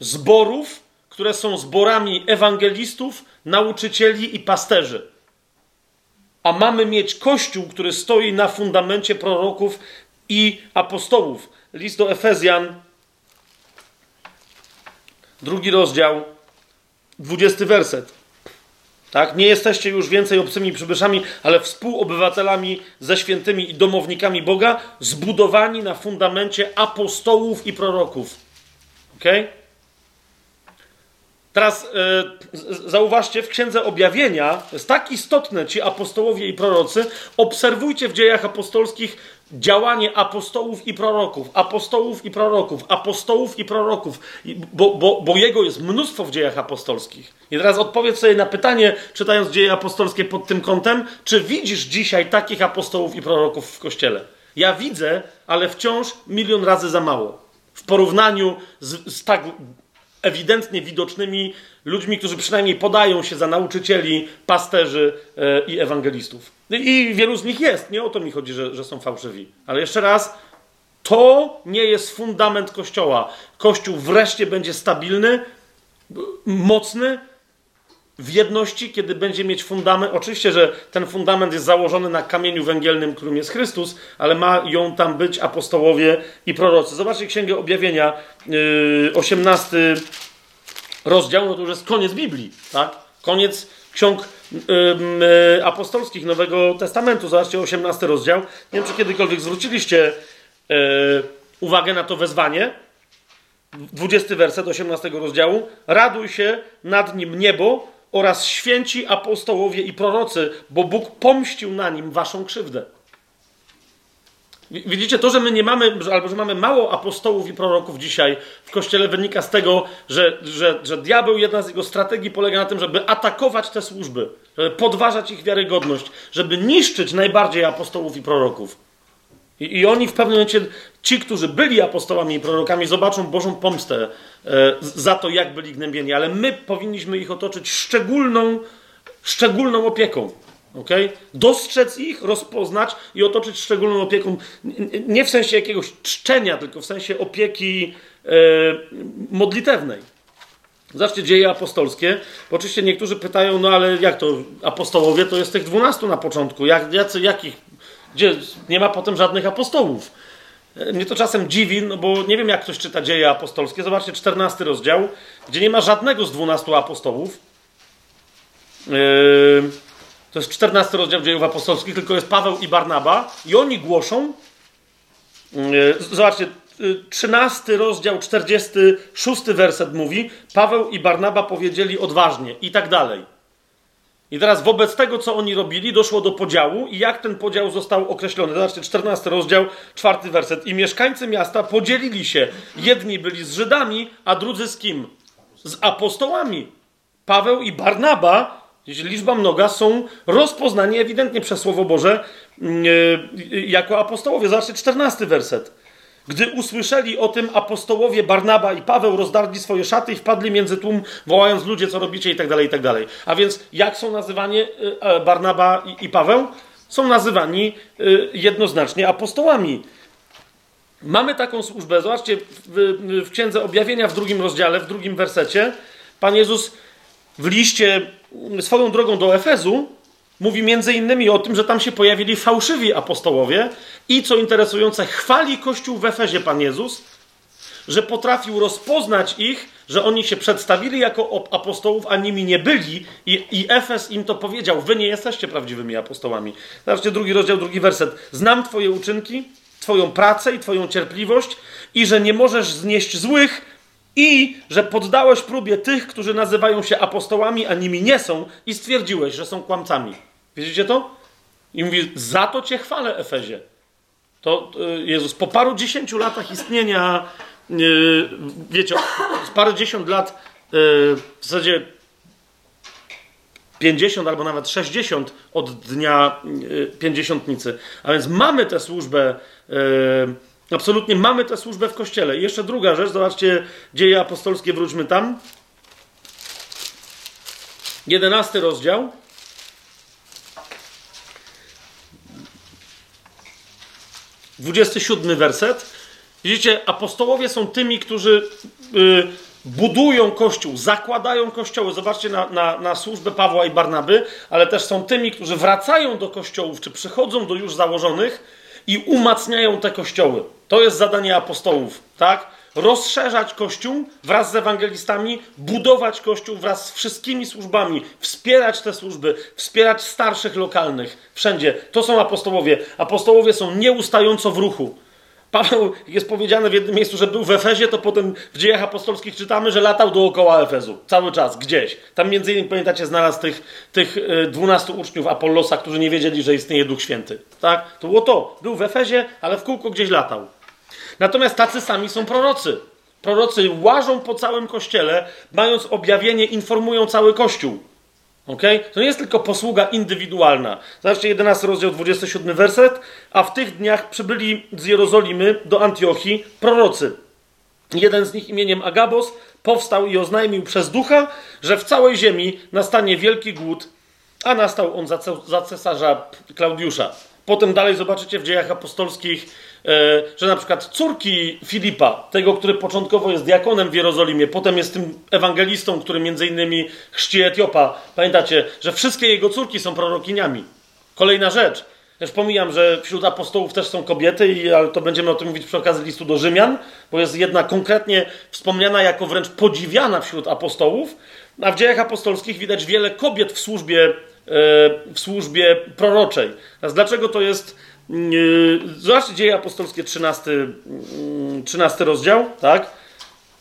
zborów, które są zborami ewangelistów, nauczycieli i pasterzy. A mamy mieć Kościół, który stoi na fundamencie proroków i apostołów. List do Efezjan, drugi rozdział, dwudziesty werset. Tak? Nie jesteście już więcej obcymi przybyszami, ale współobywatelami ze świętymi i domownikami Boga, zbudowani na fundamencie apostołów i proroków. Okay? Teraz e, zauważcie, w Księdze Objawienia jest tak istotne ci apostołowie i prorocy. Obserwujcie w dziejach apostolskich działanie apostołów i proroków, apostołów i proroków, apostołów i proroków, bo, bo, bo jego jest mnóstwo w dziejach apostolskich. I teraz odpowiedz sobie na pytanie, czytając dzieje apostolskie pod tym kątem, czy widzisz dzisiaj takich apostołów i proroków w kościele? Ja widzę, ale wciąż milion razy za mało. W porównaniu z, z tak ewidentnie widocznymi ludźmi, którzy przynajmniej podają się za nauczycieli, pasterzy e, i ewangelistów. I wielu z nich jest. Nie o to mi chodzi, że, że są fałszywi. Ale jeszcze raz, to nie jest fundament Kościoła. Kościół wreszcie będzie stabilny, mocny, w jedności, kiedy będzie mieć fundament. Oczywiście, że ten fundament jest założony na kamieniu węgielnym, którym jest Chrystus, ale mają tam być apostołowie i prorocy. Zobaczcie Księgę Objawienia, yy, 18 rozdział, no to już jest koniec Biblii, tak? Koniec ksiąg apostolskich Nowego Testamentu. Zobaczcie 18 rozdział. Nie wiem, czy kiedykolwiek zwróciliście yy, uwagę na to wezwanie. 20 werset 18 rozdziału. Raduj się nad nim niebo, oraz święci apostołowie i prorocy, bo Bóg pomścił na nim waszą krzywdę. Widzicie, to, że my nie mamy, albo że mamy mało apostołów i proroków dzisiaj w kościele, wynika z tego, że, że, że diabeł, jedna z jego strategii polega na tym, żeby atakować te służby, żeby podważać ich wiarygodność, żeby niszczyć najbardziej apostołów i proroków. I, I, oni w pewnym momencie, ci, którzy byli apostołami i prorokami, zobaczą Bożą pomstę e, za to, jak byli gnębieni, ale my powinniśmy ich otoczyć szczególną, szczególną opieką. Okay? Dostrzec ich, rozpoznać i otoczyć szczególną opieką. Nie w sensie jakiegoś czczenia, tylko w sensie opieki e, modlitewnej. Zobaczcie dzieje apostolskie. Oczywiście niektórzy pytają, no ale jak to apostołowie, to jest tych dwunastu na początku. Jak, jacy, jakich gdzie nie ma potem żadnych apostołów. E, mnie to czasem dziwi, no bo nie wiem, jak ktoś czyta dzieje apostolskie. Zobaczcie, 14 rozdział, gdzie nie ma żadnego z 12 apostołów. Yy, to jest 14 rozdział dziejów apostolskich, tylko jest Paweł i Barnaba, i oni głoszą. Yy, zobaczcie, 13 rozdział, 46 werset mówi: Paweł i Barnaba powiedzieli odważnie, i tak dalej. I teraz wobec tego, co oni robili, doszło do podziału i jak ten podział został określony. Zobaczcie, 14 rozdział, czwarty werset. I mieszkańcy miasta podzielili się. Jedni byli z Żydami, a drudzy z kim? Z apostołami. Paweł i Barnaba, liczba mnoga, są rozpoznani ewidentnie przez Słowo Boże yy, jako apostołowie. Zobaczcie, 14 werset. Gdy usłyszeli o tym, apostołowie Barnaba i Paweł rozdarli swoje szaty i wpadli między tłum, wołając ludzie, co robicie i tak dalej, i tak dalej. A więc jak są nazywani y, e, Barnaba i Paweł? Są nazywani jednoznacznie apostołami. Mamy taką służbę. Zobaczcie, w Księdze Objawienia w drugim rozdziale, w drugim wersecie, Pan Jezus w liście swoją drogą do Efezu Mówi między innymi o tym, że tam się pojawili fałszywi apostołowie i co interesujące, chwali Kościół w Efezie Pan Jezus, że potrafił rozpoznać ich, że oni się przedstawili jako apostołów, a nimi nie byli i, i Efes im to powiedział, wy nie jesteście prawdziwymi apostołami. Zobaczcie drugi rozdział, drugi werset. Znam twoje uczynki, twoją pracę i twoją cierpliwość i że nie możesz znieść złych i że poddałeś próbie tych, którzy nazywają się apostołami, a nimi nie są i stwierdziłeś, że są kłamcami. Widzicie to? I mówi, za to cię chwalę, Efezie. To y, Jezus po paru dziesięciu latach istnienia, yy, wiecie, z parę dziesiąt lat, yy, w zasadzie 50 albo nawet 60 od dnia pięćdziesiątnicy. A więc mamy tę służbę, yy, absolutnie mamy tę służbę w Kościele. I jeszcze druga rzecz, zobaczcie, dzieje apostolskie, wróćmy tam. Jedenasty rozdział. 27 werset. Widzicie, apostołowie są tymi, którzy y, budują kościół, zakładają kościoły. Zobaczcie na, na, na służbę Pawła i Barnaby, ale też są tymi, którzy wracają do kościołów, czy przychodzą do już założonych i umacniają te kościoły. To jest zadanie apostołów, tak? rozszerzać Kościół wraz z ewangelistami, budować Kościół wraz z wszystkimi służbami, wspierać te służby, wspierać starszych lokalnych, wszędzie. To są apostołowie. Apostołowie są nieustająco w ruchu. Paweł jest powiedziane w jednym miejscu, że był w Efezie, to potem w dziejach apostolskich czytamy, że latał dookoła Efezu. Cały czas, gdzieś. Tam między innymi, pamiętacie, znalazł tych, tych e, dwunastu uczniów Apollosa, którzy nie wiedzieli, że istnieje Duch Święty. Tak? To było to. Był w Efezie, ale w kółko gdzieś latał. Natomiast tacy sami są prorocy. Prorocy łażą po całym kościele, mając objawienie, informują cały kościół. Okay? To nie jest tylko posługa indywidualna. Zobaczcie 11 rozdział 27 werset. A w tych dniach przybyli z Jerozolimy do Antiochii prorocy. Jeden z nich imieniem Agabos powstał i oznajmił przez ducha, że w całej ziemi nastanie wielki głód, a nastał on za, za cesarza Klaudiusza. Potem dalej zobaczycie w dziejach apostolskich E, że na przykład córki Filipa, tego, który początkowo jest diakonem w Jerozolimie, potem jest tym ewangelistą, który między innymi chrzci Etiopa. Pamiętacie, że wszystkie jego córki są prorokiniami. Kolejna rzecz. Też pomijam, że wśród apostołów też są kobiety, ale to będziemy o tym mówić przy okazji listu do Rzymian, bo jest jedna konkretnie wspomniana jako wręcz podziwiana wśród apostołów, a w dziejach apostolskich widać wiele kobiet w służbie, w służbie proroczej. Teraz dlaczego to jest Zobaczcie dzieje apostolskie 13, 13 mm, rozdział, tak?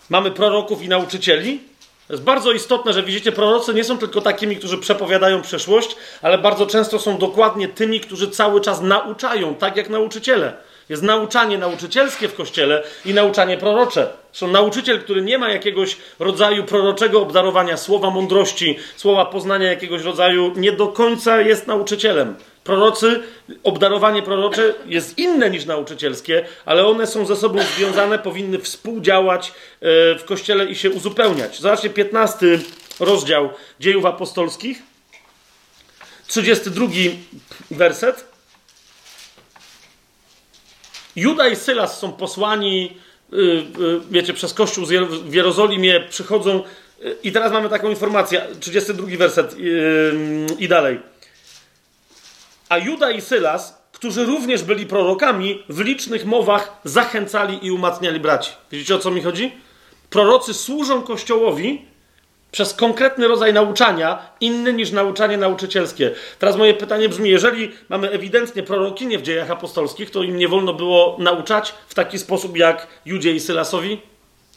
Mamy proroków i nauczycieli. To jest bardzo istotne, że widzicie, prorocy nie są tylko takimi, którzy przepowiadają przyszłość, ale bardzo często są dokładnie tymi, którzy cały czas nauczają, tak jak nauczyciele. Jest nauczanie nauczycielskie w kościele i nauczanie prorocze. Są nauczyciel, który nie ma jakiegoś rodzaju proroczego obdarowania, słowa mądrości, słowa poznania jakiegoś rodzaju, nie do końca jest nauczycielem. Prorocy, obdarowanie prorocze jest inne niż nauczycielskie, ale one są ze sobą związane, powinny współdziałać e, w kościele i się uzupełniać. Zobaczcie 15 rozdział dziejów apostolskich, 32 werset. Juda i Sylas są posłani, y, y, wiecie, przez Kościół w Jerozolimie, przychodzą y, i teraz mamy taką informację, 32 werset i dalej. A Juda i Sylas, którzy również byli prorokami, w licznych mowach zachęcali i umacniali braci. Widzicie o co mi chodzi? Prorocy służą Kościołowi przez konkretny rodzaj nauczania, inny niż nauczanie nauczycielskie. Teraz moje pytanie brzmi: jeżeli mamy ewidentnie prorokinie w dziejach apostolskich, to im nie wolno było nauczać w taki sposób jak Judzie i Sylasowi?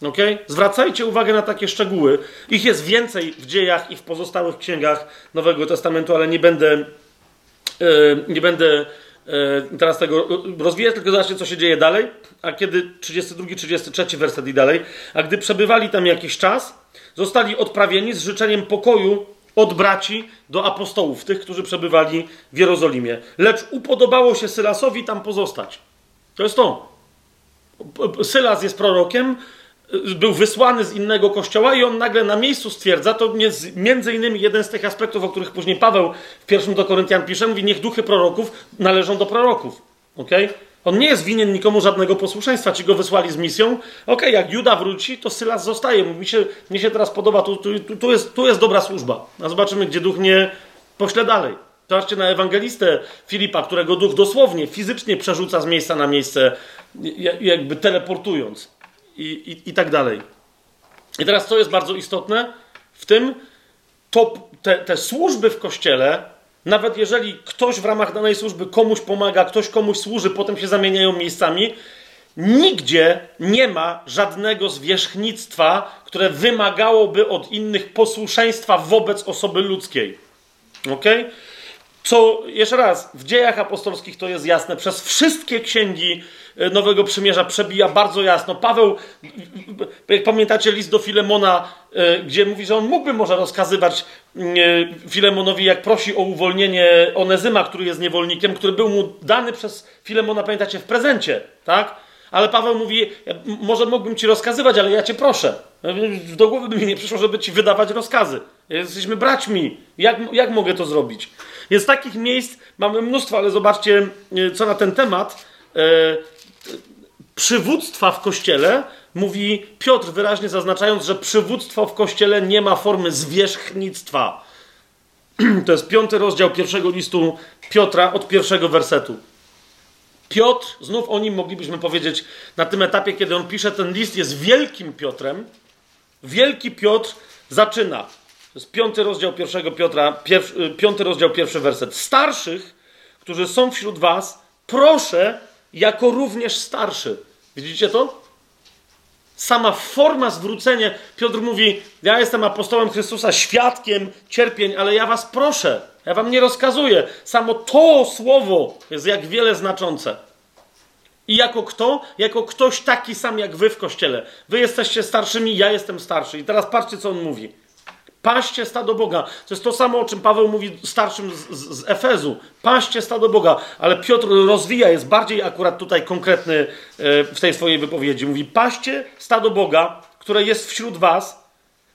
Okay? Zwracajcie uwagę na takie szczegóły. Ich jest więcej w dziejach i w pozostałych księgach Nowego Testamentu, ale nie będę E, nie będę e, teraz tego rozwijać, tylko zobaczcie, co się dzieje dalej. A kiedy 32, 33 werset i dalej. A gdy przebywali tam jakiś czas, zostali odprawieni z życzeniem pokoju od braci do apostołów, tych, którzy przebywali w Jerozolimie. Lecz upodobało się Sylasowi tam pozostać. To jest to. Sylas jest prorokiem, był wysłany z innego kościoła i on nagle na miejscu stwierdza, to między innymi jeden z tych aspektów, o których później Paweł w pierwszym do Koryntian pisze, mówi, niech duchy proroków należą do proroków. Okay? On nie jest winien nikomu żadnego posłuszeństwa. Ci go wysłali z misją. Okej, okay, jak Juda wróci, to Sylas zostaje. Mi się, mi się teraz podoba, tu, tu, tu, jest, tu jest dobra służba. A zobaczymy, gdzie duch nie pośle dalej. Zobaczcie na ewangelistę Filipa, którego duch dosłownie, fizycznie przerzuca z miejsca na miejsce, jakby teleportując i, i, i tak dalej. I teraz co jest bardzo istotne w tym, to te, te służby w kościele, nawet jeżeli ktoś w ramach danej służby komuś pomaga, ktoś komuś służy, potem się zamieniają miejscami, nigdzie nie ma żadnego zwierzchnictwa, które wymagałoby od innych posłuszeństwa wobec osoby ludzkiej. Ok? Co, jeszcze raz, w dziejach apostolskich to jest jasne, przez wszystkie księgi E, Nowego Przymierza przebija bardzo jasno. Paweł, jak pamiętacie list do Filemona, e, gdzie mówi, że on mógłby może rozkazywać e, Filemonowi, jak prosi o uwolnienie Onezyma, który jest niewolnikiem, który był mu dany przez Filemona, pamiętacie, w prezencie, tak? Ale Paweł mówi, może mógłbym ci rozkazywać, ale ja cię proszę. Do głowy by mi nie przyszło, żeby ci wydawać rozkazy. Jesteśmy braćmi. Jak, jak mogę to zrobić? Więc takich miejsc mamy mnóstwo, ale zobaczcie, co na ten temat przywództwa w kościele, mówi Piotr wyraźnie zaznaczając, że przywództwo w kościele nie ma formy zwierzchnictwa. To jest piąty rozdział pierwszego listu Piotra od pierwszego wersetu. Piotr, znów o nim moglibyśmy powiedzieć na tym etapie, kiedy on pisze ten list, jest wielkim Piotrem. Wielki Piotr zaczyna. To jest piąty rozdział pierwszego Piotra, piąty rozdział pierwszy werset. Starszych, którzy są wśród was, proszę, jako również starszy. Widzicie to? Sama forma zwrócenia. Piotr mówi: Ja jestem apostołem Chrystusa, świadkiem cierpień, ale ja was proszę, ja wam nie rozkazuję. Samo to słowo jest jak wiele znaczące. I jako kto? Jako ktoś taki sam jak wy w kościele. Wy jesteście starszymi, ja jestem starszy. I teraz patrzcie, co on mówi. Paście stado Boga. To jest to samo, o czym Paweł mówi starszym z, z, Efezu. Paście stado Boga. Ale Piotr rozwija, jest bardziej akurat tutaj konkretny e, w tej swojej wypowiedzi. Mówi, paście stado Boga, które jest wśród was,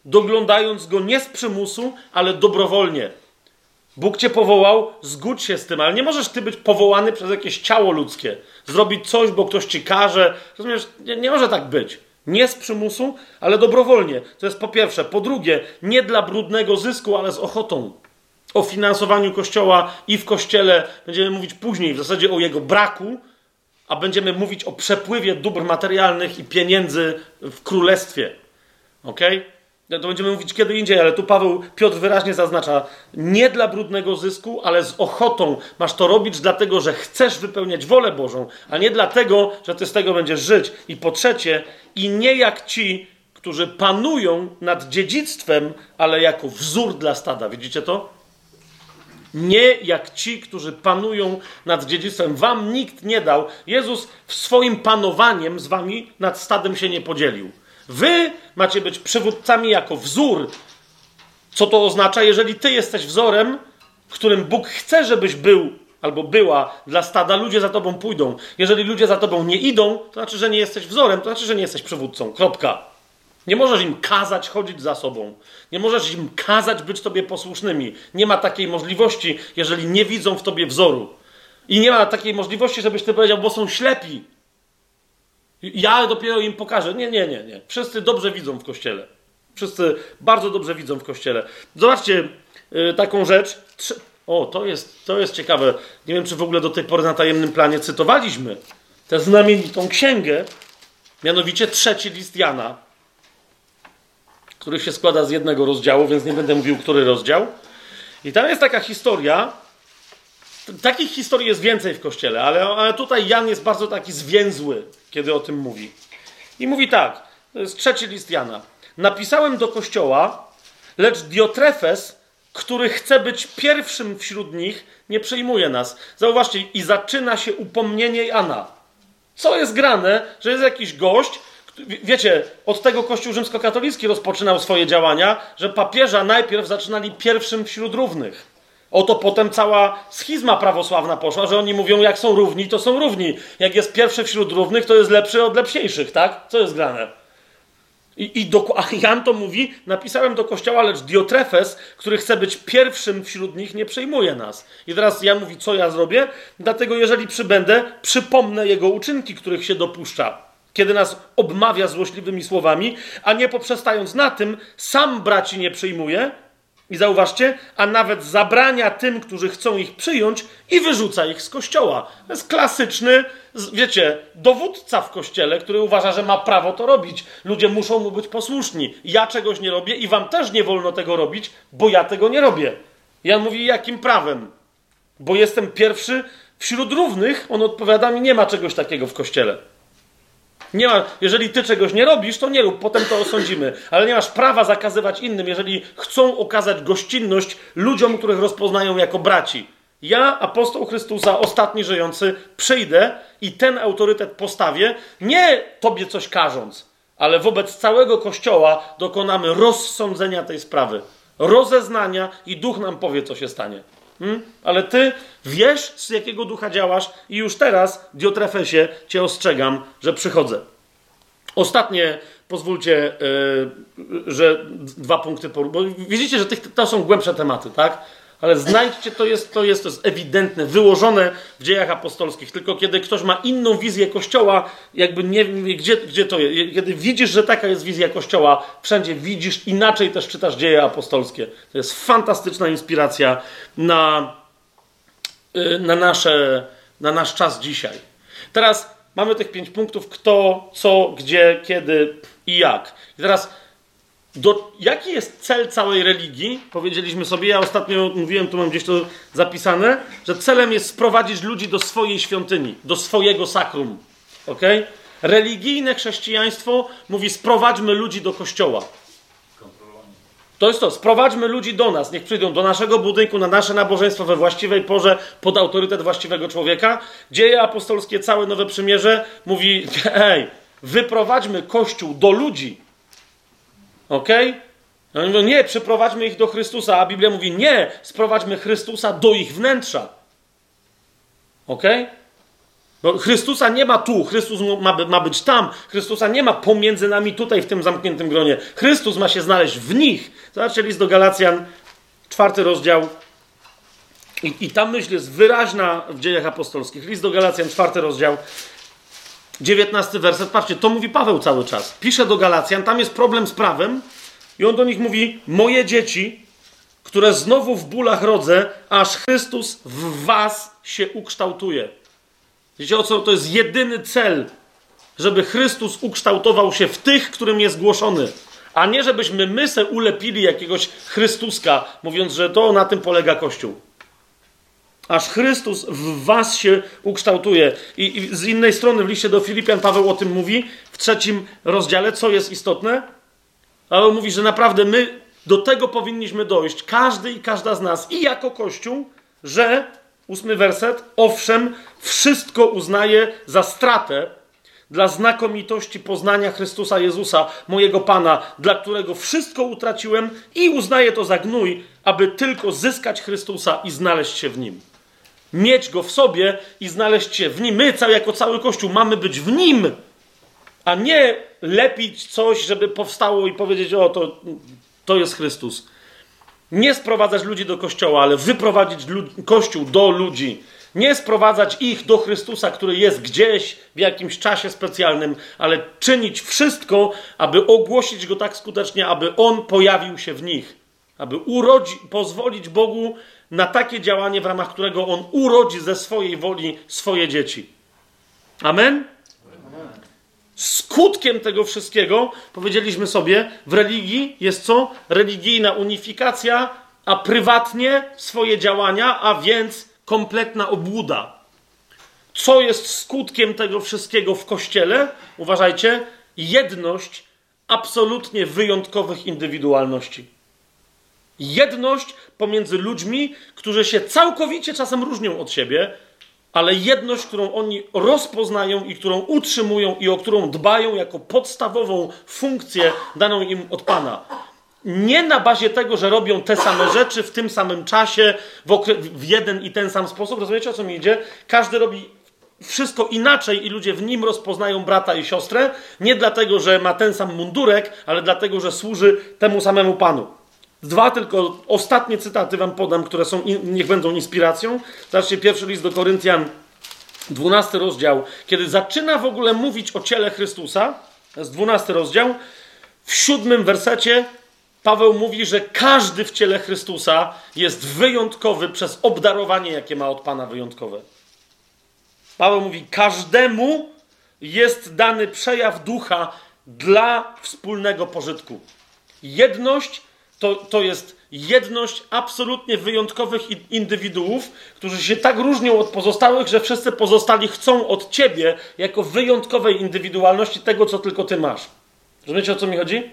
doglądając go nie z przymusu, ale dobrowolnie. Bóg cię powołał, zgódź się z tym, ale nie możesz ty być powołany przez jakieś ciało ludzkie. Zrobić coś, bo ktoś ci każe. Rozumiesz? Nie, nie może tak być. Nie z przymusu, ale dobrowolnie. To jest po pierwsze. Po drugie, nie dla brudnego zysku, ale z ochotą. O finansowaniu kościoła i w kościele będziemy mówić później, w zasadzie o jego braku, a będziemy mówić o przepływie dóbr materialnych i pieniędzy w królestwie. Ok? To będziemy mówić kiedy indziej, ale tu Paweł, Piotr wyraźnie zaznacza, nie dla brudnego zysku, ale z ochotą masz to robić, dlatego że chcesz wypełniać wolę Bożą, a nie dlatego, że ty z tego będziesz żyć. I po trzecie, i nie jak ci, którzy panują nad dziedzictwem, ale jako wzór dla stada. Widzicie to? Nie jak ci, którzy panują nad dziedzictwem. Wam nikt nie dał. Jezus w swoim panowaniem z wami nad stadem się nie podzielił. Wy macie być przywódcami jako wzór. Co to oznacza? Jeżeli ty jesteś wzorem, którym Bóg chce, żebyś był albo była dla stada, ludzie za tobą pójdą. Jeżeli ludzie za tobą nie idą, to znaczy, że nie jesteś wzorem, to znaczy, że nie jesteś przywódcą. Kropka. Nie możesz im kazać chodzić za sobą. Nie możesz im kazać być tobie posłusznymi. Nie ma takiej możliwości, jeżeli nie widzą w tobie wzoru. I nie ma takiej możliwości, żebyś ty powiedział, bo są ślepi. Ja dopiero im pokażę. Nie, nie, nie, nie. Wszyscy dobrze widzą w kościele. Wszyscy bardzo dobrze widzą w kościele. Zobaczcie yy, taką rzecz. O, to jest, to jest ciekawe. Nie wiem, czy w ogóle do tej pory na tajemnym planie cytowaliśmy tę znamienitą księgę, mianowicie trzeci list Jana, który się składa z jednego rozdziału, więc nie będę mówił, który rozdział. I tam jest taka historia. Takich historii jest więcej w kościele, ale, ale tutaj Jan jest bardzo taki zwięzły, kiedy o tym mówi. I mówi tak, to jest trzeci list Jana. Napisałem do kościoła, lecz Diotrefes, który chce być pierwszym wśród nich, nie przyjmuje nas. Zauważcie, i zaczyna się upomnienie Jana. Co jest grane, że jest jakiś gość, wiecie, od tego Kościół rzymskokatolicki rozpoczynał swoje działania, że papieża najpierw zaczynali pierwszym wśród równych. Oto potem cała schizma prawosławna poszła, że oni mówią, jak są równi, to są równi. Jak jest pierwszy wśród równych, to jest lepszy od lepsiejszych, tak? Co jest grane? I, i do, a Jan to mówi, napisałem do kościoła, lecz Diotrefes, który chce być pierwszym wśród nich, nie przejmuje nas. I teraz Jan mówi, co ja zrobię? Dlatego, jeżeli przybędę, przypomnę jego uczynki, których się dopuszcza. Kiedy nas obmawia złośliwymi słowami, a nie poprzestając na tym, sam braci nie przyjmuje, i zauważcie, a nawet zabrania tym, którzy chcą ich przyjąć i wyrzuca ich z kościoła. To jest klasyczny, wiecie, dowódca w kościele, który uważa, że ma prawo to robić. Ludzie muszą mu być posłuszni. Ja czegoś nie robię i wam też nie wolno tego robić, bo ja tego nie robię. Jan mówi, jakim prawem? Bo jestem pierwszy wśród równych. On odpowiada mi, nie ma czegoś takiego w kościele. Nie ma, jeżeli ty czegoś nie robisz, to nie rób, potem to osądzimy. Ale nie masz prawa zakazywać innym, jeżeli chcą okazać gościnność ludziom, których rozpoznają jako braci. Ja, apostoł Chrystusa, ostatni żyjący, przyjdę i ten autorytet postawię, nie tobie coś każąc, ale wobec całego kościoła dokonamy rozsądzenia tej sprawy, rozeznania i duch nam powie, co się stanie. Hmm? Ale ty wiesz, z jakiego ducha działasz, i już teraz, Diotrefesie, cię ostrzegam, że przychodzę. Ostatnie, pozwólcie, yy, że dwa punkty, bo widzicie, że tych, to są głębsze tematy, tak? Ale znajdźcie, to jest, to jest, to jest ewidentne, wyłożone w dziejach apostolskich. Tylko kiedy ktoś ma inną wizję Kościoła, jakby nie gdzie, gdzie to jest. Kiedy widzisz, że taka jest wizja Kościoła, wszędzie widzisz, inaczej też czytasz dzieje apostolskie. To jest fantastyczna inspiracja na, y, na, nasze, na nasz czas dzisiaj. Teraz mamy tych pięć punktów: kto, co, gdzie, kiedy i jak. I teraz do, jaki jest cel całej religii? Powiedzieliśmy sobie, ja ostatnio mówiłem, tu mam gdzieś to zapisane, że celem jest sprowadzić ludzi do swojej świątyni, do swojego sakrum. Ok? Religijne chrześcijaństwo mówi: sprowadźmy ludzi do kościoła. To jest to, sprowadźmy ludzi do nas, niech przyjdą do naszego budynku, na nasze nabożeństwo we właściwej porze, pod autorytet właściwego człowieka. Dzieje apostolskie, całe Nowe Przymierze mówi, hej, wyprowadźmy Kościół do ludzi. Ok? No, oni mówią, nie, przyprowadźmy ich do Chrystusa, a Biblia mówi, nie, sprowadźmy Chrystusa do ich wnętrza. Ok? Bo Chrystusa nie ma tu, Chrystus ma, ma być tam, Chrystusa nie ma pomiędzy nami tutaj w tym zamkniętym gronie. Chrystus ma się znaleźć w nich. Zobaczcie list do Galacjan, czwarty rozdział. I, I ta myśl jest wyraźna w dziejach apostolskich. List do Galacjan, czwarty rozdział, dziewiętnasty werset. Patrzcie, to mówi Paweł cały czas. Pisze do Galacjan, tam jest problem z prawem i on do nich mówi, moje dzieci, które znowu w bólach rodzę, aż Chrystus w was się ukształtuje. Wiecie o co? To jest jedyny cel, żeby Chrystus ukształtował się w tych, którym jest głoszony. A nie żebyśmy my se ulepili jakiegoś Chrystuska, mówiąc, że to na tym polega Kościół. Aż Chrystus w was się ukształtuje. I, I, z innej strony w liście do Filipian Paweł o tym mówi, w trzecim rozdziale, co jest istotne. Paweł mówi, że naprawdę my do tego powinniśmy dojść, każdy i każda z nas, i jako Kościół, że Ósmy werset. Owszem, wszystko uznaję za stratę dla znakomitości poznania Chrystusa Jezusa, mojego Pana, dla którego wszystko utraciłem i uznaję to za gnój, aby tylko zyskać Chrystusa i znaleźć się w Nim. Mieć Go w sobie i znaleźć się w Nim. My, jako cały Kościół, mamy być w Nim, a nie lepić coś, żeby powstało i powiedzieć, o, to, to jest Chrystus. Nie sprowadzać ludzi do kościoła, ale wyprowadzić kościół do ludzi. Nie sprowadzać ich do Chrystusa, który jest gdzieś w jakimś czasie specjalnym, ale czynić wszystko, aby ogłosić go tak skutecznie, aby on pojawił się w nich. Aby urodzi, pozwolić Bogu na takie działanie, w ramach którego on urodzi ze swojej woli swoje dzieci. Amen? Skutkiem tego wszystkiego, powiedzieliśmy sobie, w religii jest co? Religijna unifikacja, a prywatnie swoje działania, a więc kompletna obłuda. Co jest skutkiem tego wszystkiego w kościele? Uważajcie, jedność absolutnie wyjątkowych indywidualności. Jedność pomiędzy ludźmi, którzy się całkowicie czasem różnią od siebie, ale jedność, którą oni rozpoznają i którą utrzymują i o którą dbają jako podstawową funkcję daną im od Pana. Nie na bazie tego, że robią te same rzeczy w tym samym czasie, w, w jeden i ten sam sposób. Rozumiecie o co mi idzie? Każdy robi wszystko inaczej i ludzie w nim rozpoznają brata i siostrę, nie dlatego, że ma ten sam mundurek, ale dlatego, że służy temu samemu Panu. Dwa tylko ostatnie cytaty wam podam, które są, niech będą inspiracją. Zobaczcie, pierwszy list do Koryntian, 12 rozdział, kiedy zaczyna w ogóle mówić o ciele Chrystusa, to jest 12 rozdział, w siódmym wersecie Paweł mówi, że każdy w ciele Chrystusa jest wyjątkowy przez obdarowanie, jakie ma od Pana wyjątkowe. Paweł mówi, każdemu jest dany przejaw ducha dla wspólnego pożytku. Jedność to, to jest jedność absolutnie wyjątkowych indywiduów, którzy się tak różnią od pozostałych, że wszyscy pozostali chcą od ciebie, jako wyjątkowej indywidualności, tego, co tylko ty masz. Rozumiecie, o co mi chodzi?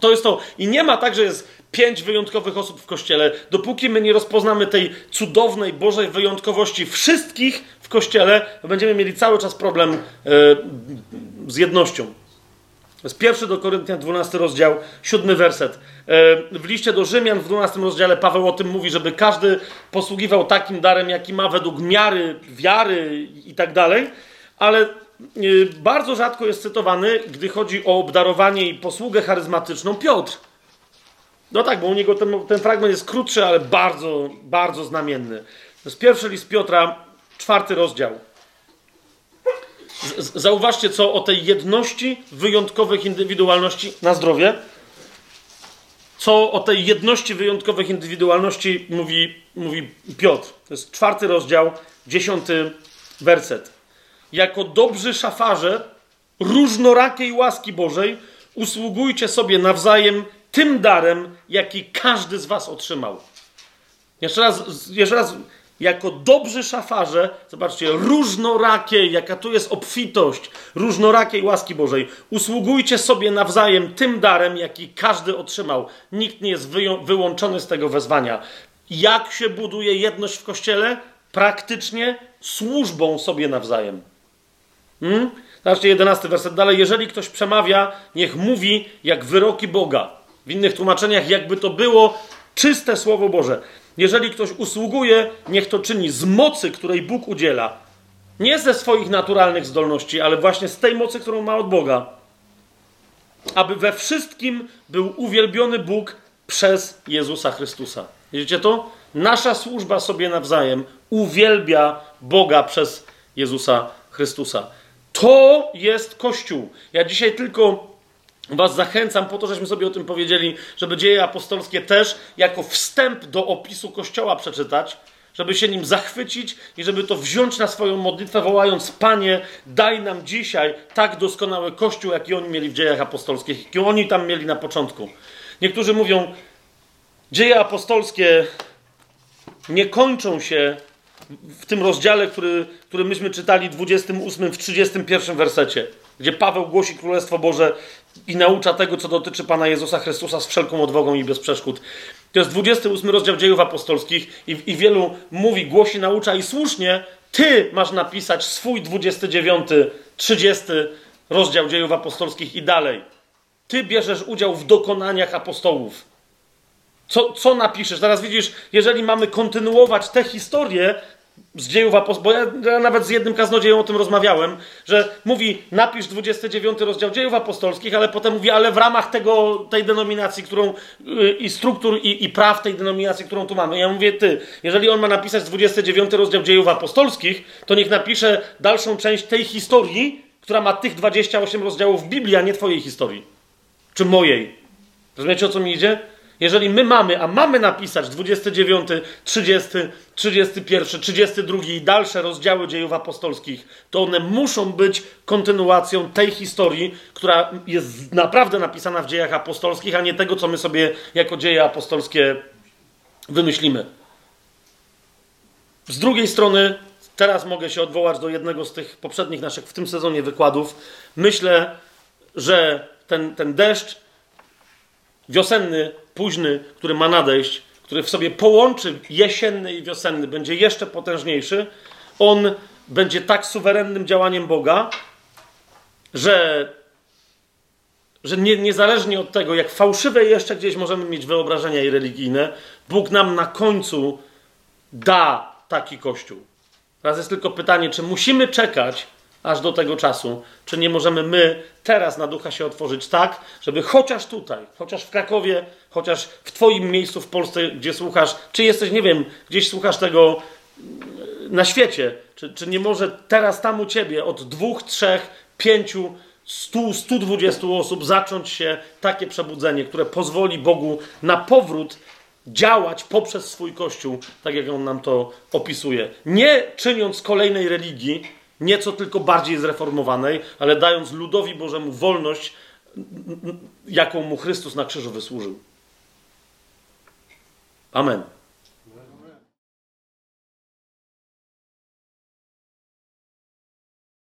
To, jest to. I nie ma tak, że jest pięć wyjątkowych osób w kościele. Dopóki my nie rozpoznamy tej cudownej, Bożej wyjątkowości wszystkich w kościele, będziemy mieli cały czas problem yy, z jednością. Jest pierwszy do Koryntian 12 rozdział, siódmy werset. E, w liście do Rzymian w 12 rozdziale Paweł o tym mówi, żeby każdy posługiwał takim darem, jaki ma według miary, wiary i tak dalej, ale e, bardzo rzadko jest cytowany, gdy chodzi o obdarowanie i posługę charyzmatyczną, Piotr. No tak, bo u niego ten, ten fragment jest krótszy, ale bardzo, bardzo znamienny. To jest pierwszy list Piotra, czwarty rozdział. Zauważcie, co o tej jedności wyjątkowych indywidualności na zdrowie. Co o tej jedności wyjątkowych indywidualności mówi, mówi Piotr. To jest czwarty rozdział, dziesiąty werset. Jako dobrzy szafarze różnorakiej łaski Bożej usługujcie sobie nawzajem tym darem, jaki każdy z was otrzymał. Jeszcze raz, jeszcze raz jako dobrzy szafarze, zobaczcie, różnorakiej, jaka tu jest obfitość, różnorakiej łaski Bożej. Usługujcie sobie nawzajem tym darem, jaki każdy otrzymał. Nikt nie jest wyłączony z tego wezwania. Jak się buduje jedność w kościele? Praktycznie służbą sobie nawzajem. Hmm? Zobaczcie, jedenasty werset dalej. Jeżeli ktoś przemawia, niech mówi jak wyroki Boga. W innych tłumaczeniach, jakby to było czyste Słowo Boże. Jeżeli ktoś usługuje, niech to czyni z mocy, której Bóg udziela. Nie ze swoich naturalnych zdolności, ale właśnie z tej mocy, którą ma od Boga. Aby we wszystkim był uwielbiony Bóg przez Jezusa Chrystusa. Widzicie to? Nasza służba sobie nawzajem uwielbia Boga przez Jezusa Chrystusa. To jest Kościół. Ja dzisiaj tylko Was zachęcam po to, żeśmy sobie o tym powiedzieli, żeby dzieje apostolskie też jako wstęp do opisu Kościoła przeczytać, żeby się nim zachwycić i żeby to wziąć na swoją modlitwę, wołając: Panie, daj nam dzisiaj tak doskonały Kościół, jaki oni mieli w dziejach apostolskich, jaki oni tam mieli na początku. Niektórzy mówią, dzieje apostolskie nie kończą się w tym rozdziale, który, który myśmy czytali, 28 w 31 wersecie, gdzie Paweł głosi Królestwo Boże i naucza tego, co dotyczy Pana Jezusa Chrystusa z wszelką odwagą i bez przeszkód. To jest 28 rozdział dziejów apostolskich i, i wielu mówi, głosi, naucza i słusznie, ty masz napisać swój 29, 30 rozdział dziejów apostolskich i dalej. Ty bierzesz udział w dokonaniach apostołów. Co, co napiszesz? Teraz widzisz, jeżeli mamy kontynuować tę historię, z dziejów apostolskich, bo ja, ja, nawet z jednym kaznodzieją o tym rozmawiałem, że mówi, napisz 29 rozdział dziejów apostolskich, ale potem mówi, ale w ramach tego, tej denominacji, którą yy, i struktur i, i praw tej denominacji, którą tu mamy. Ja mówię, ty, jeżeli on ma napisać 29 rozdział dziejów apostolskich, to niech napisze dalszą część tej historii, która ma tych 28 rozdziałów Biblii, a nie twojej historii. Czy mojej. Rozumiecie, o co mi idzie? Jeżeli my mamy, a mamy napisać 29, 30, 31, 32 i dalsze rozdziały dziejów apostolskich, to one muszą być kontynuacją tej historii, która jest naprawdę napisana w dziejach apostolskich, a nie tego, co my sobie jako dzieje apostolskie wymyślimy. Z drugiej strony, teraz mogę się odwołać do jednego z tych poprzednich naszych w tym sezonie wykładów. Myślę, że ten, ten deszcz wiosenny, późny, który ma nadejść, który w sobie połączy jesienny i wiosenny, będzie jeszcze potężniejszy, on będzie tak suwerennym działaniem Boga, że, że nie, niezależnie od tego, jak fałszywe jeszcze gdzieś możemy mieć wyobrażenia i religijne, Bóg nam na końcu da taki kościół. Teraz jest tylko pytanie, czy musimy czekać aż do tego czasu, czy nie możemy my teraz na ducha się otworzyć tak, żeby chociaż tutaj, chociaż w Krakowie, chociaż w Twoim miejscu w Polsce, gdzie słuchasz, czy jesteś, nie wiem, gdzieś słuchasz tego mm, na świecie, czy, czy nie może teraz tam u Ciebie od dwóch, trzech, pięciu, stu, stu dwudziestu osób zacząć się takie przebudzenie, które pozwoli Bogu na powrót działać poprzez swój Kościół, tak jak On nam to opisuje. Nie czyniąc kolejnej religii, nieco tylko bardziej zreformowanej, ale dając ludowi Bożemu wolność, jaką mu Chrystus na krzyżu wysłużył. Amen.